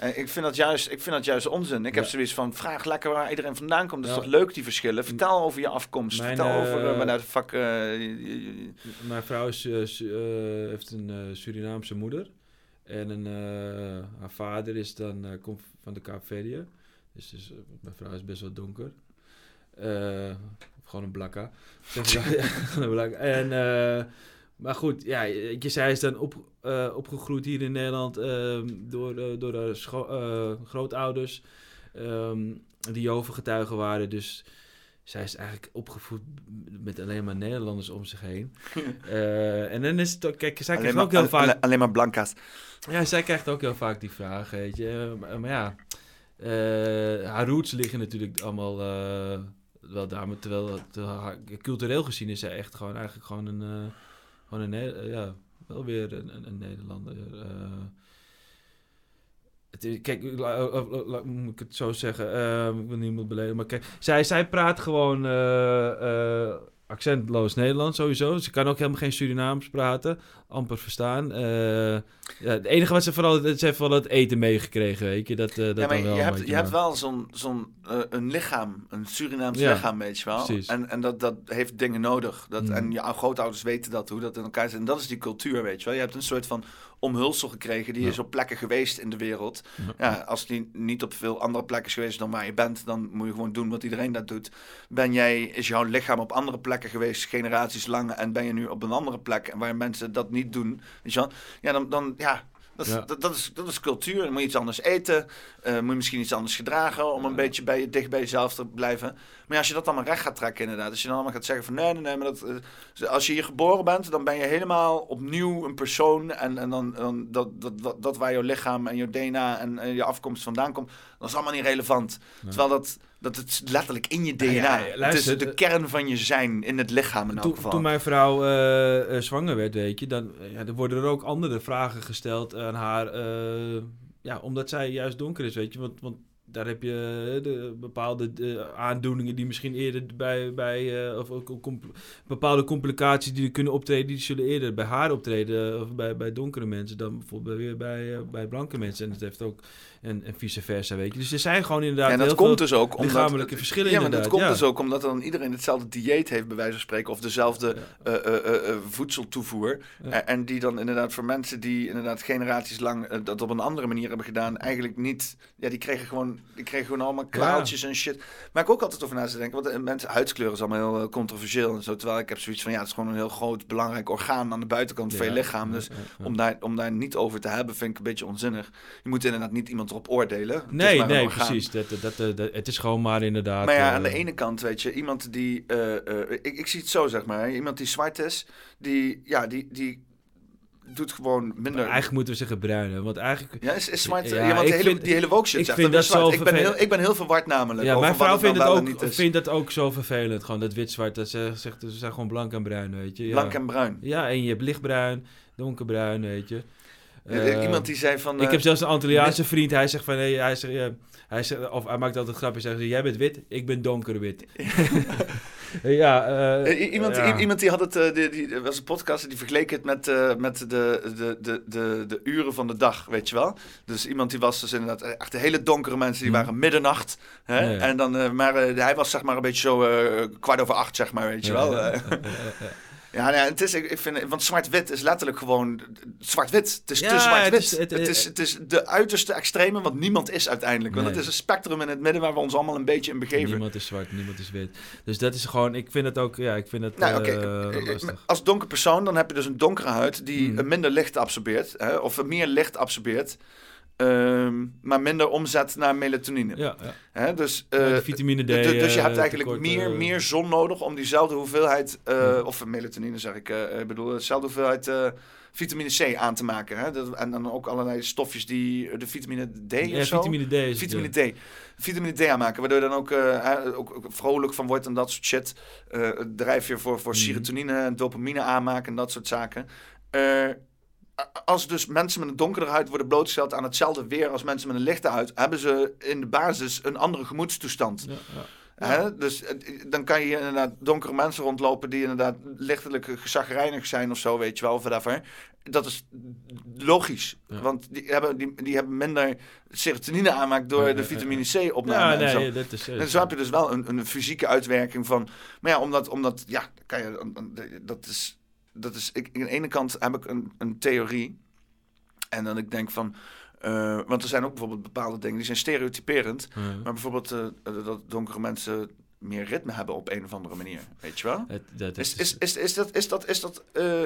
Ik vind dat juist, ik vind dat juist onzin. Ik heb zoiets van, vraag lekker waar iedereen vandaan komt. Dat is Ja. toch leuk, die verschillen. Vertel over je afkomst. Mijn, Vertel over uh, de vak... Mijn vrouw is, eh, eh, heeft een eh, Surinaamse moeder. En een, haar vader is dan, komt van de Kaapverdië. Dus, dus, mijn vrouw is best wel donker. Eh, gewoon een blakka. Ja. En, eh, maar goed, ja, je, zij is dan op, eh, opgegroeid hier in Nederland ehm, door, eh, door haar scho- eh, grootouders. ehm, die Joven-getuigen waren. Dus zij is eigenlijk opgevoed met alleen maar Nederlanders om zich heen. Eh, en dan is het ook, kijk, zij krijgt ook heel vaak... alle- alleen maar blanca's. Ja, zij krijgt ook heel vaak die vraag, weet je. Maar, maar ja, haar roots liggen natuurlijk allemaal wel daar. Maar terwijl, terwijl cultureel gezien is zij echt gewoon eigenlijk gewoon een... gewoon een eh, ja, wel weer een, een, Nederlander. eh. Het kijk, moet ik het zo zeggen? Eh, ik wil niemand beledigen, maar kijk, zij, zij praat gewoon accentloos Nederlands sowieso. Ze kan ook helemaal geen Surinaams praten, amper verstaan. Eh, ja, het enige wat ze vooral, ze heeft wel het eten meegekregen, weet je. Dat, eh, dat ja, maar wel je, hebt, je hebt wel zo'n zo'n eh, een lichaam, een Surinaams Ja, lichaam, weet je wel. precies. En, en dat, dat heeft dingen nodig. Dat, Mm. En je grootouders weten dat, hoe dat in elkaar zit. En dat is die cultuur, weet je wel. Je hebt een soort van omhulsel gekregen, die Ja. is op plekken geweest in de wereld. Ja. Ja, als die niet op veel andere plekken is geweest dan waar je bent, dan moet je gewoon doen wat iedereen dat doet. Ben jij, is jouw lichaam op andere plekken geweest, generaties lang, en ben je nu op een andere plek en waar mensen dat niet doen? Ja, dan, dan ja. Dat Ja. dat, dat, is, dat is cultuur. Dan moet je iets anders eten. eh, moet je misschien iets anders gedragen om een beetje bij, dicht bij jezelf te blijven. Maar ja, als je dat allemaal recht gaat trekken, inderdaad. Als je dan allemaal gaat zeggen van nee, nee, nee. Maar dat, eh, als je hier geboren bent, dan ben je helemaal opnieuw een persoon. En, en dan, dan dat, dat, dat, dat waar jouw lichaam en je DNA en, en je afkomst vandaan komt, dat is allemaal niet relevant. Terwijl dat, dat het letterlijk in je DNA. ja, ja, het luister, is de kern van je zijn in het lichaam in elk geval. toen mijn vrouw eh, eh, zwanger werd, weet je, dan eh, ja, er worden er ook andere vragen gesteld aan haar. eh, ja, omdat zij juist donker is, weet je. Want, want daar heb je de bepaalde aandoeningen die misschien eerder bij, bij of ook bepaalde complicaties die er kunnen optreden, die zullen eerder bij haar optreden of bij, bij donkere mensen dan bijvoorbeeld weer bij, bij blanke mensen. En dat heeft ook en, en vice versa, weet je. Dus er zijn gewoon inderdaad Ja, en dat heel komt veel dus ook omdat lichamelijke verschillen Ja, maar dat komt ja. dus ook omdat dan iedereen hetzelfde dieet heeft, bij wijze van spreken, of dezelfde eh, eh, eh, voedseltoevoer. En die dan inderdaad voor mensen die inderdaad generaties lang dat op een andere manier hebben gedaan, eigenlijk niet. Ja, die kregen gewoon, die kregen gewoon allemaal kwaaltjes en shit. Maar ik ook altijd over na te denken, want mensen huidskleur is allemaal heel controversieel en zo. Terwijl ik heb zoiets van ja, het is gewoon een heel groot belangrijk orgaan aan de buitenkant van je lichaam. Dus om daar om daar niet over te hebben, vind ik een beetje onzinnig. Je moet inderdaad niet iemand erop oordelen. Nee, maar nee, precies. Dat, dat, dat, dat- het is gewoon maar inderdaad... Maar ja, eh, aan de ene kant, weet je, iemand die. eh, eh, ik, ik zie het zo, zeg maar. Iemand die zwart is, die. Ja, die. die doet gewoon minder. Eigenlijk moeten we zeggen bruin, hè, want eigenlijk... Ja, is, is zwart. Ja, Ja, want ik die hele, vind- die hele woke shit ik vind dat zo ik, ben heel, ik ben heel verward namelijk. Ja, mijn vrouw vindt het, ook, vindt dat ook zo vervelend. Gewoon dat wit-zwart. Dat ze zegt, ze zijn gewoon blank en bruin, weet je. Ja. Blank en bruin. Ja, en je hebt lichtbruin, donkerbruin, weet je. Eh, iemand die zei van, ik eh, heb zelfs een Antilliaanse wit- vriend. Hij zegt van... Hey, hij, zegt, ja, hij, zegt, of hij maakt altijd grapjes. Hij zegt, jij bent wit, ik ben ja, eh, Eh, i- iemand, ja. i- iemand die had het, eh, die, die was een podcast, die vergeleek het met, eh, met de, de, de, de, de uren van de dag, weet je wel. Dus iemand die was dus inderdaad echt de hele donkere mensen, die Mhm. waren middernacht. Hè? Ja, ja. En dan, eh, maar eh, hij was zeg maar een beetje zo eh, kwart over acht, zeg maar, weet je Ja, wel. Ja, nou ja, het is, ik vind, want zwart-wit is letterlijk gewoon zwart-wit. Het is Ja, te zwart-wit. het is- Het, het- is, het is de uiterste extreme, wat niemand is uiteindelijk. Want Nee. het is een spectrum in het midden waar we ons allemaal een beetje in begeven. Niemand is zwart, niemand is wit. Dus dat is gewoon... Ik vind het ook... Ja, ik vind het Nou, eh, lastig. Als donker persoon, dan heb je dus een donkere huid die Hmm. minder licht absorbeert. Hè, of meer licht absorbeert. Ehm, maar minder omzet naar melatonine. Ja, ja. Hè, dus, Ja, eh, vitamine D, du- Dus je eh, hebt eigenlijk tekort, meer, eh. meer zon nodig om diezelfde hoeveelheid, eh, of melatonine zeg ik, eh, ik bedoel, dezelfde hoeveelheid eh, vitamine C aan te maken. Hè? Dat, en dan ook allerlei stofjes die de vitamine D Ja, of zo? vitamine D is het, Vitamine D. Vitamine D aanmaken, waardoor je dan ook, eh, eh, ook, ook vrolijk van wordt en dat soort shit. Eh drijf je voor, voor Mhm. serotonine en dopamine aanmaken en dat soort zaken. Eh, als dus mensen met een donkere huid worden blootgesteld aan hetzelfde weer als mensen met een lichte huid, hebben ze in de basis een andere gemoedstoestand. Ja, ja. Hè? Dus eh, dan kan je hier inderdaad donkere mensen rondlopen die inderdaad lichtelijk zagrijnig zijn of zo, weet je wel, of whatever. Dat is logisch, want die hebben, die, die hebben minder serotonine aanmaak door de vitamine. C opname Ja, en zo. nee, dat is, eh, en zo heb je dus wel een, een fysieke uitwerking van, maar ja, omdat, omdat ja, kan je, dat is, dat is, ik, aan de ene kant heb ik een, een theorie en dan ik denk van, eh, want er zijn ook bijvoorbeeld bepaalde dingen die zijn stereotyperend. Maar bijvoorbeeld eh, eh, dat donkere mensen meer ritme hebben op een of andere manier. Weet je wel? Het- dat is, is- is, is, dat. Is dat. Is dat.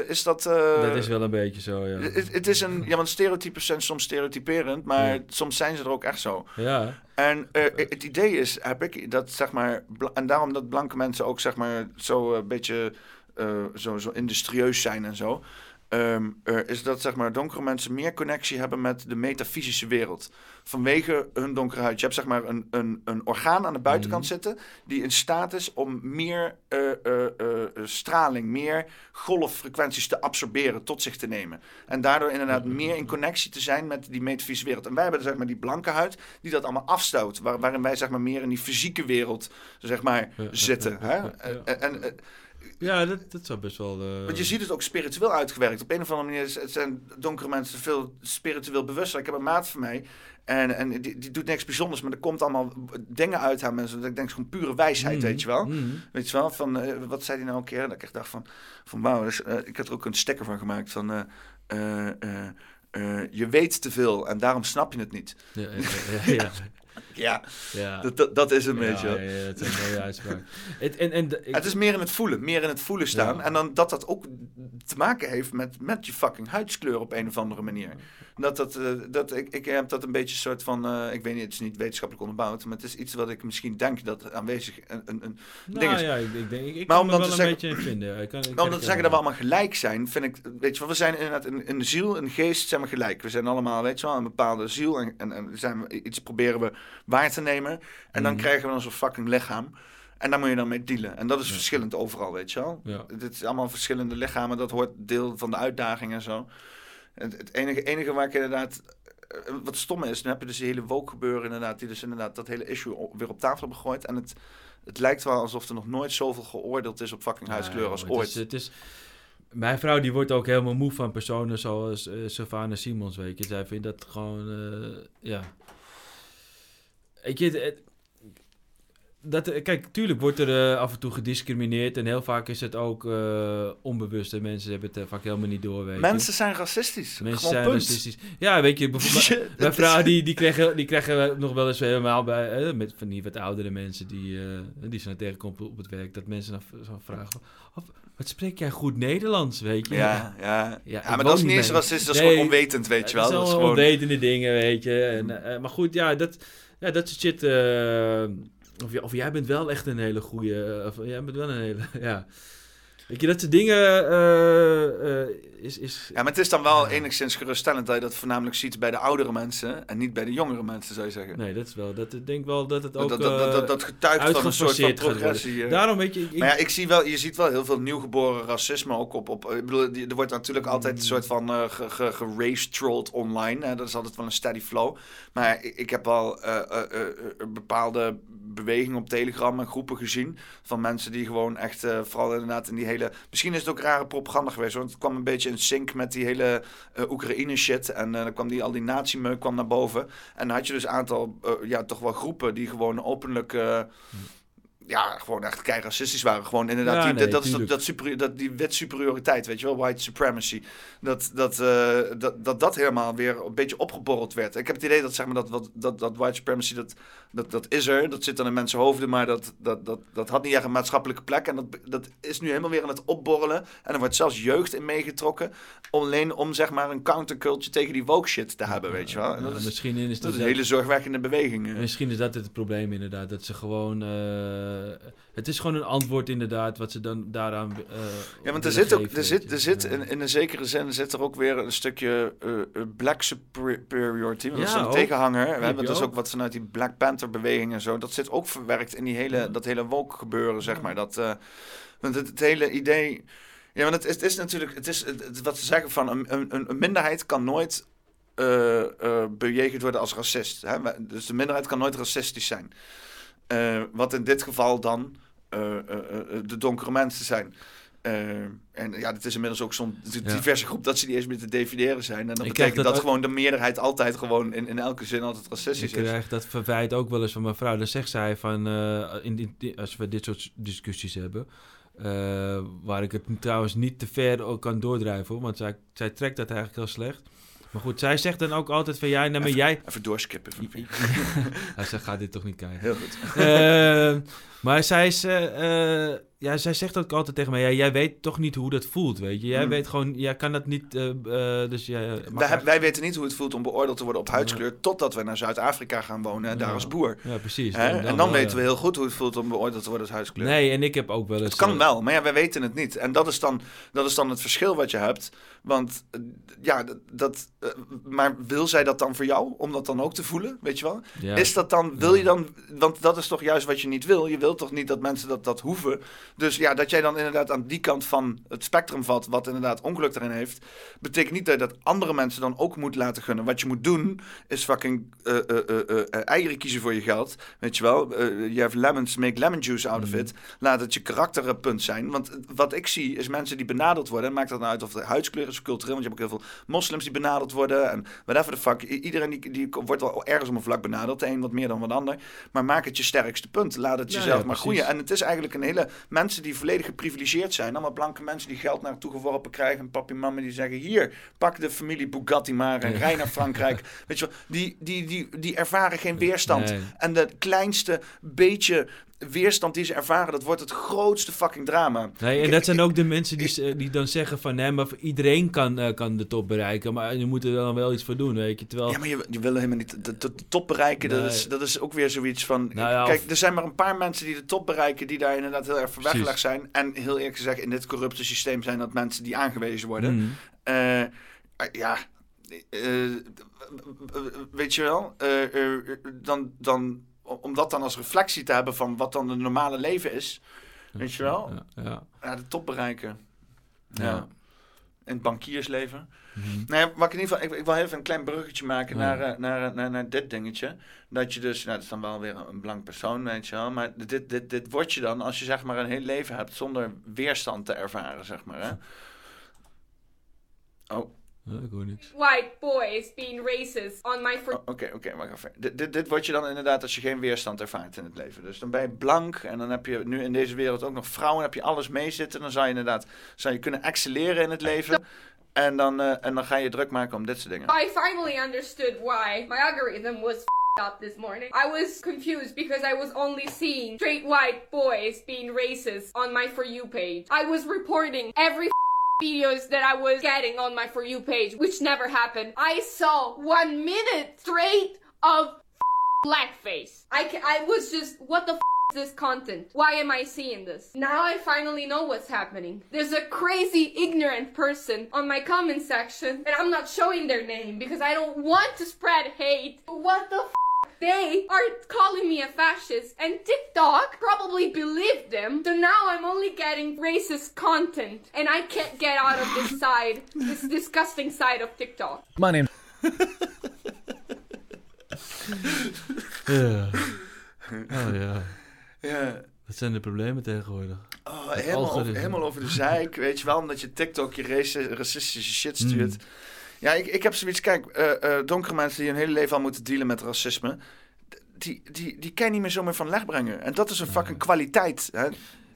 is dat dat is wel een beetje zo, ja. Het, is een. Ja, want stereotypes zijn soms stereotyperend, maar Ja. soms zijn ze er ook echt zo. Ja. En het idee is, heb ik, dat zeg maar. En daarom dat blanke mensen ook zeg maar zo een beetje. Eh, zo, zo industrieus zijn en zo. ehm, eh, is dat zeg maar donkere mensen meer connectie hebben met de metafysische wereld. Vanwege hun donkere huid. Je hebt zeg maar een, een, een orgaan aan de buitenkant zitten die in staat is om meer eh, eh, straling, meer golffrequenties te absorberen, tot zich te nemen. En daardoor inderdaad meer in connectie te zijn met die metafysische wereld. En wij hebben zeg maar die blanke huid die dat allemaal afstoot. Waar, waarin wij zeg maar meer in die fysieke wereld zeg maar Ja, zitten. ja, hè? ja, en, en- Ja, dat, dat zou best wel... eh, want je ziet het ook spiritueel uitgewerkt. Op een of andere manier is- zijn donkere mensen veel spiritueel bewuster. Ik heb een maat van mij. En, en die, die doet niks bijzonders. Maar er komt allemaal dingen uit hem. En zo, dat ik denk gewoon pure wijsheid, Mhm, weet je wel. mhm. Weet je wel, van... eh, wat zei hij nou een keer? Dat ik echt dacht van... van wauw, dus, eh, ik had er ook een stekker van gemaakt. Van... je weet te veel en daarom snap je het niet. Ja, ja, ja, ja. Ja. Dat, dat, dat is een beetje. ja, ja, het is een mooie uitspraak. Het- en, en, ik- het is meer in het voelen, meer in het voelen staan. En dan dat dat ook te maken heeft met, met je fucking huidskleur op een of andere manier. Dat, dat, eh, dat, ik, ik heb dat een beetje een soort van, eh, ik weet niet, het is niet wetenschappelijk onderbouwd, maar het is iets wat ik misschien denk dat aanwezig een, een, een Nou ding is. ja, ik, ik denk, ik, Maar kan om dan wel te een zeggen- beetje in vinden. Ik kan, ik Maar om dan te zeggen dat we allemaal gelijk zijn, vind ik, weet je wel, we zijn inderdaad in, in de ziel, de geest zijn we gelijk. We zijn allemaal, weet je wel, een bepaalde ziel en, en, en zijn we, iets proberen we waar te nemen. En dan Mhm. krijgen we onze fucking lichaam. En daar moet je dan mee dealen. En dat is verschillend overal, weet je wel. Ja. Dit is allemaal verschillende lichamen, dat hoort deel van de uitdaging en zo. Het, het enige, enige waar ik inderdaad... eh, Wat stom is, dan heb je dus die hele woke gebeuren inderdaad, die dus inderdaad dat hele issue weer op tafel hebben gegooid. En het, het lijkt wel alsof er nog nooit zoveel geoordeeld is op fucking huidskleur Ja, als ooit. Het is, het is, mijn vrouw die wordt ook helemaal moe van personen zoals eh Sylvana Simons, weet je. Zij vindt dat gewoon, eh, ja... Je, het- dat, eh, kijk, tuurlijk wordt er eh, af en toe gediscrimineerd en heel vaak is het ook eh, onbewust. En mensen hebben het vaak helemaal niet door, je. Mensen zijn racistisch. Mensen Gewoon zijn punt. racistisch. Ja, weet je, bijvoorbeeld, mijn- vrouw die, die, kregen, die kregen nog wel eens helemaal bij, met van die wat oudere mensen die, die ze tegenkomt op het werk, dat mensen dan zo vragen, of, wat spreek jij goed Nederlands, weet je? Ja, ja. Ja, maar dat is niet eens racistisch, dat is gewoon onwetend, weet je wel. Dat Dat is zijn gewoon- onwetende dingen, weet je. En, maar goed, ja, dat, ja, dat soort shit... eh, of, of jij bent wel echt een hele goede... Of jij bent wel een hele... Ja. Weet je, dat soort dingen eh, eh, is, is... Ja, maar het is dan wel enigszins geruststellend dat je dat voornamelijk ziet bij de oudere mensen en niet bij de jongere mensen, zou je zeggen. Nee, dat is wel. Dat, ik denk wel dat het ook. dat, dat, dat, dat getuigt van een soort van progressie. eh. Daarom weet je. Ik, maar ja, ik zie wel, je ziet wel heel veel nieuwgeboren racisme ook op. op ik bedoel, er wordt natuurlijk altijd een soort van eh ge, gerace-trolled online. Dat is altijd wel een steady flow. Maar ik, heb al eh, eh, eh, eh, bepaalde bewegingen op Telegram en groepen gezien. Van mensen die gewoon echt, eh, vooral inderdaad in die hele. Misschien is het ook rare propaganda geweest. Want het kwam een beetje in sync met die hele eh, Oekraïne shit. En eh, dan kwam die, al die nazi-meuk kwam naar boven. En dan had je dus een aantal, eh, ja, toch wel groepen die gewoon openlijk. eh, ja, gewoon echt kei racistisch waren. Gewoon inderdaad, Ja, die, nee, dat, dat, is dat, tuurlijk. dat, dat, die wet superioriteit, weet je wel, white supremacy. Dat dat, eh, dat, dat dat helemaal weer een beetje opgeborreld werd. Ik heb het idee dat, zeg maar, dat, wat- dat, dat white supremacy, dat, dat, dat is er. Dat zit dan in mensen hoofden, maar dat, dat, dat, dat had niet echt een maatschappelijke plek. En dat, dat is nu helemaal weer aan het opborrelen. En er wordt zelfs jeugd in meegetrokken. Alleen om, zeg maar, een counterculture tegen die woke shit te hebben, weet je wel. En dat Ja, is, misschien is dat dat- een hele zorgwekkende beweging. Misschien is dat het probleem inderdaad. Dat ze gewoon. eh, het is gewoon een antwoord inderdaad. Wat ze dan daaraan. eh, Ja, want er zit ook, er zit, er zit in, in een zekere zin zit er ook weer een stukje eh, eh, black superiority. Want dat is een ook. tegenhanger. We heb hebben dus ook. ook wat vanuit die Black Panther beweging en zo. Dat zit ook verwerkt in die hele, dat hele woke gebeuren, zeg maar. Dat, eh, want het, het hele idee Ja, want het is, het is natuurlijk, het is het- wat ze zeggen van een, een, een minderheid kan nooit eh, eh, bejegend worden als racist. Hè? Dus de minderheid kan nooit racistisch zijn. Eh, wat in dit geval dan eh, eh, de donkere mensen zijn. En ja, het is inmiddels ook zo'n Ja. diverse groep dat ze niet eens meer te definiëren zijn. En dat Ik betekent dat, dat ook- gewoon de meerderheid altijd gewoon in, in elke zin altijd racistisch Ik is. krijg dat verwijt ook wel eens van mijn vrouw. Dan zegt zij van, in die, als we dit soort discussies hebben, waar ik het trouwens niet te ver ook kan doordrijven, hoor, want zij, zij trekt dat eigenlijk heel slecht. Maar goed, zij zegt dan ook altijd van, ja, nou, maar Even- jij... Even doorskippen. ja, zij gaat dit toch niet kijken. Heel goed. Eh, maar zij, is, eh, eh, ja, zij zegt ook altijd tegen mij, ja, jij weet toch niet hoe dat voelt, weet je. Jij Hmm. weet gewoon, jij kan dat niet, eh, dus jij... Wij, eigenlijk- wij weten niet hoe het voelt om beoordeeld te worden op huidskleur. totdat we naar Zuid-Afrika gaan wonen en daar Ja. als boer. Ja, precies. Hè? Dan- En dan wel, weten we heel goed hoe het voelt om beoordeeld te worden als huidskleur. Nee, en ik heb ook wel eens... Het kan wel, maar ja, wij weten het niet. En dat is dan, dat is dan het verschil wat je hebt. Want ja, dat, maar wil zij dat dan voor jou? Om dat dan ook te voelen, weet je wel? Ja. Is dat dan, wil je dan, want dat is toch juist wat je niet wil. Je toch niet dat mensen dat, dat hoeven. Dus ja, dat jij dan inderdaad aan die kant van het spectrum valt, wat inderdaad ongeluk erin heeft, betekent niet dat je dat andere mensen dan ook moet laten gunnen. Wat je moet doen, is fucking eh, eh, eh, eieren kiezen voor je geld. Weet je wel? You have lemons, make lemon juice out of it. Laat het je karakterpunt zijn. Want wat ik zie, is mensen die benadeeld worden. En maakt dat nou uit of de huidskleur is of cultureel. Want je hebt ook heel veel moslims die benadeeld worden. En whatever the fuck. Iedereen die, die wordt wel ergens om een vlak benadeeld. De een wat meer dan wat ander. Maar maak het je sterkste punt. Laat het jezelf ja, maar groeien. En het is eigenlijk een hele... Mensen die volledig geprivilegeerd zijn. Allemaal blanke mensen die geld naartoe geworpen krijgen. En papi en mama die zeggen... Hier, pak de familie Bugatti maar en Ja. rij naar Frankrijk. Weet je wel, die, die, die, die ervaren geen weerstand. Nee. En de kleinste beetje weerstand die ze ervaren... dat wordt het grootste fucking drama. Nee, en dat zijn ook de mensen die, die dan zeggen van... nee, maar iedereen kan, eh, kan de top bereiken... maar je moet er dan wel iets voor doen, weet je. Terwijl... Ja, maar je, je wil helemaal niet de, de, top bereiken. Dat, is, dat is ook weer zoiets van... Nou ja, kijk, of- er zijn maar een paar mensen die de top bereiken... die daar inderdaad heel erg voor weggelegd zijn. En heel eerlijk gezegd, in dit corrupte systeem... zijn dat mensen die aangewezen worden. Mhm. Eh, eh, ja, weet je wel? Dan, dan, om dat dan als reflectie te hebben... van wat dan het normale leven is... Weet je wel? Ja, ja. Ja, de top bereiken. Ja. In het bankiersleven. Mhm. Nou ja, wat ik in ieder geval, ik, ik wil even een klein bruggetje maken naar, eh, naar, eh, naar, naar dit dingetje. Dat je dus, nou, dat is dan wel weer een blank persoon, weet je wel. Maar dit, dit, dit word je dan als je zeg maar een heel leven hebt zonder weerstand te ervaren, zeg maar. Hè? Oh, ik hoor niks. white boys being racist on my for oh, oké, oké, wacht even. Dit, dit, dit word je dan inderdaad als je geen weerstand ervaart in het leven. Dus dan ben je blank en dan heb je nu in deze wereld ook nog vrouwen, heb je alles meezitten. Dan zou je inderdaad zou je kunnen excelleren in het leven. En dan, eh, en dan ga je druk maken om dit soort dingen. I finally understood why my algorithm was f***ed up this morning. I was confused because I was only seeing straight white boys being racist on my For You page. I was reporting every f- videos that I was getting on my For You page, which never happened. I saw one minute straight of blackface. I, ca- I was just, what the f- is this content? Why am I seeing this? Now I finally know what's happening. There's a crazy, ignorant person on my comment section, and I'm not showing their name because I don't want to spread hate. What the f- they are calling me a fascist, and TikTok probably believed them. So now I'm only getting racist content, and I can't get out of this side, this disgusting side of TikTok. My name. Ja. Oh ja. Ja. Dat zijn de problemen tegenwoordig. Oh, helemaal, over, helemaal over de zeik, weet je wel, omdat je TikTok je raci- racistische shit Mm. Ja, ik, ik heb zoiets, kijk, eh, eh, donkere mensen die hun hele leven al moeten dealen met racisme, die, die, die kan je niet meer zo meer van leg brengen. En dat is een fucking kwaliteit. Hè?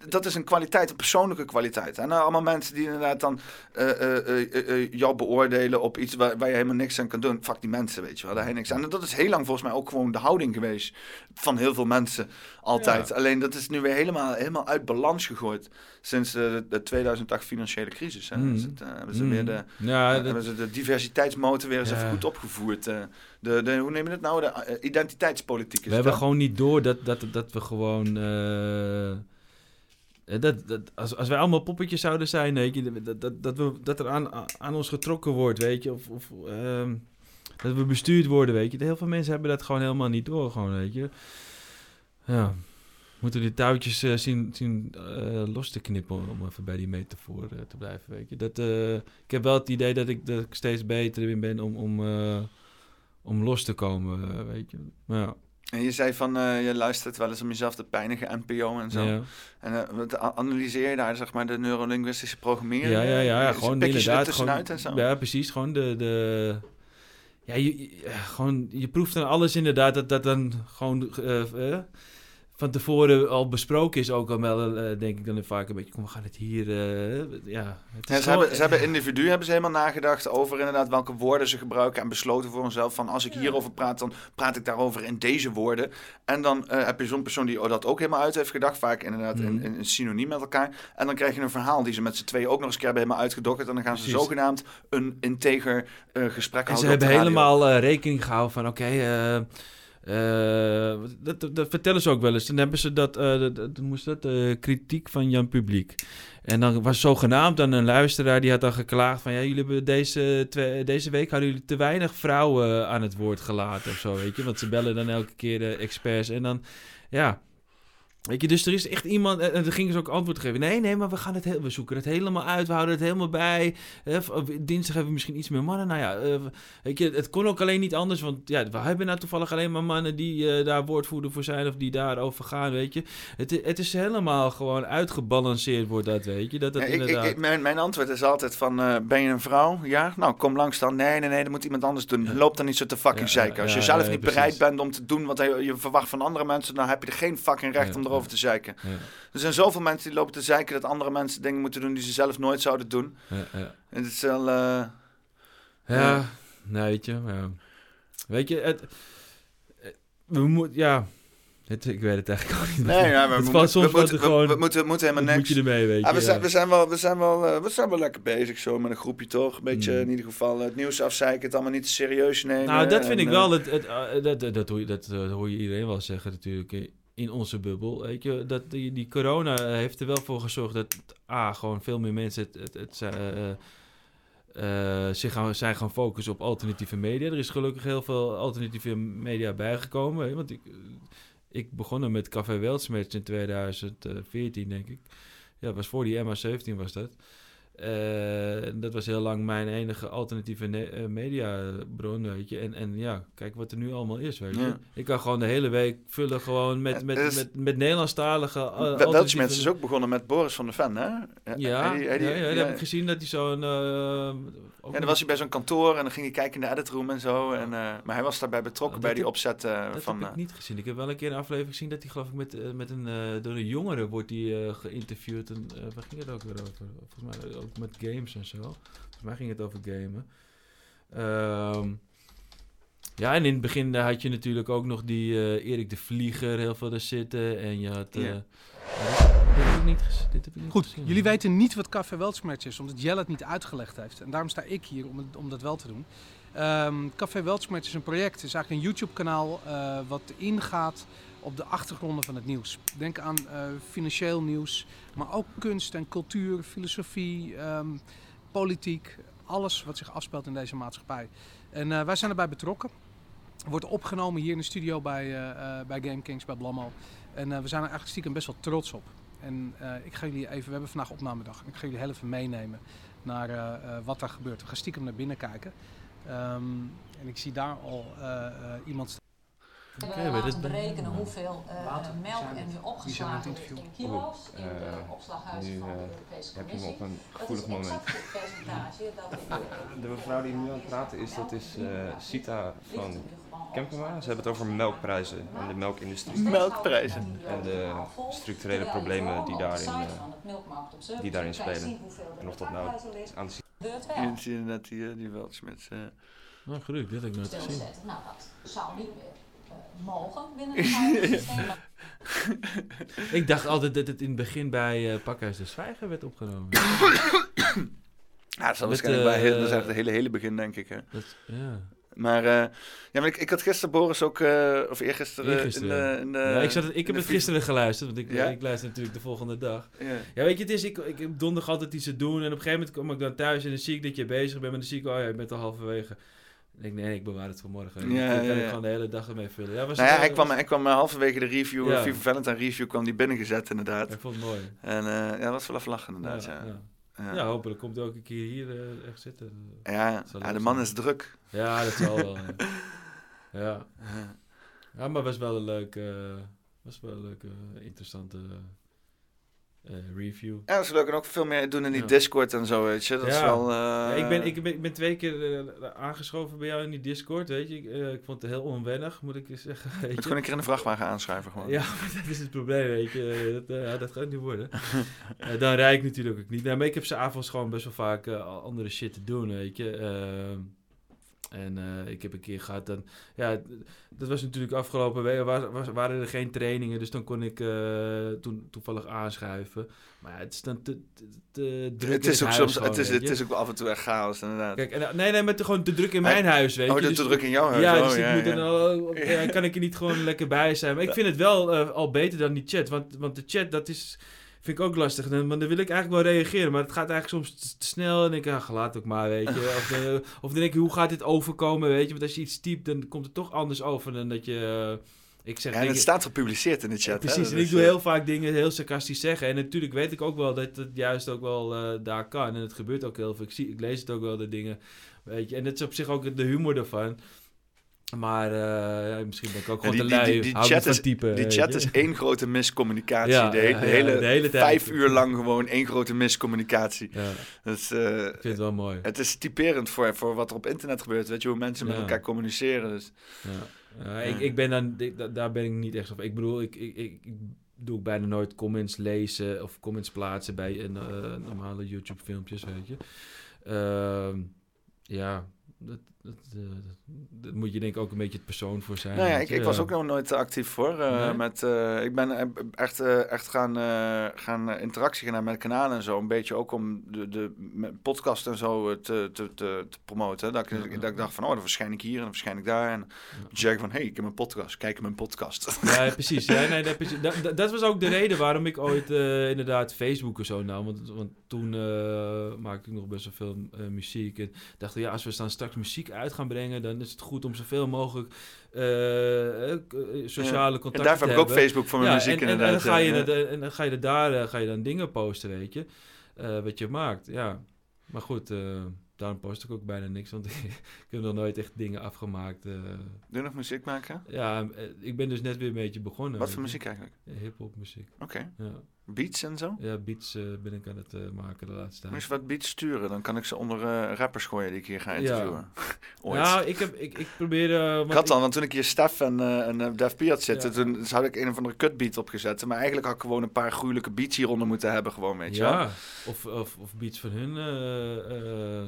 Dat is een kwaliteit, een persoonlijke kwaliteit. En nou, allemaal mensen die inderdaad dan eh, eh, eh, jou beoordelen op iets waar, waar je helemaal niks aan kan doen. Fuck die mensen, weet je wel. Daar heb je niks aan. En dat is heel lang volgens mij ook gewoon de houding geweest van heel veel mensen altijd. Ja. Alleen dat is nu weer helemaal, helemaal uit balans gegooid sinds de, de 2008 financiële crisis. Hè. Mm. Is het, hebben ze Mm. weer de, Ja, dat- hebben ze de diversiteitsmotor weer eens Ja. even goed opgevoerd. de, de, hoe neem je dat nou? De identiteitspolitiek. Is We hebben gewoon niet door dat, dat, dat we gewoon... eh, dat, dat, als, als wij allemaal poppetjes zouden zijn, weet je, dat, dat, dat, we, dat er aan, aan ons getrokken wordt, weet je, of, of ehm, dat we bestuurd worden, weet je. Heel veel mensen hebben dat gewoon helemaal niet door, gewoon, weet je. Ja. moeten die touwtjes eh, zien, zien eh, los te knippen om even bij die metafoor eh, te blijven, weet je. Dat, ik heb wel het idee dat ik, dat ik steeds beter in ben om, om, om los te komen, weet je. Maar ja. En je zei van, eh, je luistert wel eens om jezelf te pijnigen, NPO en zo. Ja. En eh, wat a- analyseer je daar, zeg maar, de neurolinguïstische programmering? Ja, ja, ja, ja Is- gewoon er inderdaad. Gewoon, en zo? ja, precies. Gewoon de. de ja, je, je- ja, gewoon, je proeft dan alles inderdaad dat dat dan gewoon eh, eh, van tevoren al besproken is. Ook al wel, eh, denk ik dan vaak een beetje, kom, we gaan het hier. eh, ja, het is Ja, ze, hebben, ze hebben individu hebben ze helemaal nagedacht over inderdaad welke woorden ze gebruiken en besloten voor hunzelf van als ik hierover praat, dan praat ik daarover in deze woorden. En dan eh, heb je zo'n persoon die dat ook helemaal uit heeft gedacht, vaak inderdaad in, Mhm. in, in synoniem met elkaar. En dan krijg je een verhaal die ze met z'n tweeën ook nog eens een keer hebben helemaal uitgedokterd en dan gaan ze Precies. zogenaamd een integer eh, gesprek En ze houden. de hebben helemaal rekening gehouden van, oké, eh, eh, dat, dat, vertellen ze ook wel eens. Dan hebben ze dat, hoe moest dat, eh, kritiek van Jan Publiek. En dan was zogenaamd dan een luisteraar die had dan geklaagd van, ja, jullie hebben deze, deze week hadden jullie te weinig vrouwen aan het woord gelaten of zo, weet je. Want ze bellen dan elke keer de experts en dan, ja... Weet je, dus er is echt iemand, en en dan gingen ze ook antwoord geven. Nee, nee, maar we gaan het, heel- we zoeken het helemaal uit, we houden het helemaal bij. Eh, dinsdag hebben we misschien iets meer mannen. Nou ja, eh, weet je, het kon ook alleen niet anders, want ja, we hebben nou toevallig alleen maar mannen die eh, daar woordvoerder voor zijn of die daarover gaan, weet je. Het, het is helemaal gewoon uitgebalanceerd wordt dat, weet je. Dat Ja, ik, inderdaad... ik- mijn, mijn antwoord is altijd van, eh, ben je een vrouw? Ja, nou kom langs dan. Nee, nee, nee, dat moet iemand anders doen. Loop dan niet zo te fucking Ja, zeiken. Als je zelf niet precies. bereid bent om te doen wat je, je verwacht van andere mensen, dan heb je er geen fucking recht om erover te zeiken. Ja. Er zijn zoveel mensen die lopen te zeiken dat andere mensen dingen moeten doen die ze zelf nooit zouden doen. Ja, ja. En het is wel... eh, Ja, nee, weet je, ja. Weet je, het... eh, We moeten, ja... Het, ik weet het eigenlijk ook niet. Nee, ja, maar het we, moeten- soms we, moeten, wat we, gewoon... we moeten, we moeten helemaal niks. moet je ermee, weet je. we, zijn, we, zijn wel, we, zijn wel, eh, we zijn wel lekker bezig zo met een groepje toch. Een beetje Mm. in ieder geval het nieuws afzeiken, het allemaal niet te serieus nemen. Nou, dat vind en, ik eh, wel. Het, het, eh, dat, dat, dat, hoor je, dat eh, hoor je iedereen wel zeggen natuurlijk eh, in onze bubbel. Weet je, dat die, die corona heeft er wel voor gezorgd dat A, gewoon veel meer mensen het, het, het, eh, eh, zich gaan, zijn gaan focussen op alternatieve media. Er is gelukkig heel veel alternatieve media bijgekomen. Hè, want ik, eh, ik begon er met Café Weltsmerts in 2014, denk ik. Ja, was voor die MA17 was dat. Eh, dat was heel lang mijn enige alternatieve eh, mediabron, weet je. En, en ja, kijk wat er nu allemaal is, weet je. Ja. Ik kan gewoon de hele week vullen gewoon met, met, met, met Nederlandstalige... uh, Weltschmerz is ook begonnen met Boris van der Ven, hè? Ja, Hij- hij- ja, ja, heb ik gezien dat hij zo'n... Ja, dan was hij bij zo'n kantoor en dan ging hij kijken in de editroom en zo. En, maar hij was daarbij betrokken Oh, bij die heb- opzet eh, Dat van... heb ik niet gezien. Ik heb wel een keer een aflevering gezien dat hij geloof ik met, met een, door een jongere wordt eh, geïnterviewd. En, waar ging het ook weer over? Volgens mij ook met games en zo. Volgens mij ging het over gamen. Ehm, ja, en in het begin had je natuurlijk ook nog die eh, Erik de Vlieger heel veel er zitten. En je had... eh, dit, heb ik niet, dit heb ik niet Goed, gezien. jullie weten niet wat Café Weltschmerz is, omdat Jelle het niet uitgelegd heeft. En daarom sta ik hier om, het- om dat wel te doen. Ehm Café Weltschmerz is een project, het is eigenlijk een YouTube-kanaal eh, wat ingaat op de achtergronden van het nieuws. Denk aan financieel nieuws, maar ook kunst en cultuur, filosofie, ehm, politiek, alles wat zich afspeelt in deze maatschappij. En eh, wij zijn erbij betrokken. Wordt opgenomen hier in de studio bij, eh, bij Game Kings, bij Blammo. En we zijn er eigenlijk stiekem best wel trots op. En ik ga jullie even, we hebben vandaag opnamedag. Ik ga jullie heel even meenemen naar wat daar gebeurt. We gaan stiekem naar binnen kijken. Ehm, en ik zie daar al iemand staan. Oké, We weet laten berekenen hoeveel eh, Water, melk er nu opgeslagen is in kilo's in de Eh, opslaghuizen nu, van de eh, Europese heb je hem Commissie. op een Dat gevoelig moment. exact het percentage dat de mevrouw die nu aan het praten is, dat is eh, Sita van Kempema. Ze hebben het over melkprijzen en de melkindustrie. Melkprijzen. En de structurele problemen die daarin, eh, die daarin spelen. En of dat nou aan de net die, eh, die Weltschmerz. eh. Nou, gelukkig, dit heb ik nooit gezien. stilzetten. Nou, dat zou niet meer eh, mogen binnen het systeem. Ik dacht altijd dat het in het begin bij eh Pakhuis de Zwijger werd opgenomen. Ja, dat zal Met, waarschijnlijk bij heel, dat is eh, echt het hele, hele begin, denk ik. Hè. dat- ja. Maar, eh, ja, maar ik, ik had gisteren Boris ook, eh, of eergisteren, Eergisteren. in de... In de ja, ik, zat, ik heb het gisteren geluisterd, want ik, Ja? ik luister natuurlijk de volgende dag. Ja. weet je, het is, ik, ik heb donderdag altijd iets te doen en op een gegeven moment kom ik dan thuis en dan zie ik dat je bezig bent, maar dan zie ik, oh ja, je bent al halverwege. Ik denk, nee, ik bewaar het voor morgen. Ja, kan ja, ik gewoon de hele dag ermee vullen. Ja, was nou ja, hij eh, kwam, hij kwam eh, halverwege de review, Ja. FIFA Valentine review, kwam die binnengezet inderdaad. Ik vond het mooi. En eh, ja, dat was wel even lachen inderdaad, ja. Ja, hopelijk komt hij ook een keer hier echt zitten. Ja, de man is druk. Ja, dat zal wel. ja. Ja. Maar was wel een leuke, was wel een leuke, interessante review. Ja, dat is leuk. En ook veel meer doen in die Ja. Discord en zo, weet je. Dat is wel... eh, Ja, ik, ben, ik, ben, ik ben twee keer eh, aangeschoven bij jou in die Discord, weet je. Ik, eh, ik vond het heel onwennig, moet ik eens zeggen. Weet moet je. gewoon een keer in de vrachtwagen aanschuiven gewoon. Ja, dat is het probleem, weet je. Dat, eh, ja, dat gaat niet worden. Eh, dan rijd ik natuurlijk ook niet. Nee, maar ik heb ze avonds gewoon best wel vaak eh, al andere shit te doen, weet je. En eh, ik heb een keer gehad, dan, ja, dat was natuurlijk afgelopen week, was, was, waren er geen trainingen, dus dan kon ik eh, toen toevallig aanschuiven. Maar ja, het is dan te, te, te druk Het in is ook huis soms, gewoon, het is, het is ook af en toe echt chaos inderdaad. Kijk, en, nee, nee, maar te, gewoon te druk in mijn huis, weet oh, je. te Dus- druk in jouw huis, Ja, oh, dus ja, ik moet ja. ja, kan ik er niet gewoon lekker bij zijn. Maar ik vind het wel eh, al beter dan die chat, want, want de chat, dat is, vind ik ook lastig. Want dan wil ik eigenlijk wel reageren, maar het gaat eigenlijk soms te, snel. En ik, ach, laat ook maar, weet je. Of, of dan denk ik, hoe gaat dit overkomen, weet je. Want als je iets typt, dan komt het toch anders over dan dat je... eh, ik zeg Ja, en dingen- het staat gepubliceerd in de chat. Precies, en ik doe eh, heel vaak dingen heel sarcastisch zeggen. En natuurlijk weet ik ook wel dat het juist ook wel eh, daar kan. En het gebeurt ook heel veel. Ik, zie, ik lees het ook wel, de dingen. Weet je. En dat is op zich ook de humor ervan. Maar eh, ja, misschien ben ik ook Ja, gewoon die, te lui. die, die, chat, is, typen, die chat is één grote miscommunicatie. Ja, de, he- ja, de ja, hele, de hele tijd. vijf uur lang gewoon één grote miscommunicatie. Ja. Dat is, eh, Ik vind het wel mooi. Het is typerend voor, voor wat er op internet gebeurt. Weet je, hoe mensen met Ja. elkaar communiceren. Dus. Ja. Ja, ik, ik ben dan, ik- daar ben ik niet echt op. Ik bedoel, ik, ik, ik, doe bijna nooit comments lezen of comments plaatsen bij een, eh, normale YouTube-filmpjes, weet je. Ehm, ja, dat, dat, eh, dat moet je denk ik ook een beetje het persoon voor zijn. Nou ja, ik, je. ik was ook nog nooit actief voor. eh, Nee? met, eh, ik ben echt, echt gaan, gaan interactie gaan hebben met kanalen en zo. Een beetje ook om de, de podcast en zo te, te, te, te promoten. Dat ik, dat ik dacht van, oh, dan verschijn ik hier en dan verschijn ik daar. En zeg ik van, hé, hey, ik heb een podcast. Kijk mijn podcast. Ja, precies. Ja, nee, precies. Dat, dat- dat was ook de reden waarom ik ooit inderdaad Facebook en zo nam. Want, want toen maakte ik nog best wel veel muziek. En dacht ja, als we dan straks muziek uit gaan brengen, dan is het goed om zoveel mogelijk eh, eh, eh, sociale contacten En daarvoor te heb ik ook hebben. Facebook voor mijn Ja, muziek en, en, en dan inderdaad, ga je, ja. dat- en dan ga je daar ga je dan dingen posten, weet je. Wat je maakt, ja. Maar goed, daarom post ik ook bijna niks, want ik heb nog nooit echt dingen afgemaakt. Doe nog muziek maken? Ja, ik ben dus net weer een beetje begonnen. Wat voor muziek eigenlijk? Hip-hop muziek. Oké. Ja. Beats en zo? Ja, beats eh, ben ik aan het eh, maken de laatste tijd. Moet je wat beats sturen, dan kan ik ze onder eh, rappers gooien die ik hier ga Ja. interviewen. Ooit. Nou, ik, heb, ik, ik probeer... Ik had al, want toen ik hier Stef en, en Def P had zitten, Ja. toen had ik een of andere kutbeat opgezet. Maar eigenlijk had ik gewoon een paar gruwelijke beats hieronder moeten hebben, gewoon, weet je wel. Ja, of, of, of beats van hun.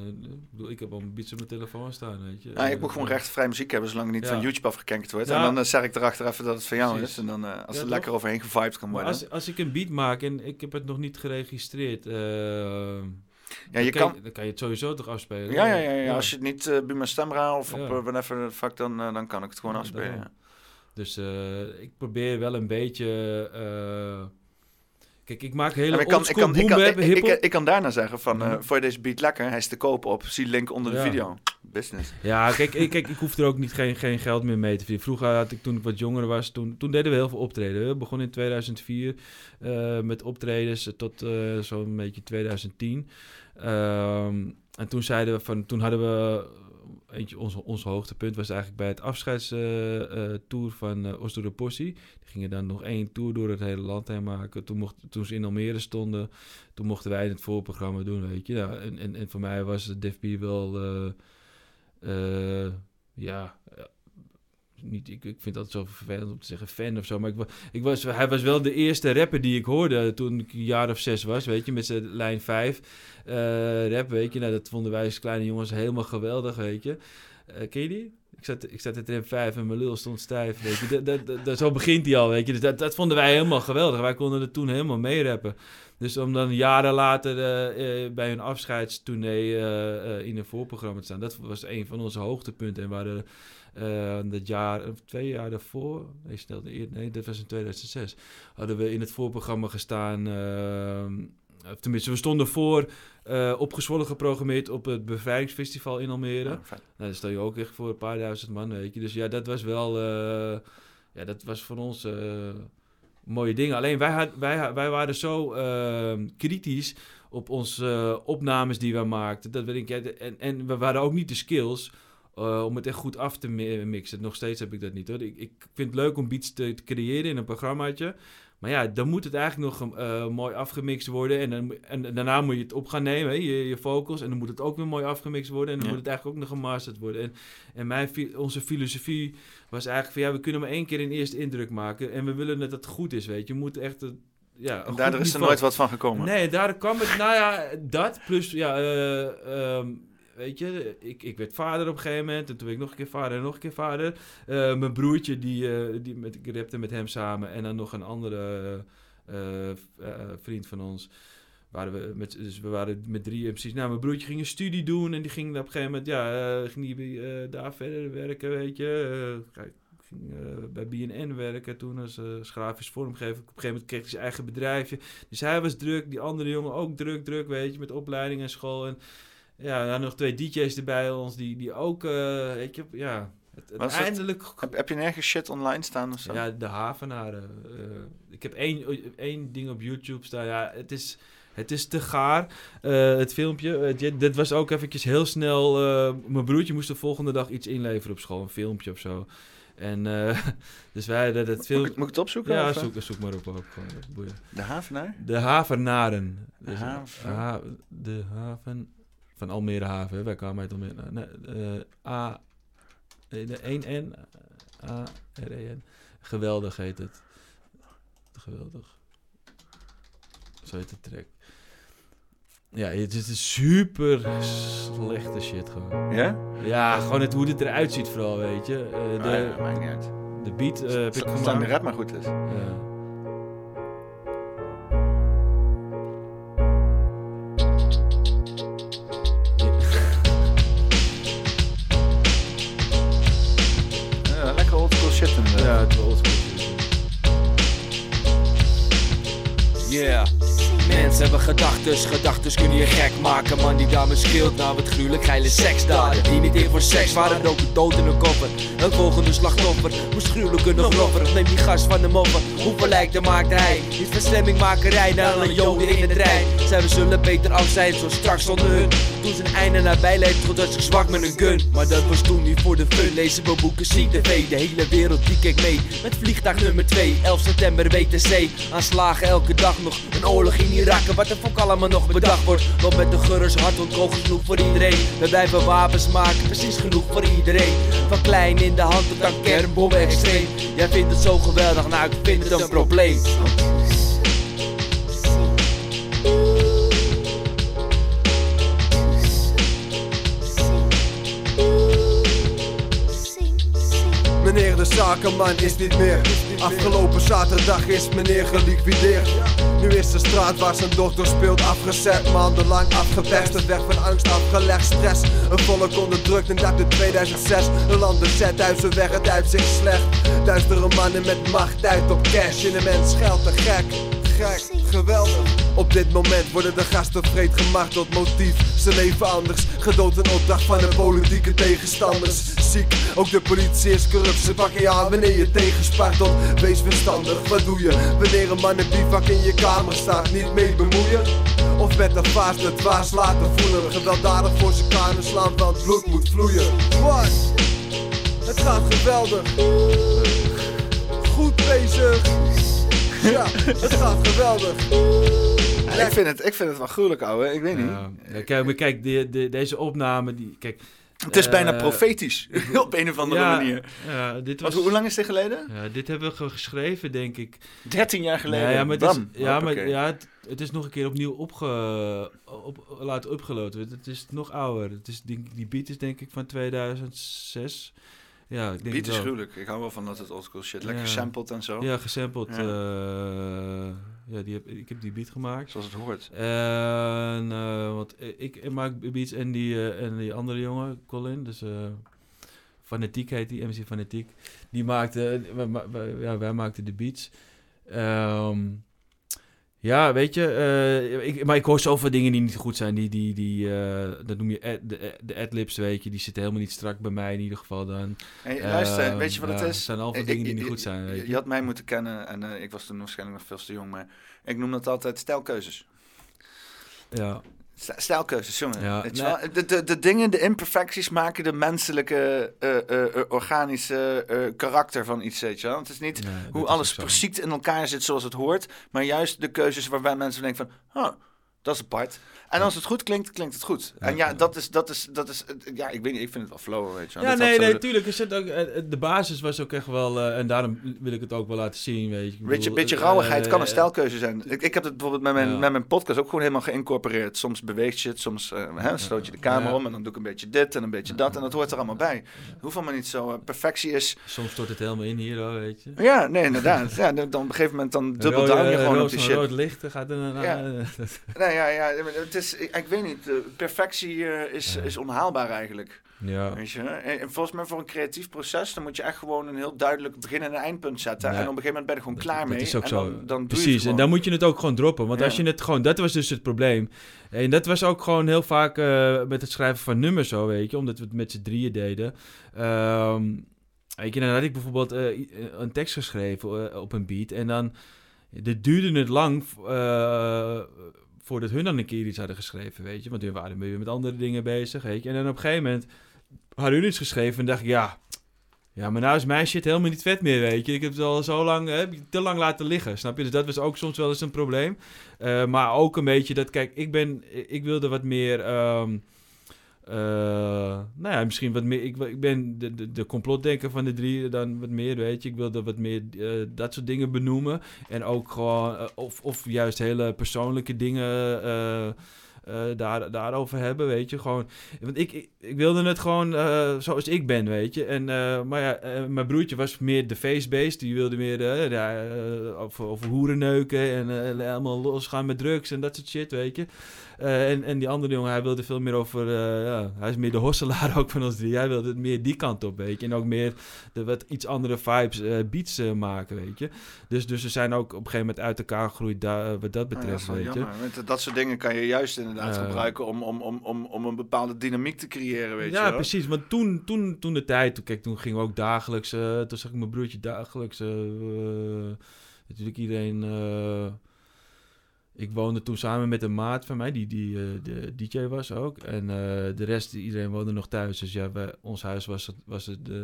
ik bedoel, ik heb al beats op mijn telefoon staan, weet je. Nou, ik moet gewoon rechtvrij muziek hebben, zolang het niet Ja. van YouTube afgekenkt wordt. Ja. En dan zeg ik erachter even dat het van jou Precies. is. En dan, als Ja, er lekker overheen gevibed kan worden. Als, als ik een beat maak en ik heb het nog niet geregistreerd... eh, Ja, dan je kan, kan- dan kan je het sowieso toch afspelen? Ja, ja, ja, ja. Als je het niet eh, bij mijn stemra of op uh, whatever the fuck, dan, eh, dan kan ik het gewoon afspelen. Dus eh, ik probeer wel een beetje... kijk, ik maak hele ik, kan, ik, kan, ik, kan, boom-bap, ik, ik, hiphop. ik, ik kan daarna zeggen van, Mhm. voor je deze beat lekker, hij is te koop op, zie link onder de Ja. video. Business. Ja, kijk, ik, kijk, ik hoef er ook niet geen, geen geld meer mee te verdienen. Vroeger had ik, toen ik wat jonger was, toen, toen deden we heel veel optreden. We begonnen in 2004 eh, met optredens tot eh, zo'n beetje 2010. Ehm, en toen zeiden we van, toen hadden we eentje, ons, ons hoogtepunt was eigenlijk bij het afscheidstour van uh, Osdo de Possie. Die gingen dan nog één tour door het hele land heen maken. Toen, mocht, toen ze in Almere stonden, toen mochten wij het voorprogramma doen, weet je. Nou, en, en, en voor mij was Def B wel... eh, uh, ja, niet, ik, ik vind dat zo vervelend om te zeggen fan of zo, maar ik, ik was, hij was wel de eerste rapper die ik hoorde toen ik een jaar of zes was, weet je, met zijn lijn 5 uh, rap, weet je. Nou, dat vonden wij als kleine jongens helemaal geweldig, weet je. Uh, ken je die? Ik zat, ik zat in tram 5 en mijn lul stond stijf, weet je. Dat, dat, dat, zo begint hij al, weet je. Dus dat, dat vonden wij helemaal geweldig. Wij konden er toen helemaal mee rappen. Dus om dan jaren later uh, bij hun afscheidstournee in een voorprogramma te staan, dat was een van onze hoogtepunten. En we hadden dat jaar, twee jaar daarvoor, nee, snel, nee, dat was in 2006, hadden we in het voorprogramma gestaan of tenminste, we stonden voor eh, opgezwollen geprogrammeerd op het Bevrijdingsfestival in Almere. Oh, fijn. nou, daar stel je ook echt voor een paar duizend man, weet je. Dus ja, dat was wel... eh, ja, dat was voor ons eh, mooie dingen. Alleen wij, had, wij, wij waren zo ehm, kritisch op onze eh, opnames die we maakten. Dat en, en we waren ook niet de skills eh, om het echt goed af te mi- mixen. Nog steeds heb ik dat niet hoor. Ik, ik vind het leuk om beats te, te creëren in een programmaatje. Maar ja, dan moet het eigenlijk nog eh, mooi afgemixt worden. En, dan, en daarna moet je het op gaan nemen, hè, je, je vocals. En dan moet het ook weer mooi afgemixt worden. En dan Ja. moet het eigenlijk ook nog gemasterd worden. En, en mijn, onze filosofie was eigenlijk van... Ja, we kunnen maar één keer een eerste indruk maken. En we willen dat het goed is, weet je. Je moet echt... Ja, En daardoor is er nooit wat van gekomen. Nee, daar kwam het... Nou ja, dat plus... Ja, eh, ehm, weet je, ik, ik werd vader op een gegeven moment. En toen werd ik nog een keer vader en nog een keer vader. Eh, mijn broertje, die, eh, die met, ik rapte met hem samen. En dan nog een andere eh, vriend van ons. Waren we met, dus we waren met drie MC's. Nou, mijn broertje ging een studie doen. En die ging op een gegeven moment... Ja, ging die, daar verder werken, weet je. Ging bij BNN werken toen als, als grafisch vormgever. Op een gegeven moment kreeg hij zijn eigen bedrijfje. Dus hij was druk, die andere jongen ook druk, druk, weet je, met opleiding en school. En ja, nog twee DJ's erbij ons, die, die ook, eh, weet je, ja, het, uiteindelijk... heb, heb je nergens shit online staan of zo? Ja, de havenaren. eh, ik heb één, één ding op YouTube staan, ja, het is... Het is te gaar, eh, het filmpje. Eh, dit- was ook eventjes heel snel... eh, mijn broertje moest de volgende dag iets inleveren op school. Een filmpje of zo. En eh, dus wij hadden dat film... Moet ik- moet ik het opzoeken, Ja, eh? zoek, zoek maar op. ook, dat. De havenaar? De havenaren. De Dus, haven- ha- de haven van Almere Haven. Wij kwamen uit Almere. Nee, eh, A... nee, De 1N. A-R-E-N. Geweldig heet het. Geweldig. Zo heet de track. Ja, het is een super slechte shit gewoon. Ja? Ja, gewoon het, hoe het eruit ziet vooral, weet je. Eh, de, ja, maakt niet uit. De beat eh, heb ik Zolang de rap maar goed is. Ja, Yeah. Mensen hebben gedachtes, gedachtes kunnen je gek maken. Man die dames scheelt na wat gruwelijk geile seksdaden. Die niet in voor seks waren, doken dood in een koffer. Een volgende slachtoffer, moest gruwelijk kunnen groffer Neem die gast van de moffer, hoeveel lijken maakte hij? Niet van stemmingmakerij naar een joden in het rij Zij we zullen beter af zijn, zo straks zonder hun. Toen zijn einde nabij leed, totdat ik zwak met een gun. Maar dat was toen niet voor de fun, lezen we boeken, zie tv De hele wereld die keek mee, met vliegtuig nummer 2 11 september WTC, aanslagen elke dag nog. Een oorlog in Irak, en wat er fok allemaal nog bedacht wordt. Wel met de gerus hart, want kogels genoeg voor iedereen. We blijven wapens maken, precies genoeg voor iedereen. Van klein in de hand tot aan kernbommen extreem. Jij vindt het zo geweldig, nou ik vind het een probleem De zakenman is niet meer. Afgelopen zaterdag is meneer geliquideerd. Nu is de straat waar zijn dochter speelt afgezet. Maandenlang afgeperst, een weg van angst afgelegd. Stress, een volk onderdrukt en dat in 2006. Een land bezet, huizen weg, het uitzicht slecht. Duistere mannen met macht, uit op cash. In een mens geld te gek. Geweldig. Op dit moment worden de gasten vreed gemarteld. Motief, ze leven anders. Gedood een opdracht van de politieke tegenstanders. Ziek, ook de politie is corrupt. Ze pakken je aan wanneer je tegenspartelt. Wees verstandig, wat doe je? Wanneer een man in bivak in je kamer staat, niet mee bemoeien. Of met een vaas de dwaas laten voelen. Gewelddadig voor zijn kanen slaan, want bloed moet vloeien. What? Het gaat geweldig. Goed bezig. Ja, het gaat geweldig. Ja, ik, vind het, ik vind het wel gruwelijk, ouwe. Ik weet niet. Ja, kijk, maar kijk de, de, deze opname, die, kijk... Het is bijna eh, profetisch, op een of andere ja, manier. Ja, dit was, hoe lang is dit geleden? Ja, dit hebben we ge- geschreven, denk ik. 13 jaar geleden? Nee, ja, maar, het is, ja, maar ja, het, het is nog een keer opnieuw opge, op, laten upgeload. Het is nog ouder. Het is, denk, ik- die beat is denk ik van 2006. Ja, ik denk Beat is wel. gruwelijk. Ik hou wel van dat het oldschool shit. Lekker Ja. gesampled en zo. Ja, gesampled. Ja. eh, ja, die heb, ik heb die beat gemaakt. Zoals het hoort. En, eh, want ik, ik maak beats en die, eh, en die andere jongen, Colin, dus Fanatiek heet die, MC Fanatiek. Die maakte, wij, wij- ja, wij maakten de beats. Ehm, Ja, weet je, eh, ik, maar ik hoor zoveel dingen die niet goed zijn. Die, die, die eh, dat noem je ad, de, de adlibs, weet je, die zitten helemaal niet strak bij mij in ieder geval dan. Hey, luister, Eh, weet je wat het is? Er zijn al veel dingen die niet goed zijn, weet Je, je. had mij moeten kennen en ik was toen waarschijnlijk nog veel te jong, maar ik noem dat altijd stijlkeuzes. Ja. St- Stijlkeuzes, jongen. Ja, nee. De, de, de dingen, de imperfecties maken de menselijke, eh, eh, eh, organische karakter van iets, weet je wel. Het is niet Nee, hoe alles precies in elkaar zit zoals het hoort, maar juist de keuzes waarbij mensen denken van, oh, dat is apart. En als het goed klinkt, klinkt het goed. En ja, dat is, dat is, dat is, ja, ik weet niet, ik vind het wel flow, weet je wel. Ja, nee, nee, de- tuurlijk. Is het ook, eh, de basis was ook echt wel, eh, en daarom wil ik het ook wel laten zien, weet je. Ik Beetje, bedoel, beetje eh, rauwigheid kan een eh, stijlkeuze zijn. Ik, ik heb het bijvoorbeeld met mijn, Ja. met mijn podcast ook gewoon helemaal geïncorporeerd. Soms beweegt je het, soms eh, hè, stoot je de camera Ja. om en dan doe ik een beetje dit en een beetje dat. En dat hoort er allemaal bij. Hoeft allemaal niet zo. eh, perfectie is... Soms stort het helemaal in hier, hoor, weet je. Ja, nee, inderdaad. Ja, dan, op een gegeven moment dan dubbel down je eh, gewoon op die shit. rood licht, dan gaat er een... Ja. eh, Nee, ja, ja, het is, ik, ik weet niet. perfectie eh, is, is onhaalbaar eigenlijk. Ja. Weet je? En, en volgens mij voor een creatief proces, dan moet je echt gewoon een heel duidelijk begin- en eindpunt zetten. En op een gegeven moment ben je gewoon klaar mee. Dat is ook en zo. Dan, dan Precies, en dan moet je het ook gewoon droppen. Want Ja. als je het gewoon... Dat was dus het probleem. En dat was ook gewoon heel vaak eh, met het schrijven van nummers zo, weet je. Omdat we het met z'n drieën deden. Ehm, weet je, dan had ik bijvoorbeeld eh, een tekst geschreven op een beat. En dan... Dit duurde het lang voordat hun dan een keer iets hadden geschreven, weet je. Want we waren weer met andere dingen bezig, weet je. En dan op een gegeven moment hadden hun iets geschreven en dacht ik, ja... Ja, maar nou is mijn shit helemaal niet vet meer, weet je. Ik heb het al zo lang, je te lang laten liggen, snap je? Dus dat was ook soms wel eens een probleem. Eh, maar ook een beetje dat, kijk, ik ben, ik wilde wat meer, ehm, eh, nou ja, misschien wat meer, ik, ik ben de, de, de complotdenker van de drie dan wat meer, weet je. Ik wilde wat meer eh, dat soort dingen benoemen. En ook gewoon, eh, of, of juist hele persoonlijke dingen... daar, daarover hebben, weet je. Gewoon, want ik, ik, wilde het gewoon zoals ik ben, weet je. En, maar ja, mijn broertje was meer de face-based. Die wilde meer over, over hoeren neuken en helemaal losgaan met drugs en dat soort shit, weet je. Eh, en, en die andere jongen, hij wilde veel meer over... eh, ja, hij is meer de hosselaar ook van ons drie. Hij wilde het meer die kant op, weet je. En ook meer de wat iets andere vibes, eh, beats maken, weet je. Dus, dus we zijn ook op een gegeven moment uit elkaar gegroeid daar, wat dat Nou ja, betreft, dat is wel weet je. jammer. Dat soort dingen kan je juist inderdaad gebruiken om, om, om, om, om een bepaalde dynamiek te creëren, weet je ja, precies. Want toen, toen, toen de tijd, toen, kijk, toen gingen we ook dagelijks, toen zag ik mijn broertje dagelijks, natuurlijk iedereen, ik woonde toen samen met een maat van mij, die, die eh, de DJ was ook. En eh, de rest, iedereen woonde nog thuis. Dus ja, wij, ons huis was het, was het uh,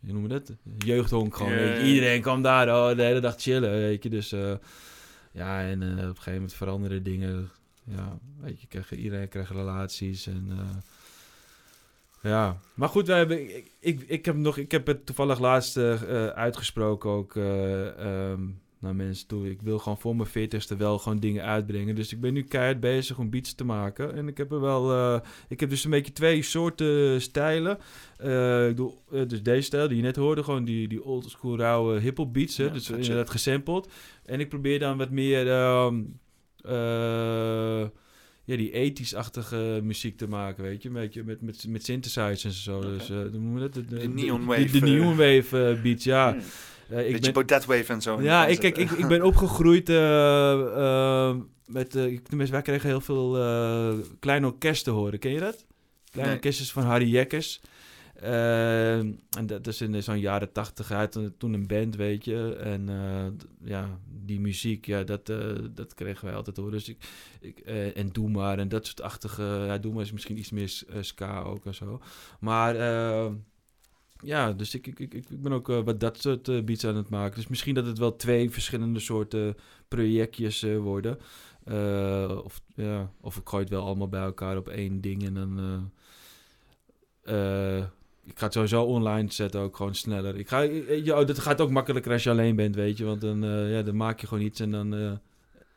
hoe noemen we dat? Jeugdhonk gewoon. Je. Iedereen kwam daar oh, de hele dag chillen, weet je. Dus eh, ja, en eh, op een gegeven moment veranderen dingen. Ja, weet je, kreeg, iedereen kreeg relaties en... eh, ja, maar goed, wij hebben, ik, ik, ik, heb nog, ik heb het toevallig laatst eh, eh, uitgesproken ook eh, ehm, naar mensen toe. Ik wil gewoon voor mijn veertigste wel gewoon dingen uitbrengen. Dus ik ben nu keihard bezig om beats te maken. En ik heb er wel, eh, ik heb dus een beetje twee soorten stijlen. Eh, ik doe, eh, dus deze stijl die je net hoorde, gewoon die, die old school rauwe hip-hop beats. Hè, Ja, dus inderdaad gesampled. En ik probeer dan wat meer... ehm, eh, ja, die ethisch-achtige muziek te maken, weet je. Een beetje met, met, met synthesizers en zo. Dus, we dat? De, De neon de- wave, De, de neon wave beats, ja. Hmm. Eh, ik Beetje ben- Baudet wave en zo. Ja, ik, kijk, ik, ik ben opgegroeid eh, eh, met... tenminste, wij kregen heel veel kleine orkesten horen. Ken je dat? Kleine Nee. van Harry Jekkers. En dat is in zo'n jaren tachtig uit, toen- toen een band, weet je. En ja, die muziek, ja, dat, dat kregen wij altijd horen. Dus ik, ik, en Doe Maar en dat soort achtige... Ja, Doe Maar is misschien iets meer ska ook en zo. Maar... ja, dus ik, ik, ik, ik ben ook eh, wat dat soort eh, beats aan het maken. Dus misschien dat het wel twee verschillende soorten projectjes eh, worden. Of, ja, of ik gooi het wel allemaal bij elkaar op één ding en dan... ik ga het sowieso online zetten, ook gewoon sneller. Ik ga, ja, dat gaat ook makkelijker als je alleen bent, weet je. Want dan, ja, dan maak je gewoon iets en dan...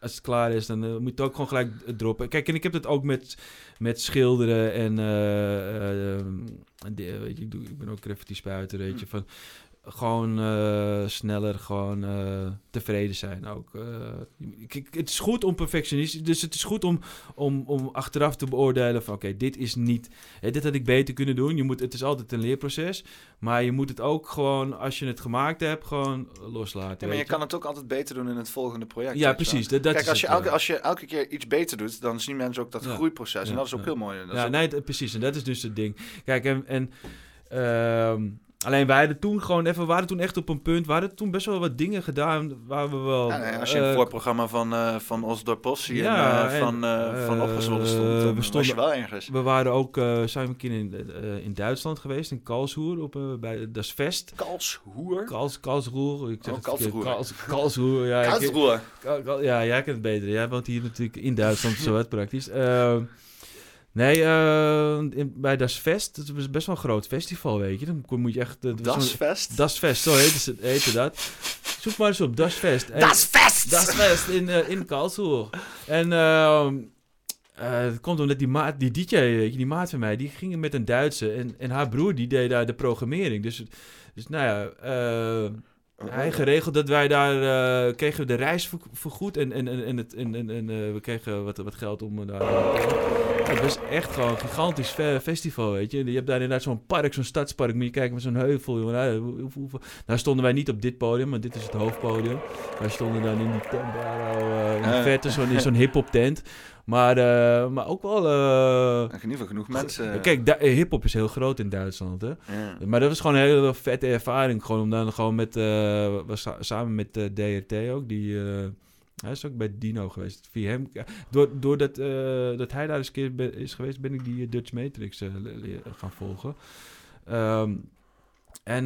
als het klaar is, dan eh, moet je het ook gewoon gelijk droppen. Kijk, en ik heb het ook met, met schilderen en... eh, eh, weet je, ik, doe, ik ben ook graffiti spuiter, weet je. Van, gewoon eh, sneller gewoon eh, tevreden zijn ook. Eh, het is goed om perfectionistisch, dus het is goed om, om, om achteraf te beoordelen van oké, dit is niet, hè, dit had ik beter kunnen doen. Je moet, het is altijd een leerproces, maar je moet het ook gewoon, als je het gemaakt hebt, gewoon loslaten. Ja, maar je weet kan het ook altijd beter doen in het volgende project. Ja, je precies, dat- dat Kijk, als je, elke, als je elke keer iets beter doet, dan zien mensen ook dat Ja. groeiproces. en dat is ook heel mooi. Ja, ook- nee, precies. En dat is dus het ding. Kijk, en, en ehm, alleen wij hadden toen gewoon even, we waren toen echt op een punt, we hadden toen best wel wat dingen gedaan waar we wel... Ja, nee, als je het eh, voorprogramma van, eh van Osdorp Possie ja, en, eh, van, eh van Opgezwollen stond, we dan was stonden- je wel ergens. We waren ook, zijn we een keer in, in Duitsland geweest, in Karlsruhe, op, bij Das Vest. Karlsruhe? Kals, Karlsruhe. Ik zeg Oh, het. Karlsruhe. Kals, Karlsruhe, ja. Karlsruhe. Ja, jij kent het beter. Jij woont hier natuurlijk in Duitsland, zo wat praktisch. Nee, eh, in- bij Das Fest, dat is best wel een groot festival, weet je. Dan moet je echt... dat was Das zo'n- Fest? Das Fest, zo heette, ze- heette dat. Zoek maar eens op, Das Fest. En- Das Fest! Das Fest in, eh, in Karlsruhe. En ehm eh, het komt omdat die, maat, die DJ, weet je, die maat van mij, die ging met een Duitse. En, en haar broer, die deed daar de programmering. Dus, dus nou ja... hij geregeld dat wij daar eh, kregen we de reis ver- vergoed en, en, en, het, en, en, en eh, we kregen wat, wat geld om daar. Het was echt gewoon een gigantisch fe- festival, weet je. Je hebt daar inderdaad zo'n park, zo'n stadspark. Moet je kijken met zo'n heuvel, jongen. Nou, nou stonden wij niet op dit podium, maar dit is het hoofdpodium. Wij stonden dan in die tent daar al, eh, in de verte, zo'n in zo'n hip-hop tent. Maar, eh, maar ook wel. eh, In ieder geval genoeg mensen. Kijk, eh, hip-hop is heel groot in Duitsland, hè? Ja. Maar dat was gewoon een hele vette ervaring. Gewoon om dan gewoon met. was sa- samen met DRT ook. Die. hij is ook bij Dino geweest. Via hem. Door, doordat dat hij daar eens een keer is geweest, ben ik die Dutch Matrix gaan volgen. Ehm, en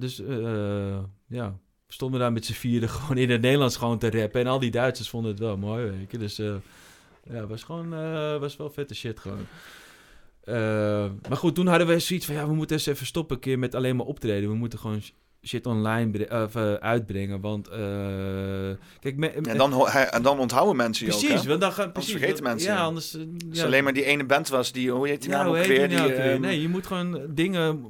dus. ja. Stonden daar met z'n vieren gewoon in het Nederlands gewoon te rappen. En al die Duitsers vonden het wel mooi, weet je. Dus eh, ja, was gewoon eh, was wel vette shit gewoon. Eh, maar goed, toen hadden we zoiets van... ja, we moeten eens even stoppen een keer met alleen maar optreden. We moeten gewoon sh- shit online bre- of, eh, uitbrengen, want... eh, kijk, En dan, en dan onthouden mensen je ook, Precies, hè? want dan gaan... Anders Precies, vergeten want- mensen Ja, anders... eh, Als ja. alleen maar die ene band was die, hoe heet die Ja, ook heet weer? die nou ook nee, je moet gewoon dingen...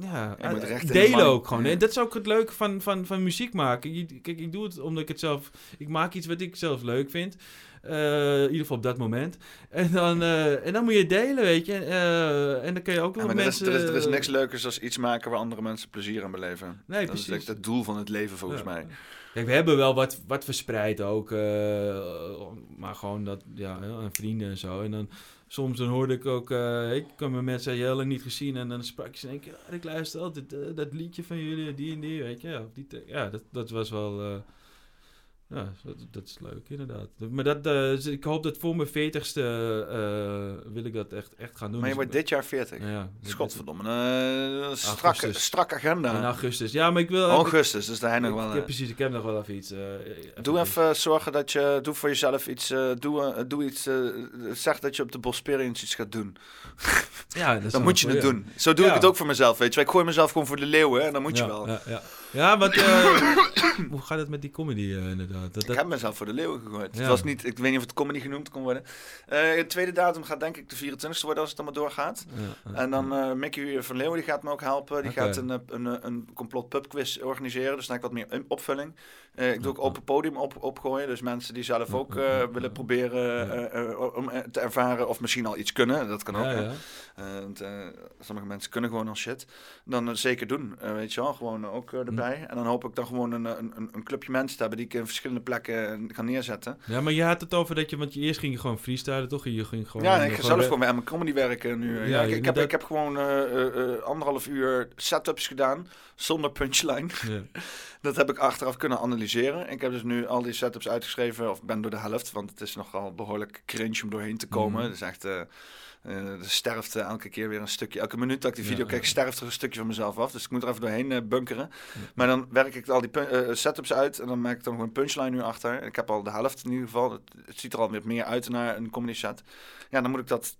Ja, eh, delen ook gewoon. En dat is ook het leuke van, van, van muziek maken. Je- kijk, ik doe het omdat ik het zelf... Ik maak iets wat ik zelf leuk vind. Eh, in ieder geval op dat moment. En dan, eh, en dan moet je delen, weet je. Eh, en dan kun je ook Ja, wel maar er, mensen... is, er, is, er is niks leukers dan iets maken waar andere mensen plezier aan beleven. Nee, dat is echt het doel van het leven volgens Ja. mij. Kijk, we hebben wel wat, wat verspreid ook. maar gewoon dat, ja, aan vrienden en zo. En dan soms dan hoorde ik ook, ik kwam met mensen heel lang niet gezien. En dan sprak je ze en denk ik, ja, ik luister altijd dat liedje van jullie, die en die, weet je. Ja, die ja dat, dat was wel, ja, dat, dat is leuk inderdaad. Maar dat, eh, dus ik hoop dat voor mijn veertigste eh wil ik dat echt, echt gaan doen. Maar je Dus- wordt dit jaar 40. Ja. Is godverdomme een eh, strakke, strakke agenda. In augustus. Ja, maar ik wil... Augustus, dus daar nog wel... ik- eh, precies, ik heb nog wel even iets. eh, Doe even zorgen dat je, doe voor jezelf iets, eh, doe, eh, doe iets, eh, zeg dat je op de Bosperians iets gaat doen. Ja, dat is dan moet je het doen. Zo doe Ja. ik het ook voor mezelf, weet je. Ik gooi mezelf gewoon voor de leeuwen en dan moet ja, je wel. Ja, ja. ja want eh, hoe gaat het met die comedy eh, inderdaad? Dat, Ik heb mezelf voor de leeuwen gegooid. Ja. Het was niet, ik weet niet of het comedy genoemd kon worden. Eh de tweede datum gaat denk ik de 24e worden als het allemaal doorgaat. Ja, en dan eh Mickey van Leeuwen die gaat me ook helpen. Die gaat een, eh, een, een, complot pubquiz organiseren. Dus dan heb ik wat meer in- opvulling. Eh, ik doe ook open podium op, opgooien. Dus mensen die zelf ook eh, willen proberen eh, om te ervaren of misschien al iets kunnen. Dat kan ook. Ja, want, sommige mensen kunnen gewoon al shit. Dan zeker doen, weet je wel. Gewoon ook erbij. En dan hoop ik dan gewoon een, een, een, clubje mensen te hebben die ik in verschillende plekken kan neerzetten. Ja, maar je had het over dat je, want je eerst ging je gewoon freestylen, toch? Je ging gewoon, Ja, ik ga zelf gewoon bij mijn comedy werken nu. Ja, ik, ik, heb, ik heb gewoon anderhalf uur setups gedaan zonder punchline. Ja. Dat heb ik achteraf kunnen analyseren. Ik heb dus nu al die setups uitgeschreven, of ben door de helft, want het is nogal behoorlijk cringe om doorheen te komen. Is echt, eh, er sterft eh, elke keer weer een stukje. Elke minuut dat ik die video Ja, kijk, sterft er een stukje van mezelf af. Dus ik moet er even doorheen bunkeren. Maar dan werk ik al die setups uit en dan maak ik dan gewoon een punchline nu achter. Ik heb al de helft in ieder geval. Het, het ziet er al meer uit naar een comedy set. Ja, dan moet ik dat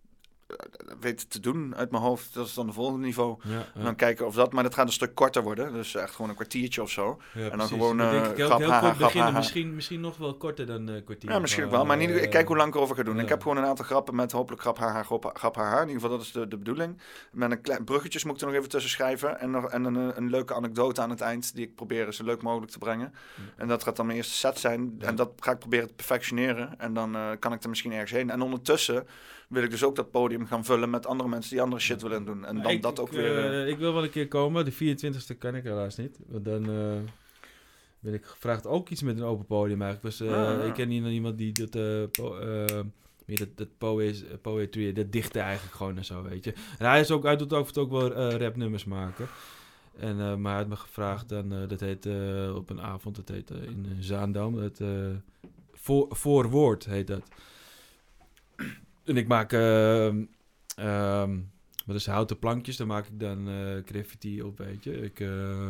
weten te doen uit mijn hoofd. Dat is dan de volgende niveau. Ja, En ja. dan kijken of dat, maar dat gaat een stuk korter worden. Dus echt gewoon een kwartiertje of zo. En dan precies. gewoon Dan denk eh ik heel- grap, heel haha, kort grap, beginnen. haha. Misschien, misschien nog wel korter dan een kwartier. Ja, misschien wel. Maar in ieder, ik eh, kijk hoe lang ik erover ga doen. Ik heb gewoon een aantal grappen met hopelijk grap, haha, grap, grap, haha. In ieder geval, dat is de, de bedoeling. Met een klein bruggetjes moet ik er nog even tussen schrijven. En, nog, en een, een leuke anekdote aan het eind, die ik probeer zo leuk mogelijk te brengen. En dat gaat dan mijn eerste set zijn. En dat ga ik proberen te perfectioneren. En dan eh, kan ik er misschien ergens heen. En ondertussen wil ik dus ook dat podium gaan vullen met andere mensen die andere shit willen doen. En dan ik, dat ook ik, weer... eh, eh, ik wil wel een keer komen. De 24e kan ik helaas niet. Want dan eh, ben ik gevraagd ook iets met een open podium eigenlijk. Dus, eh, Ah, ja. Ik ken hier nog iemand die dat... eh po, eh, meer dat, dat poëz- eh, poetry, dat eigenlijk gewoon en zo, weet je. En hij, is ook, hij doet ook, ook wel eh, rapnummers maken. En, eh, maar hij had me gevraagd, dan, eh, dat heet eh, op een avond, dat heet eh, in eh, Zaandam, dat, eh, voor, voorwoord heet dat. En ik maak, ehm ehm, wat is houten plankjes, daar maak ik dan eh, graffiti op, weet je. Ik, eh,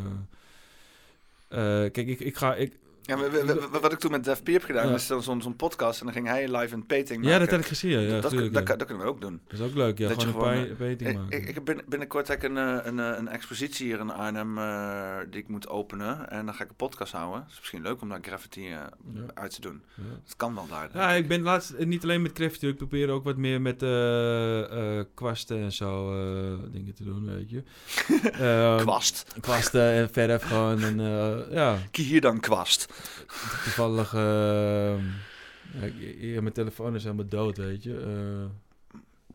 eh, kijk, ik, ik ga, ik... Ja, maar wat ik toen met Def P heb gedaan, is dan zo'n zo'n podcast en dan ging hij live een painting maken. Ja, dat had ik gezien, ja, dat, dat, tuurlijk, dat, kunnen we ook doen. Dat is ook leuk, ja, Dat gewoon een pa- painting ik, maken. Ik, ik heb binnen- binnenkort heb ik een, eh, een, eh, een expositie hier in Arnhem eh, die ik moet openen. En dan ga ik een podcast houden. Het is misschien leuk om daar graffiti uit te doen. Dat kan wel daar. Ja, ik ben laatst niet alleen met graffiti, ik probeer ook wat meer met kwasten en zo dingen te doen, weet je. Ehm, Kwast? Kwasten en verf gewoon en ja. Hier dan kwast. Toevallig, ja, ja, mijn telefoon is helemaal dood, weet je. Eh,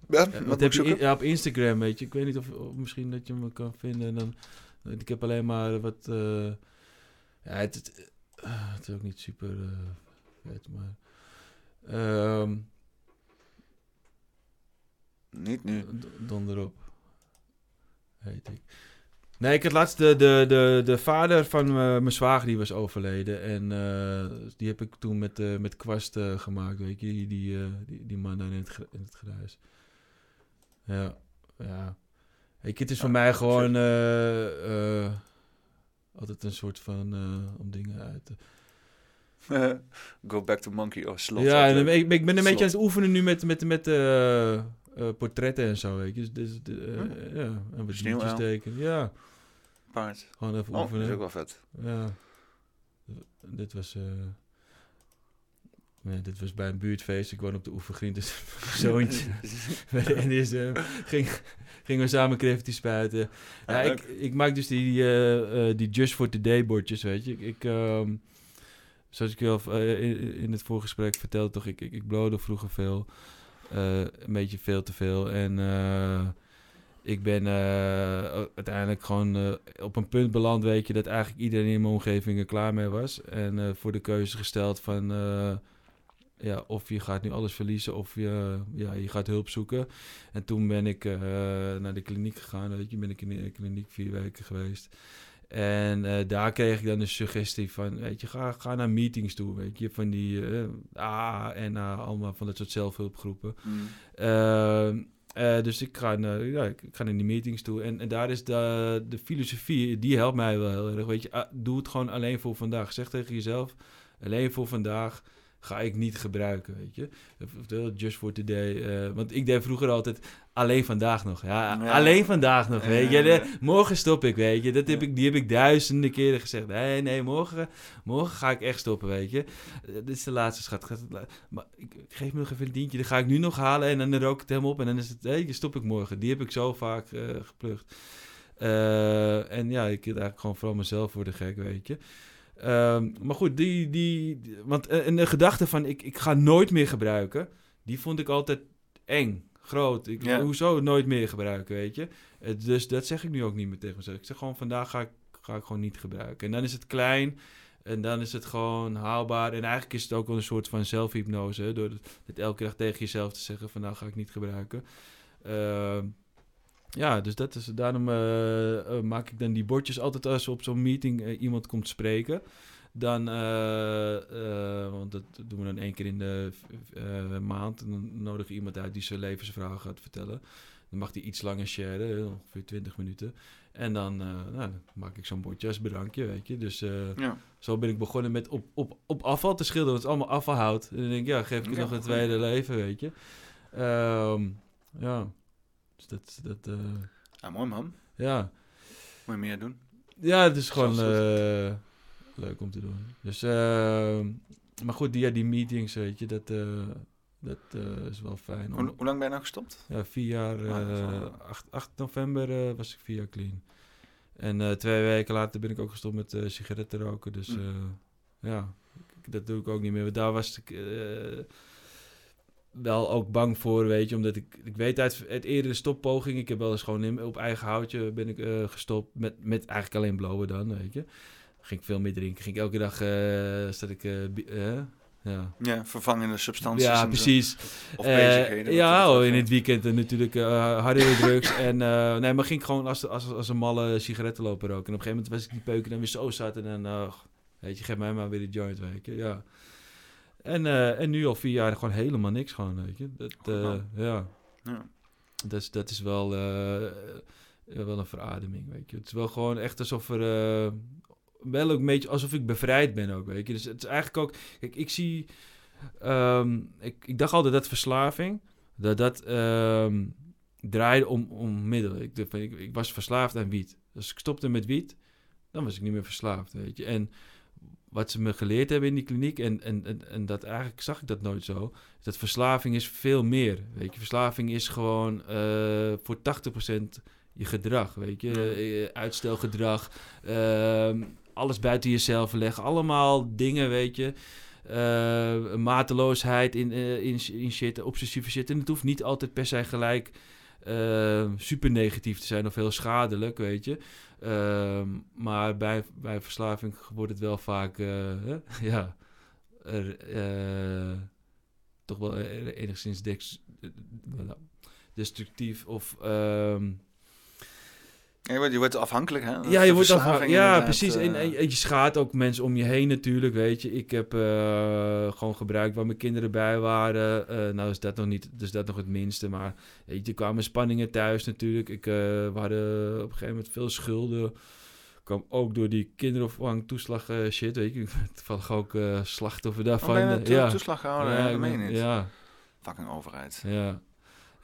Ja, eh, wat heb je in- ja, op Instagram, weet je. Ik weet niet of, of misschien dat je me kan vinden. En dan, ik heb alleen maar wat... eh, ja, het, het, eh, het is ook niet super eh, vet, maar... ehm, Niet nu. Donderop. Heet ik. Nee, ik had laatst de, de, de, de vader van eh, mijn zwager die was overleden. En eh, die heb ik toen met, eh, met kwast gemaakt, weet je. Die, die, die, die man daar in het, in het gruis. Ja, ja. Je, het is voor mij gewoon altijd een soort van om dingen uit te... Go back to monkey or slot. Ja, en ik, ik ben een beetje aan het oefenen nu met, met, met eh, portretten en zo, weet je. Dus, dus, Hm. ja, en wat tekenen. Ja. Paard. Gewoon even Oh, oefenen. dat is ook wel vet. Ja. Dit was... eh, dit was bij een buurtfeest. Ik woon op de oefengrind, dus mijn zoontje. en is, eh, ging, gingen we samen graffiti spuiten. Ja, Ja, ik, ik maak dus die, eh, eh, die Just for Today bordjes, weet je. Ik, ik, ehm, zoals ik je al in, in het voorgesprek vertelde, toch, ik, ik, ik blode vroeger veel. Eh, een beetje veel te veel. En eh, ik ben eh, uiteindelijk gewoon op een punt beland, weet je, dat eigenlijk iedereen in mijn omgeving er klaar mee was. En voor de keuze gesteld van, ja, of je gaat nu alles verliezen of je, ja, je gaat hulp zoeken. En toen ben ik naar de kliniek gegaan, weet je, ben ik in de kliniek vier weken geweest. En eh, daar kreeg ik dan de suggestie van, weet je, ga, ga naar meetings toe, weet je, van die eh A en A, allemaal van dat soort zelfhulpgroepen. Mm. Ehm, eh, dus ik ga, naar, ja, ik ik ga naar die meetings toe. En, en daar is de, de filosofie, die helpt mij wel heel erg. Weet je, ah, doe het gewoon alleen voor vandaag. Zeg tegen jezelf, alleen voor vandaag ga ik niet gebruiken, weet je. Oftewel, just for today. eh, want ik deed vroeger altijd alleen vandaag nog. Ja, Ja. alleen vandaag nog, weet je. Ja, morgen stop ik, weet je. Dat heb ik, die heb ik duizenden keren gezegd. Nee, nee, morgen, morgen ga ik echt stoppen, weet je. Eh, dit is de laatste, schat. Maar ik, geef me nog even een tientje. Dan ga ik nu nog halen en dan rook ik het helemaal op. En dan is het, hé, stop ik morgen. Die heb ik zo vaak eh geplukt. Eh, en ja, ik hield eigenlijk gewoon vooral mezelf voor de gek, weet je. Ehm, maar goed, die, die, want eh, en de gedachte van ik, ik ga nooit meer gebruiken, die vond ik altijd eng, groot. Ik, Ja. Hoezo nooit meer gebruiken, weet je? Eh, dus dat zeg ik nu ook niet meer tegen mezelf. Ik zeg gewoon, vandaag ga ik, ga ik gewoon niet gebruiken. En dan is het klein en dan is het gewoon haalbaar. En eigenlijk is het ook wel een soort van zelfhypnose, door het, het elke dag tegen jezelf te zeggen, vandaag ga ik niet gebruiken. Ehm, ja, dus dat is, daarom eh, eh, maak ik dan die bordjes altijd als op zo'n meeting eh, iemand komt spreken. Dan, want dat doen we dan één keer in de maand. En dan nodig je iemand uit die zijn levensverhaal gaat vertellen. Dan mag hij iets langer sharen, ongeveer 20 minuten. En dan, nou, dan maak ik zo'n bordje als bedankje, weet je. Dus Ja. zo ben ik begonnen met op, op, op afval te schilderen. Het is allemaal afvalhout. En dan denk ik, ja, geef ik Ja, nog een tweede leven, weet je. Ehm, Ja. Dus dat... dat eh, Ja, mooi man. Ja. Moet je meer doen. Ja, het is gewoon eh, leuk om te doen. Dus, eh, maar goed, die, ja, die meetings, weet je, dat, dat is wel fijn. om- Hoe, hoe lang ben je nou gestopt? Ja, vier jaar. Ah, dat is wel- eh 8, 8 november was ik vier jaar clean. En twee weken later ben ik ook gestopt met sigaretten roken. Dus eh, ja, dat doe ik ook niet meer. Want daar was ik wel ook bang voor, weet je. Omdat ik, ik weet uit, uit eerdere stoppoging, ik heb wel eens gewoon in, op eigen houtje ben ik eh, gestopt. Met, met eigenlijk alleen blowen dan, weet je. Ging ik veel meer drinken. Ging ik elke dag, eh zat ik, eh, ja. Ja, vervangende substanties. en Ja, precies. Of bezigheden. ja, oh, het in het weekend natuurlijk hardere drugs. En nee, maar ging ik gewoon als, als, als een malle sigaretten lopen roken. En op een gegeven moment was ik die peuken dan weer zo zat. En dan, weet je, geef mij maar weer die joint, weet je. Ja. En, eh, en nu al vier jaar gewoon helemaal niks gewoon, weet je. Dat, eh, ja. Ja. Dat is, dat is wel, eh, wel een verademing, weet je. Het is wel gewoon echt alsof er... wel ook een beetje alsof ik bevrijd ben ook, weet je. Dus het is eigenlijk ook... Kijk, ik zie... ehm, ik, ik dacht altijd dat verslaving... Dat dat ehm, draaide om, om middelen. Ik, ik, ik was verslaafd aan wiet. Als ik stopte met wiet, dan was ik niet meer verslaafd, weet je. En wat ze me geleerd hebben in die kliniek... En, en, en, en dat eigenlijk zag ik dat nooit zo... dat verslaving is veel meer, weet je. Verslaving is gewoon eh, voor 80% je gedrag, weet je. Eh, uitstelgedrag, ehm, alles buiten jezelf leggen. Allemaal dingen, weet je. Eh, mateloosheid in, in, in shit, obsessieve shit. En het hoeft niet altijd per se gelijk eh, super negatief te zijn of heel schadelijk, weet je. Ehm, maar bij, bij verslaving wordt het wel vaak, eh, ja, eh, toch wel e- enigszins dex- destructief of... ehm, je wordt- je wordt afhankelijk, hè? ja, je wordt Verslaving afha- Ja, inderdaad, precies. En, eh. en je schaadt ook mensen om je heen natuurlijk, weet je. Ik heb eh, gewoon gebruikt waar mijn kinderen bij waren. Eh, nou is dat nog niet, dus dat nog het minste. Maar weet je, er kwamen spanningen thuis natuurlijk. Ik, we hadden op een gegeven moment veel schulden. kwam ook door die kinderopvang toeslag shit, weet je. Toevallig ook eh, slachtoffer daarvan. Oh, eh, toeslag gehouden? Ja, Ja, ik meen. Ja. Fucking overheid. Ja.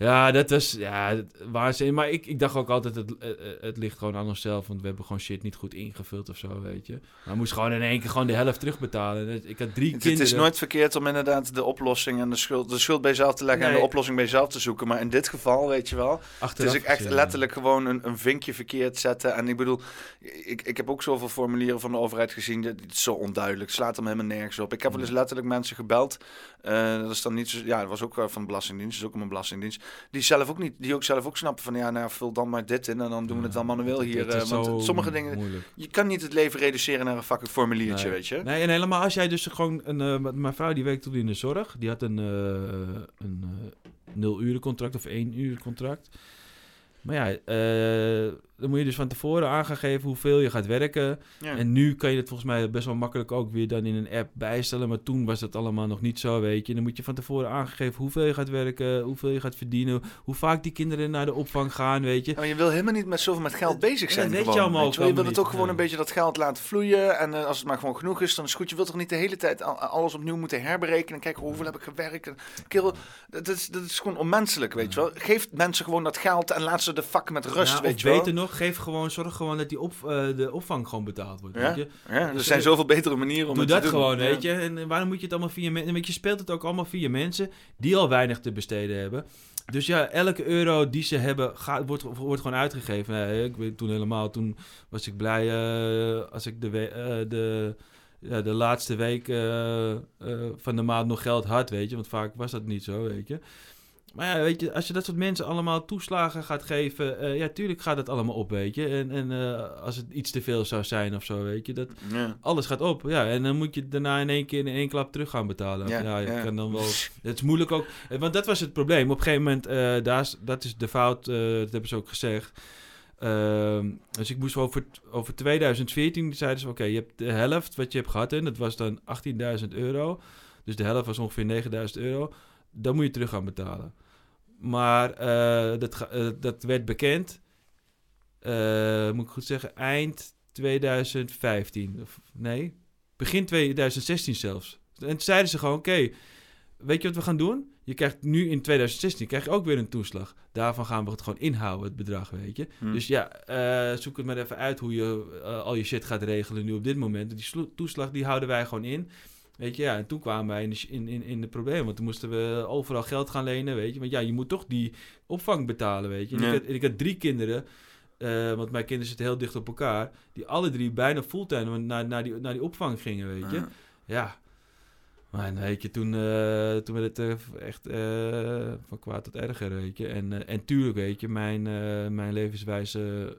Ja, dat was ja, waanzin. Maar ik, ik dacht ook altijd, het, het, het ligt gewoon aan onszelf. Want we hebben gewoon shit niet goed ingevuld of zo, weet je. Maar we moesten gewoon in één keer gewoon de helft terugbetalen. Ik had drie Het, kinderen. het is nooit verkeerd om inderdaad de oplossing en de schuld, de schuld bij jezelf te leggen en de oplossing bij jezelf te zoeken. Maar in dit geval, weet je wel, Achteraf het is echt ja. letterlijk gewoon een, een vinkje verkeerd zetten. En ik bedoel, ik, ik heb ook zoveel formulieren van de overheid gezien, dat is zo onduidelijk, slaat hem helemaal nergens op. Ik heb wel eens letterlijk mensen gebeld, eh, dat is dan niet zo, ja, dat was ook eh, van de Belastingdienst, dat is ook een belastingdienst, die zelf ook niet, die ook zelf ook snappen van, ja, nou, vul dan maar dit in en dan doen we het dan manueel hier. eh, want sommige dingen, moeilijk. je kan niet het leven reduceren naar een fucking formuliertje, Nee. weet je. Nee, en helemaal als jij dus gewoon... Een, eh, mijn vrouw die werkte toen in de zorg. Die had een, eh een nul uren contract of één uur contract. Maar ja, eh, dan moet je dus van tevoren aan gaan geven hoeveel je gaat werken. Ja. En nu kan je het volgens mij best wel makkelijk ook weer dan in een app bijstellen. Maar toen was dat allemaal nog niet zo, weet je. Dan moet je van tevoren aangegeven hoeveel je gaat werken, hoeveel je gaat verdienen, hoe vaak die kinderen naar de opvang gaan, weet je. Ja, maar je wil helemaal niet met zoveel met geld bezig zijn. weet gewoon, je allemaal weet. Je wil het ook gewoon een beetje dat geld laten vloeien. En eh, als het maar gewoon genoeg is, dan is het goed. Je wilt toch niet de hele tijd al- alles opnieuw moeten herberekenen. Kijken hoeveel heb ik gewerkt. Kerel, dat, is, dat is gewoon onmenselijk, weet je wel. Geef mensen gewoon dat geld en laat ze de fuck met rust, weet je wel. beter nog, geef gewoon, zorg gewoon dat die op, eh, de opvang gewoon betaald wordt. Ja? Weet je? Ja, er Dus, zijn eh, zoveel betere manieren om Doe het te dat doen. gewoon, Ja. weet je. En eh, waarom moet je het allemaal via mensen... Je speelt het ook allemaal via mensen die al weinig te besteden hebben. Dus ja, elke euro die ze hebben, gaat, wordt, wordt gewoon uitgegeven. Nee, ik weet toen helemaal, toen was ik blij als ik de, de, ja, de laatste week van de maand nog geld had, weet je. Want vaak was dat niet zo, weet je. Maar ja, weet je, als je dat soort mensen allemaal toeslagen gaat geven, eh, ja, tuurlijk gaat het allemaal op, weet je. En, en eh, als het iets te veel zou zijn of zo, weet je, dat Ja. alles gaat op. Ja, en dan moet je daarna in één keer in één klap terug gaan betalen. Ja, Ja, kan dan wel. Het is moeilijk ook, eh, want dat was het probleem. Op een gegeven moment, daar is, dat is de fout, dat hebben ze ook gezegd. Ehm, dus ik moest over, over 2014 zeiden ze: Oké, je hebt de helft wat je hebt gehad en dat was dan 18.000 euro. Dus de helft was ongeveer 9.000 euro. Dan moet je terug gaan betalen. Maar eh, dat, eh, dat werd bekend, eh, moet ik goed zeggen, eind 2015. Of, nee, begin 2016 zelfs. En toen zeiden ze gewoon, oké, weet je wat we gaan doen? je krijgt nu in 2016 krijg je ook weer een toeslag. Daarvan gaan we het gewoon inhouden, het bedrag, weet je. Hmm. Dus ja, zoek het maar even uit hoe je al je shit gaat regelen nu op dit moment. Die toeslag, die houden wij gewoon in. Weet je, ja, en toen kwamen wij in de, in, in, in de problemen. Want toen moesten we overal geld gaan lenen, weet je. Want ja, je moet toch die opvang betalen, weet je. En Ja. ik, had, ik had drie kinderen, eh, want mijn kinderen zitten heel dicht op elkaar. Die alle drie bijna fulltime naar, naar, die, naar die opvang gingen, weet je. Ja. Ja. Maar weet je, toen, eh, toen werd het eh, echt eh, van kwaad tot erger, weet je. En, en tuurlijk, weet je, mijn, mijn levenswijze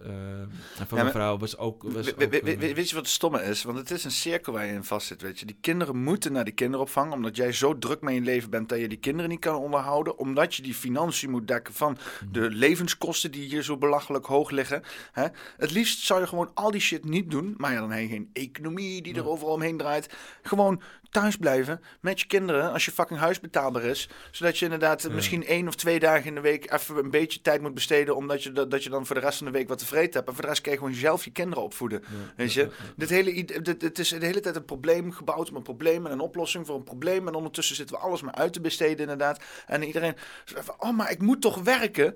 van Ja, mijn vrouw was ook... Was We- ook we- we- we- weet je wat het stomme is? Want het is een cirkel waar je in vast zit, weet je. Die kinderen moeten naar die kinderopvang, omdat jij zo druk met je leven bent dat je die kinderen niet kan onderhouden, omdat je die financiën moet dekken van de levenskosten die hier zo belachelijk hoog liggen. Hè? Het liefst zou je gewoon al die shit niet doen, maar ja, dan heb je geen economie die er overal omheen draait. Gewoon thuis blijven met je kinderen als je fucking huis betaalbaar is, zodat je inderdaad misschien één of twee dagen in de week even een beetje tijd moet besteden, omdat je, dat, dat je dan voor de rest van de week wat tevreden hebt. En voor de rest kan je gewoon zelf je kinderen opvoeden. Weet je? Dit hele, dit, het is de hele tijd een probleem gebouwd om een probleem en een oplossing voor een probleem. En ondertussen zitten we alles maar uit te besteden, inderdaad. En iedereen oh, maar ik moet toch werken?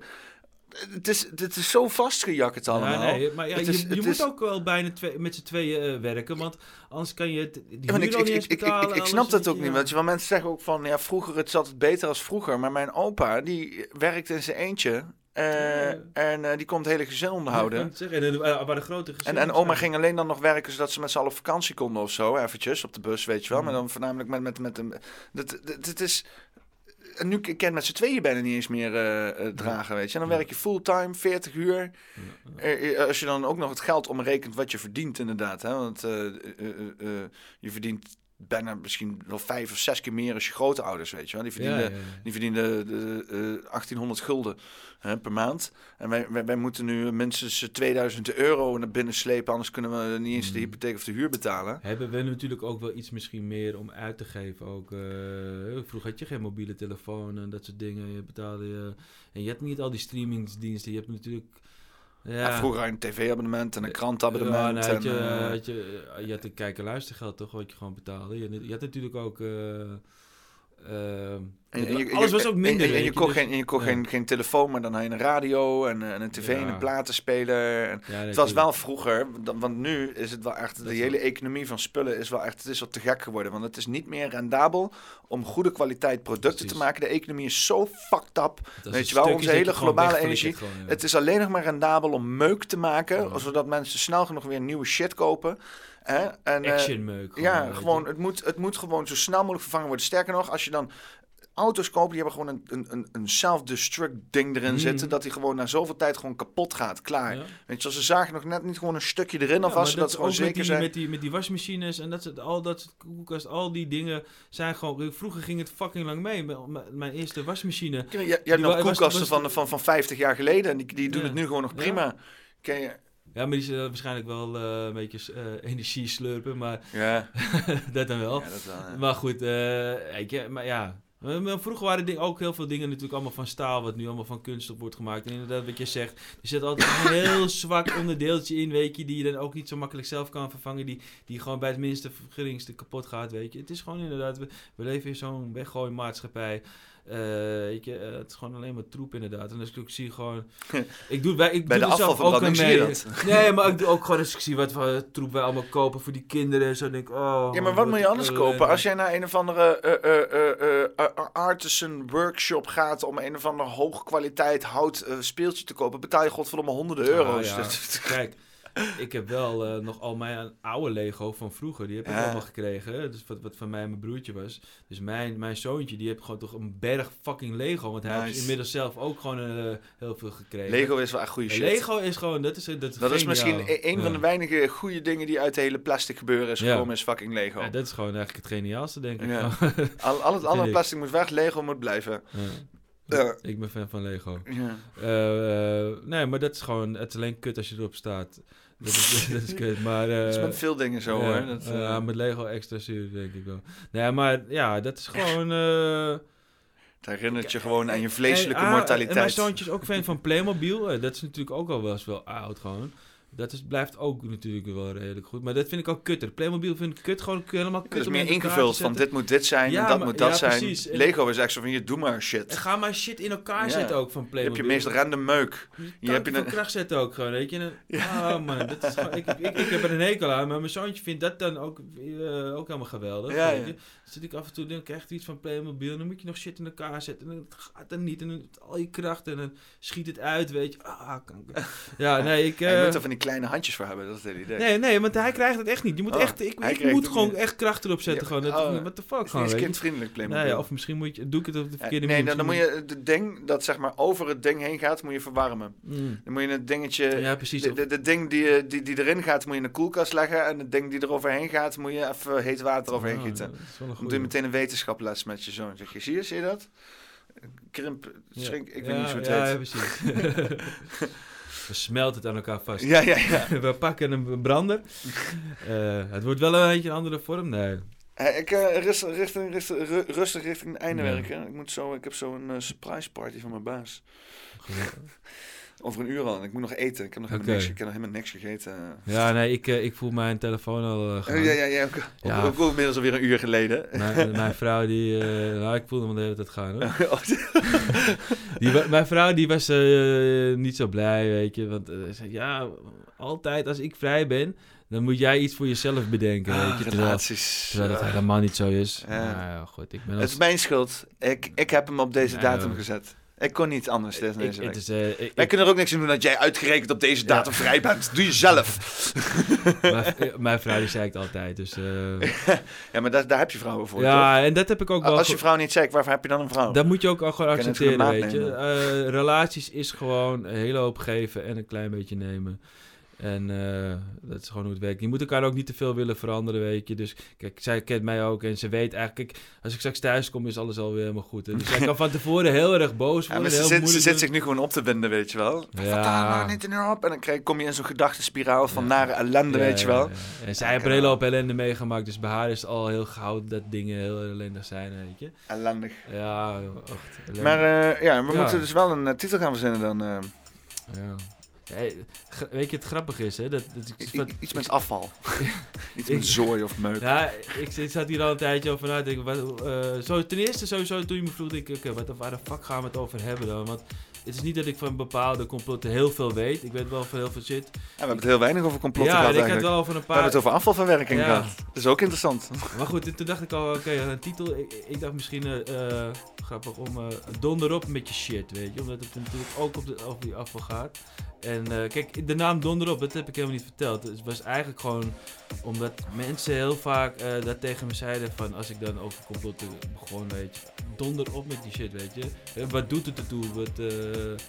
Het is, het is zo vastgejakkerd allemaal. Ja, nee, maar ja, Het je, je moet is- ook wel bijna twee, met z'n tweeën eh, werken, want anders kan je het, die Ja, ik, ik, betalen. snap dat ook niet. Want, want mensen zeggen ook van, ja, vroeger het zat het beter als vroeger. Maar mijn opa, die werkt in zijn eentje. eh, En eh, die komt het hele gezin onderhouden. Ja, en er waren grote En, en oma ging alleen dan nog werken zodat ze met z'n allen op vakantie konden of zo. Eventjes op de bus, weet je wel. Maar dan voornamelijk met, met, met een... Dat, dat, dat is... En nu kan je met z'n tweeën bijna niet eens meer eh, eh, dragen, weet je. En dan werk je fulltime, 40 uur. Als je dan ook nog het geld omrekent wat je verdient, inderdaad. Hè? Want eh, je verdient bijna misschien wel vijf of zes keer meer als je grote ouders, weet je wel. Die verdienen, Ja, ja, ja. Die verdienen de, eh, 1800 gulden hè, per maand. En wij, wij, wij moeten nu minstens eh, 2000 euro naar binnen slepen, anders kunnen we niet eens de hypotheek of de huur betalen. Hebben we natuurlijk ook wel iets misschien meer om uit te geven. Ook, eh, vroeger had je geen mobiele telefoon en dat soort dingen. Je betaalde je... En je hebt niet al die streamingsdiensten. Je hebt natuurlijk... Ja, vroeger had je een tv-abonnement en een krantabonnement. Ja, nou, had je, en, eh, had je, je had een kijken luistergeld toch, wat je gewoon betaalde. Je, had- je had natuurlijk ook... eh, eh, En, en je- alles was ook minder. En, en je kocht, dus- geen, en je kocht ja. geen, geen telefoon, maar dan had je een radio en, eh, en een tv en een platenspeler. En Ja, nee, het was wel vroeger, want nu is het wel echt, de Dat hele economie van spullen is wel echt, het is wel te gek geworden. Want het is niet meer rendabel om goede kwaliteit producten te maken. De economie is zo fucked up. is Weet je wel, onze hele globale energie. gewoon. Het is alleen nog maar rendabel om meuk te maken, zodat mensen snel genoeg weer nieuwe shit kopen. Hè? En, eh, gewoon, Ja, gewoon, het moet, het moet gewoon zo snel mogelijk vervangen worden. Sterker nog, als je dan auto's koopt, die hebben gewoon een, een, een, self-destruct ding erin Mhm. zitten, dat die gewoon na zoveel tijd gewoon kapot gaat. Klaar. Weet je, ze zagen nog net niet gewoon een stukje erin Ja, alvast, zodat dat ze gewoon zeker die, zijn. Met die, met die wasmachines en dat soort, al dat soort koelkast, al die dingen zijn gewoon... Vroeger ging het fucking lang mee. M- Mijn eerste wasmachine... Je, je hebt nog koelkasten was- van, van, van 50 jaar geleden en die, die doen Ja. het nu gewoon nog prima. Ken je? Ja, maar die zullen waarschijnlijk wel eh, een beetje eh, energie slurpen, maar... Ja. dat dan wel. Ja, dat wel, ja. Maar goed, eh, je, maar ja... Vroeger waren ook heel veel dingen natuurlijk allemaal van staal, wat nu allemaal van kunststof wordt gemaakt. En inderdaad, wat je zegt, er zit altijd een heel zwak onderdeeltje in, weet je, die je dan ook niet zo makkelijk zelf kan vervangen, die, die gewoon bij het minste geringste kapot gaat, weet je. Het is gewoon inderdaad, we, we leven in zo'n weggooimaatschappij. Eh weet je, eh, het is gewoon alleen maar troep inderdaad. En als ik zie gewoon... Ik doe, wij, ik Bij doe de zelf ook aan je mee. dat. Nee, maar ik doe ook gewoon als ik zie wat voor troep wij allemaal kopen voor die kinderen. Zo denk ik, oh... Ja, maar wat moet je anders kopen? Als jij naar een of andere eh, eh, eh, eh, eh, artisan workshop gaat om een of ander hoogkwaliteit hout eh, speeltje te kopen, betaal je godverdomme honderden euro's. Ah, ja. Dus- Kijk, ik heb wel eh, nog al mijn oude Lego van vroeger. Die heb ik Ja. allemaal gekregen. Dus wat, wat van mij en mijn broertje was. Dus mijn, mijn zoontje, die heeft gewoon toch een berg fucking Lego. Want hij heeft inmiddels zelf ook gewoon eh, heel veel gekregen. Lego is wel echt goede shit. Lego is gewoon, dat is, dat is, Dat is misschien e- een van de weinige goede dingen die uit de hele plastic gebeuren is gekomen, is fucking Lego. Ja, dat is gewoon eigenlijk het geniaalste, denk ik. Ja. Gewoon. Al, al het andere plastic moet weg, Lego moet blijven. Ik ben fan van Lego. Ja. Eh, eh, nee, maar dat is gewoon... Het is alleen kut als je erop staat. Dat is, dat is kut, maar... Dat is eh, met veel dingen zo, hoor. Dat, eh, ja, met Lego extra zuur, denk ik wel. Nee, maar ja, dat is gewoon... eh, het herinnert je gewoon aan je vleeselijke ah, mortaliteit. En mijn zoontje is ook fan van Playmobil. Dat is natuurlijk ook al wel eens wel oud gewoon. Dat is, blijft ook natuurlijk wel redelijk goed. Maar dat vind ik ook kutter. Playmobil vind ik kut. Gewoon helemaal kut. Het is meer ingevuld van dit moet dit zijn Ja, en dat maar- moet dat ja, zijn. precies. Lego is echt zo van je doe maar shit. En ga maar shit in elkaar Ja. zetten ook van Je Playmobil. hebt je meest random meuk. Je hebt je een, kracht zetten ook gewoon, weet je. En, Oh man, dat is gewoon, ik, ik, ik heb er een hekel aan, maar mijn zoontje vindt dat dan ook, eh, ook helemaal geweldig. Ja, weet je. Dan zit ik af en toe, dan krijg je iets van Playmobil, dan moet je nog shit in elkaar zetten. En het gaat dan niet, en dan al je kracht, en dan schiet het uit, weet je. Ah, kanker. Ja, nee, ik... Ja, je moet er van die kleine handjes voor hebben, dat is het idee. Nee, nee, want hij krijgt het echt niet. Je moet Oh, echt, ik, moet gewoon niet. echt kracht erop zetten. Ja, gewoon. Oh, what the is fuck gewoon, je. kindvriendelijk, Playmobil. Nee, ja, of misschien moet je, doe ik het op de Ja, verkeerde nee, manier. dan, dan moet je het ding dat zeg maar over het ding heen gaat, moet je verwarmen. Mm. Dan moet je het dingetje, Ja, precies. de, de, de ding die, eh, die, die erin gaat, moet je in de koelkast leggen. En het ding die er overheen gaat, moet je even heet water overheen Ah, gieten. is Dan doe je meteen een wetenschaples met je zoon. Zeg je, zie je, zie je dat? Krimp, Ja. shrink, ik Ja, weet niet hoe het ja, heet. Ja, precies. We smelten het aan elkaar vast. Ja, ja, ja. We pakken een brander. Eh, het wordt wel een beetje een andere vorm. Nee. Eh, ik eh, rustig, richting, richting, ru- rustig richting het einde werken. Ik, moet zo, ik heb zo een surprise party van mijn baas. Over een uur al. En ik moet nog eten. Ik heb nog, helemaal, Oké. niks, ik heb nog helemaal niks gegeten. Ja, nee, ik, eh, ik voel mijn telefoon al uh, Oh, ja, ja, ja. Ook, ook, ook inmiddels alweer een uur geleden. Mijn, mijn vrouw die... eh, nou, ik voelde hem de hele tijd gaan, hoor. Oh, die, mijn vrouw die was eh, niet zo blij, weet je. Want eh, ze zei, ja, altijd als ik vrij ben... Dan moet jij iets voor jezelf bedenken, Ah, weet je. Terwijl, dat helemaal niet zo is. Ja. Nou ja, goed, ik ben Het is mijn schuld. Ik, ik heb hem op deze Ja, datum gezet. Ik kon niet anders deze, Ik- week. eh, ik- Wij ik- kunnen er ook niks aan doen dat jij uitgerekend op deze datum vrij bent. Doe je zelf. mijn, mijn vrouw die zei het altijd, dus... eh, ja, maar daar, daar heb je vrouwen voor, Ja, toch? en dat heb ik ook wel... Als je vrouw niet zegt, waarvoor heb je dan een vrouw? Dat moet je ook al gewoon accepteren, weet je. Eh, relaties is gewoon een hele hoop geven en een klein beetje nemen. En eh, dat is gewoon hoe het werkt. Je moet elkaar ook niet te veel willen veranderen, weet je. Dus kijk, zij kent mij ook en ze weet eigenlijk... Kijk, als ik straks thuis kom, is alles alweer helemaal goed. Hè. Dus zij kan van tevoren heel erg boos Ja, worden. maar ze, heel zit, ze zit zich nu gewoon op te winden, weet je wel. Ja. Ja. nou niet in Europa. En dan krijg, kom je in zo'n gedachtenspiraal van nare ellende, Ja, weet je ja, wel. ja. En zij heeft een hele hoop ellende meegemaakt. Dus bij haar is het al heel goud dat dingen heel ellendig zijn, weet je. Ellendig. Ja, echt ellendig. Maar eh, ja, we Ja. moeten dus wel een eh, titel gaan verzinnen dan. Ja. Hey, weet je, het grappige is, hè? Dat, dat, i- iets met afval. Iets met zooi of meuk. Ja, ik, ik zat hier al een tijdje over na te denken. Wat, eh, zo, ten eerste, sowieso, toen je me vroeg, ik, oké, wat, waar de fuck gaan we het over hebben dan? Want het is niet dat ik van bepaalde complotten heel veel weet. Ik weet wel van heel veel shit. Ja, we hebben het heel weinig over complotten ja, gehad ik had eigenlijk. wel over een We paar... hebben het over afvalverwerking Ja. gehad. Dat is ook interessant. Maar goed, en toen dacht ik al, oké, een titel. Ik, ik dacht misschien eh, eh, grappig om eh donder op met je shit, weet je. Omdat het natuurlijk ook op de, over die afval gaat. En eh, kijk, de naam Donderop, dat heb ik helemaal niet verteld. Het was eigenlijk gewoon omdat mensen heel vaak eh, dat tegen me zeiden van als ik dan over complotten begon, weet je. Donder op met die shit, weet je. Eh, wat doet het ertoe? Wat, eh,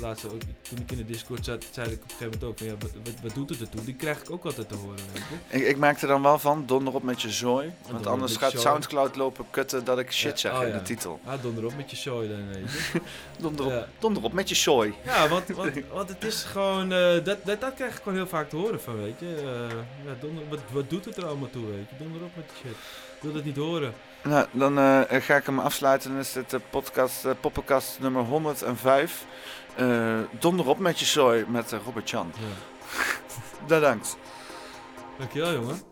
dat ook, toen ik in de Discord zat, zei ik op een gegeven moment ook van ja, wat, doet het ertoe? Die krijg ik ook altijd te horen, weet je. Ik, ik maakte dan wel van, donder op met je zooi. Want anders gaat je. Soundcloud lopen kutten dat ik shit Ja, zeg oh in ja. de titel. Ah, donder op met je zooi dan, weet je. Donder op, Ja. donder op met je zooi. Ja, want, want, want het is gewoon, eh, dat, dat, dat krijg ik gewoon heel vaak te horen van, weet je. Ja, donder, wat, wat doet het er allemaal toe, weet je. Donder op met die shit. Ik wil dat niet horen. Nou, dan eh, ga ik hem afsluiten. Dan is dit de podcast, poppenkast nummer 105. Eh donder op met je zooi met eh, Robert Jan. Bedankt. Dankjewel, jongen.